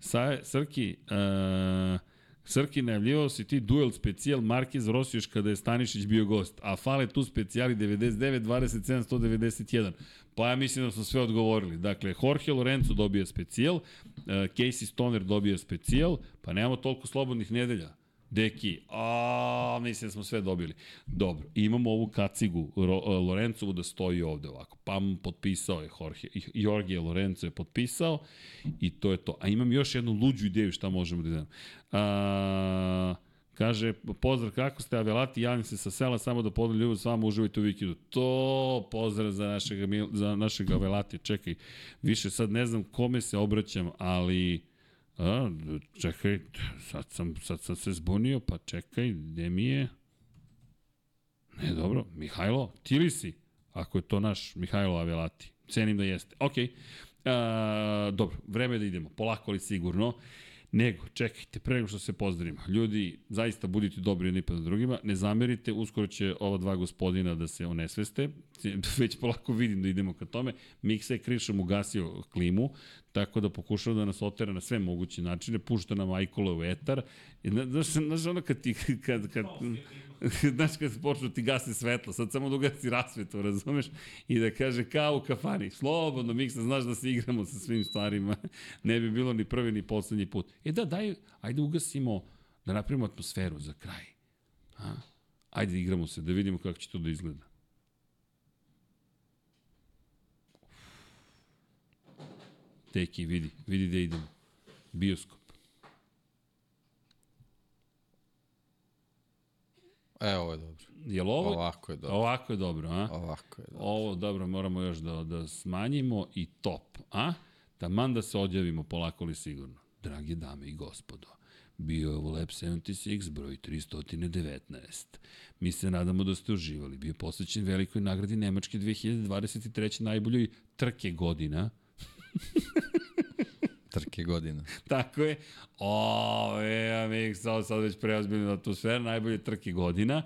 Sa, Srki, uh, Srki, najavljivao si ti duel specijal Marquez Rossi još kada je Stanišić bio gost, a fale tu specijali 99, 27, 191. Pa ja mislim da smo sve odgovorili. Dakle, Jorge Lorenzo dobio specijal, uh, Casey Stoner dobio specijal, pa nemamo toliko slobodnih nedelja. Deki, a mislim da smo sve dobili. Dobro, imamo ovu kacigu Ro, uh, Lorenzovu da stoji ovde ovako. Pam, potpisao je Jorge, Jorge Lorenzo je potpisao i to je to. A imam još jednu luđu ideju šta možemo da idemo. A, Kaže, pozdrav, kako ste, Avelati, javim se sa sela, samo da podam ljubav s vama, uživajte u vikendu. To, pozdrav za našeg, za našeg Avelati, čekaj, više sad ne znam kome se obraćam, ali A, čekaj, sad sam, sad sam se zbunio, pa čekaj, gde mi je? Ne, dobro, Mihajlo, ti li si? Ako je to naš Mihajlo Avelati. Cenim da jeste. Ok, a, dobro, vreme da idemo, polako ali sigurno. Nego, čekajte, pre nego što se pozdravimo. Ljudi, zaista budite dobri jedni pa drugima. Ne zamerite, uskoro će ova dva gospodina da se onesveste. Već polako vidim da idemo ka tome. Miksa je krišom ugasio klimu, tako da pokušava da nas otera na sve moguće načine. Pušta nam Ajkola u etar. Znaš, znaš ono kad ti... Kad, kad, znaš kad počnu ti gasi svetlo, sad samo da ugasi rasvetu, razumeš? I da kaže kao u kafani, slobodno Miksa, znaš da se igramo sa svim stvarima. ne bi bilo ni prvi ni poslednji put. E da, daj, ajde ugasimo, da napravimo atmosferu za kraj. A? Ajde igramo se, da vidimo kako će to da izgleda. Teki, vidi, vidi gde idemo. Bioskop. E, ovo je dobro. Jel ovo? Ovako je dobro. Ovako je dobro, a? Ovako je dobro. Ovo dobro moramo još da, da smanjimo i top, a? Taman da se odjavimo polako li sigurno. Drage dame i gospodo, bio je ovo Lab 76 broj 319. Mi se nadamo da ste uživali. Bio je posvećen velikoj nagradi Nemačke 2023. najboljoj trke godina. Trke godina. Tako je. O, e, mi sad, već preozbiljena atmosfera, najbolje trke godina.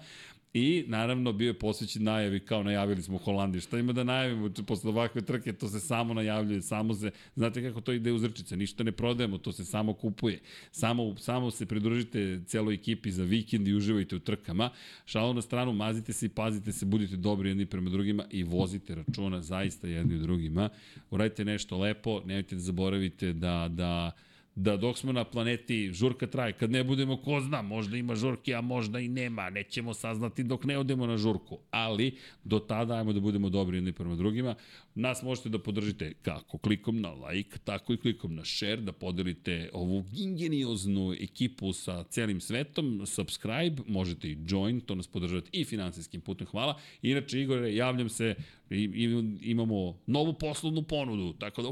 I naravno bio je posvećen najavi kao najavili smo u Holandiji. Šta ima da najavimo posle ovakve trke, to se samo najavljuje, samo se, znate kako to ide uzrčice, ništa ne prodajemo, to se samo kupuje. Samo, samo se pridružite celoj ekipi za vikend i uživajte u trkama. Šalo na stranu, mazite se i pazite se, budite dobri jedni prema drugima i vozite računa zaista jedni u drugima. Uradite nešto lepo, nemojte da zaboravite da, da da dok smo na planeti žurka traje, kad ne budemo ko zna, možda ima žurke, a možda i nema, nećemo saznati dok ne odemo na žurku, ali do tada ajmo da budemo dobri jedni prema drugima. Nas možete da podržite kako klikom na like, tako i klikom na share, da podelite ovu ingenioznu ekipu sa celim svetom, subscribe, možete i join, to nas podržavate i finansijskim putem, hvala. Inače, Igore, javljam se, imamo novu poslovnu ponudu, tako da,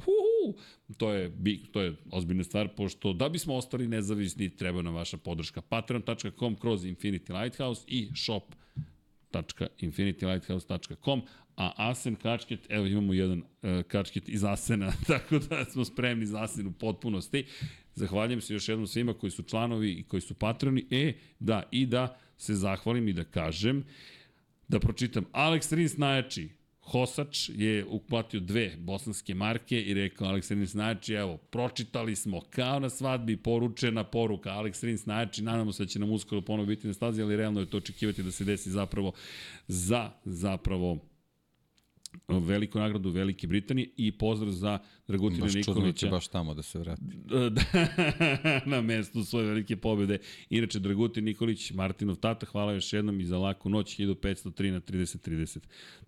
to je, to je ozbiljna stvar, pošto da bismo ostali nezavisni, treba nam vaša podrška. patreon.com kroz Infinity Lighthouse i shop.infinitylighthouse.com a Asen kačket, evo imamo jedan uh, kačket iz Asena, tako da smo spremni za Asen u potpunosti. Zahvaljujem se još jednom svima koji su članovi i koji su patroni. E, da, i da se zahvalim i da kažem, da pročitam, Alex Rins najjači, Hosač je uplatio dve bosanske marke i rekao Alex Rins najjači, evo, pročitali smo kao na svadbi poručena poruka. Alex Rins najjači, nadamo se da će nam uskoro ponovo biti na stazi, ali realno je to očekivati da se desi zapravo za zapravo veliku nagradu Velike Britanije i pozdrav za Dragutina baš Nikolića. Baš baš tamo da se vrati. na mestu svoje velike pobede. Inače, Dragutin Nikolić, Martinov tata, hvala još jednom i za laku noć 1503 na 30-30.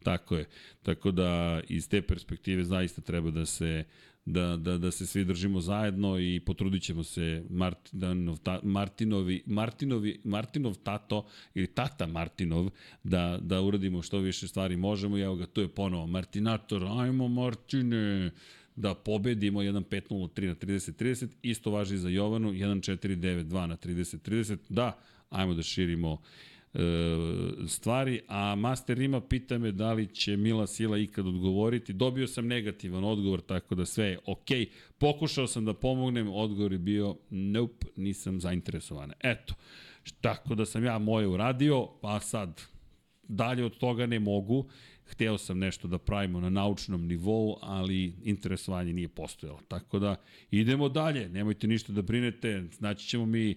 Tako je. Tako da iz te perspektive zaista treba da se da, da, da se svi držimo zajedno i potrudit ćemo se Martinov, ta, Martinovi, Martinovi, Martinov tato ili tata Martinov da, da uradimo što više stvari možemo i evo ga, to je ponovo Martinator, ajmo Martine, da pobedimo 1-5-0-3 na 30-30, isto važi za Jovanu, 1-4-9-2 na 30-30, da, ajmo da širimo uh, stvari, a Master Rima pita me da li će Mila Sila ikad odgovoriti. Dobio sam negativan odgovor, tako da sve je okej. Okay. Pokušao sam da pomognem, odgovor je bio nope, nisam zainteresovan. Eto, tako da sam ja moje uradio, pa sad dalje od toga ne mogu. Hteo sam nešto da pravimo na naučnom nivou, ali interesovanje nije postojalo. Tako da idemo dalje, nemojte ništa da brinete, znači ćemo mi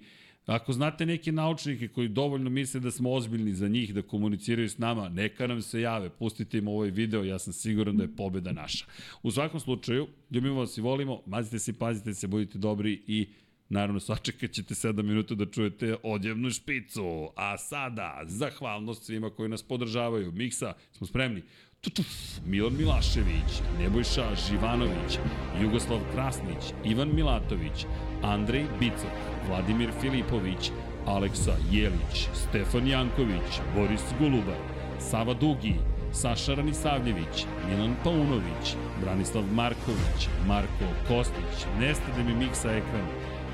Ako znate neke naučnike koji dovoljno misle da smo ozbiljni za njih, da komuniciraju s nama, neka nam se jave, pustite im ovaj video, ja sam siguran da je pobeda naša. U svakom slučaju, ljubimo vas i volimo, mazite se, pazite se, budite dobri i Naravno, sačekat ćete 7 minuta da čujete odjevnu špicu. A sada, zahvalnost svima koji nas podržavaju. Miksa, smo spremni? Tutuf, Milan Milašević, Nebojša Živanović, Jugoslav Krasnić, Ivan Milatović, Andrej Bicok, Vladimir Filipović, Aleksa Jelić, Stefan Janković, Boris Golubar, Sava Dugi, Saša Ranisavljević, Milan Paunović, Branislav Marković, Marko Kostić, nestade mi miksa ekran,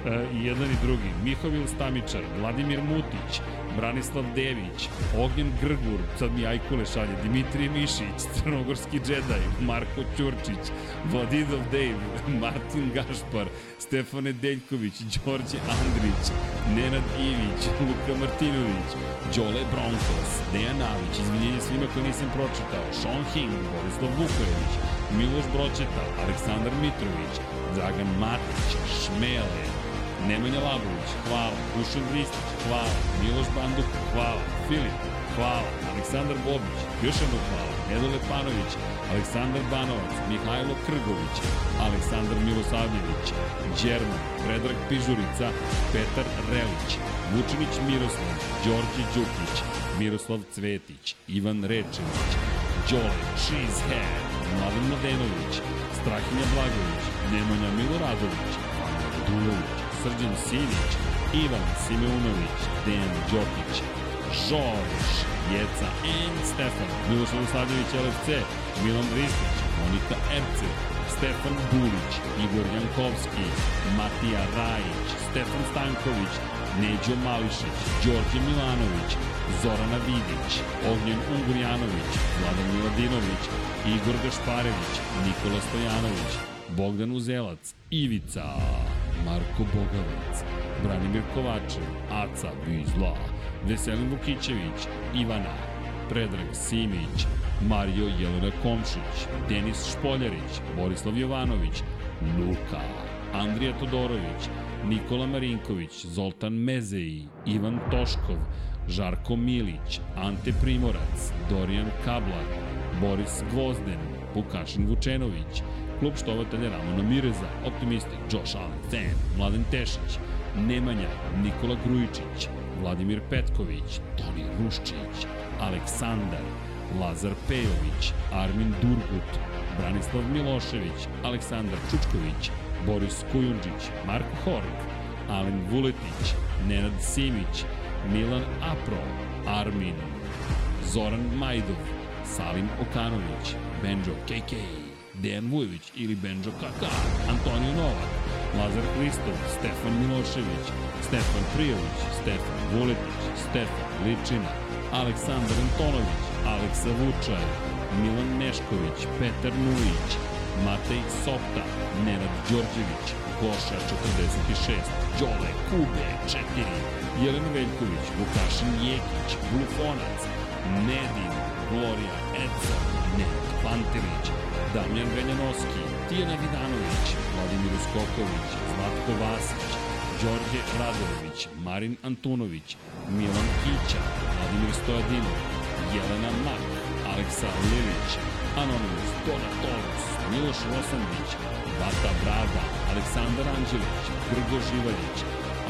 E, I jedan i drugi. Mihovil Stamičar, Vladimir Mutić, Branislav Dević, Ognjen Grgur, sad mi Ajkule šalje, Dimitrije Mišić, Crnogorski džedaj, Marko Ćurčić, Vladidov Dave, Martin Gašpar, Stefane Deljković, Đorđe Andrić, Nenad Ivić, Luka Martinović, Đole Broncos, Dejan Navić, izvinjenje svima koji nisam pročitao, Sean Hing, Borislav Vukojević, Miloš Bročeta, Aleksandar Mitrović, Dragan Matić, Šmele, Nemanja Labović, hvala. Dušan Ristić, hvala. Miloš Banduk, hvala. Filip, hvala. Aleksandar Bobić, jedno hvala. Nedole Panović, Aleksandar Banovac, Mihajlo Krgović, Aleksandar Milosavljević, Đerman, Predrag Pižurica, Petar Relić, Vučinić Miroslav, Đorđe Đukić, Miroslav Cvetić, Ivan Rečević, Đole, Cheesehead, Mladen Mladenović, Strahinja Blagović, Nemanja Miloradović, Radulović, Srđan Sinić, Ivan Simeunović, Dejan Đokić, Žorž, Jeca and Stefan, Miloš Miloslavljević LFC, Milan Ristić, Monika Erce, Stefan Bulić, Igor Jankovski, Matija Rajić, Stefan Stanković, Neđo Mališić, Đorđe Milanović, Zorana Vidić, Ognjen Ungurjanović, Vladan Miladinović, Igor Gašparević, Nikola Stojanović, Bogdan Uzelac, Ivica, Marko Bogavac, Branimir Kovačev, Aca Vizla, Veselin Vukićević, Ivana, Predrag Simić, Mario Jelena Komšić, Denis Špoljarić, Borislav Jovanović, Luka, Andrija Todorović, Nikola Marinković, Zoltan Mezeji, Ivan Toškov, Žarko Milić, Ante Primorac, Dorijan Kablar, Boris Gvozden, Vukašin Vučenović, klub štovatelja Ramona Mireza, Optimistik, Josh Allen, Fan, Mladen Tešić, Nemanja, Nikola Grujičić, Vladimir Petković, Toni Ruščić, Aleksandar, Lazar Pejović, Armin Durgut, Branislav Milošević, Aleksandar Čučković, Boris Kujundžić, Marko Hork, Alen Vuletić, Nenad Simić, Milan Apro, Armin, Zoran Majdov, Salim Okanović, Benjo KK, Dejan Vujović ili Benjo Kaka, Antonio Novak, Lazar Hristov, Stefan Milošević, Stefan Prijović, Stefan Vuletić, Stefan Ličina, Aleksandar Antonović, Aleksa Vučaj, Milan Nešković, Petar Nujić, Matej Sopta, Nenad Đorđević, Goša 46, Đole Kube 4, Jelen Veljković, Vukašin Jekić, Blufonac, Nedin, Gloria Edson, Nenad Pantelić, Damjan Veljanoski, Tijana Vidanović, Vladimir Uskoković, Zlatko Vasić, Đorđe Radović, Marin Antunović, Milan Kića, Vladimir Stojadinov, Jelena Mak, Aleksa Lilić, Anonimus, Donatorus, Miloš Rosandić, Bata Brada, Aleksandar Anđelić, Grgo Živaljić,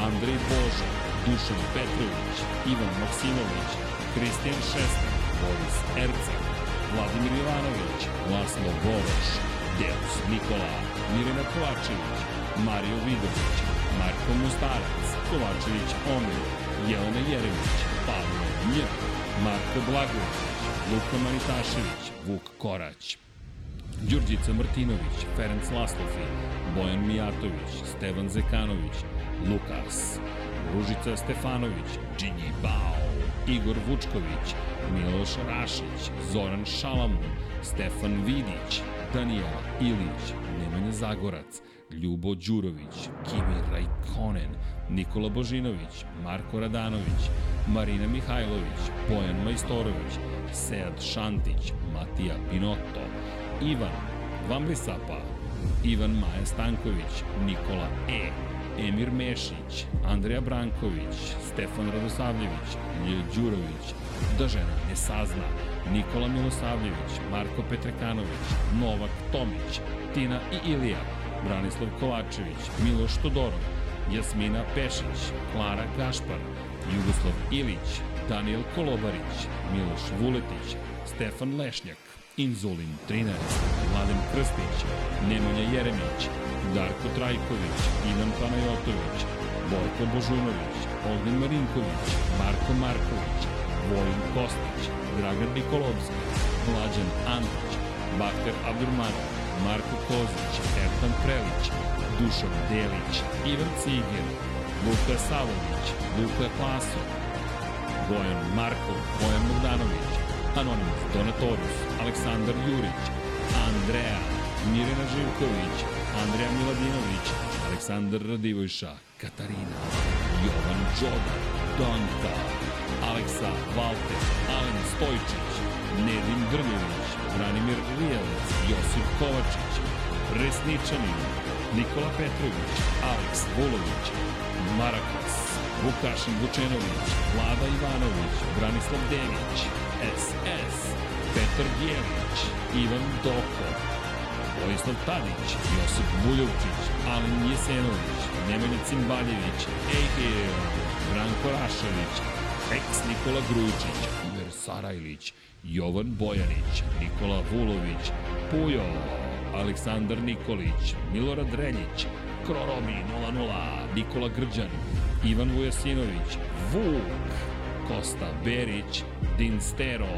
Andrej Božo, Dušan Petrović, Ivan Maksimović, Kristijan Šestak, Boris Erceg, Vladimir Ivanović, Laslo Boroš, Deus Nikola, Mirena Kovačević, Mario Vidović, Marko Mostarac, Kovačević Omer, Jelena Jeremić, Pavlo Nj, Marko Blagović, Luka Manitašević, Vuk Korać, Đurđica Martinović, Ferenc Laslofi, Bojan Mijatović, Stevan Zekanović, Lukas, Ružica Stefanović, Džinji Bao, Igor Vučković, Miloš Rašić, Zoran Šalamun, Stefan Vidić, Danijela Ilić, Nemanja Zagorac, Ljubo Đurović, Kimi Rajkonen, Nikola Božinović, Marko Radanović, Marina Mihajlović, Bojan Majstorović, Sead Šantić, Matija Pinotto, Ivan Vambrisapa, Ivan Maja Stanković, Nikola E, Emir Mešić, Andreja Branković, Stefan Radosavljević, Ljilj Đurović, da žena ne sazna, Nikola Milosavljević, Marko Petrekanović, Novak Tomić, Tina i Ilija, Branislav Kovačević, Miloš Todorov, Jasmina Pešić, Klara Gašpar, Jugoslav Ilić, Daniel Kolobarić, Miloš Vuletić, Stefan Lešnjak, Inzulin 13, Mladen Krstić, Nemanja Jeremić, Darko Trajković, Ivan Panajotović, Borko Božunović, Ognjen Marinković, Marko Marković, Vojin Kostić, Dragan Nikolovski, Mlađan Antić, Bakter Abdurmanov, Marko Kozić, Ertan Prelić, Dušan Delić, Ivan Ciger, Luka Savović, Luka Klaso, Bojan Markov, Bojan Bogdanović, Anonimus, Donatorus, Aleksandar Jurić, Andreja, Mirjana Živković, Andreja Miladinović, Aleksandar Radivojša, Katarina, Jovan Đoda, Donka, Aleksa Valter, Alen Stojčić, Nedim Drljević, Branimir Rijelac, Josip Kovačić, Resničanin, Nikola Petrović, Aleks Vulović, Marakas, Vukašin Vučenović, Vlada Ivanović, Branislav Dević, SS, Petar Bjelić, Ivan Doko, Vojislav Tadić, Josip Buljovčić, Alen Jesenović, Nemanja Cimbaljević, Ejhir, Branko Rašević, Ex Nikola Grujičić, Iver Sarajlić, Jovan Bojanić, Nikola Vulović, Pujo, Aleksandar Nikolić, Milorad Reljić, Kroromi 00, Nikola Grđan, Ivan Vujasinović, Vuk, Kosta Berić, Dinstero,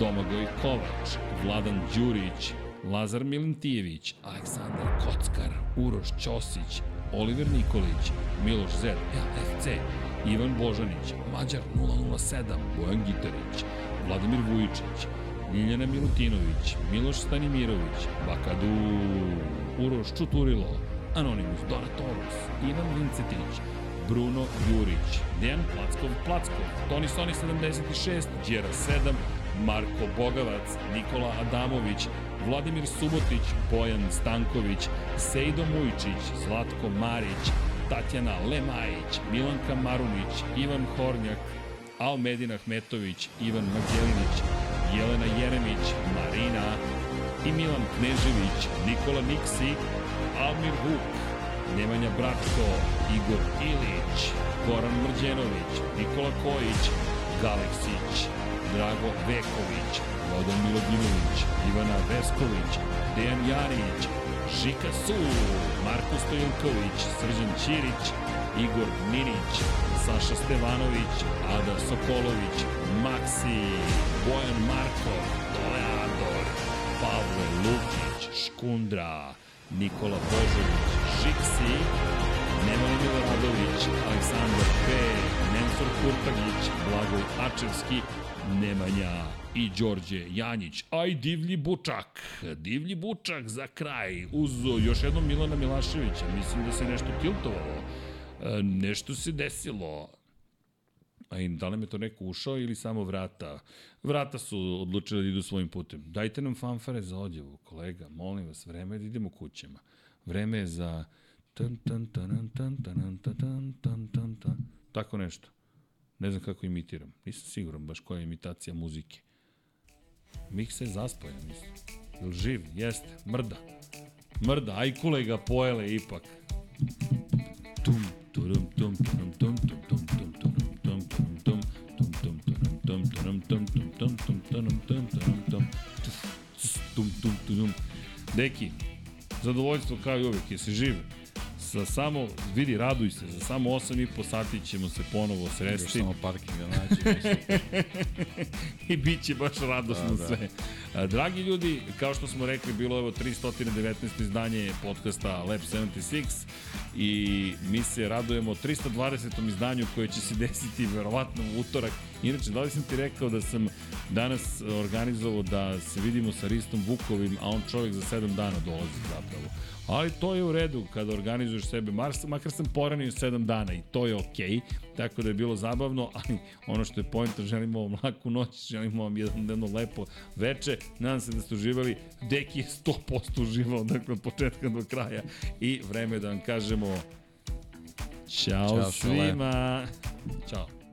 Domagoj Kovač, Vladan Đurić, Lazar Milentijević, Aleksandar Kockar, Uroš Ćosić, Oliver Nikolić, Miloš Zed, LFC, Ivan Božanić, Mađar 007, Bojan Gitarić, Vladimir Vujičić, Ljiljana Milutinović, Miloš Stanimirović, Bakadu, Uroš Čuturilo, Anonimus Donatorus, Ivan Vincetić, Bruno Jurić, Dejan Plackov Plackov, Toni Soni 76, Đera 7, Marko Bogavac, Nikola Adamović, Vladimir Subotić, Bojan Stanković, Sejdo Mujčić, Zlatko Marić, Tatjana Lemajić, Milanka Marunić, Ivan Hornjak, Almedin Ahmetović, Ivan Magdjelinić, Jelena Jeremić, Marina i Milan Knežević, Nikola Niksi, Almir Vuk, Nemanja Bračko, Igor Ilić, Goran Mrđenović, Nikola Kojić, Galeksić, Drago Veković, Vodan Milodinović, Ivana Vesković, Dejan Jarić, Žika Su, Marko Stojilković, Srđan Ćirić, Igor Ninić, Saša Stevanović, Ada Sokolović, Maksi, Bojan Markov, Toleador, Pavle Lukić, Škundra, Nikola Božović, Žiksi, Nemanja Miloradović, Aleksandar P, Nensor Kurtagić, Blagoj Ačevski, Nemanja i Đorđe Janjić, a i Divlji Bučak. Divlji Bučak za kraj, uz još jednom Milana Milaševića. Mislim da se nešto tiltovalo. E, nešto se desilo. A i da li me to neko ušao ili samo vrata? Vrata su odlučili da idu svojim putem. Dajte nam fanfare za odjevu, kolega, molim vas, vreme je da idemo kućama. Vreme je za... Tan, tan, tan, tan, tan, tan, tan, tan, tan, tan. Tako nešto. Ne znam kako imitiram. Nisam siguran baš koja je imitacija muzike. Mik se zaspoja, mislim. Jel živ? Jeste. Mrda. Mrda. Aj kulega pojele ipak. Tum, turum, tum, turum, tum, tum, tum, tum, tum, tum, tum, tum, tum, turum, tum, tum, tum, turum, tum, turum, tum, tum, tum, tum. Deki, zadovoljstvo kao i uvijek, jesi živ? Sa samo, vidi, raduj se, za samo 8 i po sati ćemo se ponovo sresti. Još samo parkinga naći. I bit će baš radosno Da, da. sve. Dragi ljudi, kao što smo rekli, bilo je ovo 319. izdanje podcasta Lab 76 i mi se radujemo 320. izdanju koje će se desiti verovatno u utorak. Inače, da li sam ti rekao da sam danas organizovao da se vidimo sa Ristom Vukovim, a on čovjek za 7 dana dolazi zapravo. Ali to je u redu kada organizuješ sebe, Mars, makar sam poranio 7 dana i to je okej, okay, tako da je bilo zabavno, ali ono što je pojenta, želimo vam laku noć, želimo vam jedno, jedno lepo veče, nadam se da ste uživali, Deki je 100% uživao, dakle od početka do kraja i vreme da vam kažemo Ćao, Ćao, svima. Ćao.